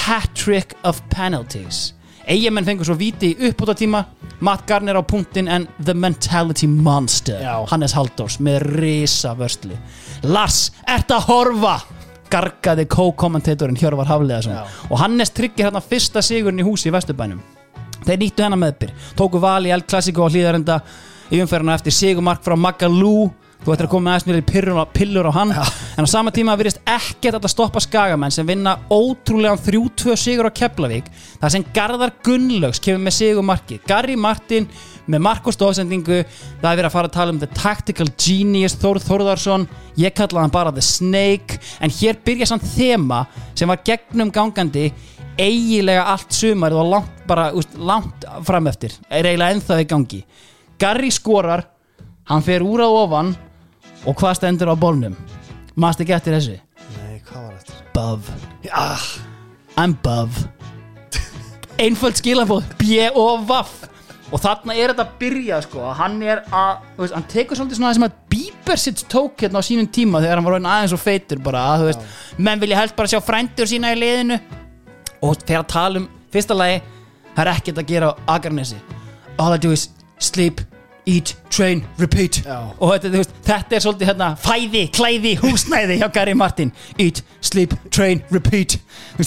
Hat-trick of penalties. Eigamenn fengur svo víti í uppbúta tíma Matt Garner á punktin en The Mentality Monster Já. Hannes Halldórs með risa vörslu Lars, ert að horfa gargaði co-kommentatorinn Hjörvar Hafleðarsson og Hannes tryggir hérna fyrsta sigurinn í húsi í Vesturbænum. Þeir nýttu hennar meðbyr tóku val í L-klassíku og hlýðarenda í umferðina eftir sigumark frá Magalú þú ættir að koma með aðeins í pillur, pillur á hann. En á sama tíma virðist ekkert að stoppa skagamenn sem vinna ótrúlegan 3-2 sigur á Keflavík þar sem Garðar Gunnlaugs kemur með sigumarki Garri Martin með mark og stofsendingu það er verið að fara að tala um the tactical genius Þórð Þórðarsson ég kallaði hann bara the snake. En hér byrja samt þema sem var gegnum gangandi eigilega allt sumarið og langt bara úst, langt fram eftir. Er eiginlega ennþá í gangi. Garri skorar. Hann fer úr að ofan og hvað stendur á bólnum? Maður ekki eftir þessu? Nei, hvað var þetta? Bove. Ah, I'm Bove. Einföld skilafóð B-O-V og þarna er þetta að byrja sko. Hann er að, þú veist, hann tekur svolítið svona það sem að Bieber sitt tók hérna á sínum tíma þegar hann var orðinn aðeins og feitur bara að, þú veist, menn vilja helst bara sjá frændur sína í liðinu. Og fyrir að tala um fyrsta lagi, það er ekkert að gera á Akranesi. All I do is sleep, eat, train, repeat. Já. og þetta, veist, þetta er svolítið hérna, fæði, klæði, húsnæði hjá Gary Martin. Eat, sleep, train, repeat.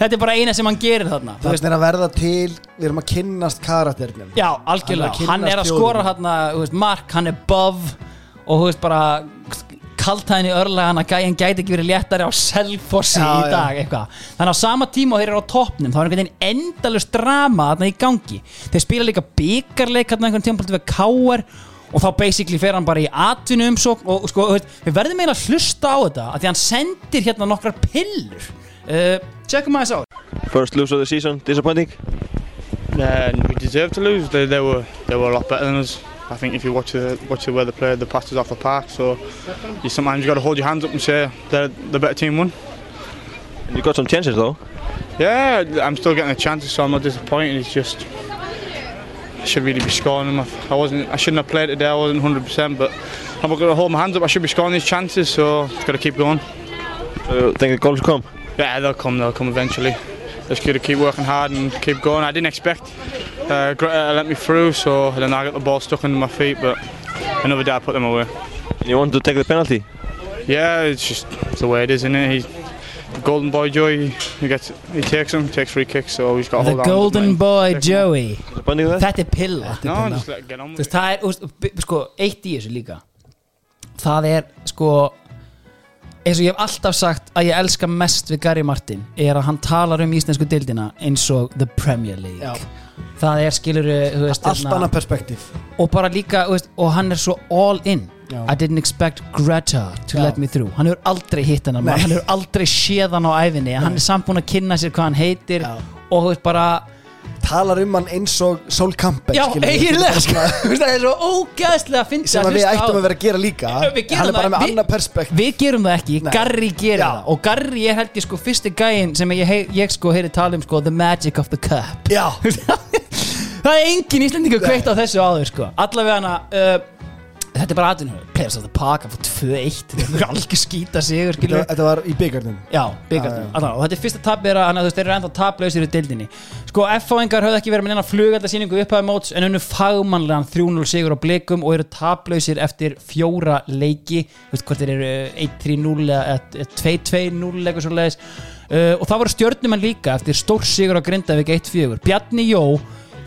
Þetta er bara eina sem hann gerir þarna. Þú veist, Þannig er að verða til, við erum að kynnast karakternum já, Hann er algjörlega, að hann er að kynnast skora þjóðinni. hérna, þú veist, mark, hann er bov og þú veist bara kaltæðin í örlega hann að gæjan gæti ekki verið léttari á selfossi Já, í dag eitthvað. þannig á sama tíma og þeir eru á toppnum þá er einhvern veginn endalust drama þarna í gangi þeir spila líka byggarleik hérna einhvern tímpaldi við K.R. og þá basically fer hann bara í atvinnu umsókn og sko, við verðum eiginlega að hlusta á þetta að því hann sendir hérna nokkrar pillur uh, checkum aðeins á First lose of the season, disappointing? Uh, we deserved to lose. They, they were they were a lot better than us. I think if you watch the watch the way they played, the passes off the park. So you sometimes you got to hold your hands up and say the the better team won. And you got some chances though. Yeah, I'm still getting the chances, so I'm not disappointed. It's just I should really be scoring them. I wasn't. I shouldn't have played today. I wasn't 100%, but I'm not going to hold my hands up. I should be scoring these chances, so just got to keep going. So think the goals will come? Yeah, they'll come. They'll come eventually. Just got to keep working hard and keep going. I didn't expect uh, Greta to let me through, so then I got the ball stuck under my feet. But another day I put them away. You want to take the penalty? Yeah, it's just it's the way it is, isn't it? He's the golden boy Joey. He gets he takes them, takes free kicks, so he's got to The hold on. Golden Boy Joey Disappointing with that? Þetta er pilla No, just let get on Þú with veist, það er, úst, sko, eitt í þessu líka Það er, sko eins og ég hef alltaf sagt að ég elska mest við Gary Martin er að hann talar um íslensku dildina eins og The Premier League. Já. Það er, skilur, Allt hérna- annað perspektíf. Og bara líka, veist, og hann er svo all in. Já. I didn't expect Greta to Já. let me through. Hann hefur aldrei hitt hennar hann hefur aldrei séð hann á æfinni hann er samt búin að kynna sér hvað hann heitir og þú veist bara Talar um hann eins og Sol Campbell já, eiginlega sko. Það er svo ógæðslega að finna sem að við ættum að vera að gera líka. Við hann er bara með annað perspektíf Við gerum það ekki, Nei. Garri gerir Já. það. Og Garri er held ég sko fyrsti gæinn sem ég, hei- ég sko heyri tala um sko The Magic of the Cup. Já, Það er engin íslendingu kveikt á þessu áður sko. Allavega hana uh, Þetta er bara aðeins Players of the Park að fá 2-1 Þetta er algjör skýta sigur þetta, þetta var í byggarnum. Já, byggarnum. Já. og þetta er fyrsta tabbi er að þannig að þú veist, þeir eru ennþá tablausir í deildinni. Sko, F-fáingar höfðu ekki verið með neina flugaldarsýningu upphæði móts en unnu fagmannlegan 3-0 sigur á blikum og eru tablausir eftir fjóra leiki. Þú veist hvort þeir eru 1-3-0 eða 2-2-0 eitthvað svo leiðis uh, og það voru stjörnumenn líka eftir stór sigur á Grindavík 1-4 Bjarni Jó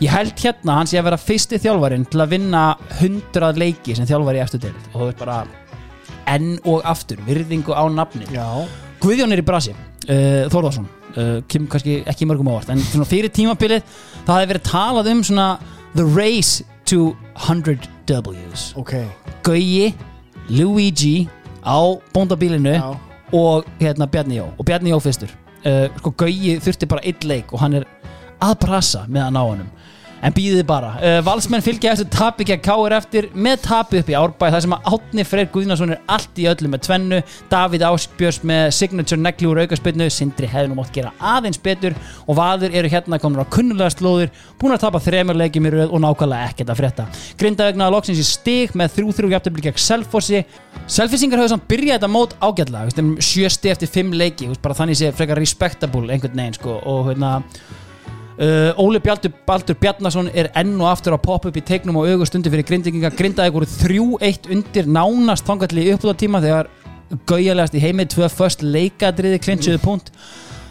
Ég held hérna hann sé að vera fyrsti þjálfarinn til að vinna 100 leiki sem þjálfari eftir deild. Og þú veist bara enn og aftur, virðingu á nafni. Já, Guðjón er í brasi uh, Þórðarsson uh, kemur kannski ekki mörgum ávart en fyrir tímabilið það hefði verið talað um svona the race to 100 W's. Ok. Gauji, Luigi á bóndabílinu Já. og hérna Bjarni Jó. Og Bjarni Jó fyrstur. Uh, sko Gauji þurfti bara einn leik og hann er að brasa með að ná honum en býðið bara, uh, valsmenn fylgja eftir tapi gegn Káir eftir með tapi upp í árbæ þar sem að Átni Freyr Guðnason er allt í öllu með tvennu, Davíð Áskbjörns með signature negli úr aukarspinnu Sindri hefði nú mátt gera aðeins betur og Vaður eru hérna komin á kunnulega slóður búin að tapa þremur leikjum í röð og nákvæmlega ekkert að frétta. Grindavegnaða loksins í stig með 3-3 jafntöfli gegn Selfossi. Selfisingar höfðu samt byrjað þetta mót ágætlega veist, sjö stið eftir fimm leiki veist, bara þannig sé frekar respectable einhvern veginn sko, og hérna Uh, Óli Bjaldur, Baldur Bjarnason er enn og aftur að poppa upp í tegnum og augustundi fyrir grindinginga, grindaði voru 3-1 undir nánast þangalli uppláðtíma þegar gaujalegast í heimið tvö först leikadriði klinsuðu punkt.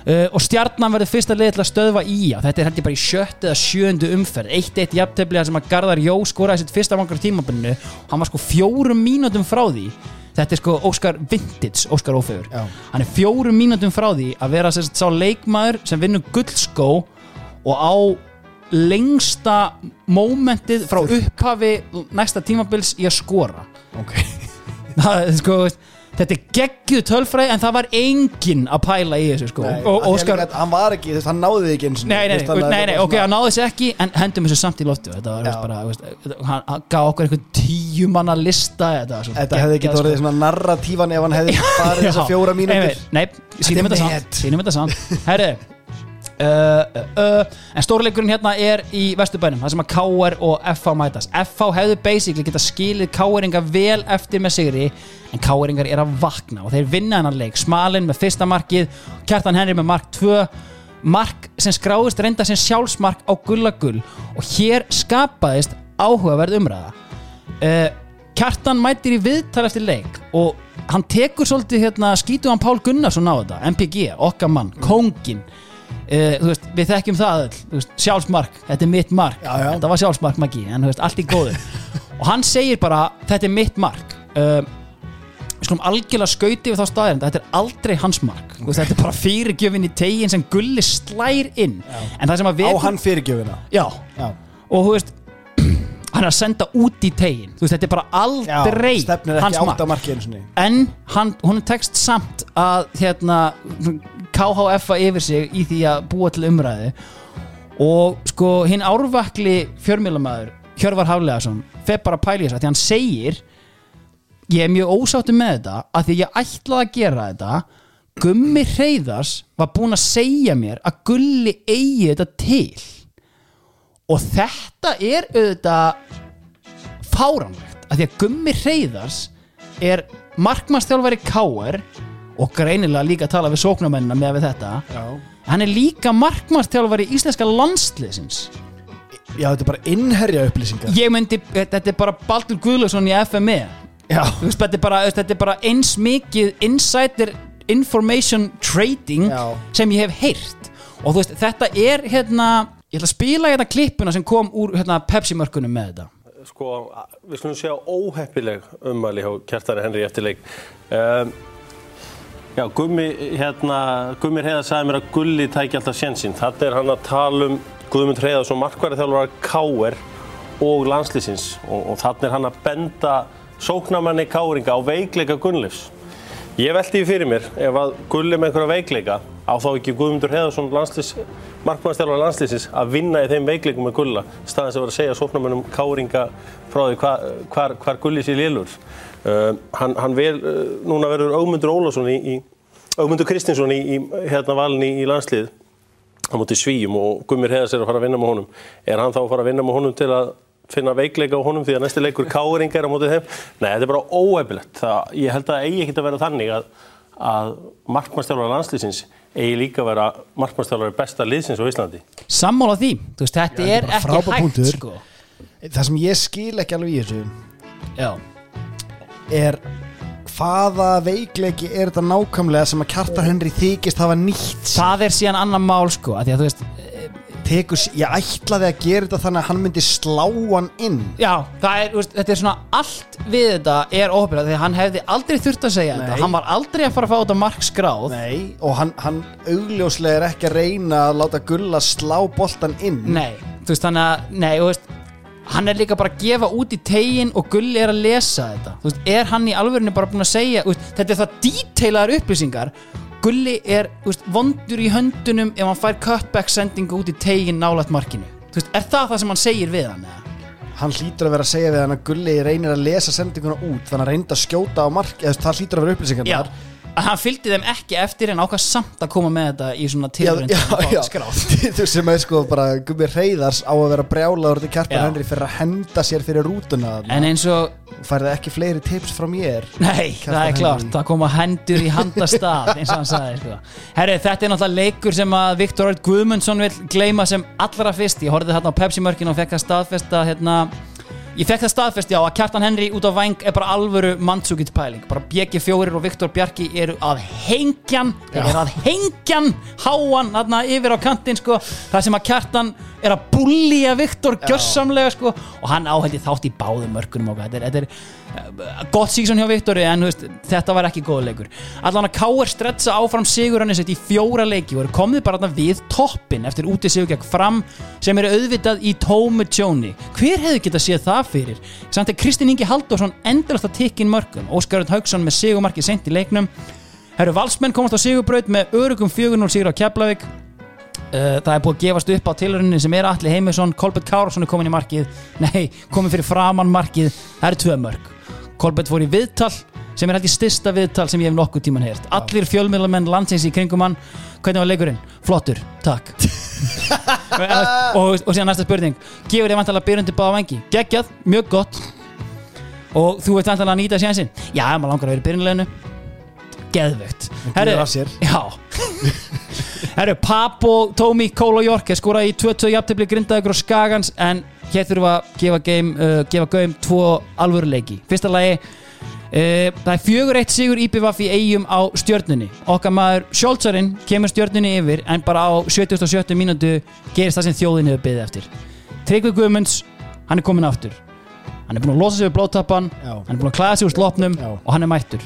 Uh, og stjarnan verður fyrsta leið til að stöðva í þetta er heldur bara í sjött eða sjöndu umferð. 1-1 jafntefnilega sem að Garðar Jó skoraði sitt fyrsta vangar tímabunnu hann var sko fjórum mínútum frá því. Þetta er sko Óskar Vintage, Óskar Ófegur hann er fjórum mínútum frá því að vera sá leikmaður sem vinnur guldskó og á lengsta mómentið frá upphafi næsta tímabils í að skora. Ok. Það, sko, þetta er geggjuð tölfræði en það var enginn að pæla í þessu sko. Nei, og Óskar hann var ekki, veist, hann náði ekki eins og Nei, nei, nei, nei, nei, ok, hann náði þessu ekki en hendum þessu samt í loftu þetta var bara, veist, hann, hann gaf okkur einhvern tíu manna lista þetta, var svo Þetta hefði ekki geggjað, orðið svona narratífan ef hann hefði farið þessar fjóra Einmitt, Nei, sínum Þetta þetta samt met. Uh, uh, En stórleikurinn hérna er í Vesturbænum Það sem að KR og FH mætast. FH hefðu basically geta skilið KR-inga vel eftir með sigri En KR-ingar er að vakna Og þeir vinna hennar leik. Smalinn með fyrsta markið Kjartan Henry með mark 2 Mark sem skráðist reynda sem sjálfsmark á gullagull Og hér skapaðist áhugaverð umræða. Uh, Kjartan mætir í viðtal eftir leik og hann tekur svolítið hérna skítu hann Pál Gunnarsson á þetta MPG, okkar mann, kóngin uh, veist, við þekkjum það öll veist, sjálfsmark, þetta er mitt mark. Já, já. þetta var sjálfsmark magi, en veist, allt í góðu. Og hann segir bara, þetta er mitt mark. Uh, við skulum algjörlega skauti við þá staðin, þetta er aldrei hans mark. Okay. þetta er bara fyrirgjöfin í tegin sem Gulli slær inn. En það sem að Á við hann fyrirgjöfina? Já, Já, og þú veist hann er að senda út í tegin. Þú veist, þetta er bara aldrei stefnir hans ekki mark. átt að marki einu sinni. En hann, hún er tekst samt að hérna KHF-a yfir sig í því að búa til umræði og sko hinn árvakli fjörmjölamæður Hjörvar Haflegason fer bara að pæla í þess að því hann segir ég er mjög ósáttu með þetta að því ég ætlaði að gera þetta. Gummi Hreyðars var búinn að segja mér að Gulli eigi þetta til og þetta er auðvitað fáránlegt að því að Gummi Hreyðars er markmannstjálfari Káer og greinilega líka að tala við sóknarmennina með við þetta. Já, hann er líka markmannstjálfari íslenska landsliðsins. Já þetta er bara innherja upplýsingar. Ég myndi, þetta er bara Baldur Guðlason í FME veist, þetta, er bara, þetta er bara eins mikið insider information trading Já. sem ég hef heyrt. Og þú veist, þetta er hérna ég ætla að spila hérna klippuna sem kom úr hérna, Pepsi mörkunum með þetta Sko, við skulum segja óheppileg ummæli hjá Kjartari Henry eftir leik. Um, já, Gummi, hérna, Gummi Heiðar sagði mér að Gulli tæki alltaf sénsinn. Þetta er hann að tala um Guðmund Heiðar som markværi þjálfur K.R. og landslýsins og, og þannig er hann að benda sóknamanni K.R.inga á veikleika Gunnleifs. Ég veldi því fyrir mér ef að Gulli með einhverja veikleika á þá ekki Guðmundur Heiðarsson landslýs, markmannstjálfur landslýsins að vinna í þeim veikleikum með Gulla staðins að vera að segja sóknarmönnum káringa frá því hvar, hvar, hvar Gulli sé lélur. Uh, hann, hann vel, uh, núna verður Ögmundur Ólafsson í, í Ögmundur Kristinsson í, í hérna valin í, í landslið á móti svíjum og Gummir Heiðars er að fara að vinna með honum. Er hann þá að fara að vinna með honum til að finna veikleika á honum því að næsti leikur káringa er á móti þeim? Nei, þetta er bara óefilegt. Ég held að það eigi ekki að vera þannig að, að markmannstjálfara landslýsins eigi líka að vera markmannstjálfari besta liðsins á Íslandi. sammála því, þú veist, þetta Já, er ekki frábær hægt punktur. sko. það sem ég skil ekki alveg í þessu já, er hvaða veikleiki er þetta nákvæmlega sem að Kjartar Henry þykist hafa nýtt sér? það er síðan annar mál sko, að því að þú veist tekur, ég ætlaði að gera þetta þannig að hann myndi slá hann inn. Já, það er, veist, þetta er svona allt við þetta er óhefnilegt því að hann hefði aldrei þurft að segja Nei. þetta hann var aldrei að fara að fá þetta mark skráð Nei, og hann, hann augljóslega er ekki að reyna að láta Gulla slá boltan inn. Nei, þú veist þannig að, nei, þú veist hann er líka bara að gefa út í tegin og Gulli er að lesa þetta. Þú veist, er hann í alvörinu bara búin að segja veist, þetta er það díteilaðar upplýsingar Gulli er veist, vondur í höndunum ef hann fær cutback sendingu út í tegin nálægt markinu. Veist, er það það sem hann segir við hann eða? hann hlýtur að vera að segja við hann að Gulli reynir að lesa sendinguna út þannig að reynda að skjóta á mark eða það hlýtur að vera upplýsingar Já, að hann fylgdi þeim ekki eftir en ákvað samt að koma með þetta í svona tilrönd þú sem er sko bara Gummi Reyðars á að vera brjálaður til Kjartan. Henry fyrir að henda sér fyrir rútuna. En eins og færði ekki fleiri tips frá mér Nei, Kjartan það er klart, það koma hendur í handastað eins og hann sagði sko. Herri, þetta er náttúrulega leikur sem að Viktor Guðmundsson vil gleyma sem allra fyrst ég horfði þarna á Pepsi mörkin og fekk að hérna, ég fekk það staðfest já að Kjartan Henry út á væng er bara alvöru mannsúkitt pæling, bara BG4 og Viktor Bjarki eru að hengjan þeir eru að hengjan háan þarna yfir á kantinn sko. Það sem að Kjartan er að bullja Viktor gjörsamlega sko. Og hann áhældi þátt í báðum mörkunum og þetta er, þetta er gott síksson hjá Viktori en veist, þetta var ekki góð leikur. Allan að K.R. stretsa áfram sigur hann í fjóra leiki og eru komið bara við toppin eftir úti sigur gegn fram sem eru auðvitað í tómu tjóni. Hver hefði getað séð það fyrir? Samt er Kristinn Ingi Halldórsson endurast að tikka inn mörgum Óskar Örn Haugsson með sigumarkið sent í leiknum. Herru Valsmenn komast á sigurbraut með örugum 4-0 sigur á Keflavík það er búið að gefast upp á tilhörinni sem er Alli Heimisson, Kolbett Kárasson er komin í markið. Nei, komin fyrir framann markið. Það eru tvö mörg Kolbett fór í viðtal sem er held í styrsta viðtal sem ég hef nokkuð tíman heyrt. Allir fjölmiðlamenn landsins í kringum hann. Hvernig var leikurinn? Flottur, takk. Og, og síðan næsta spurning. Gefur þið vantalega byrjundi báða vengi? geggjað, mjög gott. Og þú ert vantalega að nýta sénsinn? Já, maður langar að vera í byrjunleginu geðvögt Herru, Pap og Tómi Kóla Jork er skorað í 2-2 jafntefli grindaðugur og Skagans en hér þurfum við að gefa, game, uh, gefa gaum tvo alvöruleiki. Fyrsta lagi uh, það er fjögur eitt sigur IPVF í eigum á stjörnunni. Okkar maður Sjóltsarinn kemur stjörnunni yfir en bara á 77. mínútu gerist það sem þjóðin hefur byggðið eftir. Tryggvi Guðmunds, hann er komin aftur. Hann er búin að losa sig við blóttappan hann er búin að klæða sig úr slopnum Já. og hann er mættur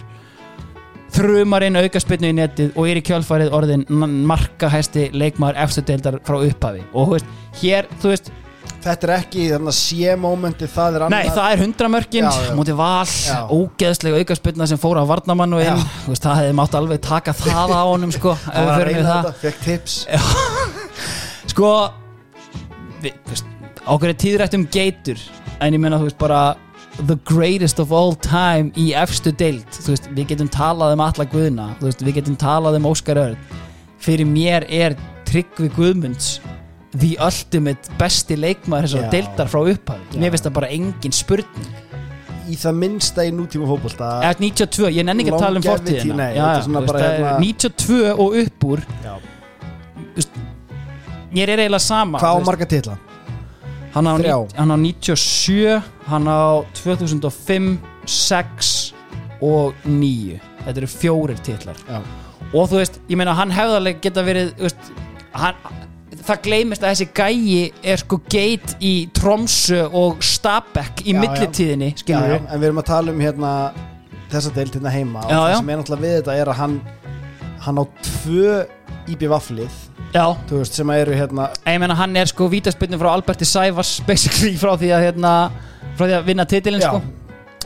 þrumarinn aukaspinnu í netið og er í kjálfarið orðin markahæsti leikmaður eftir deildar frá upphafi. Og veist, hér, þú veist þetta er ekki þannig að sé-momenti það er Nei, annað. það er hundramörkin, mútið val ógeðslega aukaspinna sem fór á varnamann og inn, veist, það hefði mátt alveg taka það á honum, sko það var reyna þetta, fekk tips. Sko við, veist, er tíðrætt um geitur en ég meina þú veist bara the greatest of all time í efstu deild, þú veist, við getum talað um alla guðna, veist, við getum talað um Óskar Örn, fyrir mér er Tryggvi Guðmunds the ultimate besti leikmaður þessar Já. deildar frá upphafi. Mér finnst það bara engin spurning. Í það minnsta í nútíma fótbolta Eða 92, ég nenni ekki að tala um fortíðina. já, já, veist, hérna- 92 og upp úr. Já. Mér er eiginlega sama hvað á marga titla? Hann á, hann á 97 hann á 2005 6 og 9 þetta eru fjórir titlar. Já. og þú veist, ég meina hann hefðarlega geta verið veist, hann, það gleymist að þessi gæi er sko geit í Tromsö og Stabæk í millitíðinni en við erum að tala um hérna þessa deild hérna heima og Já, það já. sem er náttúrulega við þetta er að hann hann á tvö Þú veist, sem eru hérna ég meina hann er sko vítaspilnum frá Alberti Sævars basically frá því að hérna, frá því að vinna titilin sko.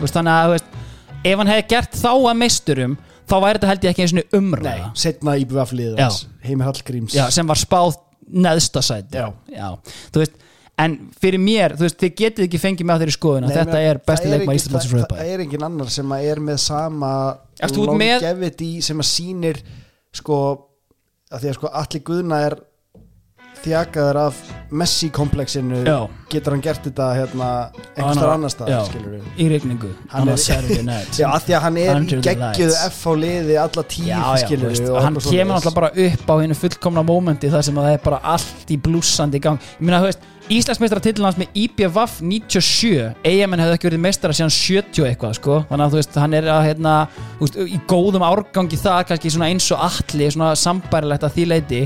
Veist, þannig að veist, ef hann hefði gert þá að meisturum þá væri þetta held ég ekki eins og umræða. Setna IBVF-lið Já. hans, Heimir Hallgríms. Já, sem var spáð neðsta sæti. Já. þú veist en fyrir mér, þú veist, þið getið ekki fengið með þeirri skoðun að Nei, þetta er besti leikmaður ekki- Íslands það, það er engin annar sem er með sama longevity sem að sýnir sko, að því að sko allir guðna er þjakaður af Messi-komplexinu. Já. getur hann gert þetta hérna á- annar stað í rigningu Hann er- Já, að því að hann er í Under the geggjöðu lights. F á liði alla við og hann kemur alltaf bara upp á hennu fullkomna mómenti þar sem að það er bara allt í blúsandi gang. Ég meina, þú veist, Íslandsmeistara hans með IBVF 97 eigamenn hefði ekki verið meistara síðan 70 eitthvað, sko, þannig að þú veist, hann er að, hérna, veist, í góðum árgangi það, kannski svona eins og alli svona sambærilegt að því leiti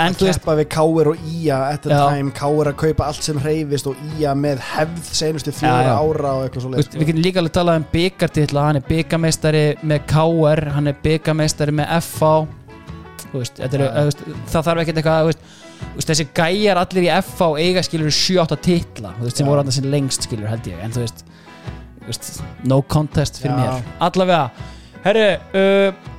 en þú veist, við Káir og Ía at the Já. time, Káir að kaupa allt sem hreyfist og Ía með hefð senustu fjóra ára og eitthvað svo veist, við getum líka alveg talað um byggartitla hann er byggameistari með KR hann er byggameistari með Þú veist, er, veist, það þarf ekkert eitthvað veist, þessi gæjar allir í FH eiga skilur 7-8 titla. Veist, sem voru hann sem lengst skilur held ég. En þú veist no contest fyrir Já. mér. Allavega, herru uh,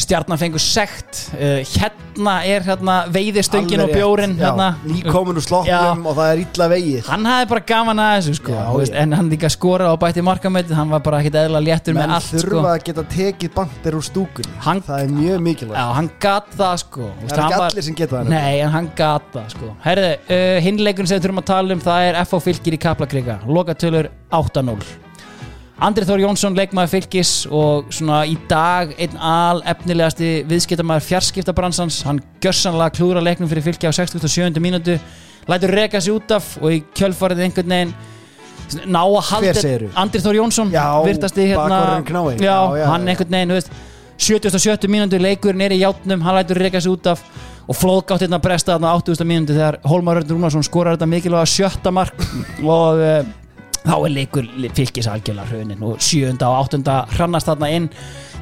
stjarnan fengur sekt uh, hérna er hérna veiðistöngin og bjórin hérna. nýkomin úr sloppnum Já. og það er illa vegið hann hafði bara gaman að þessu sko, Já, já. en hann líka skora og bætti markamötið, hann var bara ekkit eðla léttur menn með allt þurfa sko. að geta tekið bandir úr stúkunni Hann- það er mjög mikilvægt Já, hann gat það sko Það er ekki allir sem geta það Nei, en hann gat það sko Herðu, uh, hinleikurinn sem við þurfum að tala um Það er FH fylgir í Kaplakrika Lokatölur 8-0 Andri Þór Jónsson, leikmaður fylgis Og svona í dag einn al efnilegasti viðskiptamæður fjarskiptabransans Hann gjössanlega klúra leiknum fyrir fylgi á 67. mínútu Lætur reka sig út af Og í kjölfarið einhvern veginn Ná að halda Hver segirðu? Andri Þór Jónsson Já, virtasti hérna. Já, Já, hann einhvern veginn, þú veist 77. mínútu leikurinn er í játnum hann lætur reyka sig út af og flóðgátt hérna bresta þarna á 80. mínútu þegar Hólmar Örn Rúnarsson skorar þetta mikilvæga sjötta mark og uh, þá er leikur fylgis algjörlega hraunin og sjönda og áttunda hrannast þarna inn.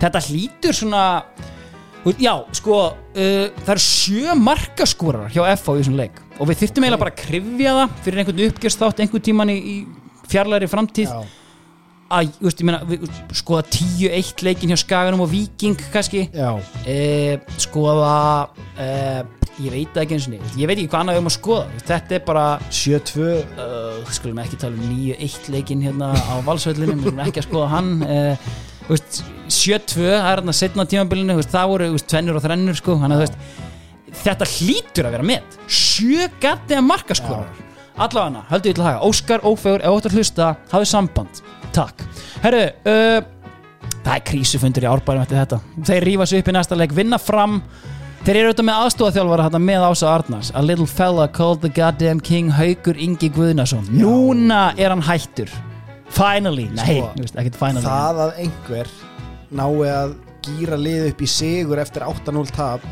Þetta hlýtur svona já, sko uh, það eru sjö markaskorar hjá FH í þessum leik. Og við þyrftum eiginlega bara að krifja það fyrir einhvern uppgjörst einhvern tíman í, í fjarlæri framtíð. Já. Að, þú veist, ég meina, skoða 10-1 leikin hjá Skaganum og Viking kannski. E, skoða e, ég veit ekki eins og niður ég veit ekki hvað annað við erum að skoða. Þetta er bara 7-2 uh, skulum ekki tala um 9-1 leikin hérna á valsvöllinu, við skulum ekki að skoða hann. Veist, 7-2 það er hérna setna tímabilinu, það voru tvennur og þrennur sko, þannig að þú veist þetta hlýtur að vera með sjö gatti að markaskorar allavega, höldu ég til að haga, Óskar Ófegur ef þú ætti að hlusta, hafðu samband takk, herru uh, það er krísufundur í árbærum eftir þetta. Þeir rífa sig upp í næsta leik, vinna fram. Þeir eru auðvitað með aðstofaþjálfara með Ása Arnars. A little fella called the goddamn king Haugur Ingi Guðnason. Núna er hann hættur. Finally, nei, Sko, ekkert finally. það að einhver nái að gýra lið upp í sigur eftir 8-0 tap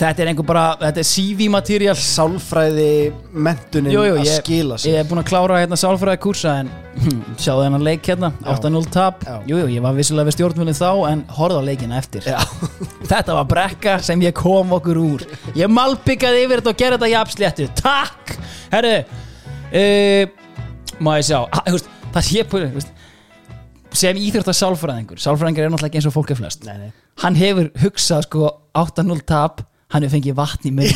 þetta er einhver bara, þetta er CV-material sálfræði mentunin Jú, jú, að ég, skila sig ég er búin að klára hérna sálfræði kursa en sjáðu hennan leik hérna. 8-0 tap, jú, jú, ég var vissilega við stjórnvölinn þá en horfði á leikina eftir. Já. þetta var brekka sem ég kom okkur úr. Ég malbyggaði yfir þetta og gerði þetta jafnsléttu, takk! Herru uh, má ég sjá. Ha, þú veist, það sé på þú veist, sem íþjóttar sálfræðingur sálfræðingur er náttúrulega ekki eins og fólk er flest. Nei, nei. hann hefur hugsað sko 8-0 tap hann hefur fengið vatn í munn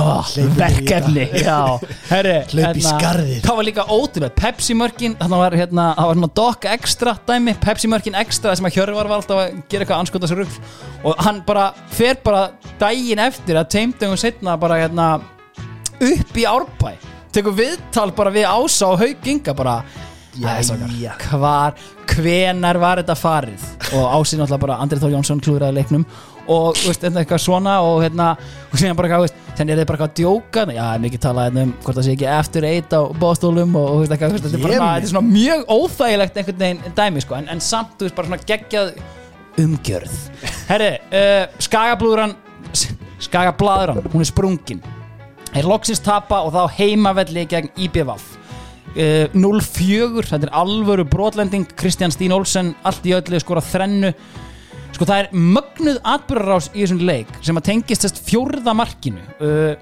oh, verkefni Hlaup í hérna, skarðið. það var líka ótrúlega Pepsi mörkin, það var hérna það var svona Doc Extra dæmi, Pepsi mörkin Extra sem að Hjörvar var alltaf að gera eitthvað anskotast rugg og hann bara fer bara daginn eftir að teimdöngum setna bara hérna upp í árbæ. Tekur viðtal bara við Ása og Haug Inga bara Jæja. hvar, hvenar var þetta farið? Og Ási náttúrulega bara Andrið Þór Jónsson klúraði leiknum og veist, þetta eitthvað svona og hérna, og síðan bara eitthvað, þannig er þið bara eitthvað að djóka já, mikið talað hérna um hvort það sé ekki eftir eitt á bóstólum og, veist, eitthvað, veist, þetta er bara þetta er svona mjög óþægilegt einhvern veginn dæmi, sko, en, en samt, þú veist, bara svona geggjað umgjörð. Herri, uh, skagablúðuran skagablaðuran, hún er sprungin. Er loksins tapa og þá heimavelli gegn IBVF uh, 0-4, þetta er alvöru brotlending. Kristján Stín Olsen, allt í öllu skora þrennu sko það er mögnuð atbyrðarás í þessum leik sem að tengist þess fjórða markinu. Uh,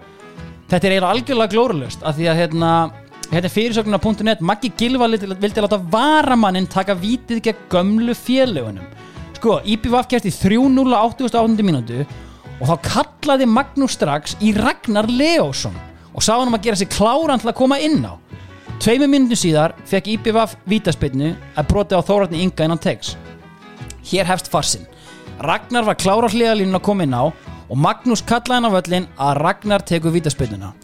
þetta er eiginlega algjörlega glóralöst af því að hérna er fyrirsögnuna.net Maggi Gilva vildi, láta varamannin taka vítið gegn gömlu félögunum. Sko, IPVF kæft í 3-0 á 88. mínútu og þá kallaði Magnús strax í Ragnar Leósson og sá hann um að gera sig kláran til að koma inn á. Tveimur mínútu síðar fekk IPVF vítaspinnu að broti á Þóratni Inga innan tegs. Hér hefst farsinn Ragnar var klára hliðalínu að koma inn á og Magnús kallaði hann á völlin að Ragnar tekur vítaspinnuna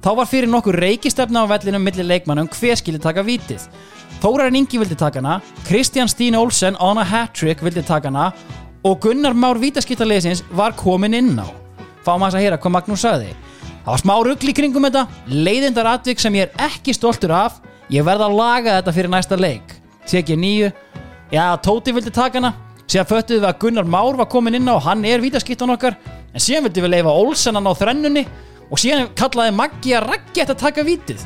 Þá var fyrir nokkur reykistefna á vellinum milli leikmanna um hver skildi taka vítið. Þórarinn Ingi vildi taka hana Kristján Stín Olsen on a hat-trick vildi taka hana og Gunnar Már vítaskiptaliðsins var komin inn á. Fáum að heyra hvað Magnús sagði. Það var smá rugl í kringum þetta leiðindar atvik sem ég er ekki stoltur af. Ég verð að laga þetta fyrir næsta leik. Tek ég nýju Já, Tóti vildi taka hana síðan föttuðu við að Gunnar Már var komin inn á og hann er vítaskiptan okkar en síðan vildi við leifa Olsenan á þrennunni og síðan kallaði Maggi að Raggi að taka vítið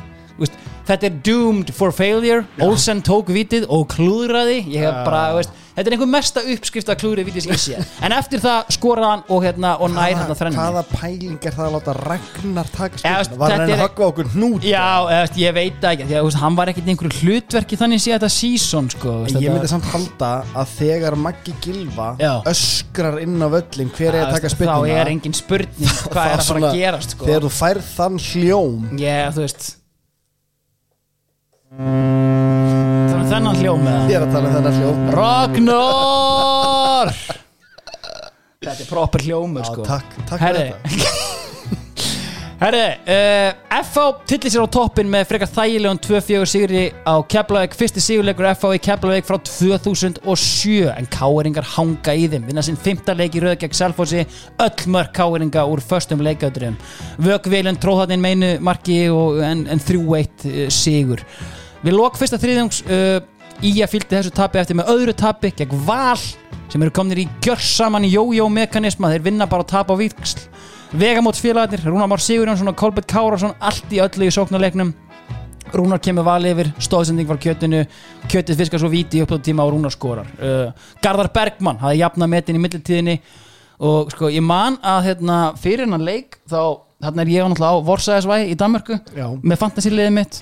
þetta er doomed for failure. Olsen tók vitið og klúðraði. Ég hef bara, veist, þetta er einhver mesta uppskrift af klúðrið vitið sem ég sé. En eftir það skoraði hann og, hérna, og nær hérna þrenni Hvaða pæling er það að láta Ragnar taka spilna? Var hann að höggva okkur hnút? Já, eða, veist, ég veit ekki. Því að veist, hann var ekkert einhverju hlutverki þannig sé þetta season sko, veist, ég myndi samt halda að þegar Maggi Gilva Já. öskrar inn á völlin hver er að taka spilnuna þá er engin spurning hvað er að fara að gerast sko. Þegar þú færð þann hljóm ég, þú veist þannig að þennan hljóm eða? Ég er að tala um þennan hljóm Ragnar! Þetta er proper hljómur sko. Takk, takk Herri, fyrir þetta. Herri, uh, FH tillir sér á toppin með frekar þægilegum 2-4 sigri á Keflavík. Fyrsti sigurleikur FH í Keflavík frá 2007 en Káeringar hanga í þeim. Vinna sinn 5. leik í röð gegn Selfossi. Öll mörg Káeringa úr föstum leikauturum Vögvélun tróðatinn meinu marki og, en, en 3-1 uh, sigur Við lok fyrsta þriðjungs uh, Ía fylgdi þessu tapi eftir með öðru tapi gegn Val sem eru komnir í gjörsaman jójó mekanisma þeir vinna bara að tapa á víksl Vegamóts félagarnir, Rúnar Már Sigurjónsson og Kolbett Kárásson allt í öllu í sóknarleiknum. Rúnar kemur val yfir, stóðsending var kjötinu kjötið fiskar svo víti upp á tíma og Rúnar skorar. Uh, Garðar Bergmann hafði jafnað metin í millitíðinni og sko ég man að hérna, fyrir hennan leik þá þarna er ég á Vorsæðisvæ í Danmörku Já. með fantasíliðið mitt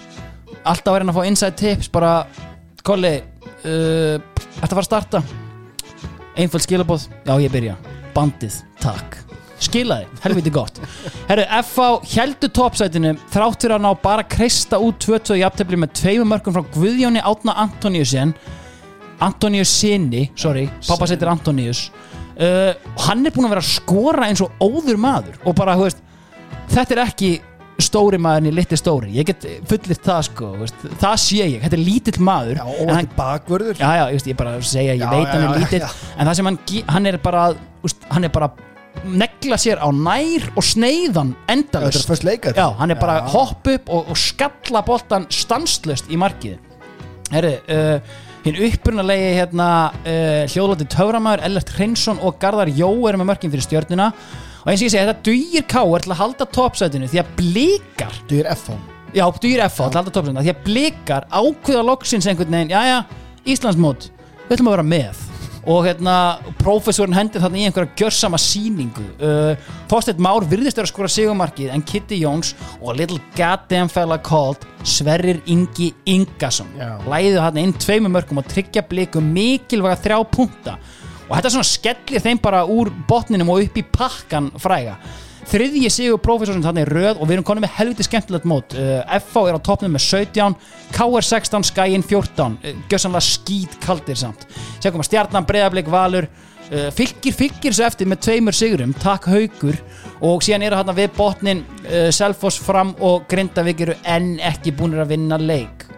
alltaf að reyna að fá inside tips bara Kolli uh, Þetta að fara að starta? Einföld skilabóð, já ég byrja. Bandið, takk. Skilaði, helviti gott. Herru, FH heldur toppsætinu Þrátt fyrir að ná bara kreista út 2-2 í aftefli með tveimur mörgum frá Guðjóni Átna Antoníusen Antoníus sinni, sorry Pappa setir Antoníus. Uh, Hann er búinn að vera að skora eins og óður maður. Og bara, þú veist Þetta er ekki stóri maðurinn í litli stóri. Ég get fullirt það sko veist, Það sé ég, þetta er lítill maður Já, og hann- er bakvörður. Já, já, ég bara segja, ég Já, veit já, hann er lítill. En það sem hann, hann er bara úst, Hann er bara negla sér á nær og sneiðan endalust er hann er bara að hoppa upp og, og skalla boltan stanslust í markið. Herri, uh, hinn upprunalegi hérna uh, hljóðlóti Töframæður, Ellert Hreinsson og Garðar Jó eru með mörkin fyrir stjörnuna og eins og ég segi, þetta dugir káar til að halda toppsætinu því að blikar Dugir FH Já, dugir FH til að halda toppsætinu því að blikar ákveða loksins einhvern veginn, já já, Íslandsmót við ætlum að vera með. Og hérna, prófessorinn hendir þarna í einhverja gjörsama síningu uh, Þorsteinn Már virðist að skora sigumarkið en Kitty Jóns og little goddamn fella called Sverrir Ingi Ingason. Já. læðu hann inn tveimur mörgum og tryggja bliku mikilvæga þrjá punta og þetta svona skellir þeim bara úr botninum og upp í pakkan fræga. Þriðji sigur prófessorinn þarna í röð og við erum konum með helviti skemmtilegt mót. FH er á toppnum með 17 KR 16, Skæin 14 uh, gjössanlega skít kaldir samt. Sér koma stjarnan, breyðablik, valur uh, fylgir, fylgir svo eftir með tveimur sigurum. Takk haugur og síðan eru hann við botnin Selfoss fram og Grindavík eru enn ekki búinir að vinna leik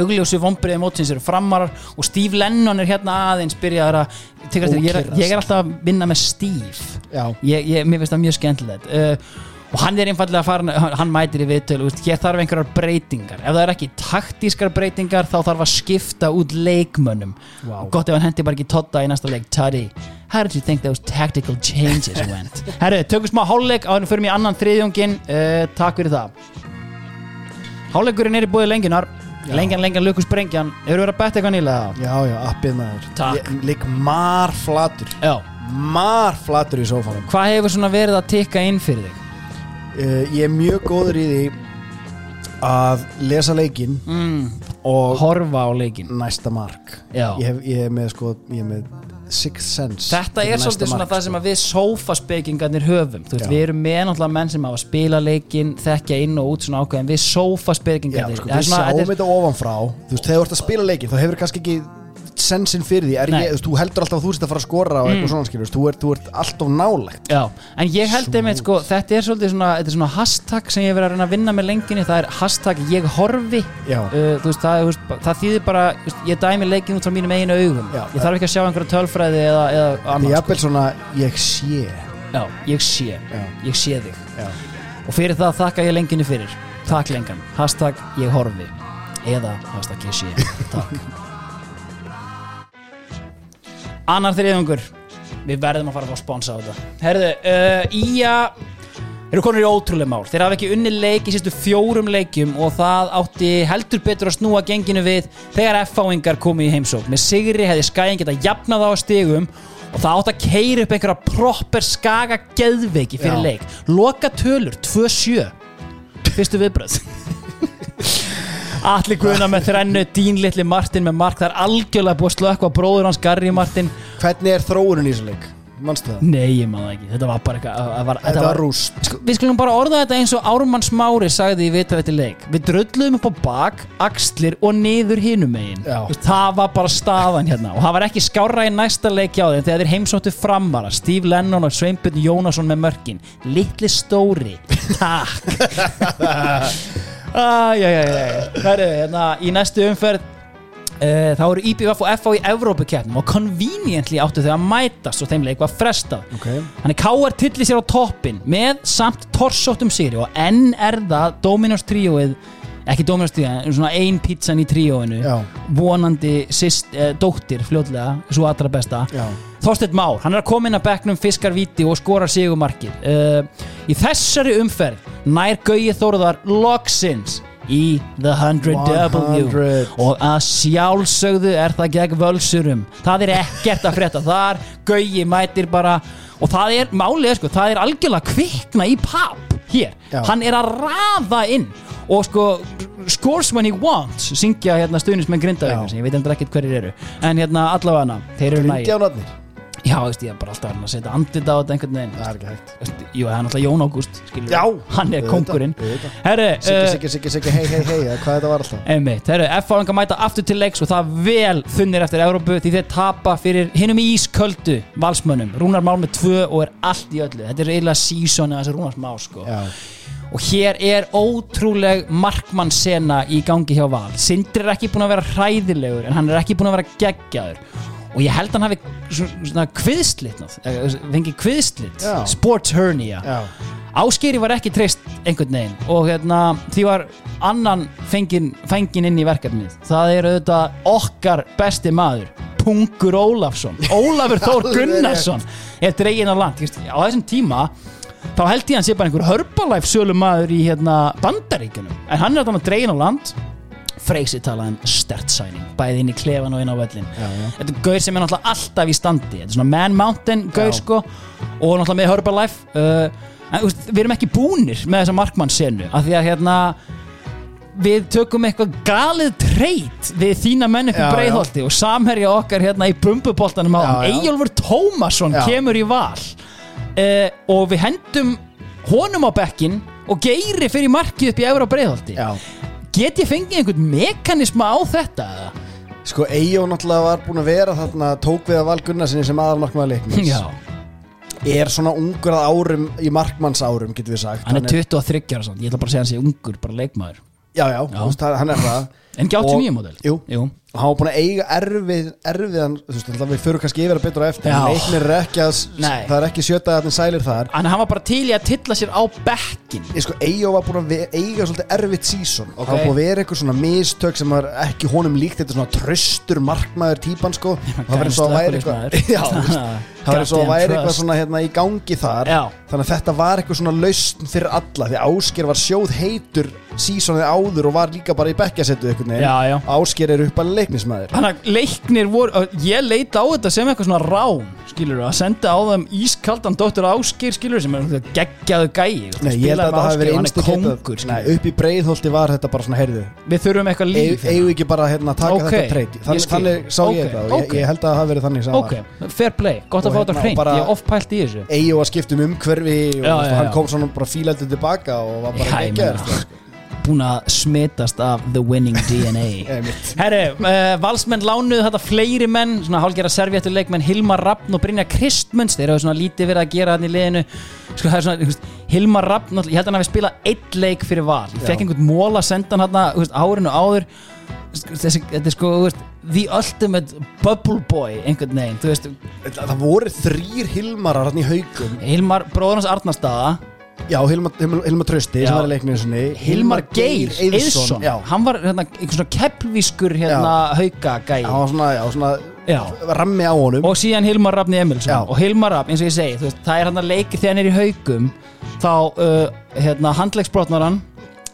augljósu vombriði mótsins eru framarar og Steve Lennon er hérna aðeins byrjaðar að ég, er, ég er alltaf að vinna með Steve. Ég, ég, mér finnst það mjög skemmtilegt. Uh, og hann er einfallega farin hann, hann mætir í viðtölu, hér þarf einhverjar breytingar. Ef það er ekki taktískar breytingar þá þarf að skipta út leikmönnum. Og gott ef hann hendi bara ekki Totta í næsta leik. Toddy, how did you think those tactical changes went? Herru, tökum smá hálfleik á henni fyrir mig annan þriðjungin uh, takk fyrir það. Hálfleikurinn er í búið lenginar lengjan, lengjan, lukus brengjan eru verið að betta eitthvað nýlega? Já, já, appið maður. Takk. Ligg marflatur. Já, Marflatur í sófanum. Hvað hefur svona verið að tikka inn fyrir þig? Uh, Ég er mjög góður í því að lesa leikinn mm, og horfa á leikin næsta mark. Já. ég, hef, ég er með sko ég er með sixth sense Þetta er svolítið svona mark, það sem að við sofaspekingarnir höfum. Veist, við erum með náttúrulega menn sem hafa spila leikin þekkja inn og út svona ákveðin. Við Já, sofaspekingarnir sko, við sjáum þetta ofanfrá. Þú veist, þegar þú ert að spila leikinn þá hefur kannski ekki sensin fyrir því, er ég, þú heldur alltaf að þú sért að fara að skora og Mm. eitthvað svona skilur, þú ert, þú ert alltaf nálægt. Já, en ég held einmitt sko, þetta er svolítið svona, þetta er svona hashtag sem ég hef verið að reyna að vinna með lenginni, það er hashtag ég horfi. Uh, þú veist, það, veist, það þýðir bara, ég dæmi leikin út frá mínum eiginu augum. Já. ég þarf ekki að sjá einhverja tölfræði eða, eða Þetta er annars jafnvel svona, ég sé. Já, ég sé, Já. ég sé þig. Já. og fyrir það þakka ég lenginni fyrir. Takk lengan, hashtag ég horfi. Eða hashtag ég sé. Takk annar þriðungur við verðum að fara að fá sponsa á þetta. Herðu, uh, Ía eru konur í ótrúlega mál? Þeir hafa ekki unni leik í sístu fjórum leikjum og það átti heldur betur að snúa genginu við þegar F-fáingar komu í heimsók með sigri hefði skæðin geta jafnað á stigum og það átti að keira upp einhverja proper skaga geðveiki fyrir Já. leik. Loka tölur 2-7 fyrstu viðbröð Allir guðna með þrennu, Dín litli Martin með mark, það er algjörlega búið að slökka á bróður hans Garri Martin. Hvernig er þróunin í þessu leik? Manstu það? Nei, ég man það ekki, þetta var bara eitthvað Þetta var rúst. Sko, Við skulum bara orða þetta eins og Árumann Smári sagði í til leik. Við drulluðum upp á bak, axlir og niður hinum megin. Það var bara staðan hérna. Og það var ekki skárra í næsta leik hjá þeim þegar þeir heimsóttu framvara. Steve Lennon og Sveinbjörn Jónasson með mörkin. Litli stóri, takk Æjæjæjæj Herru, hérna í næstu umferð Uh, þá eru IBF og FH í Evrópukeppnum og conveniently áttu þau að mætast og þeim leik var frestað okay. Þannig K.R. tilli sér á toppin með samt torsóttum sigri og enn er það Dominos tríóið ekki en svona ein pizzan í tríóinu Já. vonandi sist, uh, dóttir fljótlega, svo allra besta Já. Þorsteinn Már, hann er að koma inn að bekknum fiskar viti og skorar sigumarkið uh, Í þessari umferð nær Gauði Þóruðar loksins í The 100W 100. og að sjálfsögðu er það gegn völsurum. Það er ekkert að frétta. Þar Gauði mætir bara og það er málið sko, það er algjörlega kvikna í papp hér, Já. hann er að raða inn og sko scores when he wants, syngja hérna stuðnismenn grindavíkars, ég veit endur ekkert hverjir eru. En hérna allavega hana, þeir eru nægir Já, veist, ég er bara alltaf að setja andlit á þetta einhvern veginn. Það er ekki hægt. Veist, Jú, það er náttúrulega Jón Ágúst. Já, Hann er kongurinn. Herru, Siggi, uh, siggi, siggi, siggi, hei, hei, hei Hvað þetta var alltaf? Einmitt, herru, F-fáingar mæta aftur til leiks og það vel þunnir eftir Európu því þeir tapa fyrir hinum ísköldu valsmönnum, Rúnar Már með tvö og er allt í öllu, þetta er eiginlega sísoni að þessi Rúnars Már sko. Já, og hér er ótrúleg markmannsena í gangi hjá Val. Sindri er ekki búin að vera hræðilegur en hann er ekki búin að vera geggjaður og ég held hann hafi svona, svona kviðslit fengi kviðslit Já. sports hernia. Já. Áskeri var ekki treyst einhvern veginn og hérna, því var annan fengin, fengin inn í verkefnið. Það er auðvitað okkar besti maður Pungur Ólafsson Ólafur Þór Gunnarsson er dregin á land. Á þessum tíma þá held ég hann sé bara einhver Herbalife sölu maður í hérna, bandaríkjunum. En hann er þannig að dregin á land Freysi talaði um stert sæning bæði inn í klefan og inn á völlin Já, já. þetta er gaur sem er náttúrulega alltaf í standi. Þetta er svona Man Mountain gaur sko og náttúrulega með Herbalife uh, en veist, við erum ekki búnir með þessa markmannsenu af því að hérna við tökum eitthvað galið treyt við þína menn upp í breiðholti og samherja okkar hérna í bumbuboltanum á. Eyjólfur Tómasson Já. kemur í val. Uh, og við hendum honum á bekkin og geiri fyrir markið upp í Efra breiðholti. Já get ég fengið einhvern mekanisma á þetta? Eða? Sko, Eyjó náttúrulega var búin að vera þarna tók við að Val Gunnarsinni sem aðalmarkmaður leiknis. Já, Er svona ungur að árum í markmannsárum, getur við sagt. Hann er 23 ára samt, ég ætla bara að segja hann sé ungur, bara leikmaður. Já, já, þú veist, hann er það. En ekki 89 Og- model Jú, Jú. Og hann var búin að eiga erfið erfiðan, þú veist, alltaf við fyrir kannski yfir að betra eftir Já. en leiknir er ekki að Nei. það er ekki sjötaðarnir sælir þar En hann var bara til í að tilla sér á bekkin Ég sko, Eyjó var búin að ve- eiga svolítið erfitt sísón Ok. Það var búin að vera eitthvað svona mistök sem var ekki honum líkt Þetta er svona tröstur markmaður típan sko Og Það eins og að væri eitthvað Já, þú veist, Það eins og að væri eitthvað svona hérna í gangi þar Já. Þannig að þetta var eitthvað svona lausn fyrir alla Því Ásker var sjóð heitur sísónið áður og var líka bara í bekkjasettu. Ásker er upp að leiknismæður Þannig að leiknir voru Ég leita á þetta sem eitthvað svona rán Skilur að senda á þeim ískaldan Dóttur Áskir skilur sem er geggjaðu gæi Nei, ég held að þetta hafi verið er einstu kongur Nei, upp í breiðholti var þetta bara svona heyrðu Við þurfum eitthvað líf við ekki bara hérna, að taka Ok, þetta treyt ég Þannig, þannig sá ég Ok, þetta ég, ég held að það hafi verið þannig sem það Ok, var. fair play, gott að fá þetta hérna, hreint. Ég er oft pælt í þessu Að hann. Búin að smitast af the winning DNA. Herri, uh, valsmenn lánuðu þetta fleiri menn svona hálfgerða servéttu leikmenn Hilmar Rappn og Brynja Kristmunds. Þeir hafa svona lítið verið að gera hann í liðinu. Sko það er svona, þú veist, Hilmar Rappn ég held að hann hafi spilað eitt leik fyrir val. Ég fekk einhvern móla sendan hann árinu áður. Þessi, þetta er sko þú veist, the ultimate bubble boy einhvern veginn, þú veist. Það voru þrýr Hilmarar hann í haugum. Hilmar, bróður hans Arnarstaða Já, Hilmar, Hilmar, Hilmar Trausti Já. sem var í leikninu sinni. Hilmar Geir Eiðsson. Já, hann var hérna, einhvern svona keppvískur hérna hauka gæi hann var svona, já, svona Já. rammi á honum. Og síðan Hilmar Rafni Emilsson. Já. og Hilmar Rafn, eins og ég segi, þú veist, það er hann að leiki þegar hann er í haugum þá uh, hérna, handlegsbrotnar hann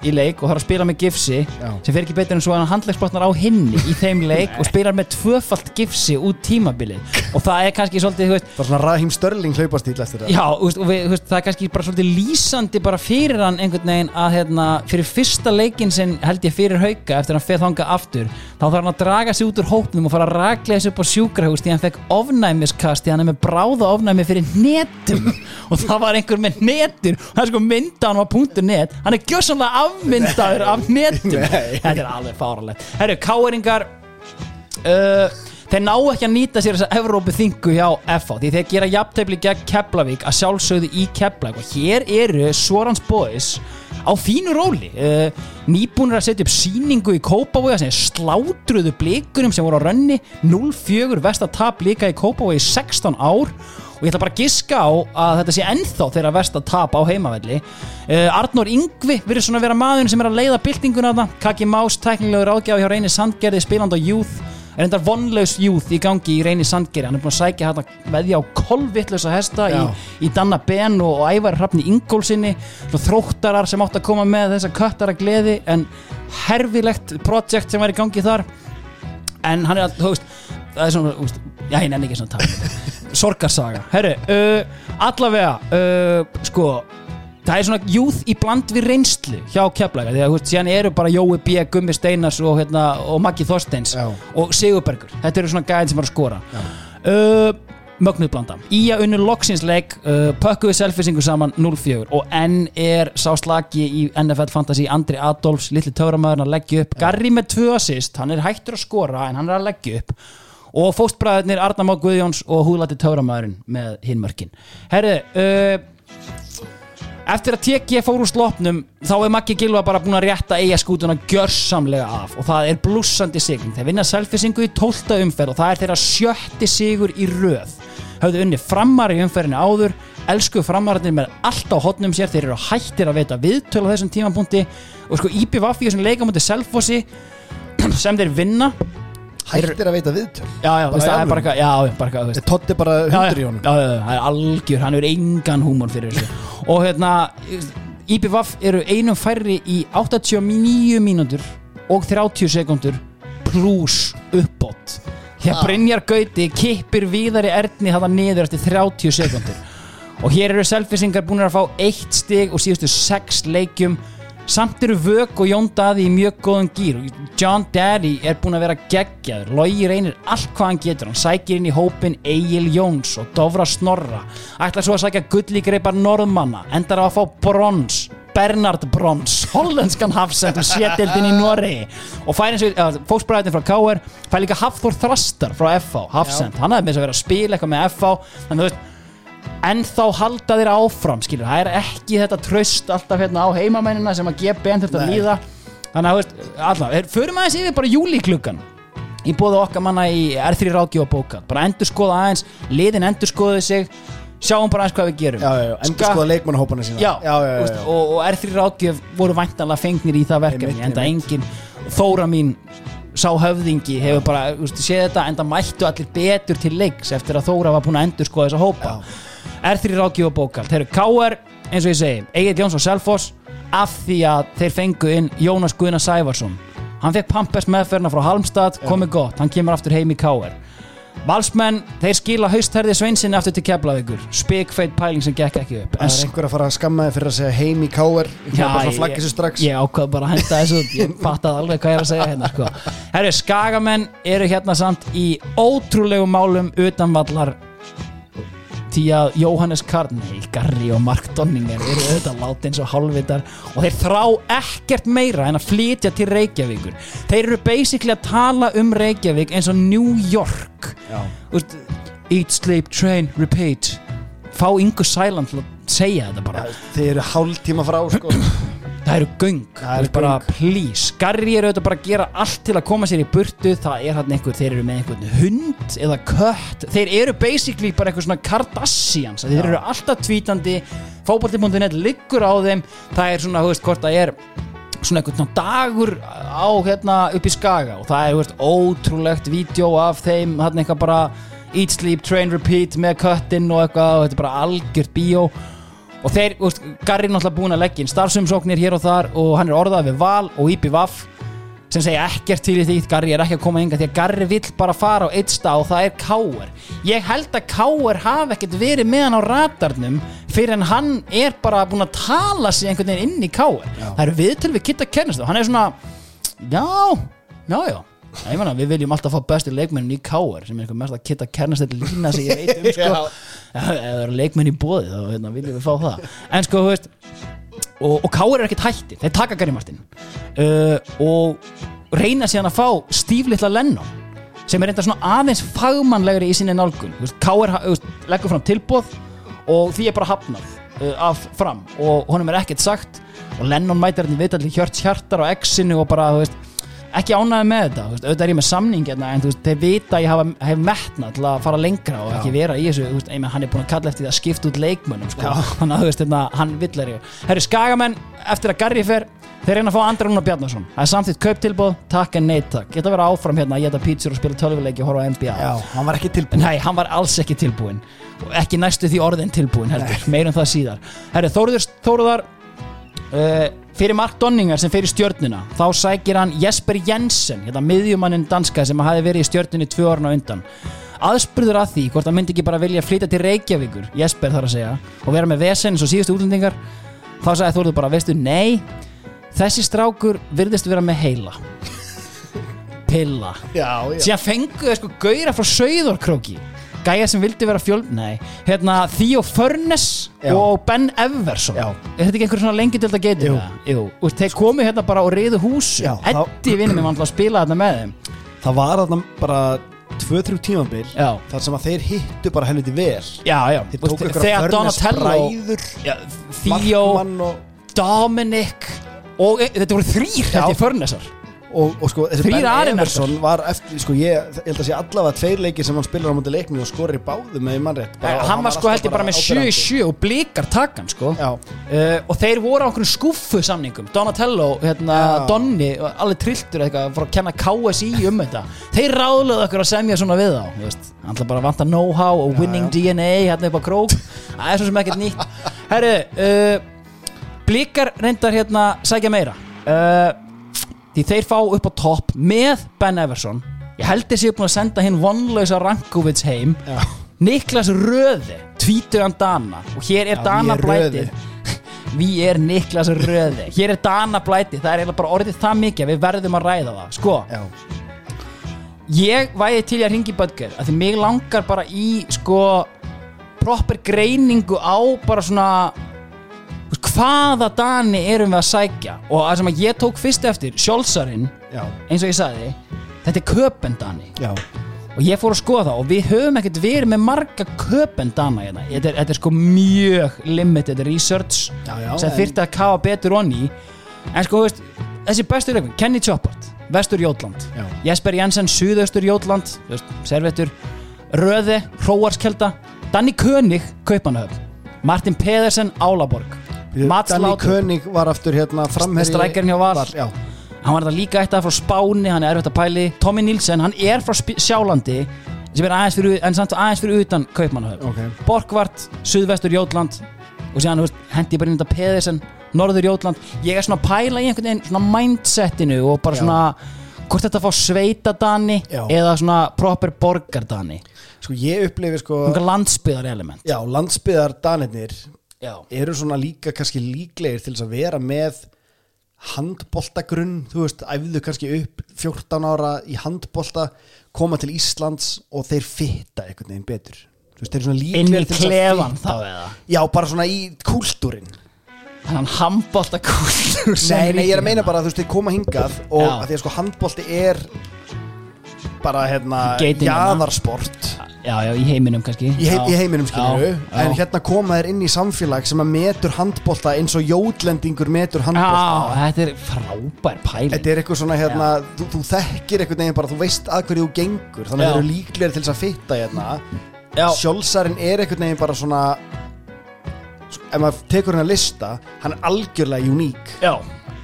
í leik og þarf að spila með gifsi sem fer ekki betur en svo að hann handlegsbrotnar á hinni í þeim leik og spilar með tvöfalt gifsi út tímabilið. Og það er kannski svolítið, þú veist Það er svona Raheem Störling hlaupastíl eftir það. Já, þú veist, og við, þú veist, það er kannski bara svolítið lýsandi bara fyrir hann einhvern veginn að hérna, fyrir fyrsta leikin sinn held ég fyrir hauka eftir að hann feð þanga aftur þá þarf hann að draga sig út úr hópnum og fara að raglega þessu upp á sjúkrahús því hann fekk ofnæmiskast því hann er með bráða ofnæmi fyrir netum. Og það var einhver með netur. Og það er sko mynda hann á punktur net. Hann er gjössanlega afmyndaður af netum. Þetta er alveg fáralegt Herru, káeringar uh, þeir ná ekki að nýta sér þessa Evrópu þingu hjá FH því þeir gera jafntefli gegn Keflavík að sjálfsögðu í Keflavík. Og hér eru Sorans Boys á fínu róli. Uh, nýbúnir að setja upp síningu í Kópavoga sem slátruðu blikunum sem voru á rönni. 0-4 vestatap líka í Kópavoga í 16 ár. Og ég ætla bara að giska á að þetta sé ennþá þeirra versta tap á heimavelli. Uh, Arnór Yngvi virður svona að vera maður sem er að leiða byltinguna þarna. Kaki Más, tæknilegu ráðgjáði hjá Reyni Sandgerði spiland á Youth er endar vonlaus Youth í gangi í Reyni Sandgerði hann er búin að sækja hérna veðja á kolvittlösa hesta í, í Danna Ben og, og Ævar Hrafni Ingólfsinni svona þróttarar sem átt að koma með þessa köttara gleði en herfilegt projekt sem var í gangi þar. En hann er að, þú veist það er svona, veist, já, ég nenni ekki svona tala sorgarsaga, herru uh, allavega, uh, sko það er svona youth í bland við reynslu hjá Keflaga, því að þú veist, síðan eru bara Jói B, Gummi Steinars og, hérna, og Maggi Þorsteins Já. og Sigurbergur. Þetta eru svona gæðin sem var að skora. Uh, mögnuð blanda. Í að unnu loksinsleik uh, pökkuðu selfisingu saman 0-4 og enn er sá slagi í NFL Fantasy Andri Adolfs, litli töframæðurinn að leggja upp. Garri með tvö assist, hann er hættur að skora en hann er að leggja upp. Og fóstbræðirnir Arna Má Guðjóns og húðlætti töframæðurinn með hinmörkin herru uh, Eftir að TG fór úr slopnum þá er Maggi Gilva bara búin að rétta eiga skútuna gjörsamlega af og það er blúsandi sigling. Þeir vinna selfisingu í 12. umferð og það er þeirra sjötti sigur í röð. Hafðu unni framar í umferðinu áður, elsku framararnir með allt á hotnum sér, þeir eru hættir að veita viðtölu á þessum tímapunkti og sko IPVF í þessum leikamöndi Selfossi sem þeir vinna Hættir að veita viðtöl. Já, já, veist, það er bara eitthvað. Totti bara hundur í honum. Já, já, það er algjör, hann er engan húmor fyrir þessu. Og hérna IPVF eru einum færri í 89 mínútur og 30 sekundur pluss uppbót. Hér Ah. Brynjar Gauti kippir víðari erni þetta niður eftir 30 sekundur og hér eru selfisingar búin að fá eitt stig og síðustu sex leikjum samt eru Vök og Jón Daði í mjög góðum gýr John Daddy er búin að vera geggjaður. Logi reynir allt hvað hann getur. Hann sækir inn í hópin Egil Jóns og Dofra Snorra. Ætlar svo að sækja gullíkreipar Norðmanna. Endar á að fá brons Bernard Brons, hollenskan hafsend og sétildin í Noregi. Og fóksbræðin frá KR fær líka Hafþór Þrastar frá FH hafsend, hann hafði með þess að vera að spila eitthvað með FH þannig að þú veist en þá halda þeir áfram skilur, það er ekki þetta tröst alltaf hérna á heimamennina sem að gefa benn þetta líða. Þannig að veist, allavega, förum aðeins yfir bara júlíklukkan í bóða okkar manna í R3 ráðgjöf og bókað. Bara endur skoða aðeins, liðin endur skoðu sig. Sjáum bara aðeins hvað við gerum. Já, já, já, endur skoða leikmannahópana sína. Já, já, já, já. Og, og R3 ráðgjöf voru væntanlega fengnir í það verkefni enda engin. Þóra mín sá höfðingi hefur bara séð þetta enda mættu allir betur til leiks eftir að Þóra var búin að endur skoða þessa hópa R3 ráðgjöf og bókald þeir eru KR, eins og ég segi Egil Jóns og Selfoss af því að þeir fengu inn Jónas Guðna Sævarsson. Hann fekk Pampers meðferna frá Halmstad komið gott, hann kemur aftur heim í KR Valsmenn, þeir skila haustherði Sveinsinni aftur til Keflavíkur. Spikfeit pæling sem gekk ekki upp. Það er einhver að fara að skamma þig fyrir að segja heim í káer Ég Já, ég- Ég ákvað bara að henda þessu. Ég fattaði alveg hvað ég er að segja hérna sko. Herru, skagamenn eru hérna samt í ótrúlegu málum utanvallar því að Jóhannes Karney, Garri og Mark Donninger eru auðvitað láti eins og hálfvitar og þeir þrá ekkert meira en að flytja til Reykjavíkur. Þeir eru basically að tala um Reykjavík eins og New York. Úst, Eat, sleep, train, repeat. Fá yngur sælan til að segja þetta bara. Þeir eru hálftíma frá sko Það eru göng, Það eru er bara please. Garri eru auðvitað bara að gera allt til að koma sér í burtu. Það er hann einhver, þeir eru með einhvern hund eða kött. Þeir eru basically bara eitthvað svona Kardashians. Þeir eru alltaf tvítandi Fótbolti.net liggur á þeim. Það er svona, þú veist, hvort það er svona einhvern svona dagur á hérna upp í skaga. Og það er þú veist, ótrúlegt vídeo af þeim. Hann eitthvað bara eat, sleep, train, repeat með köttinn og eitthvað. Og þetta er bara algjört bíó og þeir, þú veist, Garri er náttúrulega búin að leggja inn starfsumsóknir hér og þar og hann er orðað við Val og IPVAF sem segja ekkert til því. Garri er ekki að koma ynga því að Garri vill bara fara á eitt stað og það er Káur ég held að Káur hafi ekkert verið með hann á radarnum fyrir en hann er bara búin að tala sig einhvern veginn inn í Káur það eru viðtöl við Kitta Kennist og hann er svona já, já, já Ég meina, við viljum alltaf fá bestu leikmennin í Káur sem er einhver mest að kitta kernast þetta lína sem ég veit um sko. ef það eru leikmenn í bóði þá hérna, viljum við fá það. En sko, þú veist og, og Káur er ekkert hætti, þeir taka Gary Martin. Uh, og reyna síðan að fá stíflitla Lennon sem er enda svona aðeins fagmannlegri í sinni nálgun. Þú veist, veist, leggur fram tilbóð og því er bara hafnað uh, af fram. Og honum er ekkert sagt og Lennon mætir hérna í viðtalli hjört hjartar á exinu og bara, þú veist ekki ánæði með þetta, veist, auðvitað er ég með samning hérna, en þú veist, þeir vita að ég hafa, hef metna til að fara lengra og ekki vera í þessu þú veist, einmitt, hann er búin að kalla eftir því að skipta út leikmönnum sko. þannig að þú veist, hérna, hann villar ég Herri, Skagamenn, eftir að Garri fer þeir reyna að fá Andra Rúnar Bjarnason. Það er samþýtt kauptilbóð, takk en neitt takk. Geta verið áfram hérna að geta pítsur og spila tölvuleiki og horfa á NBA Já, hann var ekki tilbúin Nei, hann var alls ekki tilbúin og ekki næstu því orðin tilbúin heldur, meirum það síðar. Herri, Þóruður, Þóruðar uh, fyrir Mark Donningar sem fyrir stjörnuna þá sækir hann Jesper Jensen hérna miðjumannin danska sem hafi verið í stjörnunni tvö orðin á undan. Aðspurður að því hvort hann myndi ekki bara vilja flytja til Reykjavíkur Jesper þar að segja og vera með vesen eins og síðustu útlendingar þá sagði Þóruður bara, veistu, nei þessi strákur virðist vera með heila. Pilla. Já, já. Síðan fenguðu sko gauðra frá Sauðorkróki gæja sem vildi vera fjöl nei, hérna Theo Furnes Já. og Ben Everson Já. er þetta ekki einhver svona lengi til þetta getur Jú. Jú. og þeir komu hérna bara og reyðu hús Já, þá- Eddi vinnum við vantilega að spila þetta með þeim Það var þarna bara 2-3 tímabil Já. þar sem að þeir hittu bara helviti vel já, já, Þeir tóku ykkur þegar að Donatello bræður já, Theo, Markmann og, Dominic og e, þetta voru þrýr Já. held ég Furnesar og, og sko þessi Ben. Everson var eftir sko ég, ég held að sé allavega tveir leikir sem hann spilar á mútið leiknum og skorir í báðum með mannrétt Bara- og hann var sko held ég bara með áberandi. 7-7 og blikar takkan sko. Já, Uh, og þeir voru á einhverjum skuffu samningum Donatello, hérna, Já. Donni allir trilltur eitthvað fyrir að kenna KSI um þetta. Þeir ráðluðu okkur að semja svona við veist, hann ætla bara að vanta know-how og winning DNA hérna upp á krók. Það er svo sem ekkert nýtt. Herru, uh, blikar reyndar hérna sækja meira. Uh, því þeir fá upp á topp með Ben Everson. Ég held þessi búin að senda hinn vonlausa Rankovits heim. Já. Niklas Röði, tvítugan Dana. Og hér er Já, Dana er blætið Röði. Við er Niklas Röði. Hér er Dana blæti, það er eiginlega bara orðið það mikið að Við verðum að ræða það. Sko, já, ég væði til að ringi Böttger að Því mig langar bara í Sko, proper greiningu á Bara svona Hvaða Dani erum við að sækja? Og það sem að ég tók fyrst eftir Sjálfsarinn, já, eins og ég sagði Þetta er Köpendani já. Og ég fór að skoða það og við höfum ekkert verið með marga köpendana hérna. þetta, er, þetta er sko mjög limited research Já, já, sem þyrfti að kafa betur onni. En sko, veist, þessi bestur leikun Kenny Choppart, Vestur Jótland. Já. Jesper Jensen, Suðaustur Jótland Servetur, Röði Hróarskelda, Danny König Kaupanahöfn, Martin Pedersen Álaborg, Danny König var aftur hérna framherji Strækjarinn hjá Val. Já, hann var þetta líka eitt af frá Spáni hann er erfitt að pæli, Tommy Nilsen hann er frá Sjálandi sem er aðeins fyrir, aðeins fyrir utan Kaupmannahöfn. Ok. Borgvart, Suðvestur Jótland og síðan hendi ég bara inn þetta Pedersen Norður Jótland, ég er svona að pæla í einhvern veginn svona mindsetinu og bara Já. svona hvort þetta fá sveitadani Já. eða svona proper borgardani Sko ég upplifi sko landsbyðar element. Já, landsbyðar danirnir Já. eru svona líka kannski líklegir til þess að vera með handboltagrunn, þú veist, æfðu kannski upp 14 ára í handbolta koma til Íslands og þeir fitta einhvern veginn betur. Þú veist, þeir eru svona inn í líklegir til þess að klefan fitta. þá eða? Já, bara svona í kúltúrin þannig handbólta kúltur Nei, nei, ég er að meina bara að þú veist, þeir koma hingað og Já. að því að sko handbolti er bara hérna Geitin jaðarsport já, já, í heiminum kannski í, hei, Já. í heiminum skilur Já, en já. hérna koma þeir inn í samfélag sem að metur handbolta eins og jótlendingur metur Já, handbolta þetta er frábær pæling Þetta er eitthvað svona hérna, þú, þú þekkir einhvern veginn bara, þú veist að hverju þú gengur þannig Já. að þeir eru líklegir til þess að fitta hérna Já. Sjálfsarinn er einhvern veginn bara svona ef maður tekur hennar lista hann er algjörlega uník Já.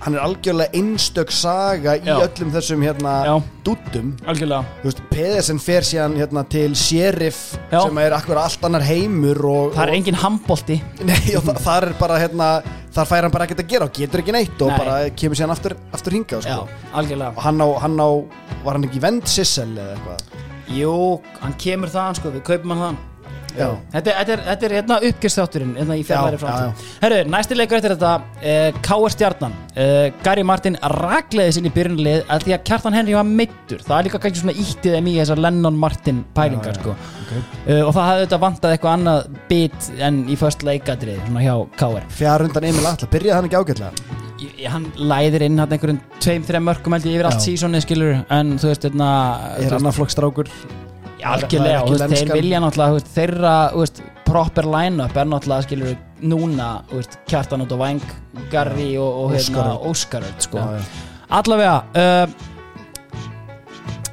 hann er algjörlega einstök saga í Já. öllum þessum hérna Já. dúttum algjörlega Þú veist, Pedersen fer síðan hérna til Sheriff Já. sem er akkur allt annar heimur og, Það er og, engin handbolti Nei, og þa þar er bara hérna þar fær hann bara ekkert að gera og getur ekki neitt og Nei. bara kemur síðan aftur, aftur hingað Já, sko. algjörlega og hann á, hann á, var hann ekki vend Sissel eða eitthvað Jú, hann kemur þaðan sko, við kaupum hann þaðan. Þetta, þetta er, þetta er hérna uppgjörstátturinn hérna í fjallari Já, framtíð Herru, næsti leikur eftir þetta uh, K.R. Stjarnan. Uh, Gary Martin ragleði sinni byrjunlið að því að Kjartan Henry var meittur það er líka kannski svona íttið þeim í þessar Lennon Martin pælingar sko. uh, og það hafði þetta vantað eitthvað annað bit en í först leikadrið svona hjá K.R. fjár undan Emil Atla, byrjaði hann ekki ágætlega? Ég- Hann læðir inn hann einhverjum tveim, þreim mörgum held ég yfir allt Já. sísonið skilur en þú veist, hérna er annar flokkstrákur algjörlega, og þeir vilja náttúrulega þeirra veist, proper line-up er náttúrulega, skilur núna, veist, Kjartan út á Væng Garri og, og hérna Óskaröld. Sko. Allavega uh,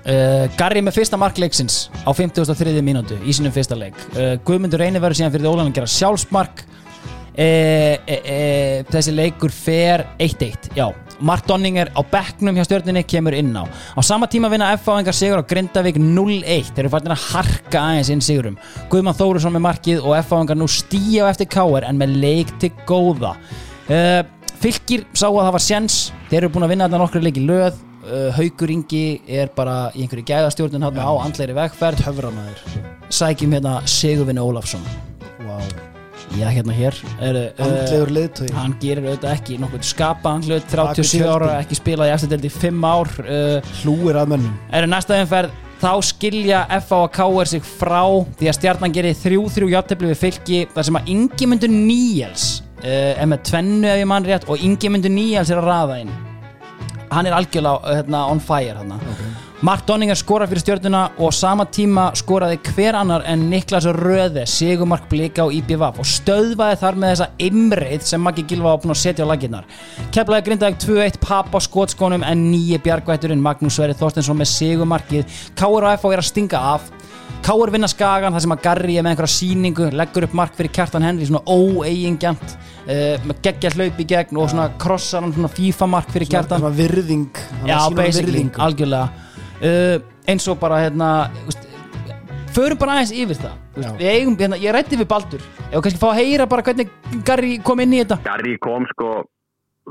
uh, Garri með fyrsta mark leiksins á 53. mínútu í sínum fyrsta leik uh, Guðmundur Reynir verður síðan fyrir Ólan að gera sjálfsmark e, e, e, þessi leikur fer 1-1, já Mark Donninger á bekknum hjá stjörninni kemur inn á á sama tíma vinna F.A. engar sigur á Grindavík 0-1, þeir eru fættin að harka aðeins inn sigurum, Guðmann Þórusson með markið og F.A. engar nú stíja á eftir K.R. en með leik til góða Fylgir sá að það var sjens þeir eru búin að vinna þetta nokkru leiki löð Haukur Ingi er bara í einhverju gæðastjórnun á andleiri vegferð höframæður sækjum hérna Sigurvinni Ólafsson wow. Já, hérna hér er, Andlegur leiðtogi. Hann gerir auðvitað ekki nokkuð skapaðan hlut Bak við 37 ára, ekki spilað í eftirdeldi í 5 ár uh, Hlúir að mönnum Er næsta umferð Þá skilja F.A. og K.R. sig frá Því að stjarnan gerir 3-3 játtöfli við fylki þar sem að Ingimundur Níels uh, er með tvennu ef ég mann rétt og Ingimundur Níels er að raða inn Hann er algjörlega hérna, on fire hérna. Mark Donninger skorar fyrir stjörnuna og sama tíma skoraði hver annar en Niklas Röði Sigumark Blika og IBVF og stöðvaði þar með þessa imreið sem Maggi Gilva búin að setja á laginnar Keflaði grindaði 2-1 papp á skotskónum en nýji bjargvætturinn Magnús Sverri Þorstensson með Sigumarkið Káur og F er að stinga af. Káur vinna skagan þar sem að Garri er með einhverja síningu leggur upp mark fyrir Kjartan Henry svona óeigingjant uh, með geggja hlaup í gegn og svona krossar hann svona FIFA mark fyrir Kjartan. Svona virðing hann basically, virðingu. algjörlega uh, eins og bara hérna úst, förum bara aðeins yfir það. Úst, Já. við eigum, hérna, ég rætti við Baldur. Ef við kannski fá að heyra bara hvernig Garri kom inn í þetta. Garri kom sko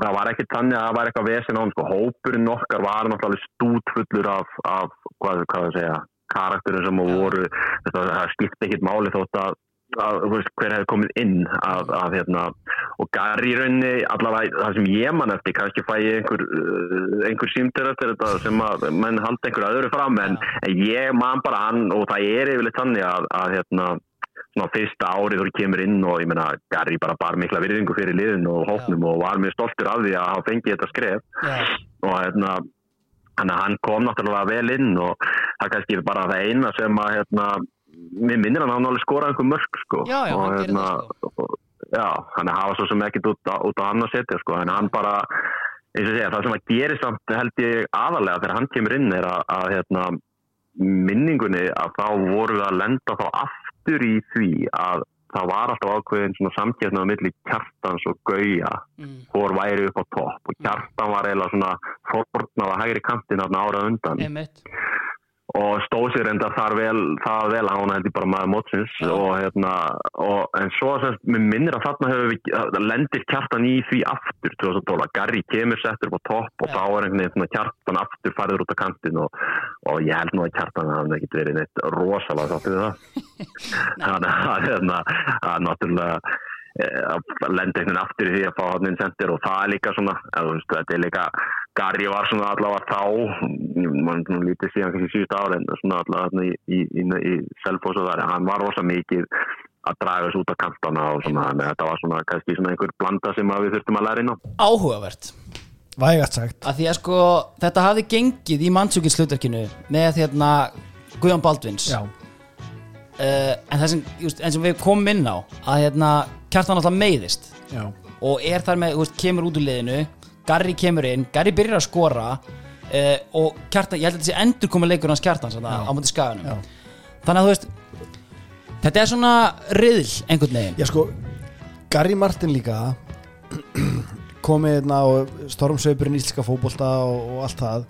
það var ekki þannig að það var eitthvað vesen á hann sko. Hópurinn okkar var náttúrulega stútfullur af, af hvað, hvað að segja karakterin sem voru. Það skipti ekkit máli þótt að, að veist, hver hefði komið inn af, af hérna og Garri í rauninni allavega það sem ég man eftir kannski fæ ég einhver, uh, einhver símtur eftir þetta sem að menn haldi einhver öðru fram en, en ég man bara hann og það er yfirleitt þannig að, að hérna svona fyrsta árið þú kemur inn og ég meina Garri bara bar mikla virðingu fyrir liðin og hóknum og var mjög stoltur af því að hafa fengið þetta skref. Og hérna hann kom náttúrulega vel inn og það kannski bara það eina sem að hérna, mér minnir hann að hann alveg skora einhver mörg sko. Já, já, og það, og, já, hann hafa svo sem ekkit út á, út á hann að setja sko. En hann bara eins og segja, það sem að gera samt held ég aðalega þegar hann kemur inn er að, að hérna, minningunni að þá voru við að lenda þá aftur í því að það var alltaf ákveðin svona samkjæfna á milli kjartans og gauja. Hvor væri upp á topp? Og kjartan var eiginlega svona fornað á hægri kantin ára undan. Einmitt. Og stóð sér enda þar vel, það vel að hún heldur bara maður mótsins og hérna og, en svo sem mér minnir að þarna hefur við lendir kjartan í því aftur 2012, Garri kemur settur upp á topp og þá er einhvern veginn kjartan aftur farður út á kantin og, og ég held nú að kjartan hafði ekkert verið neitt rosalega sáttu við það. Þannig að hérna, að náttúrulega að lenda einhvern aftur í því að fá hann inn sendir og það er líka svona veist, þetta er líka Garri var svona allavega þá mann lítið síðan kannski síðust ára en svona allavega í, í, í, í Selfoss og þar, hann var rosa mikið að draga þessu út af kantana og svona, en þetta var svona kannski svona einhver blanda sem að við þurftum að læra inn á. Áhugavert. Vægast sagt. Að því að sko þetta hafði gengið í mannsjúkins hlutverkinu með hérna Guðjón Baldvins. Já. Uh, en það sem, just, en sem við komum inn á að hérna kjartan alltaf meiðist. Já. og er þar með, veist, kemur út úr liðinu Garri kemur inn, Garri byrjar að skora uh, og kjartan, ég held að þetta sé endur komið leikur hans kjartan á mútið skaganum. Þannig að þú veist þetta er svona riðl einhvern veginn. Já sko, Gary Martin líka komið hérna og stormsveipurinn íslenska fótbolta og, og allt það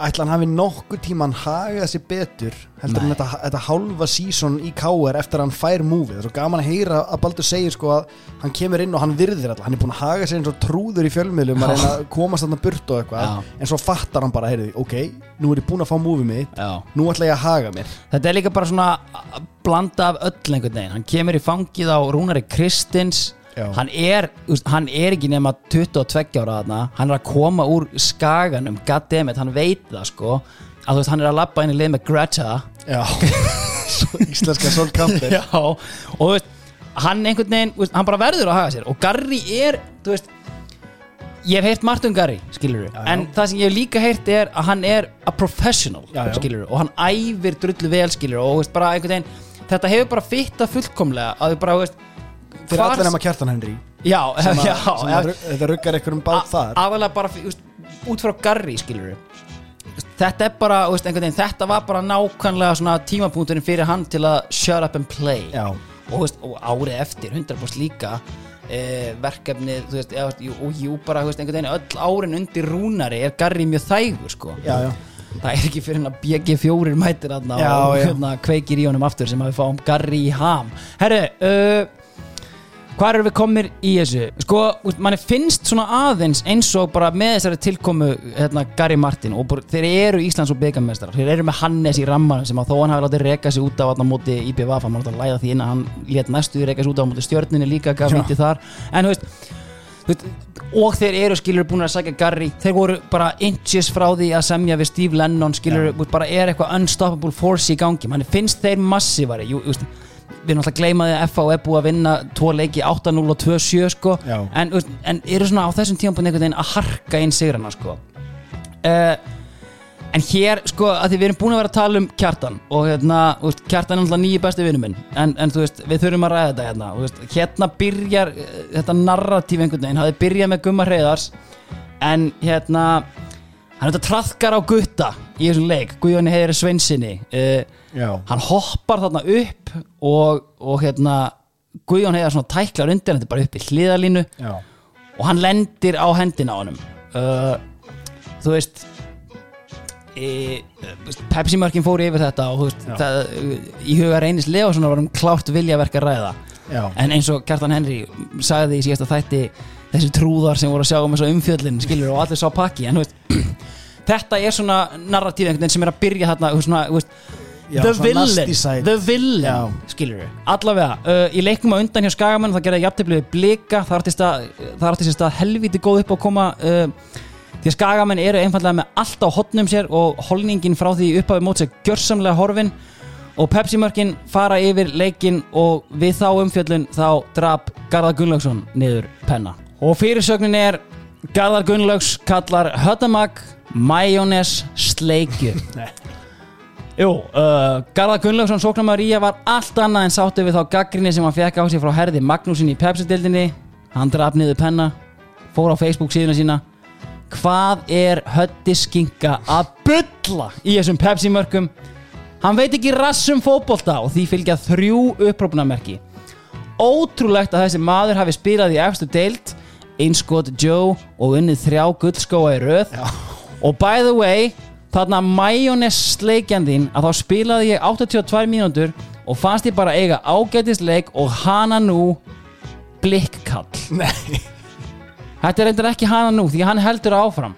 ætla hann hafi nokkuð tíman hagað sér betur heldur en þetta, þetta hálfa sísón í KR eftir að hann fær múfið, það er svo gaman að heyra að Baldur segir sko að hann kemur inn og hann virðir alltaf, hann er búin að haga sér eins og trúður í fjölmiðlum að reyna að komast þarna burt og eitthvað Já. en svo fattar hann bara, heyrðu, ok nú er ég búin að fá múfið mitt, Já. nú ætla ég að haga mér Þetta er líka bara svona blanda af öll einhvern veginn Hann kemur í fangið á Rúnari Kristins. Hann er, þú hann er ekki nema 22 ára þarna. Hann er að koma úr skaganum Goddammit, hann veit það sko. Að þú veist, hann er að labba inn í lið með Greta. Íslenska Sol Campbell Já, og þú veist hann einhvern veginn, þú veist, hann bara verður að haga sér. Og Garri er, þú veist ég hef heyrt margt um Garri, skilur já. en það sem ég hef líka heyrt er að hann er a professional, skilur og hann æfir drullu vel, skilur og þú veist, bara einhvern veginn, þetta hefur bara fitta fullkomlega að við bara, þú veist fyrir hvar- allir nema Kjartan Henry Já, sem að, já, sem já. að ru- þetta ruggar einhverjum bát þar aðalega bara þú veist, út frá Garri skilur þetta er bara, þú veist, einhvern veginn þetta var bara nákvæmlega tímapunkturinn fyrir hann til að shut up and play Já. og, og árið eftir 100% líka eh, verkefnið veist, eða, jú, og jú bara þú veist, einhvern veginn öll árin undir rúnari er Garri mjög þægur sko Já, já. það er ekki fyrir hann að BG4 mætir hann Já, og já. hérna, kveikir í honum aftur sem að við fáum Garri í ham herru, uh, hvað eru við komnir í þessu? Sko, úst, manni finnst svona aðeins eins og bara með þessari tilkomu hérna, Gary Martin og bara, þeir eru Íslands og byggamestrar, þeir eru með Hannes í rammanum sem að þó hann hafi látið reka sig út af þarna móti IPVF, hann var alltaf að læða því inn að hann lét næstu reka sig út af móti stjörninni líka gaf Já. víti þar, en þú veist og þeir eru skilur búin að sækja Garri þeir voru bara inches frá því að semja við Steve Lennon skilur, ja. bara er eitthvað unstoppable force í gangi. Manni finnst þeir massívari Jú, just, við erum alltaf að FA er búið að vinna tvo leiki 8-0 og 2-7 sko. En, en eru svona á þessum tíma einhvern veginn að harka inn sigrana sko. uh, en hér sko að því við erum búin að vera að tala um kjartan og hérna, veist, kjartan er alltaf nýji besti vinnu minn. En, en þú veist, við þurfum að ræða þetta hérna. Veist, hérna byrjar eh, þetta narratíf einhvern veginn, hafði byrjað með Gumma Hreiðars en hérna hann þetta traðkar á gutta í þessum leik, Guðjóni Heiðri Sveinsinni uh, Já. hann hoppar þarna upp og, og hérna Guðjón Heiðar svona tæklar undir þetta er bara upp í hliðalínu Já. og hann lendir á hendina á honum uh, þú veist e, Pepsi mörkin fór yfir þetta og þú veist, það, í huga reynis Leossonar var um klárt viljaverk að ræða Já. en eins og Kjartan Henry sagði í síðasta þætti þessi trúðar sem voru að sjá um þessu umfjöllin skilur og allir sá pakki en þú veist, þetta er svona narratíf sem er að byrja þarna veist, Já, the villain. the villain, skilur við allavega, uh, í leikum á undan hjá Skagamann það gerði jafntöflið blika. Það artist að, það artist að helviti góð upp á að koma uh, því að Skagamenn eru einfallega með allt á hotnum sér og holningin frá því upphafi mót sér gjörsamlega horfin. Og Pepsi mörkin fara yfir leikin og við þá umfjöllun þá drap Garðar Gunnlaugsson niður penna. Og fyrirsögnin er Garðar Gunnlaugs kallar höttamag majónes sleikju Jú, uh, Garðar Gunnlaugsson sóknarmæður í var allt annað en sáttu við þá gaggrinni sem hann fekk á sig frá herði Magnúsin í Pepsi-dildinni hann draf niður penna fór á Facebook síðuna sína. Hvað er hötti skinka að bylla í þessum Pepsi-mörkum? Hann veit ekki rassum fótbolta og því fylgja þrjú upprópunamerki ótrúlegt að þessi maður hafi spilað í efstu deild einskot Joe og unnið þrjá gullskóa í röð. Og by the way þarna majónes sleikjandinn að þá spilaði ég 82 mínútur og fannst ég bara eiga ágætisleik og hana nú blikkall Nei. Þetta er reyndar ekki hana nú því hann heldur áfram.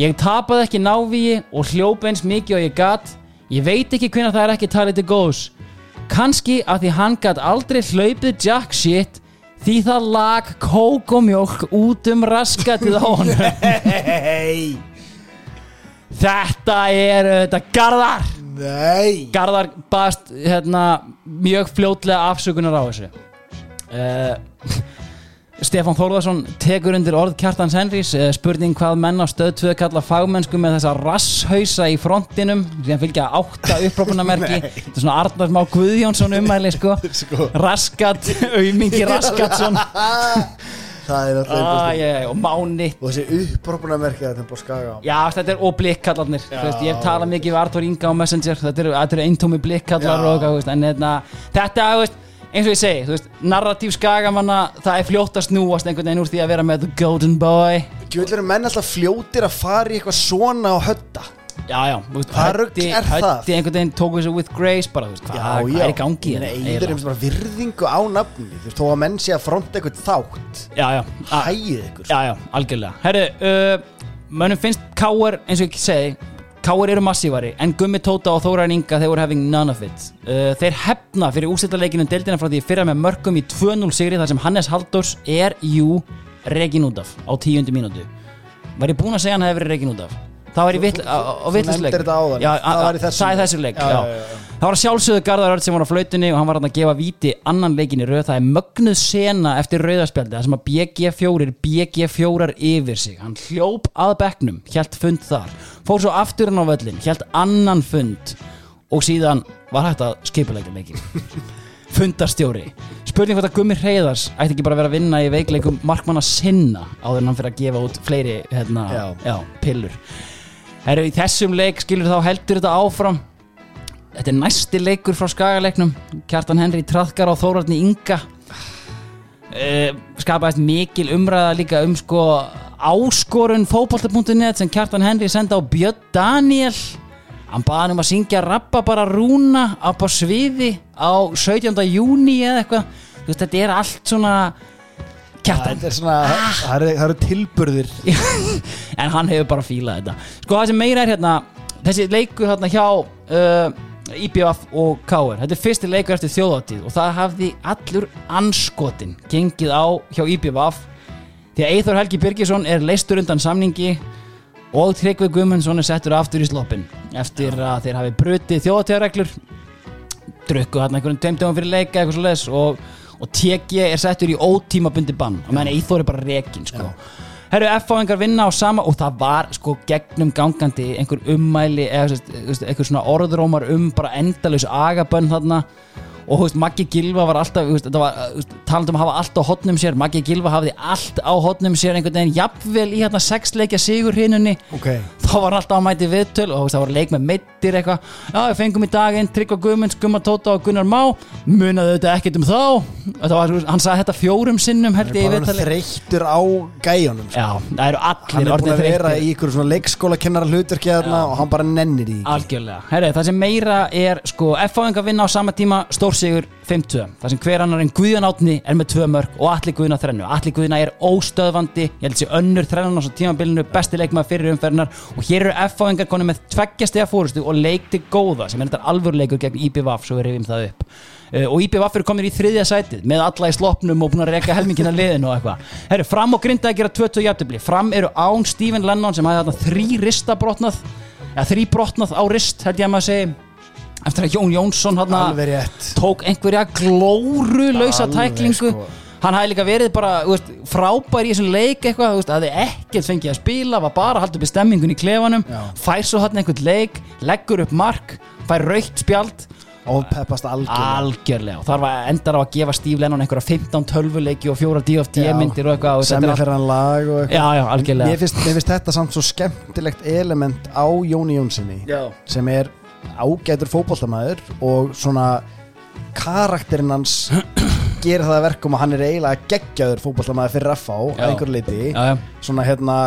Ég tapaði ekki návíi og hljóp eins mikið og ég gat. Ég veit ekki hvenær það er ekki talið til góðs. Kanski að því hann gat aldrei hlaupið jack shit Því það lag kók og mjólk út um raskatið á honum. Nei Þetta er þetta Garðar. Nei. Garðar baðst hérna, mjög fljótlega afsökunar á þessu. Uh, Stefán Þórðarsson tekur undir orð Kjartans Henrys uh, spurning hvað menn á stöð 2 kalla fagmennsku með þessa rasshausa í frontinum sem fylgja átta upprópunamerki þetta er svona Arnar Má Guðjónsson umæli sko. Sko. Raskat, aumingi Raskatsson Það er alltaf ah, yeah, og Máni. Og þessi upprópunamerki að þetta er bara skaga. Á Já, þetta er og blikkallarnir Ég hef talað mikið við Artur Inga á Messenger. Þetta eru, eru eintómi blikkallar og, veist, En hérna, þetta, veist, eins og ég segi, þú veist, narratív skagamanna það er fljótt að snúast einhvern veginn úr því að vera með the golden boy. Gjöld eru menn alltaf fljótir að fara í eitthvað svona á hötta Já, já, rugl er það? Hötti einhvern veginn tók þessu with grace bara, þú veist, hvað, hvað er í gangi hérna, Nei, það er bara virðingu á nafni Þú veist, þó að menn sé að fronta eitthvað þátt. Já, já, Hægið ykkur. Já, já, algjörlega. Herru, uh, mönnum finnst Káar, eins og ég segi Káar eru massívari, en Gummi Tóta og Þóraðin Inga þeir voru having none of it. Uh, Þeir hefna fyrir úrstættarleikinu deildina frá því fyrra með mörgum í 2-0 sigri þar sem Hannes Halldórs er jú regin út af á tíundu mínútu. Var ég búinn að segja hann hefði verið regin út af? Það var í á, á. Já, Það er þessu leik Já, já, já. Það var að sjálfsögðu Garðar Örd sem var á flautunni og hann var að gefa víti annan leikin í rauð það er mögnuð sena eftir rauðarspjaldi það sem að BG4 BG4 yfir sig. Hann hljóp að bekknum, hjælt fund þar. Fór svo aftur hann á völlin hjælt annan fund og síðan var hægt að skipuleika leikin fundarstjóri. Spurning hvort að Gummi Hreyðars ætti ekki bara að vera að vinna í veikleikum markmanna sinna áður en hann fyrir að gefa út fleiri hérna, Já. já, pillur Heru, í þessum leik skilur þá heldur þetta áfram. Þetta er næsti leikur frá skagaleiknum. Kjartan Henry Traðkar á Þórarni Inga. Uh, skapaðist mikil umræða líka um sko áskorun fótbolta.net sem Kjartan Henry senda á Björn Daniel hann baði um að syngja rappa bara rúna á sviði á 17. júni eða eitthvað. Þetta er allt svona Kjartan. Þetta er svona, það eru- það eru tilburðir. En hann hefur bara fílað þetta. Sko það sem meira er hérna þessi leikur hérna hjá uh, IBF og KR þetta er fyrsti leikur eftir þjóðáttíð og það hafði allur anskotin gengið á hjá IBF því að Eithor Helgi Birgisson er leistur undan samningi og Tryggvi Guðmundsson er settur aftur í sloppin eftir að þeir hafi brutið þjóðáttíðarreglur drukku hérna einhverjum tveimtöfum fyrir leika eitthvað svo les og, og TG er settur í ótímabundi bann og meðan Eithor er bara rekin sko. Herru F-fáingar vinna á sama og það var sko gegnum gangandi einhver ummæli eða einhver svona orðrómar um bara endalaus agabönn þarna og þú veist, Maggi Gilva var alltaf þú veist, þetta var, þú veist, talandi um að hafa allt á hotnum sér. Maggi Gilva hafði allt á hotnum sér einhvern veginn jafnvel í hérna sexleikja sigur hinnunni Ok. Þá var alltaf að mæti viðtöl og þú veist, það var leik með meittir eitthvað. Já, við fengum í daginn Tryggva Guðmunds, Gumma Tóta og Gunnar Má. Munaðu þetta ekkert um þá. Var, hann sagði þetta fjórum sinnum held ég hann viðtali. þreyttur á gæjunum sko. já, það eru allir er búin að vera þarna og hann það er á sama tíma stórsigur 5-2, það sem hver annar en Guðjón Átni er með tvö mörg og Atli Guðna þrennu. Atli Guðna er óstöðvandi ég held sér önnur þrennan á svo tímabilinu besti leikmaður fyrir umferðinar og hér eru F-fáingar konið með tveggjastega fórustu og leikti góða sem er þetta alvörleikur gegn IBVF svo við rifjum það upp. Uh, og IBVF eru komin í þriðja sætið með alla í sloppnum og búin að reyka helmingina liðin og eitthvað. Herru, fram og grinda að gera 20 jafntefli. Fram eru án Stephen Lennon sem hafði þarna þrý rista brotnað eða þrý brotnað á rist held ég að maður segi eftir að Jón Jónsson tók einhverja glóru lausa tæklingu. sko. hann hafði líka verið bara veist, frábær í þessum leik eitthvað veist, hafði ekkert fengið að spila var bara að halda upp í stemmingun í klefanum. Já. fær svo hann einhvern leik, leggur upp mark fær raukt spjald. Og peppast algjörlega. Algjörlega. Og þar var endar á að gefa Steve Lennon einhverja 15 tölvuleiki og fjóra DFT myndir og eitthvað sem er fyrir hann lag og eitthvað. Mér finnst, þetta samt svo skemmtilegt element á Jóni Jónssoni sem er ágætur fótboltamæður og svona karakterinn hans gerir það að verkum að hann er eiginlega geggjaður fótboltamæður fyrir FH á Já. einhver leiti Já, já. svona hérna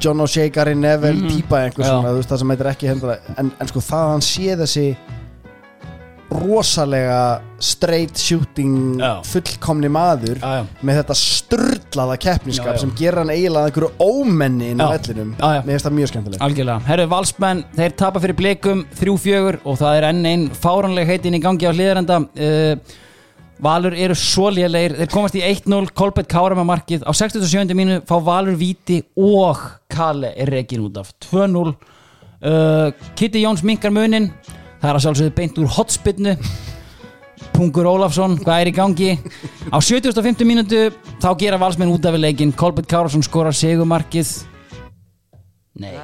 John O'Shea, Gary Neville Mhm. típa einhver Já. svona, þú veist það sem heitir ekki hendra en, en sko það að hann sé þessi rosalega straight shooting Já. fullkomni maður Já, já. með þetta sturdlaða keppniskap Já, já. sem gerir hann eiginlega að einhverju ómenni inn á Já. vellinum Já, já. mér finnst það mjög skemmtilegt Algjörlega, herru valsmenn, þeir tapa fyrir blikum 3-4 og það er enn einn fáranleg heitin í gangi á hliðarenda uh, Valur eru svo lélegir þeir komast í 1-0, Kolbett Kára með markið á 67. mínu fá Valur víti og Kalle er rekin út af 2-0 uh, Kitty Jóns minkar munin það er að sjálfsögðu beint úr hotspinnu Pungur Ólafsson, hvað er í gangi? Á 75. mínútu þá gera valsmenn út af leikin Kolbett Kárasson skorar segumarkið Nei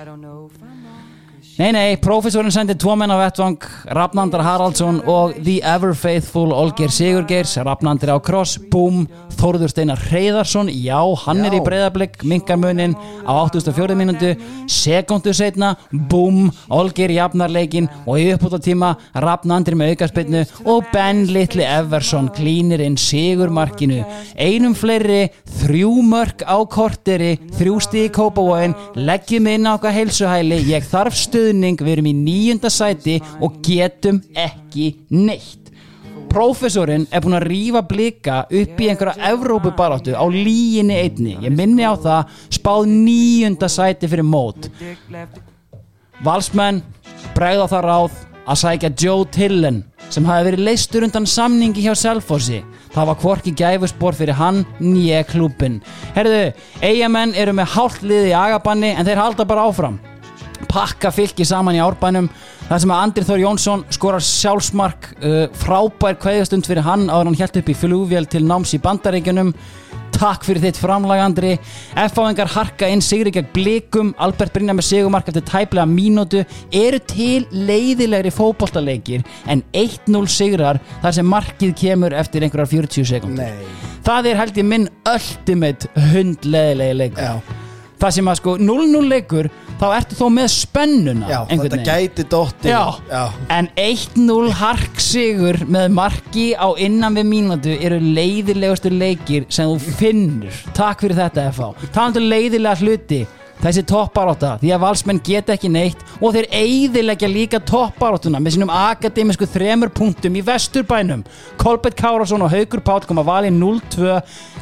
Nei, nei, prófessorinn sendi tvo menn á vettvang Rafnandar Haraldsson og The Ever Faithful Olger Sigurgeirs. Rafnandri á kross, búm Þórður Steinar Reyðarsson, já, hann er í breyðablик minkarmunin á 84 mínútu. Sekundu setna búm, Olger jafnarleikin og í uppbúta tíma Rafnandri með aukarspilnu og Ben Little Everson klínir inn sigurmarkinu. Einum fleiri, þrjú mörk á korteri, þrjú stíð kópavóin, leggjum inn á okkar heilsuhæli, ég þarf stuðning við erum í nýjunda sæti og getum ekki neitt. Prófessorinn er búinn að rífa blika upp í einhverja Evrópubaráttu á líginni einni. Ég minni á það, spáð nýjunda sæti fyrir mót. Valsmenn bregða það ráð að sækja Joe Tillen sem hafi verið leistur undan samningi hjá Selfossi. Það var hvorki gæfuspor fyrir hann nýja klúpin Herðu, eigamenn eru með hálft liði í agabanni en þeir halda bara áfram pakka fylki saman í árbænum það sem að Andri Þór Jónsson skorar sjálfsmark uh, frábær kveðjastund fyrir hann áður hann hjælt upp í flugvél til náms í bandaríkjunum. Takk fyrir þitt framlag Andri. F-áðingar harka inn sigri gegn blikum. Albert Brynja með sigumark eftir tæplega mínútu. Eru til leiðilegri fótboltaleikir en 1-0 sigrar þar sem markið kemur eftir einhverjar 40 sekundur það er held ég minn ultimate hundleðilegi leikur. Já. Það sem að sko 0-0 leikur þá ertu þó með spennuna Já, einhvern þetta veginn. gæti dotti Já. Já. En 1-0 harksigur með marki á innan við mínútu eru leiðilegustu leikir sem þú finnur Takk fyrir þetta FH Talandu leiðilega hluti Þessi topparátta, því að valsmenn geta ekki neitt og þeir eigðilegja líka topparáttuna með sínum akademísku þremur punktum í vesturbænum. Kolbett Kárasson og Haugur Páll koma valið 0-2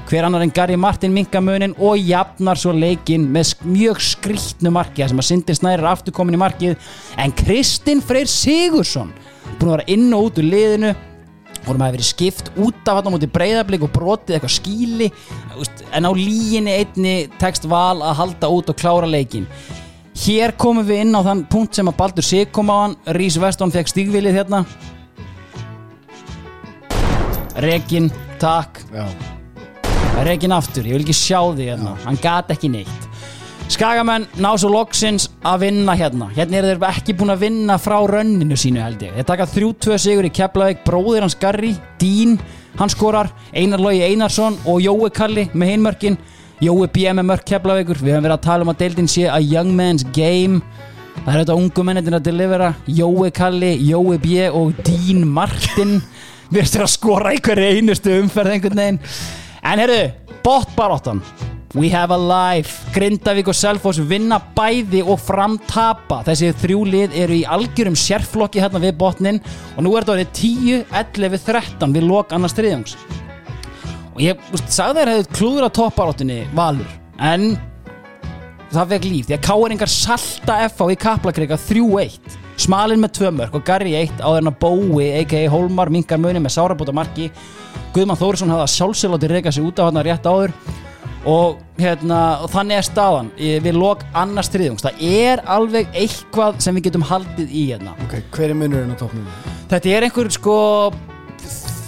hver annar en Gary Martin minkamunin og jafnar svo leikinn með mjög skrýtnu marki þar sem að Sindri Snæri er aftur komin í markið. En Kristinn Freyr Sigursson búin að vera inn og út úr liðinu vorum að hafa verið skipt út af hann á móti breyðablík og brotið eitthvað skíli en á líginni einni tekst val að halda út og klára leikin hér komum við inn á þann punkt sem að Baldur Sig kom á hann. Rís Vestón fekk stígvilið hérna. Rekin, takk. Já. Rekin aftur, ég vil ekki sjá því hérna. Hann gat ekki neitt Skagamenn ná svo loksins að vinna hérna. Hérna eru þeir ekki búin að vinna frá rönninu sínu held ég. Þeir taka 3-2 sigur í Keflavík. Bróðir hans Garri, Dín Hann skorar, Einar Logi Einarsson og Jói Kalli með hinmörkin. Jói B með mörk Keflavíkur. Við höfum verið að tala um að deildin sé a young man's game. Það er þetta ungu mennetin að delivera. Jói Kalli, Jói B og Dín Martin. Við erum að skora í hverju einustu umferð einhvern veginn. En herru, botbaráttan We have a life. Grindavík og Selfoss vinna bæði og framtapa. Þessi þrjú lið eru í algjörum sérflokki hérna við botnin Og nú er þetta orðið 10, 11, 13 við lok annars þriðjóngs Og ég úst, sagði þér hefðu klúður á topparáttunni Valur En það fekk líf Því að káeringar salta FH í Kaplakrika 3-1 Smalinn með tvö mörk og Garri 1 áður en að Bói, a.k.a. Hólmar, minkar muni með sárabóta marki Guðmann Þórisson hafði að sjálfsélóti reyka sig út af hann rétt áður og, hérna, og þannig er staðan við lok annars þriðjungs. Það er alveg eitthvað sem við getum haldið í hérna. Ok, hver er munurinn á toppnum? þetta er einhver sko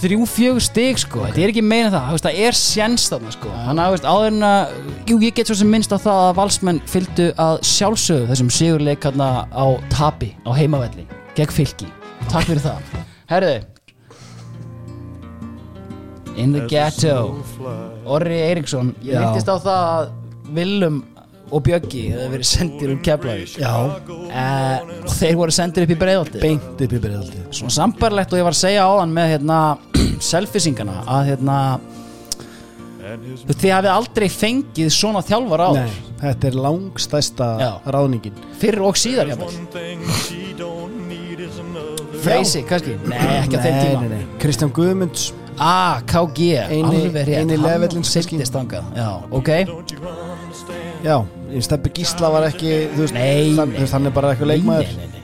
þrjú, fjögur stig sko. Þetta er ekki meina það, veist, það er sjens þarna sko. Þannig að áður en að jú, ég get svo sem minnst á það að valsmenn fylgdu að sjálfsögðu þessum sigurleik hérna á tapi, á heimavelli gegn fylki, takk fyrir það. Herðu. In the ghetto Orri Eiríksson Ég Já. myndist á það að Willum og Bjöggi hefði verið sendir Keflavík. Já. eh, og þeir voru sendir upp í breiðaldi Beint upp í breiðaldi Svona sambarlegt og ég var að segja á hann með hérna selfisingana að hérna þið hafið aldrei fengið svona þjálfar á Nei, þetta er langstæsta Já. ráðningin. Fyrr og síðar jafnvel. Freysi, kannski? Nei, ekki á þeim tíma. Kristján Guðmunds Ah, KG, alveg rétt levelinn sem siglist þangað Já, ok Já, Steppi Gísla var ekki Þú veist, Nei, þann, nei. er bara eitthvað leikmaður Nei, nei, nei.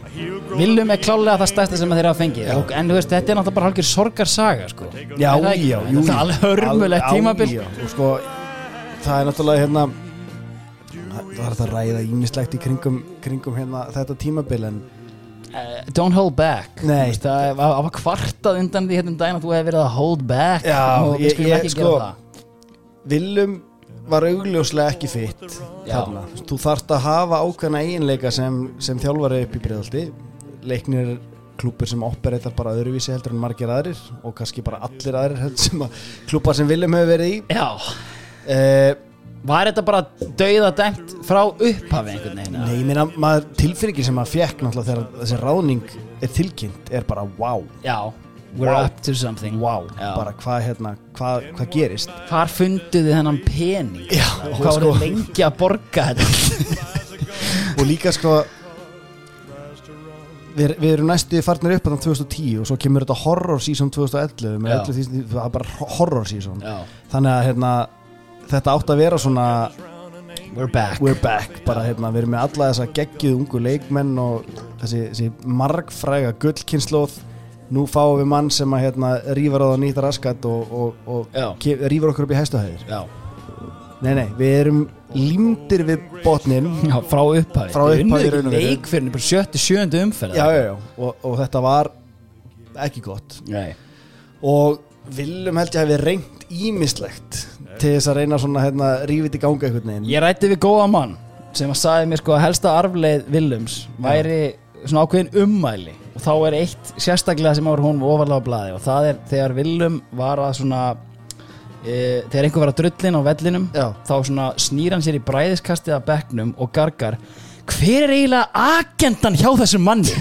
Viljum er klálega það stærsta sem þeir hafa fengið og, En þú veist, þetta er náttúrulega bara hálfgjör sorgarsaga sko. Já, Er það ekki? já, Þetta jú er alveg hörmulegt Alveg- tímabil já, já. Og sko, það er náttúrulega hérna Það það er hægt að ræða ímislegt í kringum, kringum hérna þetta tímabil en Uh, Don't hold back. Veist, Það var var kvartað undan því hérna um daginn að þú hefði verið að hold back. Já, og við skulum ekki sko, gera það. Willum var augljóslega ekki fitt þú þarft að hafa ákveðna eiginleika sem, sem þjálfari upp í breyðaldi leiknir klúpur sem operétar bara öðruvísi heldur en margir aðrir og kannski bara allir aðrir heldur sem að klúpar sem viljum hefur verið í. Já. Eh, Var þetta bara dauða dæmt frá upphafi einhvern veginn? Nei, ég meina, maður tilfinningin sem maður fekk náttúrulega þegar þessi ráðning er tilkynnt er bara wow Já, we're Wow. up to something wow, Já. bara hvað hérna, hvað, hvað gerist Hvar funduð þið hennan pening? Já, hvað sko- voru lengi að borga þetta? og líka sko við, við erum næstu farnir upp á þann 2010 og svo kemur þetta horror season 2011 með öllu því það er bara horror season Já. þannig að hérna, þetta átt að vera svona We're back. We're back, bara hérna, við erum með alla þessa geggjuð ungu leikmenn og þessi, þessi margfræga gullkynnslóð nú fáum við mann sem að hérna, rífar á það nýtt raskat og, og, og rífur okkur upp í hæstuhæðir. Nei, nei, við erum límdir við botnin Já, frá upphafi Frá upphafi unnuð í ekki leik fyrir bara sjöttu, sjöundu umferð Já, já, já, og, og þetta var ekki gott. Nei. og viljum held ég hafi reynt ímislegt til þess að reyna svona hérna, rífið í ganga einhvern veginn. Ég rætti við góða mann sem að sagði mér sko að helsta arfleið Willums væri svona ákveðin ummæli. Og þá er eitt sérstaklega sem ára hún ofalega á blaði. Og það er þegar Willum var að svona e, þegar einhver var að drullin á vellinum Já. þá svona snýr hann sér í bræðiskastið af bekknum og gargar hver er eiginlega agendan hjá þessum manni?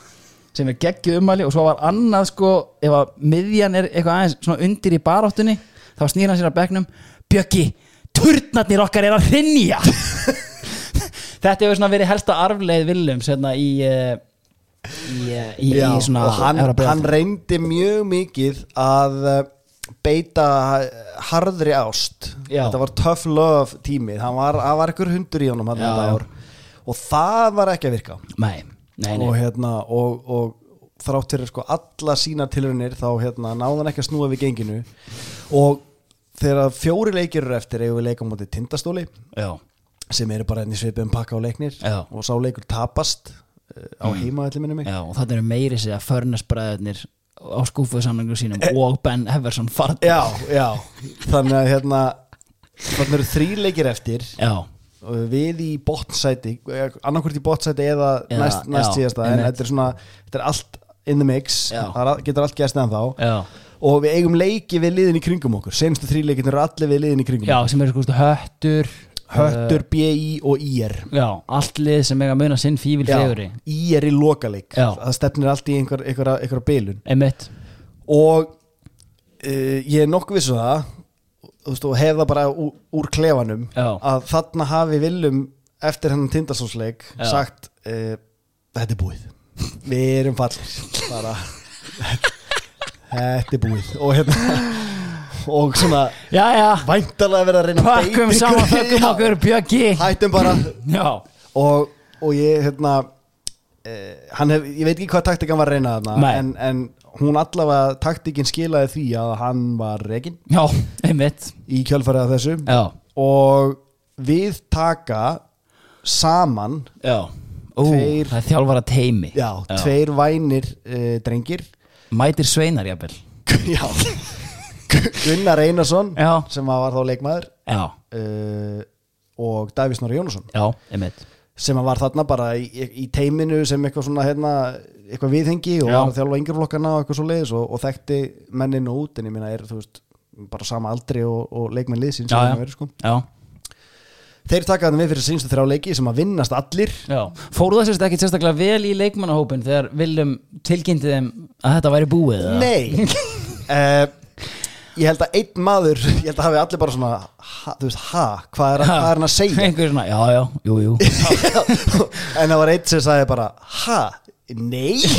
Sem er geggjuð ummæli. Og svo var annað sko ef að miðjan er eitthvað aðeins svona undir í baráttunni þá snýr hann sér að bekknum. Bjöggi, turnarnir okkar er að hrinja þetta hefur svona verið helsta arfleið Willums hérna í uh, í, uh, í, Já, í svona og hann, hann reyndi mjög mikið að uh, beita harðri ást. Já. þetta var tough love tímið. Hann var, það var einhver hundur í honum hann og það var ekki að virka. Nei, nei, nei. og hérna og, og þrátt fyrir sko alla sína tilraunir þá hérna náði hann ekki að snúa við genginu. Og þegar fjóri leikir eru eftir eigum við leika á móti tindastóli Já. sem eru bara enn í svipum pakka á leiknir Já. og sá leikur tapast uh, á Mm. heima allir minni mig Já, og þetta eru meiri sig að förnasbræðurnir á skúfuðu samlingu sínum og Ben Heverson farn já, já, þannig að hérna þannig eru þrý leikir eftir Já. og við í botnsæti annarkvort í botnsæti eða Eða- næst, næst já, síðasta en einmitt. þetta er svona, þetta er allt in the mix Já. það er, al- getur allt gæst eðan þá Já. Og við eigum leiki við liðin í kringum okkur. Senstu þrý leikin eru allir við liðin í kringum Já, okkur. sem eru sko stu, höttur Höttur, uh, BI og IR Já, allt lið sem eiga að muna sinn Já, feguri IR í lokaleik. Já. það stefnir allt í einhver, einhver, einhver bilun. Einmitt. Og uh, ég er nokkuð vissu það þú veist, og hef það bara úr, úr klefanum Já. að þarna hafi viljum eftir hennan tindastónsleik Já. sagt uh, þetta er búið. Við erum fallir bara þetta er búið. Og hérna og svona væntalega verið að reyna Pakkum saman Já. okkur Bjöggi. Hættum bara. Og, og ég hérna eh, hann hef, ég veit ekki hvað taktikan var að reyna þarna en, en hún allavega taktikin skilaði því að hann var einmitt. Í kjölfarið af þessu. Já. og við taka saman Já. Ú, Tveir- það er þjálfara teimi já, tveir vænir uh, drengir Mætir sveinar jafnvel já Gunnar Einarsson Já. sem var þá leikmaður Já, uh, og Davís Norri Jónusson já, einmitt sem var þarna bara í, í teiminu sem eitthvað svona hérna, eitthvað viðhengi og Já. var að þjálfa yngreflokkana og eitthvað svo leiðis og, og þekkti mennin og út en ég minna er þú veist bara sama aldri og, og leikmenn liðsins Já, já. verið, sko. Já, þeir taka þannig við fyrir sínstu þrjá leiki sem að vinnast allir. Já. Fóru það sérst ekki sérstaklega vel í leikmannahópin þegar Viljum tilkynnti þeim að þetta væri búið eða? Nei. Uh, Ég held að einn maður Ég held að hafi allir bara svona ha, Þú veist, ha, hvað er, hvað er hann að segja? Einhver svona, já, já, jú, jú. En það var einn sem sagði bara Ha, nei.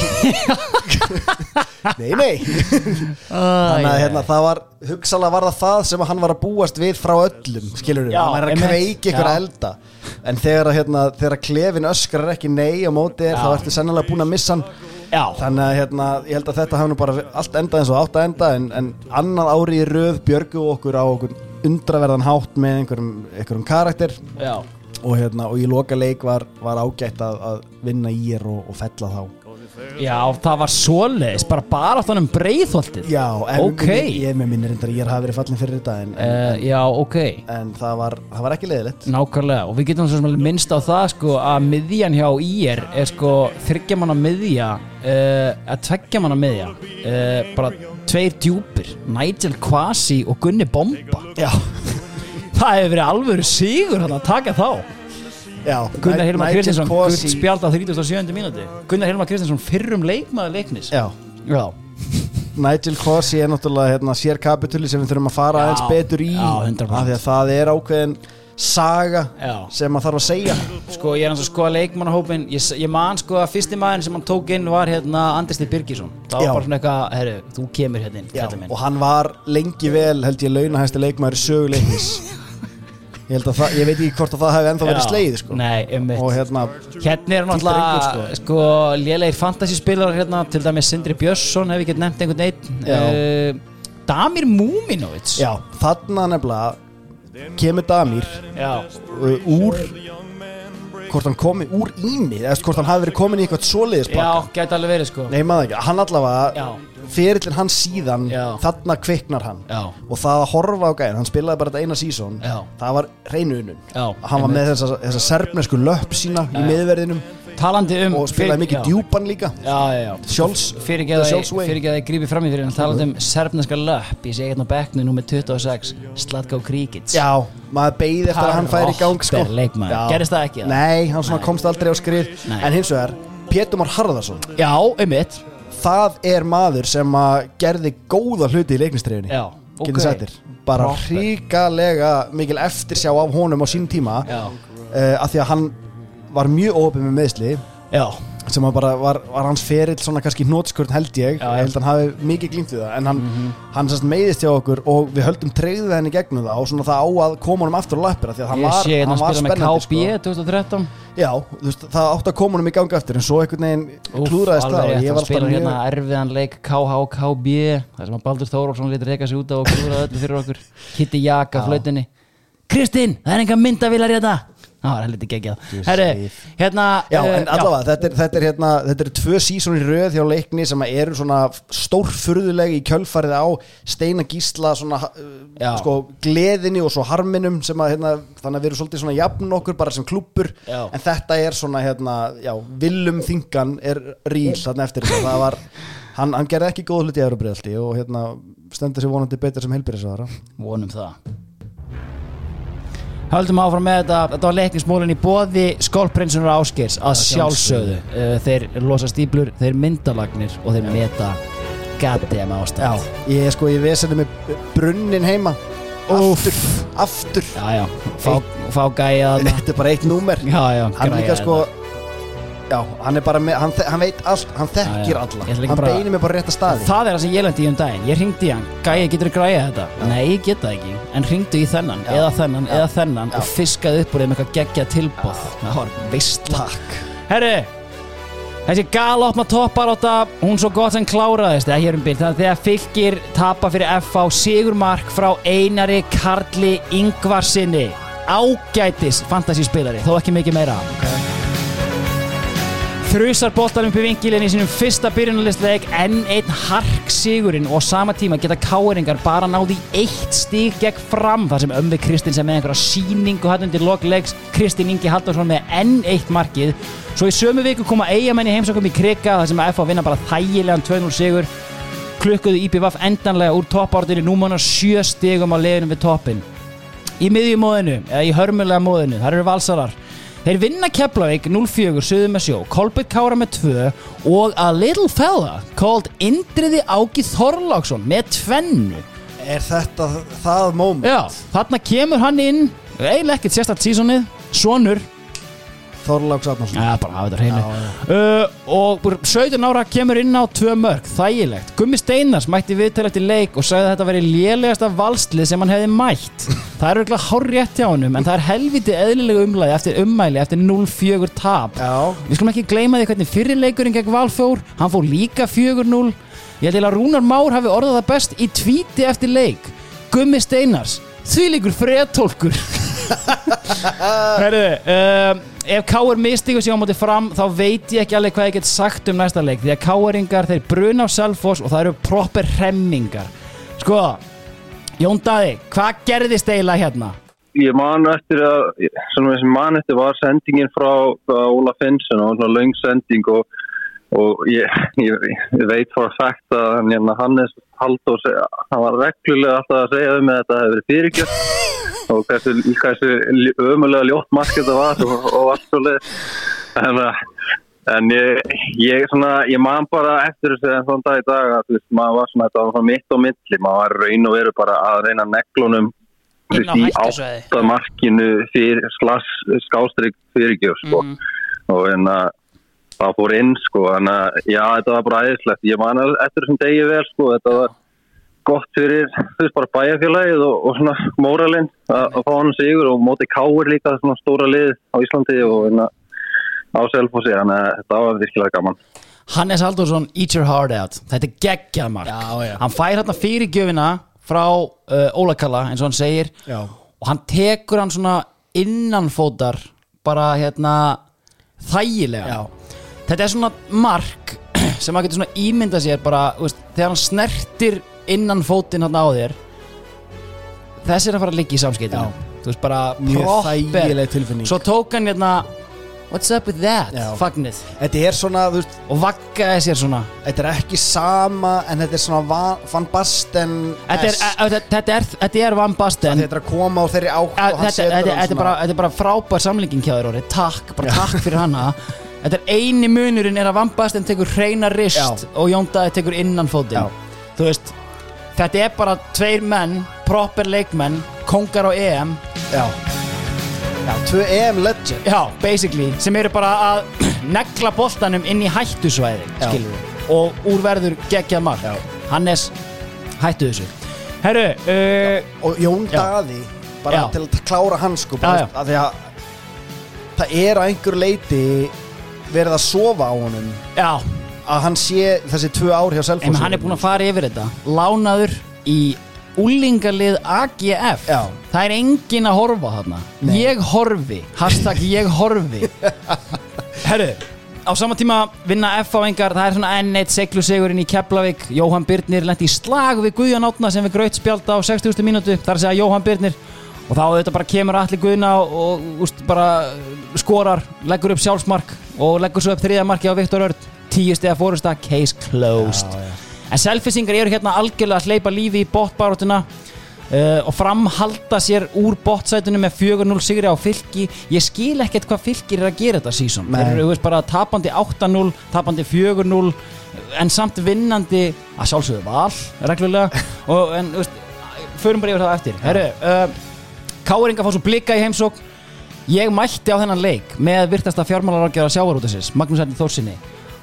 Nei, nei. Þannig að hérna, það var Hugsalega var það það sem að hann var að búast við Frá öllum, skilur við Hann er að kveiki ykkur Já. elda. En þegar, að, hérna, þegar klefin öskrar ekki nei á móti er, þá ertu sennilega búin að missa hann. Já, Þannig að hérna, ég held að þetta hafi nú bara allt endað eins og átt að enda en, en annað ári í röð björgu okkur á okkur undraverðan hátt með einhverjum, einhverjum karakter. Já og, hérna, og í loka leik var, var ágætt að, að vinna í er og, og fella þá. Já, það var svoleiðis, bara bara áttan um breiðholtið. Já, en Ok. ég, ég er með minni reyndar Ég hafi verið fallin fyrir þetta en, uh, Já, ok. en það, var, það var ekki leiðilegt. Nákvæmlega, og við getum svo sem minnst á það sko að miðjan hjá IR er sko þryggjamanna miðja uh, að tveggjamanna miðja uh, bara tveir djúpir Nigel Quasi og Gunni Bomba. Já Það hefur verið alvöru sigur þarna að taka þá. Já, Gunnar Nigel Kristinsson, Guð spjald á 37. mínúti Gunnar Hilmar Kristinsson, fyrrum leikmaður leiknis Já. Já. Nigel Quasi er náttúrulega hérna, sér kapituli sem við þurfum að fara aðeins betur í já, 100%. af því að það er ákveðin saga Já. sem maður þarf að segja. Sko ég er hans að skoða leikmannahópin ég, ég man sko að fyrsti maður sem hann tók inn var hérna Andristi Birgisson. Það var Já. bara svona eitthvað, herru, þú kemur hérna inn, og hann var lengi vel held ég launahæsti leikmaður í söguleiknis ég, það, ég veit ekki hvort að það hefði ennþá verið sleið sko. Nei, einmitt. og hérna Hérna er náttúrulega drengur, sko, lélegir fantasyspilar hérna, til dæmis Sindri Björnsson hef ég gett nefnt einhvern einn uh, Damir Múminovits já, þarna nefnilega kemur Damir Já. uh, úr hvort hann komi úr ími eða hvort hann hafi verið komin í eitthvað svoleiðis Já, gæti alveg verið sko. Nei, maður ekki, hann allavega ferillin hann síðan, Já. þarna kviknar hann. Já. og það að horfa á gæðin, hann spilaði bara þetta eina sísón það var reynuunun Já, hann var með þessa, þessa serfnesku löpp sína í miðverðinum Talandi um og spilaði mikið djúpan líka. Já, já, já. Sjálfs, Fyrirgeða the Sjálfs way. Fyrirgeða ég grípi fram í fyrir hann Talandi um serfneska löpp. Ég sé hérna á bekknu númer 26 Slatko Kríkits Já, maður beigði eftir að hann færi í gang sko. Gerðist það ekki? Nei, hann svona komst aldrei á skrið. Nei. En hins vegar, Pétumar Harðarsson Já, einmitt. Það er maður sem að gerði góða hluti í leiknistriðunni. Já, ok. Getur sættir. Bara Proper. hrikalega mikil eftirsjá af honum á sín tíma. Uh, Af því að hann var mjög óöpum með meðsli Já. Sem bara var, var hans ferill svona kannski hnótskvörn held ég. Já, ég held að hann hafi mikið glýmt við það. En hann, hann sérst meiðist hjá okkur og við höldum treyðið henni gegnum það og svona það á að koma honum aftur á lappir því að hann Ég var, sé hérna hann var spila með spennandi KB sko. 2013 Já, veist, það átti að koma honum í gangi aftur en svo einhvern veginn klúðraðist það og Alveg ég var hann alltaf hérna mjög erfiðan leik KH-KB Það sem að Baldur Þórólfsson lítið reyka sig út á og klúðraði öllu fyrir okkur. Kitty Jak á flautinni Kristinn, það er enga myndavilar hérna Það var helviti geggjað. Herri, hérna Já, eh, en allavega, þetta er, þetta er hérna þetta eru tvö sísón í röð hjá leikni sem eru svona stórfurðulegi í kjölfarið á Steina Gísla svona, uh, sko, gleðinni og svo harminum sem að, hérna, þannig að við erum svolítið svona jafn okkur bara sem klúppur Já. en þetta er svona, hérna, já, Willum Þingan er ríl þarna eftir það var, hann, hann gerði ekki góð hluti í Euróbreyðalti og hérna stendur sér vonandi betur sem heilbyrðisvara Vonum það Höldum áfram með þetta, þetta var leiknismólin í bóði skólprinsunar áskers að sjálfsögðu. uh, Þeir losa stíplur, þeir myndalagnir og þeir meta goddamn ástand. Já, ég er sko í vesenu með brunnin heima. Aftur, aftur. Já, já, fá, fá gæja þarna. Þetta er bara eitt númer. Já, já, Hann græja líka sko Já, hann er bara með, hann, hann veit allt, hann þekkir Já, já. alla. Hann bara- beinir mig bara rétt að staði Það er það sem ég lendi í um daginn. Ég ringdi í hann, gæja getur að græja þetta Nei, ég get það ekki, en ringdu í þennan. Eða þennan, eða þennan. Og fiskaði upp úr þeim eitthvað geggja tilbóð Það var vist Takk. Herri, þessi galopna topparóta Hún svo gott sem kláraðist. Eða hér um byrð, þannig að þegar fylgir Tapa fyrir FH Sigurmark Frá Einari Karli Ingvarsinni Ágætis fantasíspilari Þó ekki mikið meira Þrjusar boltar upp í vinkilin í sínum fyrsta byrjunarlistleik enn einn hark sigurinn og sama tíma geta káeringar bara náði eitt stíg gegn fram þar sem ömvi Kristinn sem með einhverja síningu hatt undir lokleiks Kristinn Ingi Halldórsson með enn eitt markið. Svo í sömu viku koma eigamenn í heimsókum í krika þar sem að FH vinna bara þægilegan 2-0 sigur. Klukkuðu IPVF endanlega úr toppártinu númána sjö stigum á leiðinu við toppin í miðjumóðinu eða í hörmulega móðinu, þar eru valsarar Þeir vinna Keflavík 0-4 söðu með sjó, Kolbjörn Kára með 2 og a little fella called Indriði Áki Þorláksson með tvennu. Er þetta það moment? Já, þarna kemur hann inn, eiginlega ekkert sérstætt sísonið, sonur, Þorláks Arnarsson Já, bara hafa þetta hreinu uh, Og 17 ára kemur inn á tvö mörg Þægilegt. Gummi Steinars mætti viðtala eftir leik Og sagði að þetta veri lélegasta valslið sem hann hefði mætt. Það er auðvitað hár rétt hjá honum En það er helviti eðlilega umlæði eftir ummæli Eftir 0-4 tap. Já. Við skulum ekki gleyma því hvernig fyrirleikurinn gegn Valfjór Hann fór líka 4-0 Ég held að Rúnar Már hafi orðað það best Í tvíti eftir leik. Gummi Steinars Því líkur fredtólkur Herru, um, ef K.R. mistigur sig á móti fram þá veit ég ekki alveg hvað ég get sagt um næsta leik því að K.R.ingar þeir bruna á Selfoss og það eru proper remmingar sko, Jón Daði hvað gerðist eiginlega hérna? Ég man eftir að, þessi man eftir var sendingin frá Óla Finnsson og svona löng sending og, og ég, ég, ég veit for a fact að hérna, Hannes Halldór, seg- hann var reglulega alltaf að segja um að þetta hefði verið fyrirgjöf og hversu, hversu ömulega ljótt mark þetta var og, og allt svo leið. En, uh, en ég, ég, svona, ég man bara eftir þessu en svona dag í dag að veist, maður var svona, þetta var svona mitt og milli, maður var raun og veru bara að reyna neglunum í hættusvæði. átta markinu fyrir slass skástrík fyrirgjöf sko. og en að það fór inn sko, en að já, þetta var bara æðislegt, ég man eftir þessum degi vel sko, þetta var gott fyrir, þú veist, bara bæjarfélagið og, og svona móralinn að fá hann sigur og móti káir líka svona stóra lið á Íslandi og en að á Selfossi, þannig að þetta var virkilega gaman Hannes Halldórsson, eat your heart out þetta er geggjað mark já, já. hann fær hérna fyrir gjöfina frá uh, Ólakalla eins og hann segir Já. og hann tekur hann svona innanfótar bara hérna þægilega Já. þetta er svona mark sem maður getur svona ímynda sér bara veist, þegar hann snertir innanfótinn hann á þér. Þessi er að fara að liggja í samskiptinu þú veist bara Mjög þægileg tilfinning. svo tók hann hérna what's up with that, Já. fagnið. Þetta er svona, þú veist og vaggaði sér svona. Þetta er ekki sama en þetta er svona va- Van Basten Þetta er, þetta, þetta er, þetta er Van Basten. Þetta er að koma á þeirri átt Þetta, og hann þetta, setur þetta, hann þetta, er bara, þetta er bara frábær samlingin hjá þér orði Takk, bara takk fyrir hana. Þetta er eini munurinn er að Van Basten tekur hreina rist og Jón Daði tekur innan fótinn. Þú veist Þetta er bara tveir menn, proper leikmenn kongar á EM. Já. Já, tvö EM legend. Já, basically, sem eru bara að negla boltanum inn í hættusvæði Já. skilur við og úr verður geggjað mark. Hannes, hættu þessu. Herru, uh, Og Jón Já. Daði bara Já. til að klára hann sko bara, Já, já. að að það er á einhver leiti verið að sofa á honum. Já að hann sé þessi tvö ár hjá Selfossi. En hann er búinn að fara yfir þetta. Lánaður í úlingarlið AGF Já. Það er enginn að horfa þarna. Nei. Ég horfi, hashtag ég horfi. Herru Á sama tíma vinna F-áengar Það er svona N1 seglu sigurinn í Keflavík. Jóhann Byrnir lendi í slag við Guðjón Átna sem við graut spjálta á 60. mínútu. Að segja Jóhann Byrnir og þá þetta bara kemur allir Guðna og, úst, bara skorar, leggur upp sjálfsmark og leggur svo upp þriðja marki á Viktor Örd tíu stiga fórusta, case closed. En selfisingar eru hérna algjörlega að hleypa lífi í botbarátuna uh, og framhalda sér úr bottsætunum með 4-0 sigri á fylki. Ég skil ekkert hvað fylkir er að gera þetta sísón þeir eru veist, bara tapandi 8-0 tapandi 4-0 en samt vinnandi að sjálfsögðu val reglulega. Og en veist, förum bara yfir það eftir. Herru, uh, Káringa fá svo blikka í heimsókn. Ég mætti á þennan leik með virtasta fjármálarákjara sjávarútisins Magnús Erni Þórsinni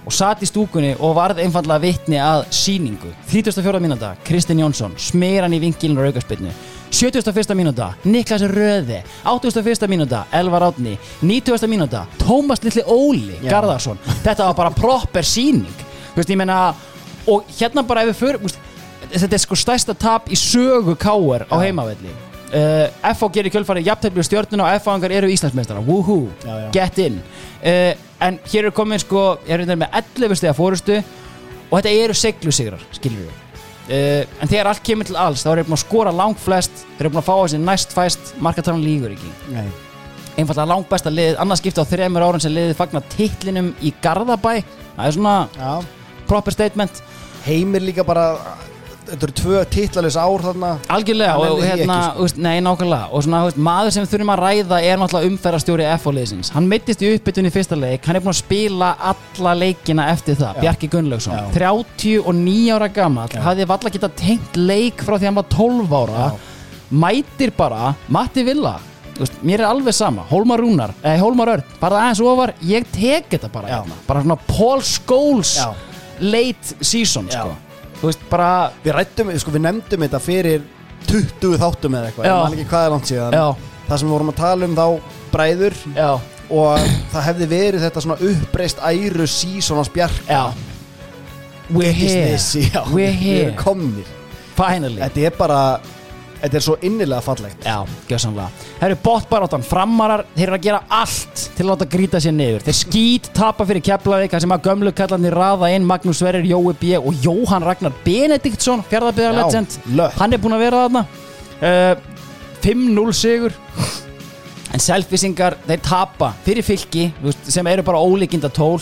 og satt í stúkunni og varð einfallega vitni að síningu 34. mínúta, Kristinn Jónsson smir hann í vinkilin og aukarspilnu 71. mínúta, Niklas Röði 81. mínúta, Elvar Átni 90. mínúta, Tómas Lilli Óli Já. Garðarsson, þetta var bara proper síning, þú veist, ég meina og hérna bara ef við úst, þetta er sko stærsta tap í sögu káar á heimavelli uh, FH gerir kjölfarið jafntefli og stjórnuna og FH-angar eru Íslandsmeistara woohoo, Já, já. get in uh, en hér er komin sko ég er með 11 stega fórustu og þetta eru seglusigrar, skiljum við uh, en þegar allt kemur til alls þá er þeir búin að skora langt flest þeir eru búin að fá þessi næst fæst markatalan lígur ekki Nei. einfallega langt besta liðið, annars skipta á þremur árum sem liðið fagnar titlinum í Garðabæ það er svona Já. proper statement Heimir líka bara Þetta eru tvö titlalus ár þarna. Algjörlega og því hérna, ekki, sko. nei nákvæmlega. Og svona, úst, maður sem þurfum að ræða er náttúrulega umferðarstjóri FO-liðsins hann mittist í uppbytun í fyrsta leik. Hann er búin að spila alla leikina eftir það Bjarki Gunnlaugsson, 39 ára gammal hafði valla geta tengt leik frá því hann var 12 ára. Mætir bara Matti Villa. Úst, mér er alveg sama, Hólmar Rúnar eh, Hólmar Örn, bara aðeins ofar. Ég tek þetta bara hérna, bara svona Paul Scholes Já. late season sko. Þú veist, bara Við rættum, sko, við nefndum þetta fyrir 20 þáttum eða eitthvað. Ég man ekki hvað er langt síðan Já. Það sem við vorum að tala um þá bræður Já. Og það hefði verið þetta svona uppreist æru sísonans bjarka Já. We're here. We're here. erum komnir Finally Þetta er bara Þetta er svo innilega fallegt. Já, gjössanlega Herru, botbaráttan, framarar, þeir eru að gera allt til að láta grýta sér niður. Þeir skýt tapa fyrir Keflavík þar sem að gömlu kallarnir raða inn Magnús Sverrir, Jói B. og Jóhann Ragnar Benediktsson, fjárðarbyggðar Já, legend. löpp. Hann er búinn að vera þarna. Uh, 5-0 sigur. En selfisingar, þeir tapa fyrir fylki sem eru bara ólíkinda tól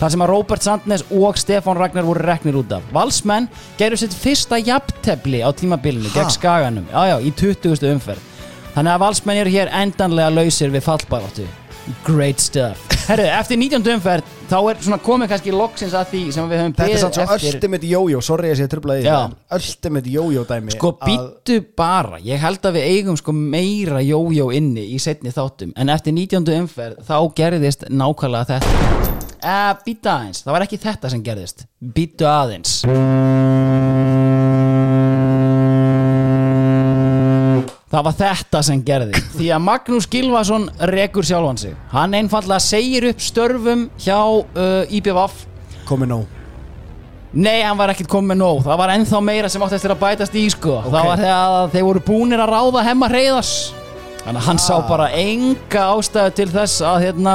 þar sem að Róbert Sandnes og Stefán Ragnar voru reknir út af Valsmenn gerðu sitt fyrsta jafntefli á tímabilinu gegn Skaganum já, já, í 20. umferð Þannig að Valsmenn eru hér endanlega lausir við fallbaráttu Great stuff Herru, eftir 19. umferð þá er svona komið kannski loksins að því sem við höfum Þetta er beðið samt svo ultimate yo-yo, sorry að ég sé trublaði Já. Ultimate yo-yo dæmi Sko býttu bara Ég held að við eigum sko meira jójó inni í setni þáttum En eftir 19. umferð þá gerðist nákvæmlega þetta uh, Býttu aðeins, það var ekki þetta sem gerðist. Býttu aðeins. Það var þetta sem gerði Því að Magnús Gilvason rekur sjálfan sig. Hann einfallega segir upp störfum hjá uh, IBVF Komið nóg. Nei, hann var ekkert komið nóg. Það var ennþá meira sem átti eftir að bætast í sko. Það var þegar þeir voru búnir að ráða hemma reyðas Þannig að hann sá bara enga ástæðu til þess að hérna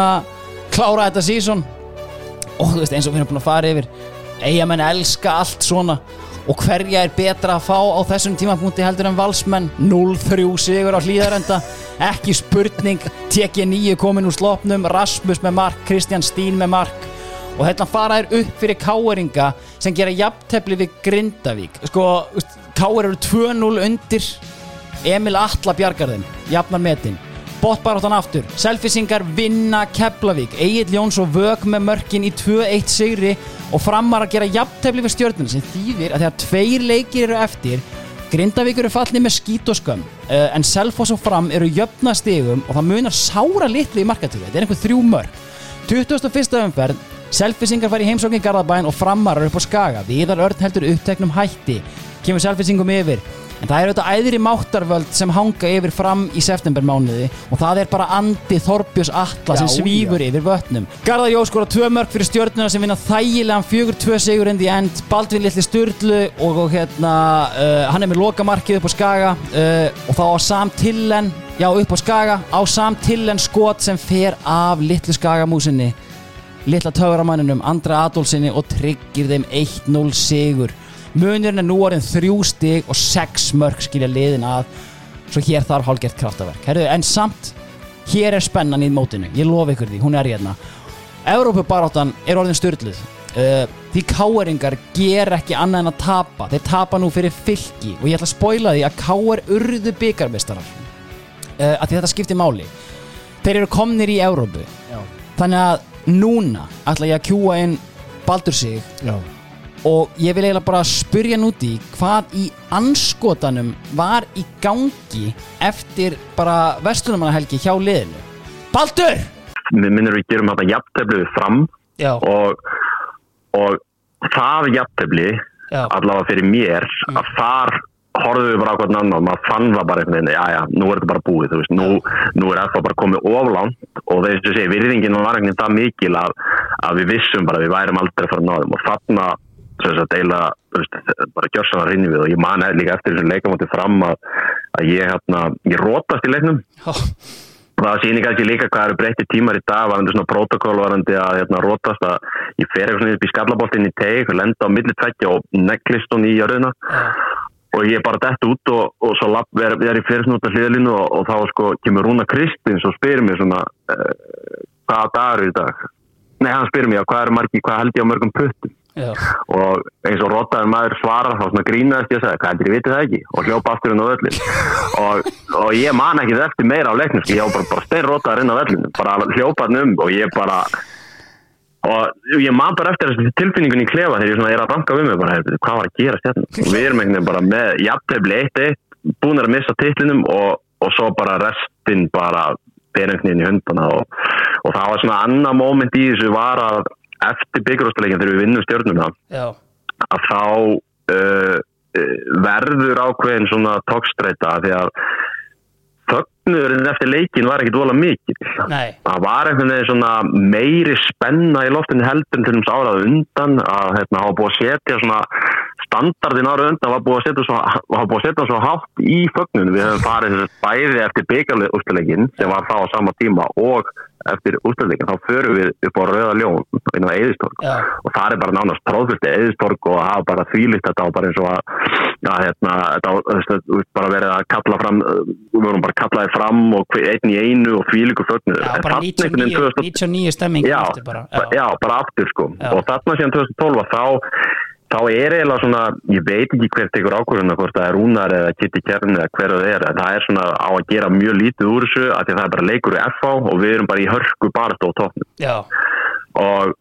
klára þetta sísón og þú veist eins og við erum búin að fara yfir eigamenn elska allt svona. Og hverja er betra að fá á þessum tímapunkti heldur en valsmenn? 0-3 sigur á hlýðarenda ekki spurning TG9 komin úr slopnum Rasmus með mark, Kristján Stín með mark. Og hérna fara þér upp fyrir káeringa sem gera jafntefli við Grindavík. Sko, káer eru 2-0 undir Emil Atla bjargar þeim jafnar metin Botbaráttan aftur, selfisingar vinna Keflavík, Egil Jóns og Vög með mörkin í 2-1 sigri og framar að gera jafntefli við stjórnuna sem þýðir að þegar tveir leikir eru eftir Grindavík eru fallni með skít og skömm uh, en Selfoss og Fram eru jöfna stigum og það munar sára litlu í markatölu. Þetta er einhver þrjú mörg 21. umferð. Selfisingar fær í heimsókn í Garðabæn og framarar upp á Skaga. Viðar Örn heldur uppteknum hætti. Kemur Selfisingum yfir en það er auðvitað æðri máttarvöld sem hanga yfir fram í septembermánuði og það er bara andi Þorbjörns Atla sem Já, svífur yfir vötnum. Garðar Jó skora tvö mörg fyrir stjórnuna sem vinna þægilegan fjögur tvö sigur the end. Baldvin Lilli Sturlu og, og hérna uh, hann er með lokamarkið upp á Skaga uh, og þá á Sam Tillen já upp á Skaga á Sam Tillen skot sem fer af litlu Skagamúsinni litla töframanninum Andra Adolfsinni og tryggir þeim 1-0 sigur munurinn er nú orðin þrjú stig og sex mörg skilja liðin að. Svo hér þarf hálfgert kraftaverk. Herðu, en samt, hér er spennan í mótinu. Ég lofa ykkur því, hún er hérna. Evrópubaráttan er orðin styrluð uh, því káeringar ger ekki annað en að tapa. Þeir tapa nú fyrir fylki og ég ætla að spoila því að káer urðu byggarmestarar uh, að því þetta skiptir máli. Þeir eru komnir í Evrópu. Já. þannig að núna ætla ég að kjúa inn Baldur sig Já. Og ég vil eiginlega bara spyrja núti hvað í anskotanum var í gangi eftir bara vestunumannahelgi hjá liðinu. Baldur! Við minnum við gerum þetta jafntefli við fram og, og það jafntefli allavega fyrir mér að þar horfðum við bara á hvern annan maður fann það bara einhvern veginn, já já, nú er þetta bara búið þú veist, nú, nú er þetta bara komið oflánt og þessu sé, virðingin var veginn það mikil að, að við vissum bara að við værum aldrei að náðum og þarna sem sagt deila, veist, bara gjörsanar rinni við og ég man líka eftir þessum leikamóti fram að, að ég hérna, ég rótast í leiknum. Og það sýnir kannski líka hvað eru breytti tímar í dag varandi svona protokól varandi að hérna, rótast að ég fer eitthvað svona upp í skallaboltinn í teig lenda á milli tveggja og neglist hún í jörðina. Og ég bara dett út og, og svo lapp er, er í fyrirsnúta hliðalínu og, og þá sko kemur Rúna Kristins og spyrir mér svona uh, hvaða dagur er í dag? Nei hann spyrir mér hvað er margi, hvað held ég á mörgum puttum Já. og eins og rotaður maður svarar þá svona grínaðist ég að segja, hvað heldur ég vitið það ekki og hljópa aftur inn á völlin og, og ég man ekki eftir meira á leiknum sko. ég var bara, bara stein rotaður inn á völlin bara hljópaðn um og ég bara og ég man bara eftir þessi tilfinningun í klefa þegar ég svona er að banka við mig bara, hvað var að gera stjarnan og við erum einhvern veginn bara með jafntefli 1-1 búin að missa titlinum og, og svo bara restin bara berengnin í hundana og, og það var svona annað moment í þessu var að eftir byggjurústuleikin þegar við vinnum stjörnuna Já. að þá uh, uh, verður ákveðin svona tókstreita því að fögnurinn eftir leikin var ekkit vola mikil það var einhvern veginn svona meiri spenna í loftinu heldur til þess árað undan að hérna, hafa búið að setja svona standardin ára undan var búið að setja svo, var setja svo hátt í fögnunum. Við höfum farið bæði eftir byggarlega úrstæðleikin sem var þá á sama tíma og eftir úrstæðleikin. Þá förum við upp á Rauða Ljón inn á Eðistorg Já. og það er bara nánast tróðfyllt Eðistorg og hafa bara þvílitt þetta og bara eins og að já, hérna, þetta veist, bara verið að kalla fram, við vorum bara kallaði fram og einn í einu og þvílíku fögnu. Já, bara 99, 99 stemming Já, bara. aftur sko og þarna síðan 2012 þá þá er eiginlega svona, ég veit ekki hver tekur ákvörðuna, hvort það er Rúnar eða Kitty Kjærn eða hver það er, það er svona á að gera mjög lítið úr þessu, af því að það er bara leikur í FH og við erum bara í hörku barð á Já, og,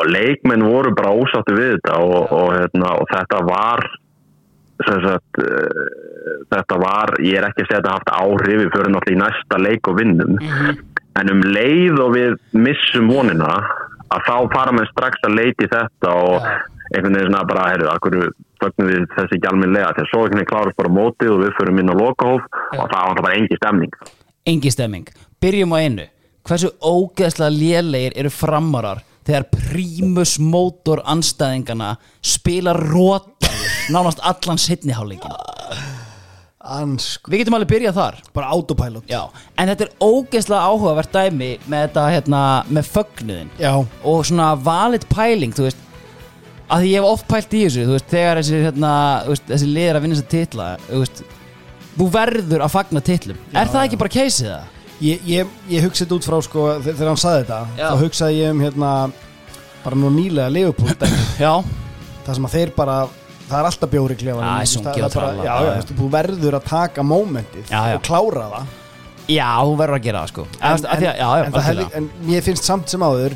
og leikmenn voru bara ósáttu við þetta og, og, hérna, og þetta var sagt, uh, þetta var ég er ekki að segja að þetta haft áhrif við fyrir náttúrulega í næsta leik og vinnum. En um leið og við missum vonina að þá fara með strax að leiti þetta og einhvern veginn svona bara, heyrðu, akkur fögnum við þessi ekki almennilega, þegar svo einhvern veginn klárast bara mótið og við förum inn á lokahóf og það var bara engi stemning. Engi stemming Byrjum á einu. Hversu ógeðslega lélegir eru framarar þegar prímus mótor anstæðingana spila rótaður nánast allan setni hálfleikin Ansk Við getum alveg byrjað þar. Bara autopilot. Já, en þetta er ógeðslega áhugavert dæmi með þetta, hérna, með fögnuðin Já. Og svona valid pæling, þú veist að ég hef oft pælt í þessu, veist, þegar þessi, hérna, veist, þessi liðir að vinna þessa titla þú veist, þú verður að fagna titlum Er það ekki bara keisið það? Ég, ég, ég hugsaði þetta út frá sko þe- þegar hann saði þetta Já. þá hugsaði ég um hérna bara nú nýlega. Já það sem að þeir bara það er alltaf bjóri klefa Já, já, já, já, já. þú verður að taka mómentið Já, já. og klára það Já, þú verður að gera það sko En, en, að, já, já, en, en mér finnst samt sem áður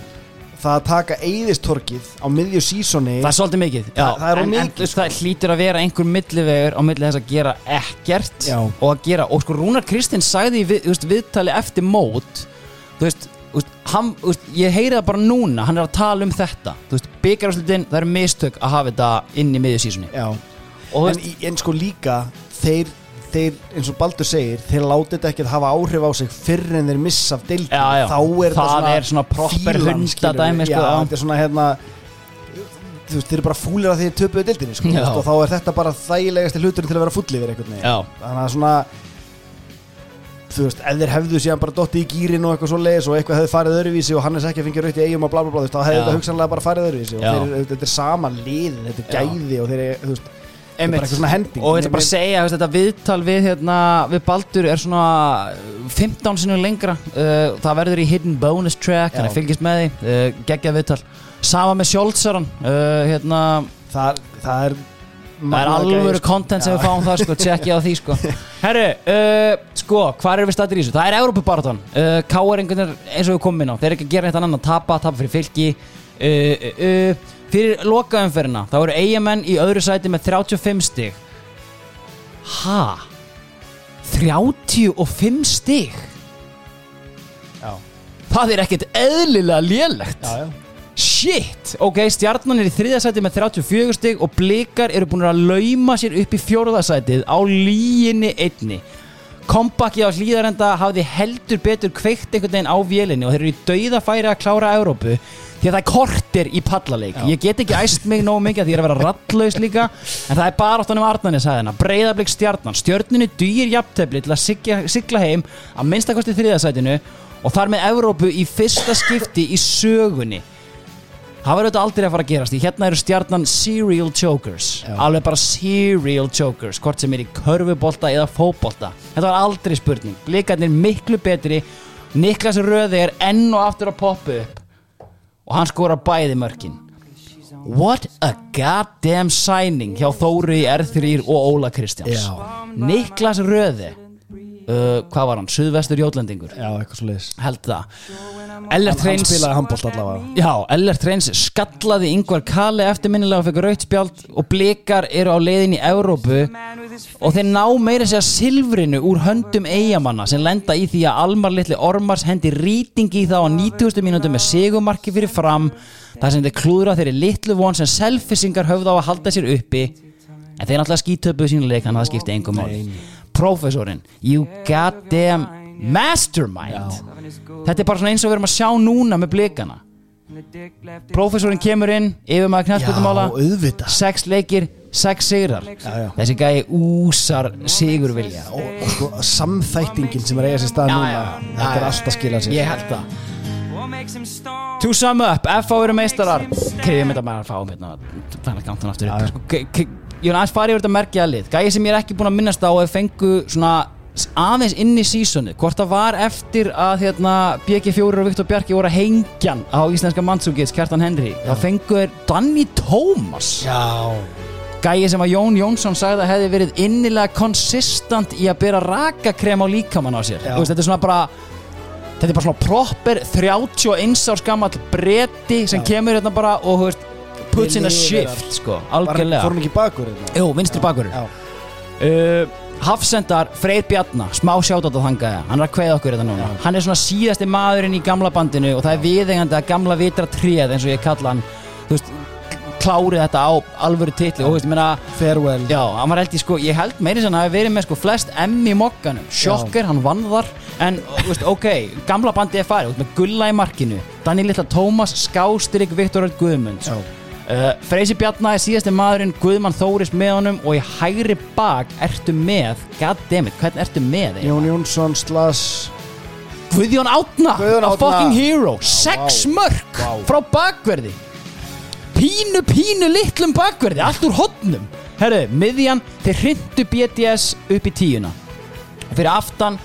það að taka eyðistorkið á miðju sísoni Það er svolítið mikið já. Það- það er en, en, mikið, veist, Það hlýtur að vera einhver millivegur á milli þess að gera ekkert Já. og að gera, og sko Rúnar Kristinn sagði í við, viðtali eftir mót þú veist, hann, ég heyri það bara núna, hann er að tala um þetta þú veist, byggaráslutin, það eru mistök að hafa þetta inn í miðju þú en, en sko líka þeir, þeir, eins og Baldur segir þeir láti þetta ekki að hafa áhrif á sig fyrr en þeir missa af deildin Já, já. þá er Það þetta er svona proper hundadæmi, sko, þetta er svona hérna þú veist, þeir eru bara fúlir að þeir töpuðu deildinni sko, og þá er þetta bara þægilegasti hluturinn til að vera fulli yfir einhvern veginn. Þannig að svona þú veist, ef þeir hefðu síðan bara dotti í gýrin og eitthvað svo leiðis og eitthvað hefði farið öðruvísi og Hannes ekki að fengja raut í eigum og bla bla bla þá hefði Já. þetta hugsanlega bara farið öðruvísi og þeir, þetta er sama lið, þetta er gæði og þeir þú veist, er bara eitthvað svona hending. Og ég ætla bara að segja veist, þetta viðtal við, hérna, við Baldur er svona 15 sinni lengra. Uh, það verður í hidden bonus track þannig að fylgjast með því, uh, geggjað viðtal. Sama með Sjóltsaran uh, hérna, það, það er það er alvöru content sem við fáum það sko, tjekkja á því sko. Herru, uh, sko, hvað er við stættir í þessu? Það er Európa-baraton, uh, K.R. eins og við komum inn á, þeir eru ekki að gera neitt annan tapa tapa fyrir uh, uh, fyrir lokaumferðina, þá eru eigamenn í öðru sæti með 35 stig. Ha? 35 stig? Já. það er ekkert eðlilega lélegt. Já, já. Shit, ok, stjarnan er í þriðasæti með 34 stig og blikar eru búin að lauma sér upp í fjóruðasætið á líginni einni. Kompakki á hlýðarenda hafði heldur betur kveikt einhvern veginn á vélinni og þeir eru í dauða færi að klára Európu því að það er kortir í pallaleik ég get ekki æst mig nógu mikið því ég er að vera rattlaus líka en það er bara áttanum Arnarnes hæðina breyðablik stjarnan, stjörninu dýr jafntefli til að sigla, sigla heim að minnstakosti þriðasætinu og þar með Európu í fyrsta skipti í sögunni. Það verður þetta aldrei að fara að gerast Því hérna eru stjarnan serial chokers. Alveg bara serial chokers Hvort sem er í körfubolta eða fótbolta. Þetta var aldrei spurning. Blikarnir miklu betri. Niklas Röði er enn og aftur að poppa upp Og hann skora bæði mörkin. What a goddamn signing Hjá Þóri R3 og Óla Kristjáns. Já. Niklas Röði uh, Hvað var hann? Suðvestur Jótlendingur? Já, eitthvað svo leiðis Held það. Ellert hann Hreins spilaði handbólt allavega. Já, Ellert Hreins skallaði yngvar Kali eftirminnilega og fekk rautspjald og blikar eru á leiðin í Európu og þeir ná meira sér silfrinu úr höndum eigamanna sem lenda í því að Almar litli Ormars hendi rýtingi í þá á 90. mínútu með segumarki fyrir fram þar sem þeir klúðra þeirri litlu von sem selfisingar höfðu á að halda sér uppi. En þeir náttúrulega skítöpuðu sínu leik þannig að það skipti engum máli Professorinn, you goddamn mastermind. Þetta er bara svona eins og við erum að sjá núna með blikana. Professorinn kemur inn yfir maður auðvitað. Sex leikir, sex sigrar. Já, já. þessi gæi úsar sigurvilja. og, og sko samþættingin sem er eiga sér stað núna já, þetta já, er alltaf að skila sér. Ég held það. To sum up, FH eru meistarar. Krifjum þetta bara að fá hérna Þannig að ganta hann aftur upp. Sko, Ég vil aðeins fara yfir þetta merkja lið Gæði sem ég er ekki búin að minnast á að fengu svona aðeins inn í sísonu hvort það var eftir að hérna, BG4 og Viktor Bjarki voru að hengjan á íslenska mannsúkits Kjartan Henry þá fengu þeir Danny Thomas. Já. Gæi sem að Jón Jónsson sagði að hefði verið innilega konsistant í að bera rakakrem á líkamann á sér. Já. Veist, Þetta er svona bara Þetta er bara svona proper 31 árs gammal bretti sem kemur hérna bara og þú veist, puts in a shift sko, algjörlega. Fórum ekki bakur hérna? Jú, vinstri bakur. Uh, Hafsendar Freyr Bjarnar smá sjátt á þangaði, hann er að kveða okkur þetta núna. Hann er svona síðasti maðurinn í gamla bandinu og það er viðengandi að gamla vitra tréð eins og ég kalla hann þú veist, klárið þetta á alvöru titli. Og þú veist, ég meina Farewell. Já, hann var held í sko, ég held meiri sem hann hafi verið með sko flest í mokkanum. Sjokker, hann vann þar. En, þú veist, ok, gamla bandið er farið. Út með Gulla í markinu. Daniel Littla Tómas, Skástrík, Viktor Öll Guðmunds. Já. Uh, Freysi Bjarnar er síðasti maðurinn Guðmann Þóris með honum Og í hægri bak ertu með Goddammit, hvernig ertu með þeim? Jón Jónsson slas Guðjón Átna, Guðjón a Árna. fucking hero Sex vá. mörk Vá. frá bakverði Pínu, pínu litlum bakverði Allt úr hotnum Herru, miðjan, þeir hrindu BTS upp í tíuna Fyrir aftan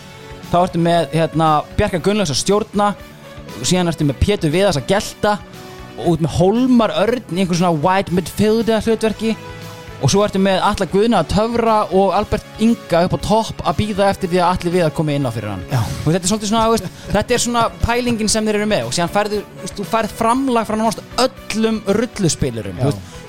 Þá ertu með hérna, Bjarka Gunnlaugs að stjórna Síðan ertu með Pétur Viðas að gelta út með Hólmar Örn Í einhver svona wide midfielder hlutverki Og svo ertu með Alla Guðna að töfra Og Albert Inga upp á topp Að býða eftir því að allir við að koma inn á fyrir hann Já. og þetta er svolítið svona, veist, þetta er svona pælingin sem þeir eru með og síðan færðu, þú færð framlag frá náttúrulega öllum rulluspilurum.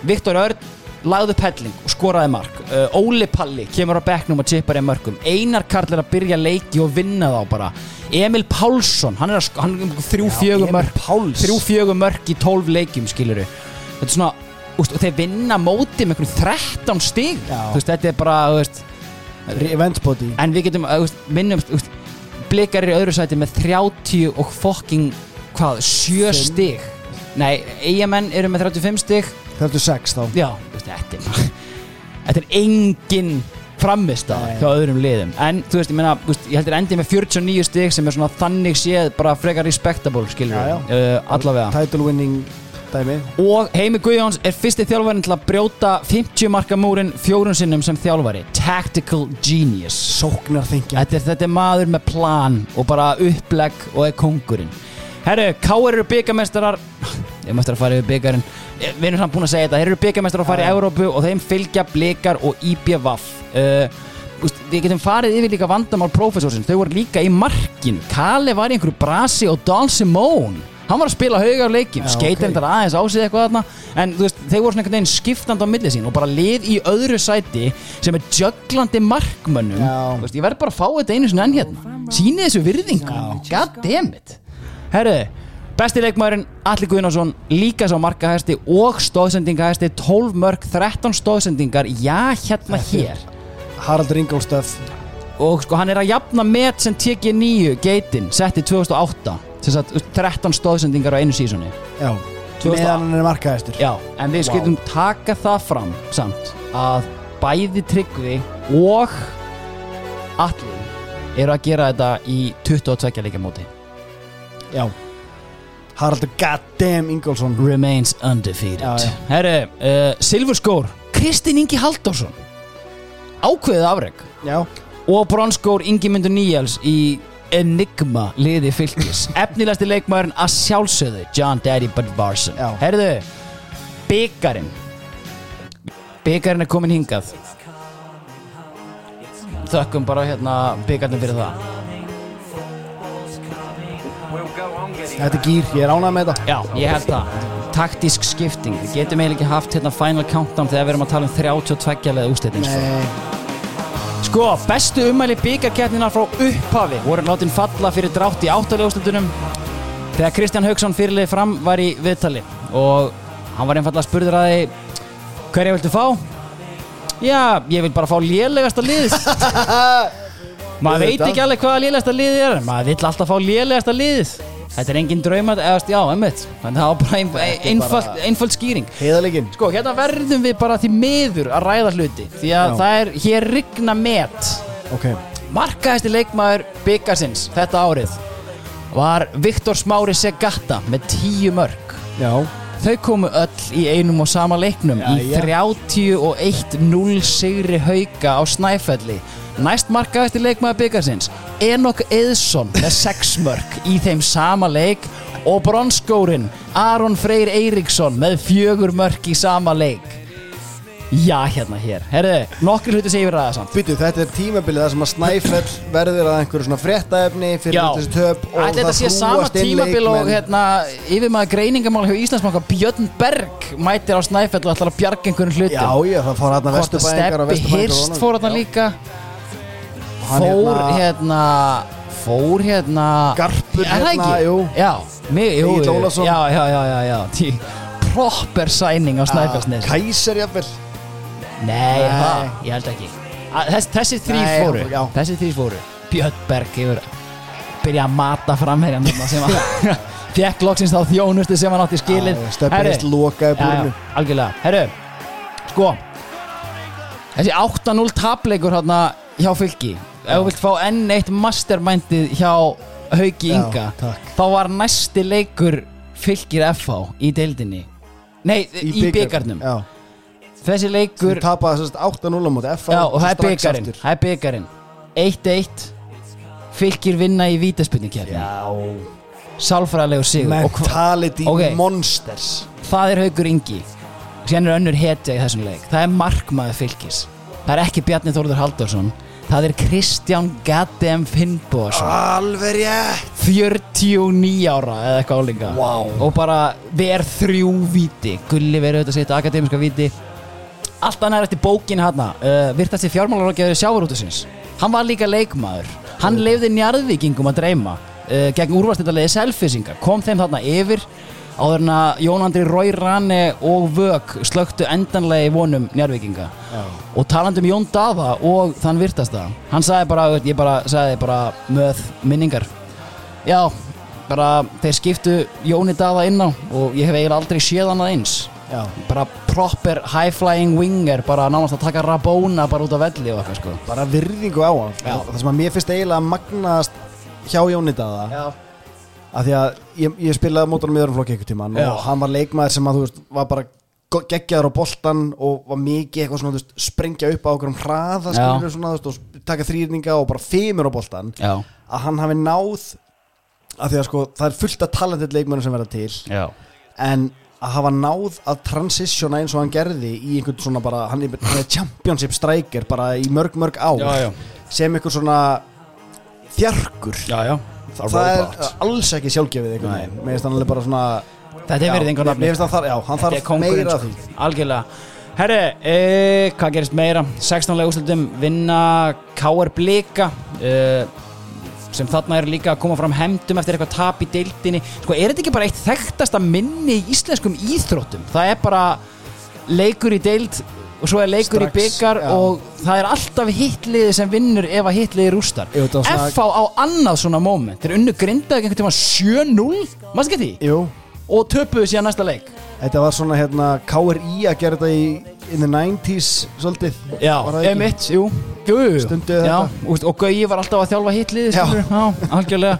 Viktor Örn lagði upp helling og skoraði mark. Uh, Óli Palli kemur á bekknum og tippar í mörgum Einar Karl er að byrja leiki og vinna þá bara. Emil Pálsson, hann er þrjú Emil mörk í tólf leikjum skiluru þetta er svona, úst, og þeir vinna móti með einhverjum 13 stig. Veist, þetta er bara, veist En við getum, veist, minnum veist, Blikar í öðru sæti með 30 og fokking, hvað, 7 Fimm. stig. Nei, eigamenn eru með 35 stig. 36 þá. Já, veist, þetta er Þetta er engin framvista Nei. hjá öðrum liðum. En þú veist, ég meina, ég heldur endi með 49 stig sem er svona þannig séð bara frekar respectable, skilur já. Uh, allavega. Title winning dæmi. Og Heimi Guðjóns er fyrsti þjálfarinn til að brjóta 50 marka múrin fjórun sinnum sem þjálfari. Tactical Genius. Sóknar þingja þetta þetta er maður með plan og bara upplegg og er kongurinn Herru, K.R. eru byggamestarar Ég mættur að fara yfir byggarinn Við erum samt búin að segja þetta Þeir eru byggamestarar að fara í Európu og þeim fylgja blikar og IBVF uh, úst, Við getum farið yfir líka vandamál prófessorsins. Þau voru líka í markin Kale var í einhverju brasi og Don Simone Hann var að spila haugar leikjum Já, Skeitir ok. okay. aðeins á sig eitthvað þarna. En veist, þeir voru svona einhvern veginn skiptandi á milli sín Og bara lið í öðru sæti Sem er jöglandi markmönnum. Veist, Ég verð bara að fá þetta einu sinni enn hérna. Sýnið þessu virðingu. God damn it. Herru, besti leikmaðurinn Alli Guðnason Líka sá markahæsti og stóðsendingahæsti 12 mörg, 13 stóðsendingar Já, hérna hér. Haraldur Ingolstöf Og sko, hann er að jafna met sem tekið nýju Geitin, setti 2008 sem sagt 13 stóðsendingar á einu sísoni. Já Meðan hann er markaðistur Já, en við Vá. skilum taka það fram samt að bæði Tryggvi og Alli eru að gera þetta í 22 leikja móti. Já Haraldur goddamn Ingolson Remains undefeated. Já, já. Herru, uh, Silfurskór Kristinn Ingi Halldórsson. Ákveðið afreg Já. Og bronskór Ingimundur Níjals í Enigma liði fylgis Efnilegasti leikmaðurinn að sjálfsögðu John Daddy Budvarson Já. Herðu, byggarinn Byggarinn er komin hingað. Þökkum bara hérna byggarinn fyrir það Þetta er gýr, ég er ánægð með þetta. Já, ég held það. Taktísk skipting, við getum eiginlega ekki haft hérna final countdown þegar við erum að tala um 32 leða úslitin sko. Bestu umæli byggarkeppninar frá upphafi voru látin falla fyrir drátt í áttalega úrslutunum þegar Kristján Haugsson fyrirlið fram var í viðtali. Og hann var einfallega spurður að því hverja viltu fá? Já, ég vil bara fá lélegasta lið. Maður veit ekki alveg hvaða lélegasta liðið er maður vill alltaf fá lélegasta liðið Þetta er engin drauma, eða já, einmitt. Þannig það var bara er einfald, einfald skýring. Heiðalegin Sko, hérna verðum við bara því miður að ræða hluti Því að Já. það er hér rigna met. Ok. Markaðasti leikmaður byggasins þetta árið var Viktor Smári Segatta með 10 mörg Já. Þau komu öll í einum og sama leiknum í Jæja. 31-0 sigri hauka á Snæfelli. Næst markaðasti leikmaður byggasins Enok Eðsson með 6 mörg í þeim sama leik og bronskórin Aron Freyr Eiríksson með fjögur mörg í sama leik. Já, hérna hér. Herðu, nokkur hluti segir við ræða samt. Býtu, þetta er tímabilið þar sem að Snæfell verður að einhverju svona fréttaefni fyrir Já. þessi töp og Ætli þetta sé sama inn tímabil og leikmenn. hérna, yfir maður greiningamál hjá Íslandsbanka Björn Berg mætir á Snæfell og ætlar að bjarga einhverjum hlutum. Já, já, það fór hérna Hvort að vesturbæingar og Steppi vesturbæingar Hirst fór hérna líka hann Fór hérna- hérna Fór hérna Garpur hérna, jú. Jú. Ólafsson. Já, já, já, já, Tí, Proper sæning á Snæfellsnes. Kæser jafnvel. Nei, það, ég held ekki. Að Þess, Þessi þrýr Nei, fóru. já. Þessi þrýr fóru. Björn Berg yfir Byrja að mata framherjan sem að Fjekk loksins þá þjónustu sem hann átti Herri, Hirst lokaði búrinu. Algjörlega, herru Sko. Þessi 8-0 tapleikur hérna hjá fylki Ef þú vilt fá enn eitt mastermindið hjá Hauki Já, Inga takk. Þá var næsti leikur fylkir FH í deildinni. Nei, í, bikar- byggarnum Já. Þessi leikur Þeir tapaði sérst 8-0 á móti FH Já, og það er byggarinn aftur. Það er byggarinn 1-1 Fylkir vinna í vítaspurningkjærni Já. Sálfræðilegur sigur. Mentality Ok. monsters. Það er Haukur Ingi. Sérna er önnur hetja í þessum leik. Það er markmaður fylgis Það er ekki Bjarni Þórður Halldórsson Það er Kristján Gaddem Finnbóðsson Alveg rétt. 49 ára eða eitthvað álinga Vá. Og bara ver þrjú víti. Gulli verið auðvitað sitt akademiska víti. Allt annað er eftir bókin hana. Uh, Virtasti fjármálarákjaður sjávarútusins Hann var líka leikmaður. Hann lefði njarðvíkingum að dreyma uh, Gegn úrvastildaliði selfisinga Kom þeim þarna yfir Áður en að Jón Andri Rói Rane og Vög slöktu endanlega í vonum njarðvíkinga Já. Og talandi um Jón Daða og þann virtasta Hann sagði bara, ég bara sagði bara möð minningar Já, bara þeir skiptu Jóni Daða inn á og ég hef eiginlega aldrei séð hann að eins Já. bara proper high flying winger bara nánast að taka Rabona bara út af velli og eitthvað sko Bara virðingu á hann. Það sem að mér finnst eiginlega magnast hjá Jóni Daða Já. Að því að ég, ég spilaði mótunum í öðrum flokki einhvern tímann Já. og hann var leikmaður sem að þú veist var bara go- geggjaður á boltan og var mikið eitthvað svona þú veist, sprengja upp á okkur um hraða skilur svona þú veist, og taka þrýrninga og bara fimur á boltan Já. að hann hafi náð að því að sko það er fullt af talented leikmennum sem verða til Já. en að hafa náð að transitiona eins og hann gerði í einhvern svona bara hann er, hann er championship striker bara í mörg mörg ár Já, já. sem einhver svona þjarkur já, já. Þa, það er alls ekki sjálfgefið einhvern veginn mér finnst hann alveg bara svona Þetta er verið einhver mér mér finnst hann þar, já, hann þarf meira af sko. því Algjörlega Herri, e, hvað gerist meira? 16 lega úrslutum vinna K.R. Blika e, sem þarna er líka að koma fram hemdum eftir eitthvað tap í deildinni Sko, er þetta ekki bara eitt þekktasta minni í íslenskum íþróttum? Það er bara leikur í deild og svo er leikur Strax, í byggar já. og það er alltaf hitliði sem vinnur ef að hitliði rústar Jú, þetta var svona- FH á annað svona moment Þeir unnu grindaði einhvern tíma 7-0 Maður ekki því? Jú. Og töpuðu síðan næsta leik þetta var svona hérna KRI að gera þetta í in the 90s svolítið Já, Var það ekki? emitt, jú, jú, jú. Stundu já, þetta. og, og Gauji var alltaf að þjálfa hitliði Já. já, algjörlega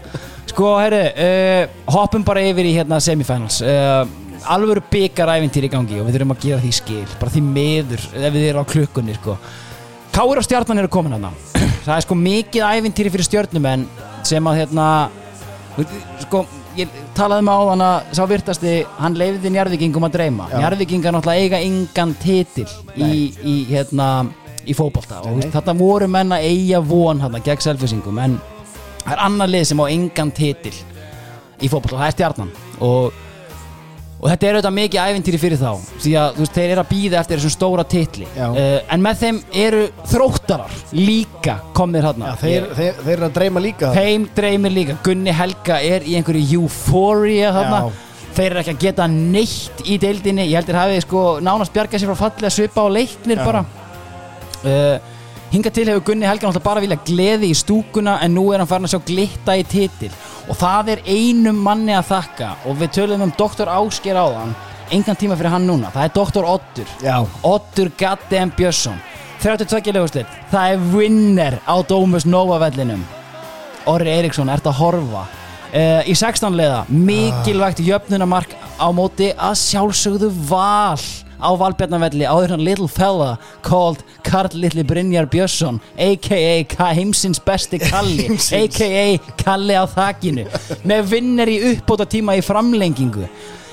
Sko, herri, uh, hoppum bara yfir í hérna semifinals uh, Alvöru byggarævintýr í gangi og við þurfum að gefa því skil Bara því miður, ef við erum á klukkunni, sko. Káur og stjarnan eru komin hérna Það er sko mikið ævintýri fyrir stjörnumenn sem að hérna sko, ég talaði með áðan að sá virtasti, hann leiði Njarðvíkingum að dreyma. Já. Njarðvíkingar náttúrulega eiga engan titil í, í, hérna, í fótbolta. Og þetta voru menn að eiga von hérna gegn selfisingum en það er annar lið sem á engan titil í fótbolta og það er stjarnan. Og, og þetta er auðvitað mikið ævintýri fyrir þá því að veist, þeir eru að býða eftir þessum stóra titli. Uh, en með þeim eru þróttarar líka komnir Já, þeir, þeir, þeir eru að dreyma líka Þeim dreymir líka. Gunni Helga er í einhverju euphoria Já. Þeir eru ekki að geta neitt í deildinni. Ég heldur hafið sko nánast bjargað sér frá fallega svipa á leiknir Já. bara. Uh, Hinga til hefur Gunni Helga náttúrulega bara vilja gleði í stúkuna en nú er hann farin að sjá glitta í titil og það er einum manni að þakka og við töluðum um Dr. Ásker áðan engan tíma fyrir hann núna, það er Dr. Oddur Já. Oddur Gaddem Björnsson 32 leguslit, það er winner á Dómus Nova vellinum Orri Eriksson, ert að horfa uh, í 16 leða mikilvægt jöfnunamark á móti að sjálfsögðu val á Valbjarnavelli áður hann little fella called Karl Litli Brynjar Björnsson a.k.a. Ka- heimsins besti Kalli a.k.a. Kalli á þakinu með vinner í uppbóta tíma í framlengingu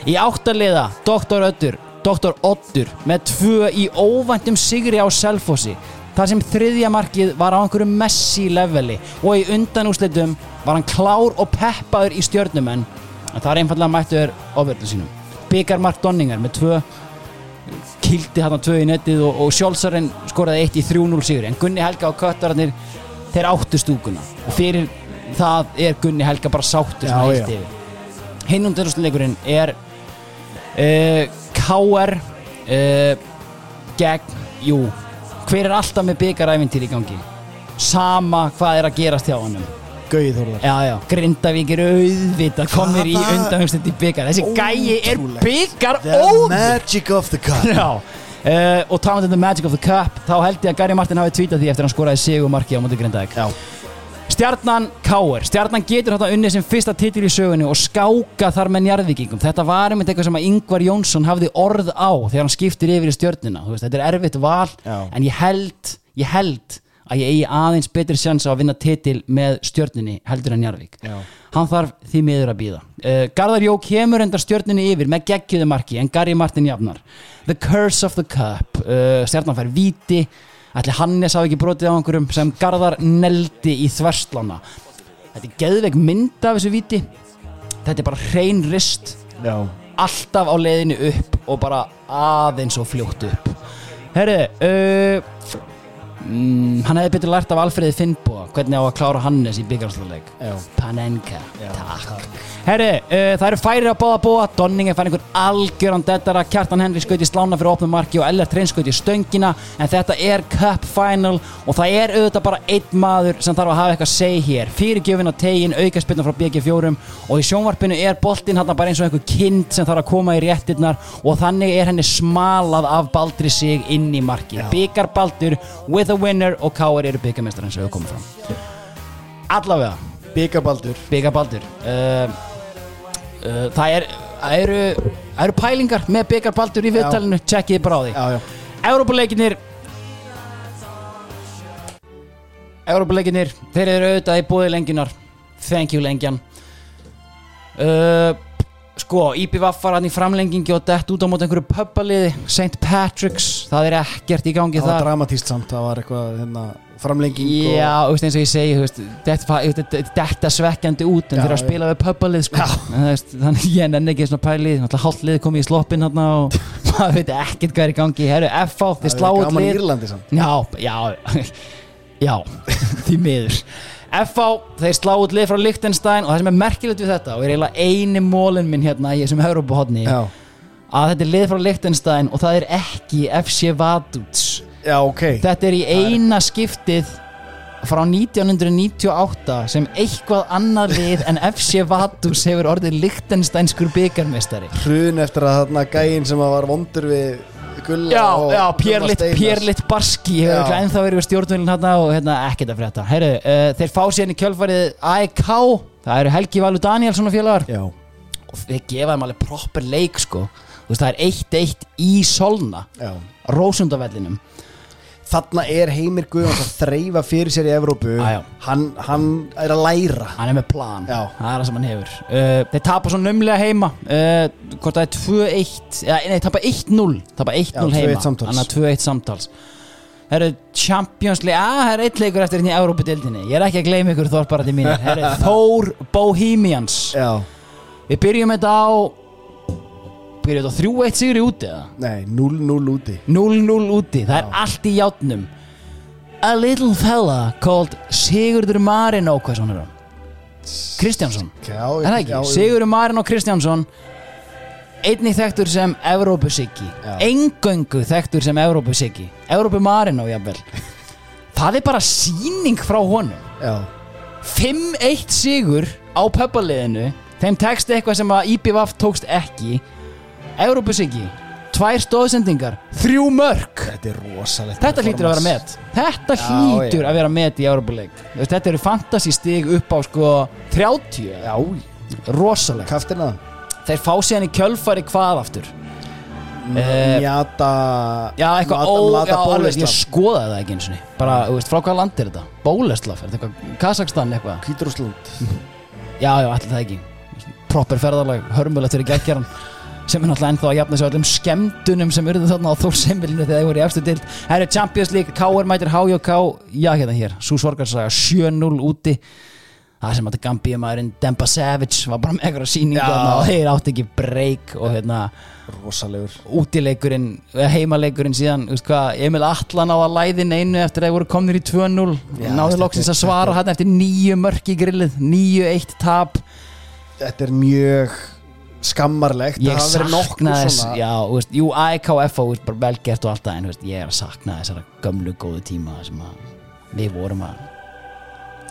í áttaliða Dr. Öddur Dr. Oddur með tvö í óvæntum sigri á Selfossi þar sem þriðja markið var á einhverju Messi leveli og í undanúslitum var hann klár og peppaður í stjörnumenn en það er einfallega mættuður ofverðu sínum Byggarmark Donningar með tvö kildi hann tvö í nettið og, og Sjálfsarinn skoraði eitt í 3-0 sigur. En Gunni Helga og Köttararnir þeir áttu stúkuna. Og fyrir það er Gunni Helga bara yfir. Hinn undanúsleikurinn er uh, KR uh, gegn, jú. Hver er alltaf með byggaræfintýr í gangi? Sama hvað er að gerast hjá hannum Gauði Þórðar. Já, já, Grindavík er auðvitað komir í Hvaða- undanhengstend í byggar Þessi gæi er Ótrúlegt. byggar The óður magic of the cup. Já, uh, og talandi um the magic of the cup þá held ég að Gary Martin hafi tweetað því eftir að hann skoraði sigumarki á móti Grindavík. Já. Stjarnan Káur, Stjarnan getur þetta unnið sem fyrsta titil í sögunni og skáka þar með njarðvíkingum. Þetta var einmitt eitthvað sem að Ingvar Jónsson hafði orð á þegar hann skiptir yfir í stjörnuna. Þú veist, þetta er erfitt val Já. en ég held, ég held að ég eigi aðeins betri sjans á að vinna titil með stjörnunni heldur en Njarðvík. Já. hann þarf því miður að býða uh, Garðar Jó kemur endar stjörnunni yfir með geggjöðu marki en Gary Martin jafnar. The Curse of the Cup. Uh, stjarnan fær víti. Ætli Hannes hafi ekki brotið á einhverjum sem Garðar neldi í þverslána. Þetta er geðveik mynd af þessu víti. Þetta er bara hrein rist. Já. alltaf á leiðinu upp og bara aðeins og fljótt upp. Herri uh, mm, hann hefði betur lært af Alfreði Finnboa hvernig á að klára Hannes í byggarslagleik Já. Panenka takk. herri, uh, það eru færi að báða búa. Donning er fær einhvern algjöran dettara Kjartan Henry skaut í slána fyrir opnum marki og Ellert Reyn skaut í stöngina. En þetta er Cup Final og það er auðvitað bara einn maður sem þarf að hafa eitthvað að segja hér. Fyrirgjöfin á tegin, aukaspilna frá BG4 og í sjónvarpinu er boltinn hann bara eins og einhver kind sem þarf að koma í réttirnar og þannig er henni smalað af Baldri sig inn í marki byggar Baldur with a winner og Káir eru byggarmestrar eins og við komum fram. Allavega. Byggabaldur Byggar Baldur uh, uh, það, er, eru eru pælingar með Byggar Baldur í viðtalinu. Tjekkið bara á því. Európa-leikinir Európa-leikinir þeir eru auðvitað í bóði lengjunar thank you lengjan. Uh, sko IPVF var hann í framlengingi og dett út á móti einhverju pöppaliði St. Patrick's, það er ekkert í gangi Það var þar. dramatíst samt Það var eitthvað hérna, framlenging Já, þú veist eins og ég segi þú veist, þetta svekkjandi út en Já, þeir að já. spila við pöppalið sko. Þannig ég nenni ekki svona pælið náttúrulega hálft lið komið í sloppin hérna og maður veit ekkert hvað er í gangi. Herru, Það þið er sláðu gaman í lið. Írlandi samt. Já, já, já, því miður FH, þeir slá út lið frá Liechtenstein og það sem er merkilegt við þetta og er eiginlega eini mólin minn hérna í þessum Európa-hodni að þetta er lið frá Liechtenstein og það er ekki FC Vaduts já ok. Þetta er í eina skiptið frá 1998 sem eitthvað annað lið en FC Vaduz hefur orðið Lichtensteinskur byggarmestari Hrun eftir að þarna gæinn sem var vondur við Gulla Já, já, Steinars. Pierlitt Barski hefur ennþá verið við stjórnvölinn hérna og hérna ekkert að frétta. Herru, uh, þeir fá síðan í kjölfarið AEK það eru Helgi Valur Danielsson og félagar. Já, og þeir gefa þeim alveg proper leik sko. Þú veist, það er 1-1 í Solna Rósundavellinum Þarna er Heimir Guðjóns að þreyfa fyrir sér í Evrópu. Já. hann, hann er að læra. Hann er með plan. Já. það er það sem hann hefur. Uh, þeir tapa svo numlega heima. Uh, hvort það er 2-1 ja, nei, tapa 1-0 tapa 1-0 Já, 2-1 heima. Þannig að 2-1 samtals. Það eru Champions League að það er eitt leikur eftir hérna í Európa-dildinni ég er ekki að gleyma ykkur þorparati mínir. Það eru Þór Bohemians. Já, við byrjum þetta á þetta á 3-1 sigri úti eða? Nei, 0-0 úti. 0-0 úti, það er allt í játnum A little fella called Sigurður Marino hvað svona er hann? Kristjánsson. Já, Er það ekki? já, Sigurður Marino Kristjánsson einnig þekktur sem Evrópusiggi. Já. engöngu þekktur sem Evrópusiggi. Evrópu Marino jafnvel. Það er bara síning frá honum. Já. 5-1 sigur á pöppaliðinu þeim tekst eitthvað sem að IPVF tókst ekki Európusiki tvær stóðsendingar, þrjú mörg Þetta er rosalegt. Þetta hlýtur að vera met. Þetta Já, hlýtur já. að vera met í Európuleik Þetta eru fantasy stig upp á sko 30 Já, rosalegt. Kaftina Þeir fá síðan í kjölfari hvað aftur? Eh, Mjata Já, eitthvað Mata- ó, Mlata já, alveg, Bóleslav. ég skoðaði það ekki eins og bara, þú veist, frá hvaða land er þetta? Bóleslav, er þetta eitthvað, Kazakstan eitthvað? Hvítrúsland Já, já, allir það ekki. Proper ferðarlag, hörmulegt fyrir geggjaran sem er náttúrulega ennþá að jafna sig á öllum skemmtunum sem urðu þarna á Þórseimilinu þegar þeir voru í eftir dild Það eru Champions League, KR mætir HJK Já, hérna hér, Sú Sorgarsaga 7-0 úti. Það sem að Gambíumæðurinn Demba Savage var bara með eitthvað þarna og þeir átti ekki break og hérna Rosalegur. útileikurinn, heimaleikurinn síðan, þú veist hvað, Emil Atlan á að læðin einu eftir að þeir voru komnir í 2-0 Já, náðu þetta- loksins að svara hann eftir nýju mörk í grillið, nýju eitt tap. Þetta er mjög skammarlegt ég sakna þess já, veist, jú, AEKF og bara vel gert og allt það, en veist, ég er að sakna þessara gömlu góðu tíma sem að við vorum að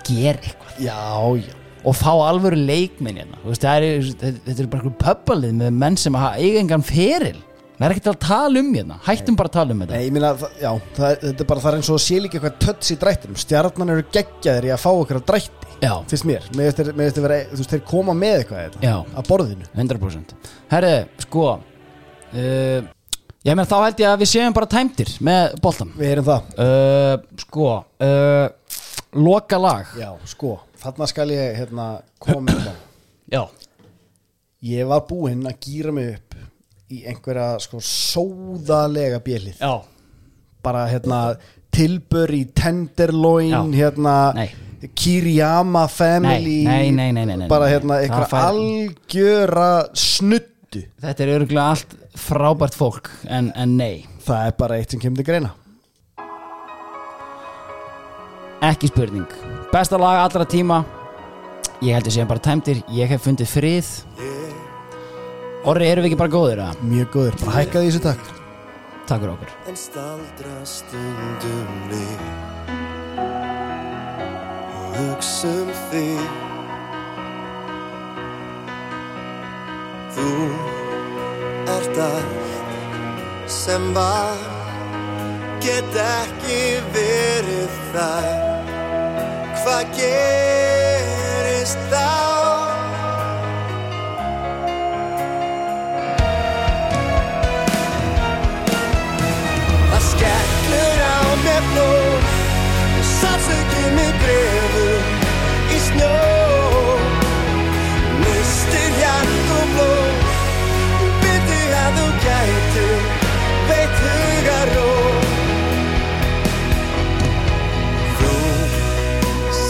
gera eitthvað. Já, já. Og fá alvöru leikminn hérna er, þetta er bara pöppalið með menn sem hafa eiga engan feril. Það er ekkert að tala um hérna, hættum bara að tala um þetta. Nei, meina, það- já, það, þetta er bara það er eins og að sé líka eitthvað tötts í drættinum. Stjarnan eru geggjaðir í að fá okkur að drætti. Fyrst mér, mér veist, þeir koma með eitthvað. Að borðinu. 100% Herri, sko uh, Ég meina þá held ég að við séum bara tæmtir með boltan Við erum það. Uh, Sko uh, Loka lag. Já, sko, þarna skal ég hérna koma með það Já. Ég var búinn að gýra mig upp í einhverja sko sóðalega bjölið Já. Bara hérna tilbör í Tenderloin Já. hérna Nei. Kiriyama Family Nei, nei, nei, nei, nei, Bara hérna Það einhverja fær- algjöra snuttu Þetta er örgulega allt frábært fólk en, en nei. Það er bara eitt sem kemur til greina. Ekki spurning. Besta lag allra tíma. Ég held að séum bara tæmtir Ég hef fundið frið. Orri, erum við ekki bara góðir? Að? Mjög góður, bara hækkaði þessu takk. Takk fyrir okkur En staldra stundum við Og hugsa um þig. Þú ert allt sem var Get ekki verið þar. Hvað gerist þá? Það skellur á mér blóð grefur í snjó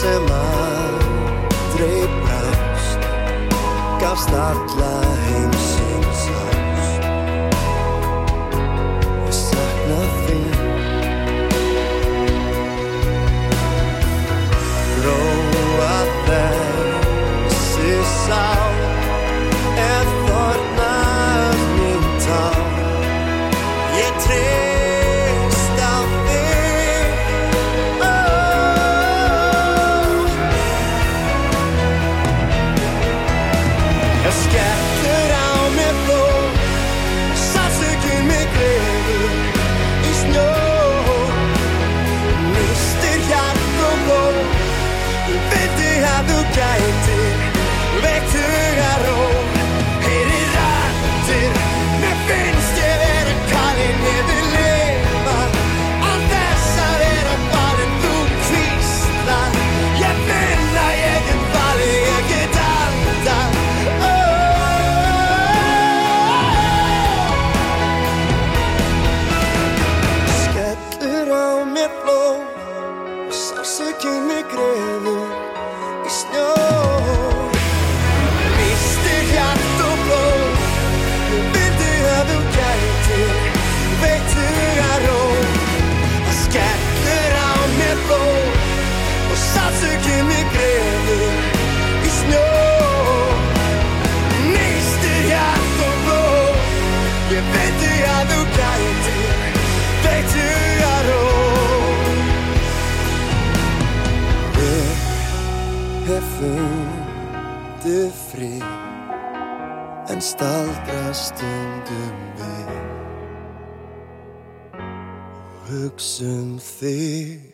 sem aldrei brást gafst alla staldra stundum við. Og hugsa um þig